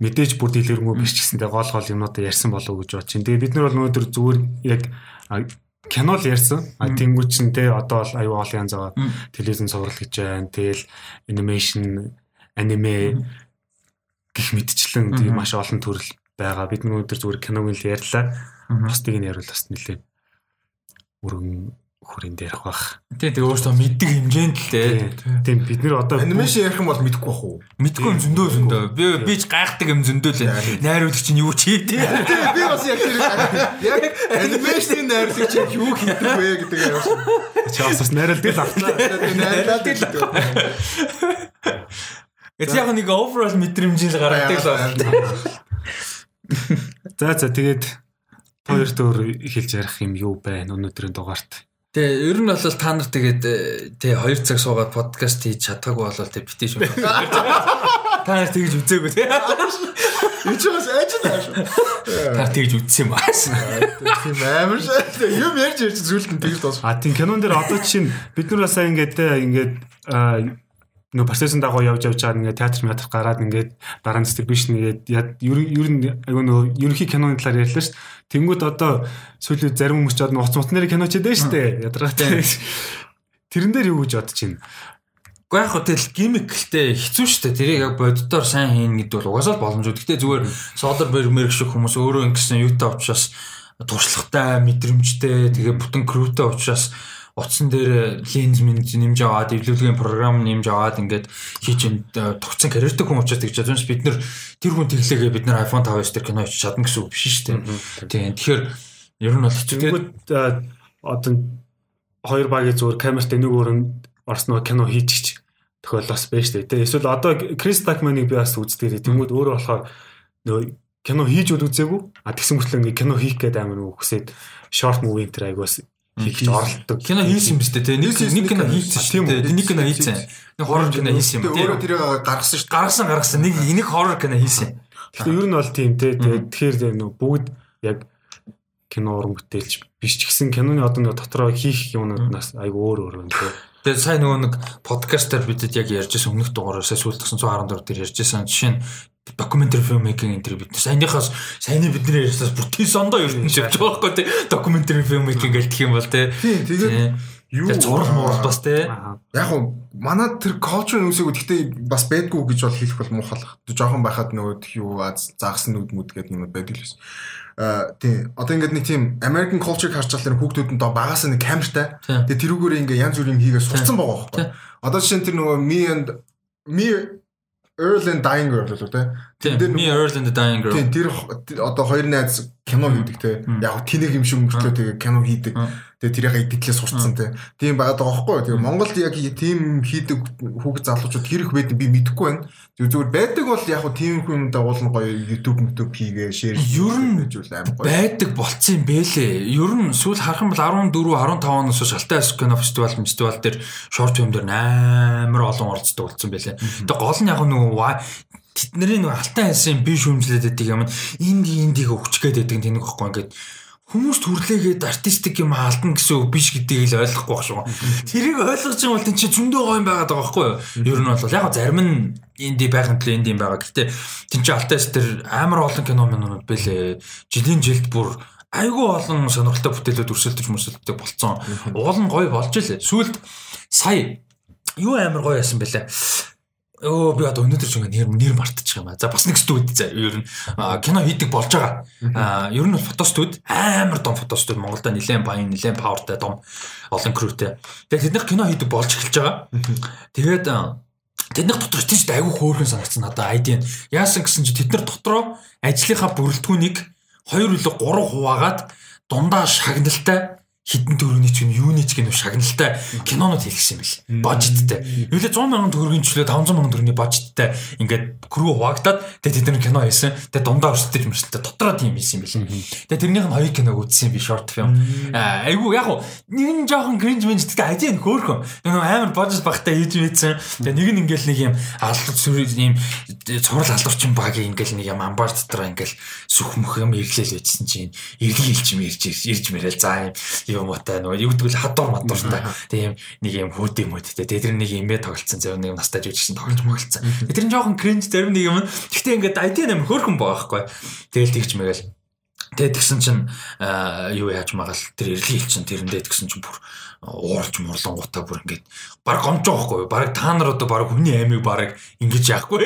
мэдээж бүр дэлгэрэнгүй биш ч гэсэндээ гол гол юмнуудаа ярьсан болов уу гэж байна. Тэгээд бид нар бол өнөөдөр зүгээр яг кино л ярьсан. А тэнгуү чин те одоо бол аюу олон янз байгаа телевизэн цуврал гэж байна. Тэгэл анимашн, аниме гих мэдчлэн тийм маш олон төрөл байгаа. Бид өнөөдөр зүгээр киног л ярьлаа. Бусдыг нь яриул бас нэлээ өргөн хүрээнд ярих бах. Тий, тэгээ өөртөө мэддэг хэмжээнд л дээ. Тийм бид нэр одоо анимашн ярих юм бол мэдэхгүй бах уу? Мэдгүй юм зөндөө зөндөө. Би би ч гайхдаг юм зөндөө л. Найруулагч нь юу чи тий. Би бас яг тэр яг анимашны найруулагч яг юу хийдэг вэ гэдэг юм. Чаас бас найруулдаг л автлаа. Найруулдаг л. Гэтэл яг нэг overall мэдрэмжийг гаргадаг л. За за тэгээд хоёрт өөр хэлж ярих юм юу байна өнөөдрийн дугаарт? Тэгээ ер нь бол та нар тэгээд тэгээ 2 цаг суугаад подкаст хийж чадаагүй болол тэг битээ шүү. Та нар тэгж үзээгүй тий. Юу ч бас ажил ааш. Та тэгж үзсэн юм ааш. Тийм амар шээ. Юм ярьж ярьж зүйлд нь тэгж дуус. А тийм кинон дээр одоо чинь бид нар бас ингээд ингээд нөө процессын дагуу явж явж байгаа ингээд театр театр гараад ингээд дараа нь дистрибьюшн ингээд ер нь айгүй нөө ерөнхий киноны талаар ярьлаа ш. Тэнгүүд одоо сүүлийн зарим хүмүүс ч одоо уц мутнэр кино ч дээ штэ. Ядаргатай. Тэрэн дээр юу гэж бодож байна? Уу яг хөө тэл гимиктэй хэцүү шүү дээ. Тэрийг яг боддоор сайн хийн гэдэг бол угаасаа боломжгүй. Гэтэ зүгээр Solar Berg шиг хүмүүс өөрөө ингэсэн юутай учраас туршлагатай, мэдрэмжтэй, тэгээ бүтэн крүүтэй учраас утсан дээр линз минз нэмж аваад эвлүүлгийн програм нэмж аваад ингээд хийж ин тогтсон карьертэй хүн учраас чадсан ш бид нар тэр хүн тэглээгээ бид нар iPhone 5s дээр кино хийж чадна гэсэн үг биш шүү дээ. Тийм. Тэгэхээр ер нь бол хэцүү. Тэгээд одоо хоёр багийн зүгээр камертай нэг өөр орсноо кино хийчих тохиол бас байж тээ. Эсвэл одоо Крис Такманыг би бас үздэг. Тэнгүүд өөрөө болохоор нөө кино хийж үл үзээгүй. А тэгсэн мэтлээ ингээ кино хийх гээд амар үгсээд short movie энэ айгуус хийж оролдог. Кино хийсэн шүү дээ. Нэг нэг кино хийсэн шүү дээ. Нэг кино хийсэн. Нэг хоррор кино хийсэн юм. Өөрөө тэрийг гаргасан шүү дээ. Гаргасан гаргасан. Нэг энийг хоррор кино хийсэн. Тэгэхээр ер нь бол тийм те. Тэгэхээр нөө бүгд яг кино уран бүтээлч биш ч гэсэн киноны одоо нэг дотроо хийх юмнуудаас айгу өөр өөр юм те. Тэгээ сайн нөгөө нэг подкастаар бидэд яг ярьжсэн өмнөх дугаараас сүүлд 914 дээр ярьжсэн жишээ нь фильм мейкинг энэ бид саяныхаас саяны бидний ярьсаас бүтэн сондоо ер нь явж байгаа байхгүй тий. Фильм мейкинг гэх юм бол тий. Тэгээд юу зураг муурал бас тий. яг уу манай тэр culture үсээгөө гэхдээ бас байдгүй гэж бол хэлэх бол муухай. Жохон байхад нөгөө юу заагсан нүд мүд гэдэг юм байдаг л байсан. Аа тийм одоо ингээд нэг тийм American culture харж байгаа хүүхдүүд нь доо багаас нэг камертай. Тэгээ тэрүүгээр ингээ янз бүрийн хийгээ сурцсан байгаа байхгүй. Одоо жишээ нь тэр нөгөө me and me Earl and Dying Girl л үү те. Me Earl and Dying Girl. Тийм тэр одоо хоёр найз кино хийдэг те. Яг тэнэг юм шиг өнгөртлөө тэгээ кино хийдэг. Тэгээ тэрийг эдитлээ сурцсан те. Тийм байгаад байгаа байхгүй. Тэгээ Монголд яг тийм хийдэг хүүхд залуучууд хэрэг байдаг би мэдэхгүй байна. Зүгээр байдаг бол яг тийм хүн дагуулна гоё YouTube YouTube хийгээ гэж үл аим гоё. Байдаг болцсон юм бэлээ. Ер нь сүүл харах юм бол 14 15 оноос шалтай ас кино фестивал фестивал дээр шорт юм дээр амар олон орцдог болсон бэлээ. Тэгээ гол нь яг нөгөө тэдний нэг алтан хайсан би шүмжлээд байдаг юм. Энд эндийг өгчгээд байдаг тэнэг байхгүй ингээд хүмүүс төрлөөгээд артистик юм алдна гэсэн үг биш гэдгийг л ойлгохгүй байх шүү. Тэрийг ойлгож юм бол тийч зөндөө гоё юм байгаад байгаа байхгүй юу? Ер нь бол яг зарим нь инди байхын тулд инди юм байгаа. Гэхдээ тийч алтаас тэр амар олон кино минууд бэлээ. Жилийн жилд бүр айгүй олон сонирхолтой бүтээлүүд өрсөлдөж мөрсөлдөж болцсон. Уул нь гоё болж илээ. Сүүлд сая юу амар гоё яасан бэлээ Өө би одоо өнөөдөр ч ингээ нэр нэр мартчих юм аа. За бас нэг студ за ер нь кино хийдэг болж байгаа. Аа ер нь фотостуд амар том фотостуд Монголда нэлээд баян нэлээд павертай том олон крүүтэй. Тэгээд тэднийх кино хийдэг болж эхэлж байгаа. Тэгээд тэдний дотор тийш айгүй хөөрхөн санагдсан надад ID нь. Яасан гэсэн чи тэд нар дотроо ажлынхаа бүрэлдэхүүнийг 2 үлэг 3 хуваагаад дундаа шагналтай хитэн төгрөгийн чинь юуны ч гэнэ шагналтай кинонууд хийлгсэн юм бил. Бажеттай. Юу л 100 сая төгрөгийн чөлөө 500 сая төгрөгийн бажеттай ингээд крүү хуваагдаад тэгээ тэд нар кино хийсэн. Тэгээ дундаа өрсөлдөж мөрсөлтөд дотроо тийм хийсэн юм бил. Тэгээ тэрнийх нь хоёр киног үзсэн би short film. Айгу яг уу нэг нь жоохон cringe мэнж тэгээ ажийн хөөхөн. Нэг амар бажет багтай хийж мэдсэн. Тэгээ нэг нь ингээл нэг юм алдар сүрэл юм цуврал алдарчин баг ингээл нэг юм амбар дотор ингээл сүхмөх юм ирлээл байжсэн чинь ирлээ илч юм ирж ирж мэрэл за юм юм уутай нөгөө юу гэдэг л хадуур мадууртай тийм нэг юм хөөд юм өөдтэй тэр нэг имээ тоглолцсон. Зөв нэг настай жүжигчин тоглож мөглцсон тэр нь жоохон кринж зарим нэг юм. Гэхдээ ингээд ID нэм хөөрхөн байгаа байхгүй. Тэгэл тэгч мэгэл. Тэгээд тэгсэн чинь юу яаж магаал тэр ирлий чинь тэрэндээ тэгсэн чинь бүр ууралж мурлангуудаа бүр ингээд баг гомж байгаа хгүй баг та нар одоо баг хүний аймыг баг ингэж яахгүй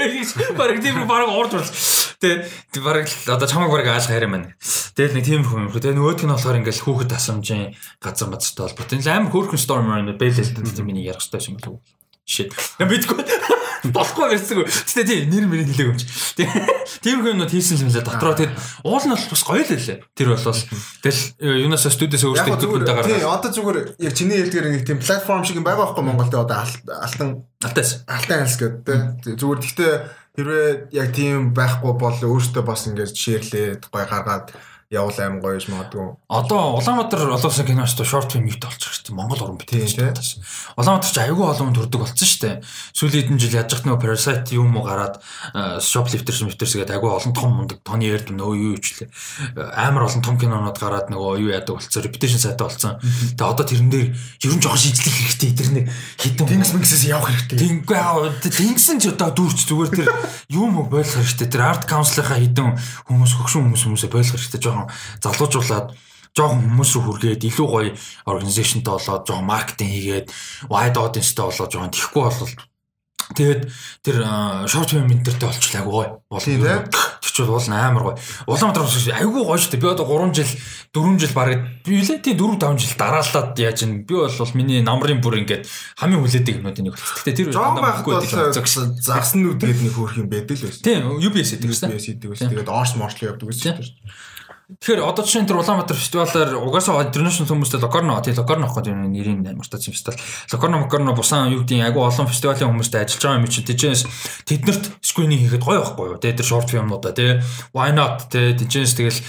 баг тийм баг уурж урал тэ баг одоо чамаг баг аалах харин маань тэгэл нэг тийм хүн тэгээ нөгөөдг нь болохоор ингээд хүүхэд тасамжийн газар мацтай холбоотой. Амар хөөрхөн storm байна бэлэл тийм миний ярих хэрэгтэй юм болов. Я мэдгүй. Болохгүй байсан. Гэтэ тийм нэр мэрийг хэлээг юм чи. Тийм хүмүүс хийсэн юм лээ. Дотроо тэр уул нь бас гоё л лээ. Тэр бол тэгэл э, юунаас студиэс өөртөө хэлбэртэй гараад. Тийм одоо зүгээр яг чиний хэлдгээр нэг тийм платформ шиг байгаа байхгүй Монголд одоо алтан алтаас алтан айлс гэдэг. Зүгээр гэхдээ хэрвээ яг тийм байхгүй бол өөртөө бас ингэж ширлээд гоё гаргаад явуул аим гоё юм магадгүй. Одоо Улаанбаатар олоос киноч то шорт фильм ихтэй болчих шүү дээ. Монгол уран бүтээл шүү дээ. Улаанбаатар ч аюул олон төрдөг болсон шүү дээ. Сүүлийн хэдэн жил яаж яхад нөгөө Parasite юм уу гараад Shoplifters Shoplifters гэдэг аюул олон том мундаг тооны ярд нөө юу юучлээ. Амар олон том кинонууд гараад нөгөө юу яадаг болсон. Reputation сайтай болсон. Тэгээ одоо тэрэн дээр ер нь жоохон шийдлэх хэрэгтэй. Тэр нэг хитэн Тэнгис мэнгсээс явах хэрэгтэй. Тэнгүү тэнгисэн ч одоо дүүрч зүгээр тэр юм уу болох хэрэгтэй. Тэр арт каунслийнхаа хитэн хүмүүс хөгшин хүмүүс хүмүүсээ болох хэрэгтэй жоохон залуужуулаад жоохон хүмүүс рүү хүргээд илүү гоё организационтай болоод жоохон маркетинг хийгээд wide audience-тай болоод жоохон тэхгүй болол тэгээд тэр short film интертэй болчихлаа гоё болно. Тэгч бол уул амар гоё. Улаанбаатар ус айгүй гоё шүү дээ. Би одоо 3 жил 4 жил бараг би лээ тий 4 5 жил дараалаад яаж ин би бол миний намрын бүр ингээд хамгийн хүлээдэг юмнуудын нэг болчихсон. Гэтэ тэр байхгүй гэж загсан нүд гэдэг нэг хөөх юм байдаг л байсан. Тийм UBS гэдэг байсан. UBS гэдэг байсан. Тэгээд Орс морчлоо явдаг дээ. Тэгэхээр одоо жишээ нь тэр Улаанбаатар фестивалаар угаасаа international хүмүүстэй Локорно тий Локорно ахгүй юм нэрийн амартац фестивал. Локорно Мокорно бусан юу гэдэг айгүй олон фестивалийн хүмүүстэй ажиллаж байгаа юм чи тийчээс тэднэрт скрининг хийхэд гоё байхгүй юу? Тэгээ тэр short filmнуудаа тий. Why not? Тий тийчээс тэгэл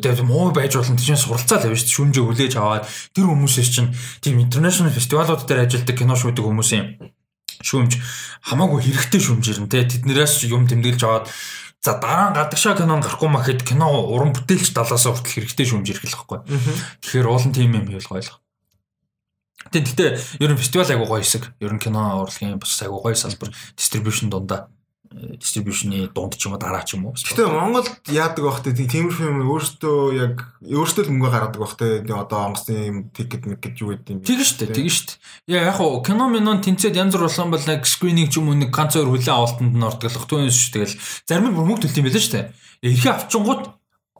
тэгээ муу байж болно. Тийчээс суралцаал явж шүнжээ хүлээж аваад тэр хүмүүсээс чинь тийм international фестивалууд дээр ажилладаг кино шүүдэг хүмүүсийн шүүмж хамаагүй хэрэгтэй шүүмжирэн тий. Тэднээс юм тэмдэглэж аваад За дараа нь гадагшаа кинон гарахгүй махад кино уран бүтээлч талаас хүртэл хэрэгтэй шүмж ирэх л байхгүй. Тэгэхээр уулын тим юм хийвэл гоёлох. Тэгтээ ер нь фестивал айгуу гоё хэсэг. Ер нь кино урлагийн бас айгуу гоё салбар дистрибьюшн дундаа дистрибьюшны дунд ч юм уу дараа ч юм уу. Гэтэ Монголд яадаг байх те тиймэрхүү юм өөртөө яг өөртөө л мөнгө гаргадаг байх те одоо онгоцны тикет мэг гэж юу гэдэг юм. Тэгэн штэ тэгэн штэ. Яа яг хуу кино минон тэнцээд янз бүр болсон бол яг скрининг ч юм уу нэг ганц өөр хүлэн авалтанд нь ордог түүнээс шүү тэгэл зарим нь мөнгө төлт юм байлаа штэ. Эрхээ авчингууд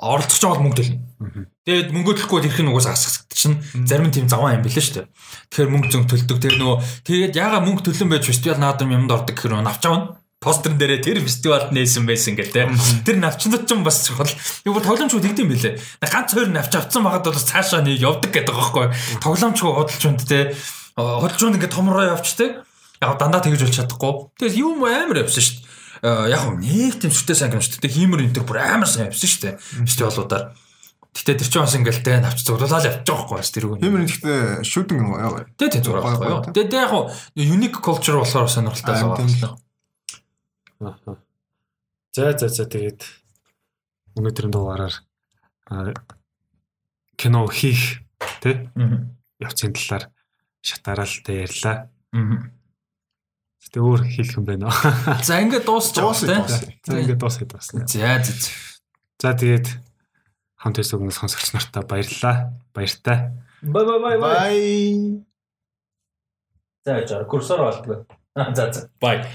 оролцож байгаа мөнгө төлнө. Тэгээд мөнгө төлөхгүй ирэх нь угаас асгах чинь зарим нь тийм заваа юм билээ шүү дээ. Тэгэхээр мөнгө зөнгө төлдөг. Тэр нөгөө тэгээд яга мөнгө төлөн байж фестивал наадам юмд ордог гэхээр навч авна постэр дээрээ тэр фестивалд нээсэн байсан гэл те. Тэр навчнууд ч бас чухал. Юу тоглоомчгүй тэгдэм билээ. Ганц хоёр навч авцсан байгаад бол цаашаа нэг явдаг гэдэг байгаа байхгүй. Тоглоомчгүй худалч үнд те. Худалч үнд ингээд томроо явч те. Яг дандаа тэгж болж чадахгүй. Тэгээс юм амар явсан шүү дээ. Яг нэг тийм сүртэй сайн юм шүү дээ. Хиймэр энэ төр бүр амар сайн явсан шүү дээ. Фестивалуудаар. Гэтэ тэр чинь бас ингээл те навч зурлалаа явж байгаа байхгүй бас тэр үг. Хиймэр гэхдээ шүүдинг гоё. Тэ тэ зураг гоё. Тэгээ яг unique culture болохоор сонирхолтой байгаа. За за за тэгээд өнөөдрийн дугаараар кино хийх тий явцын талаар тэ ярьлаа. Гэтэ өөр хэлэх юм байна. За ингээд дуусчих тий. За ингээд дуусах дуусна. За за. За тэгээд хамт байсан хүмүүс сонсогч нартаа баярлалаа. Баяртай. Бай бай бай бай. За жаа курсор болтгоо. За за. Бай.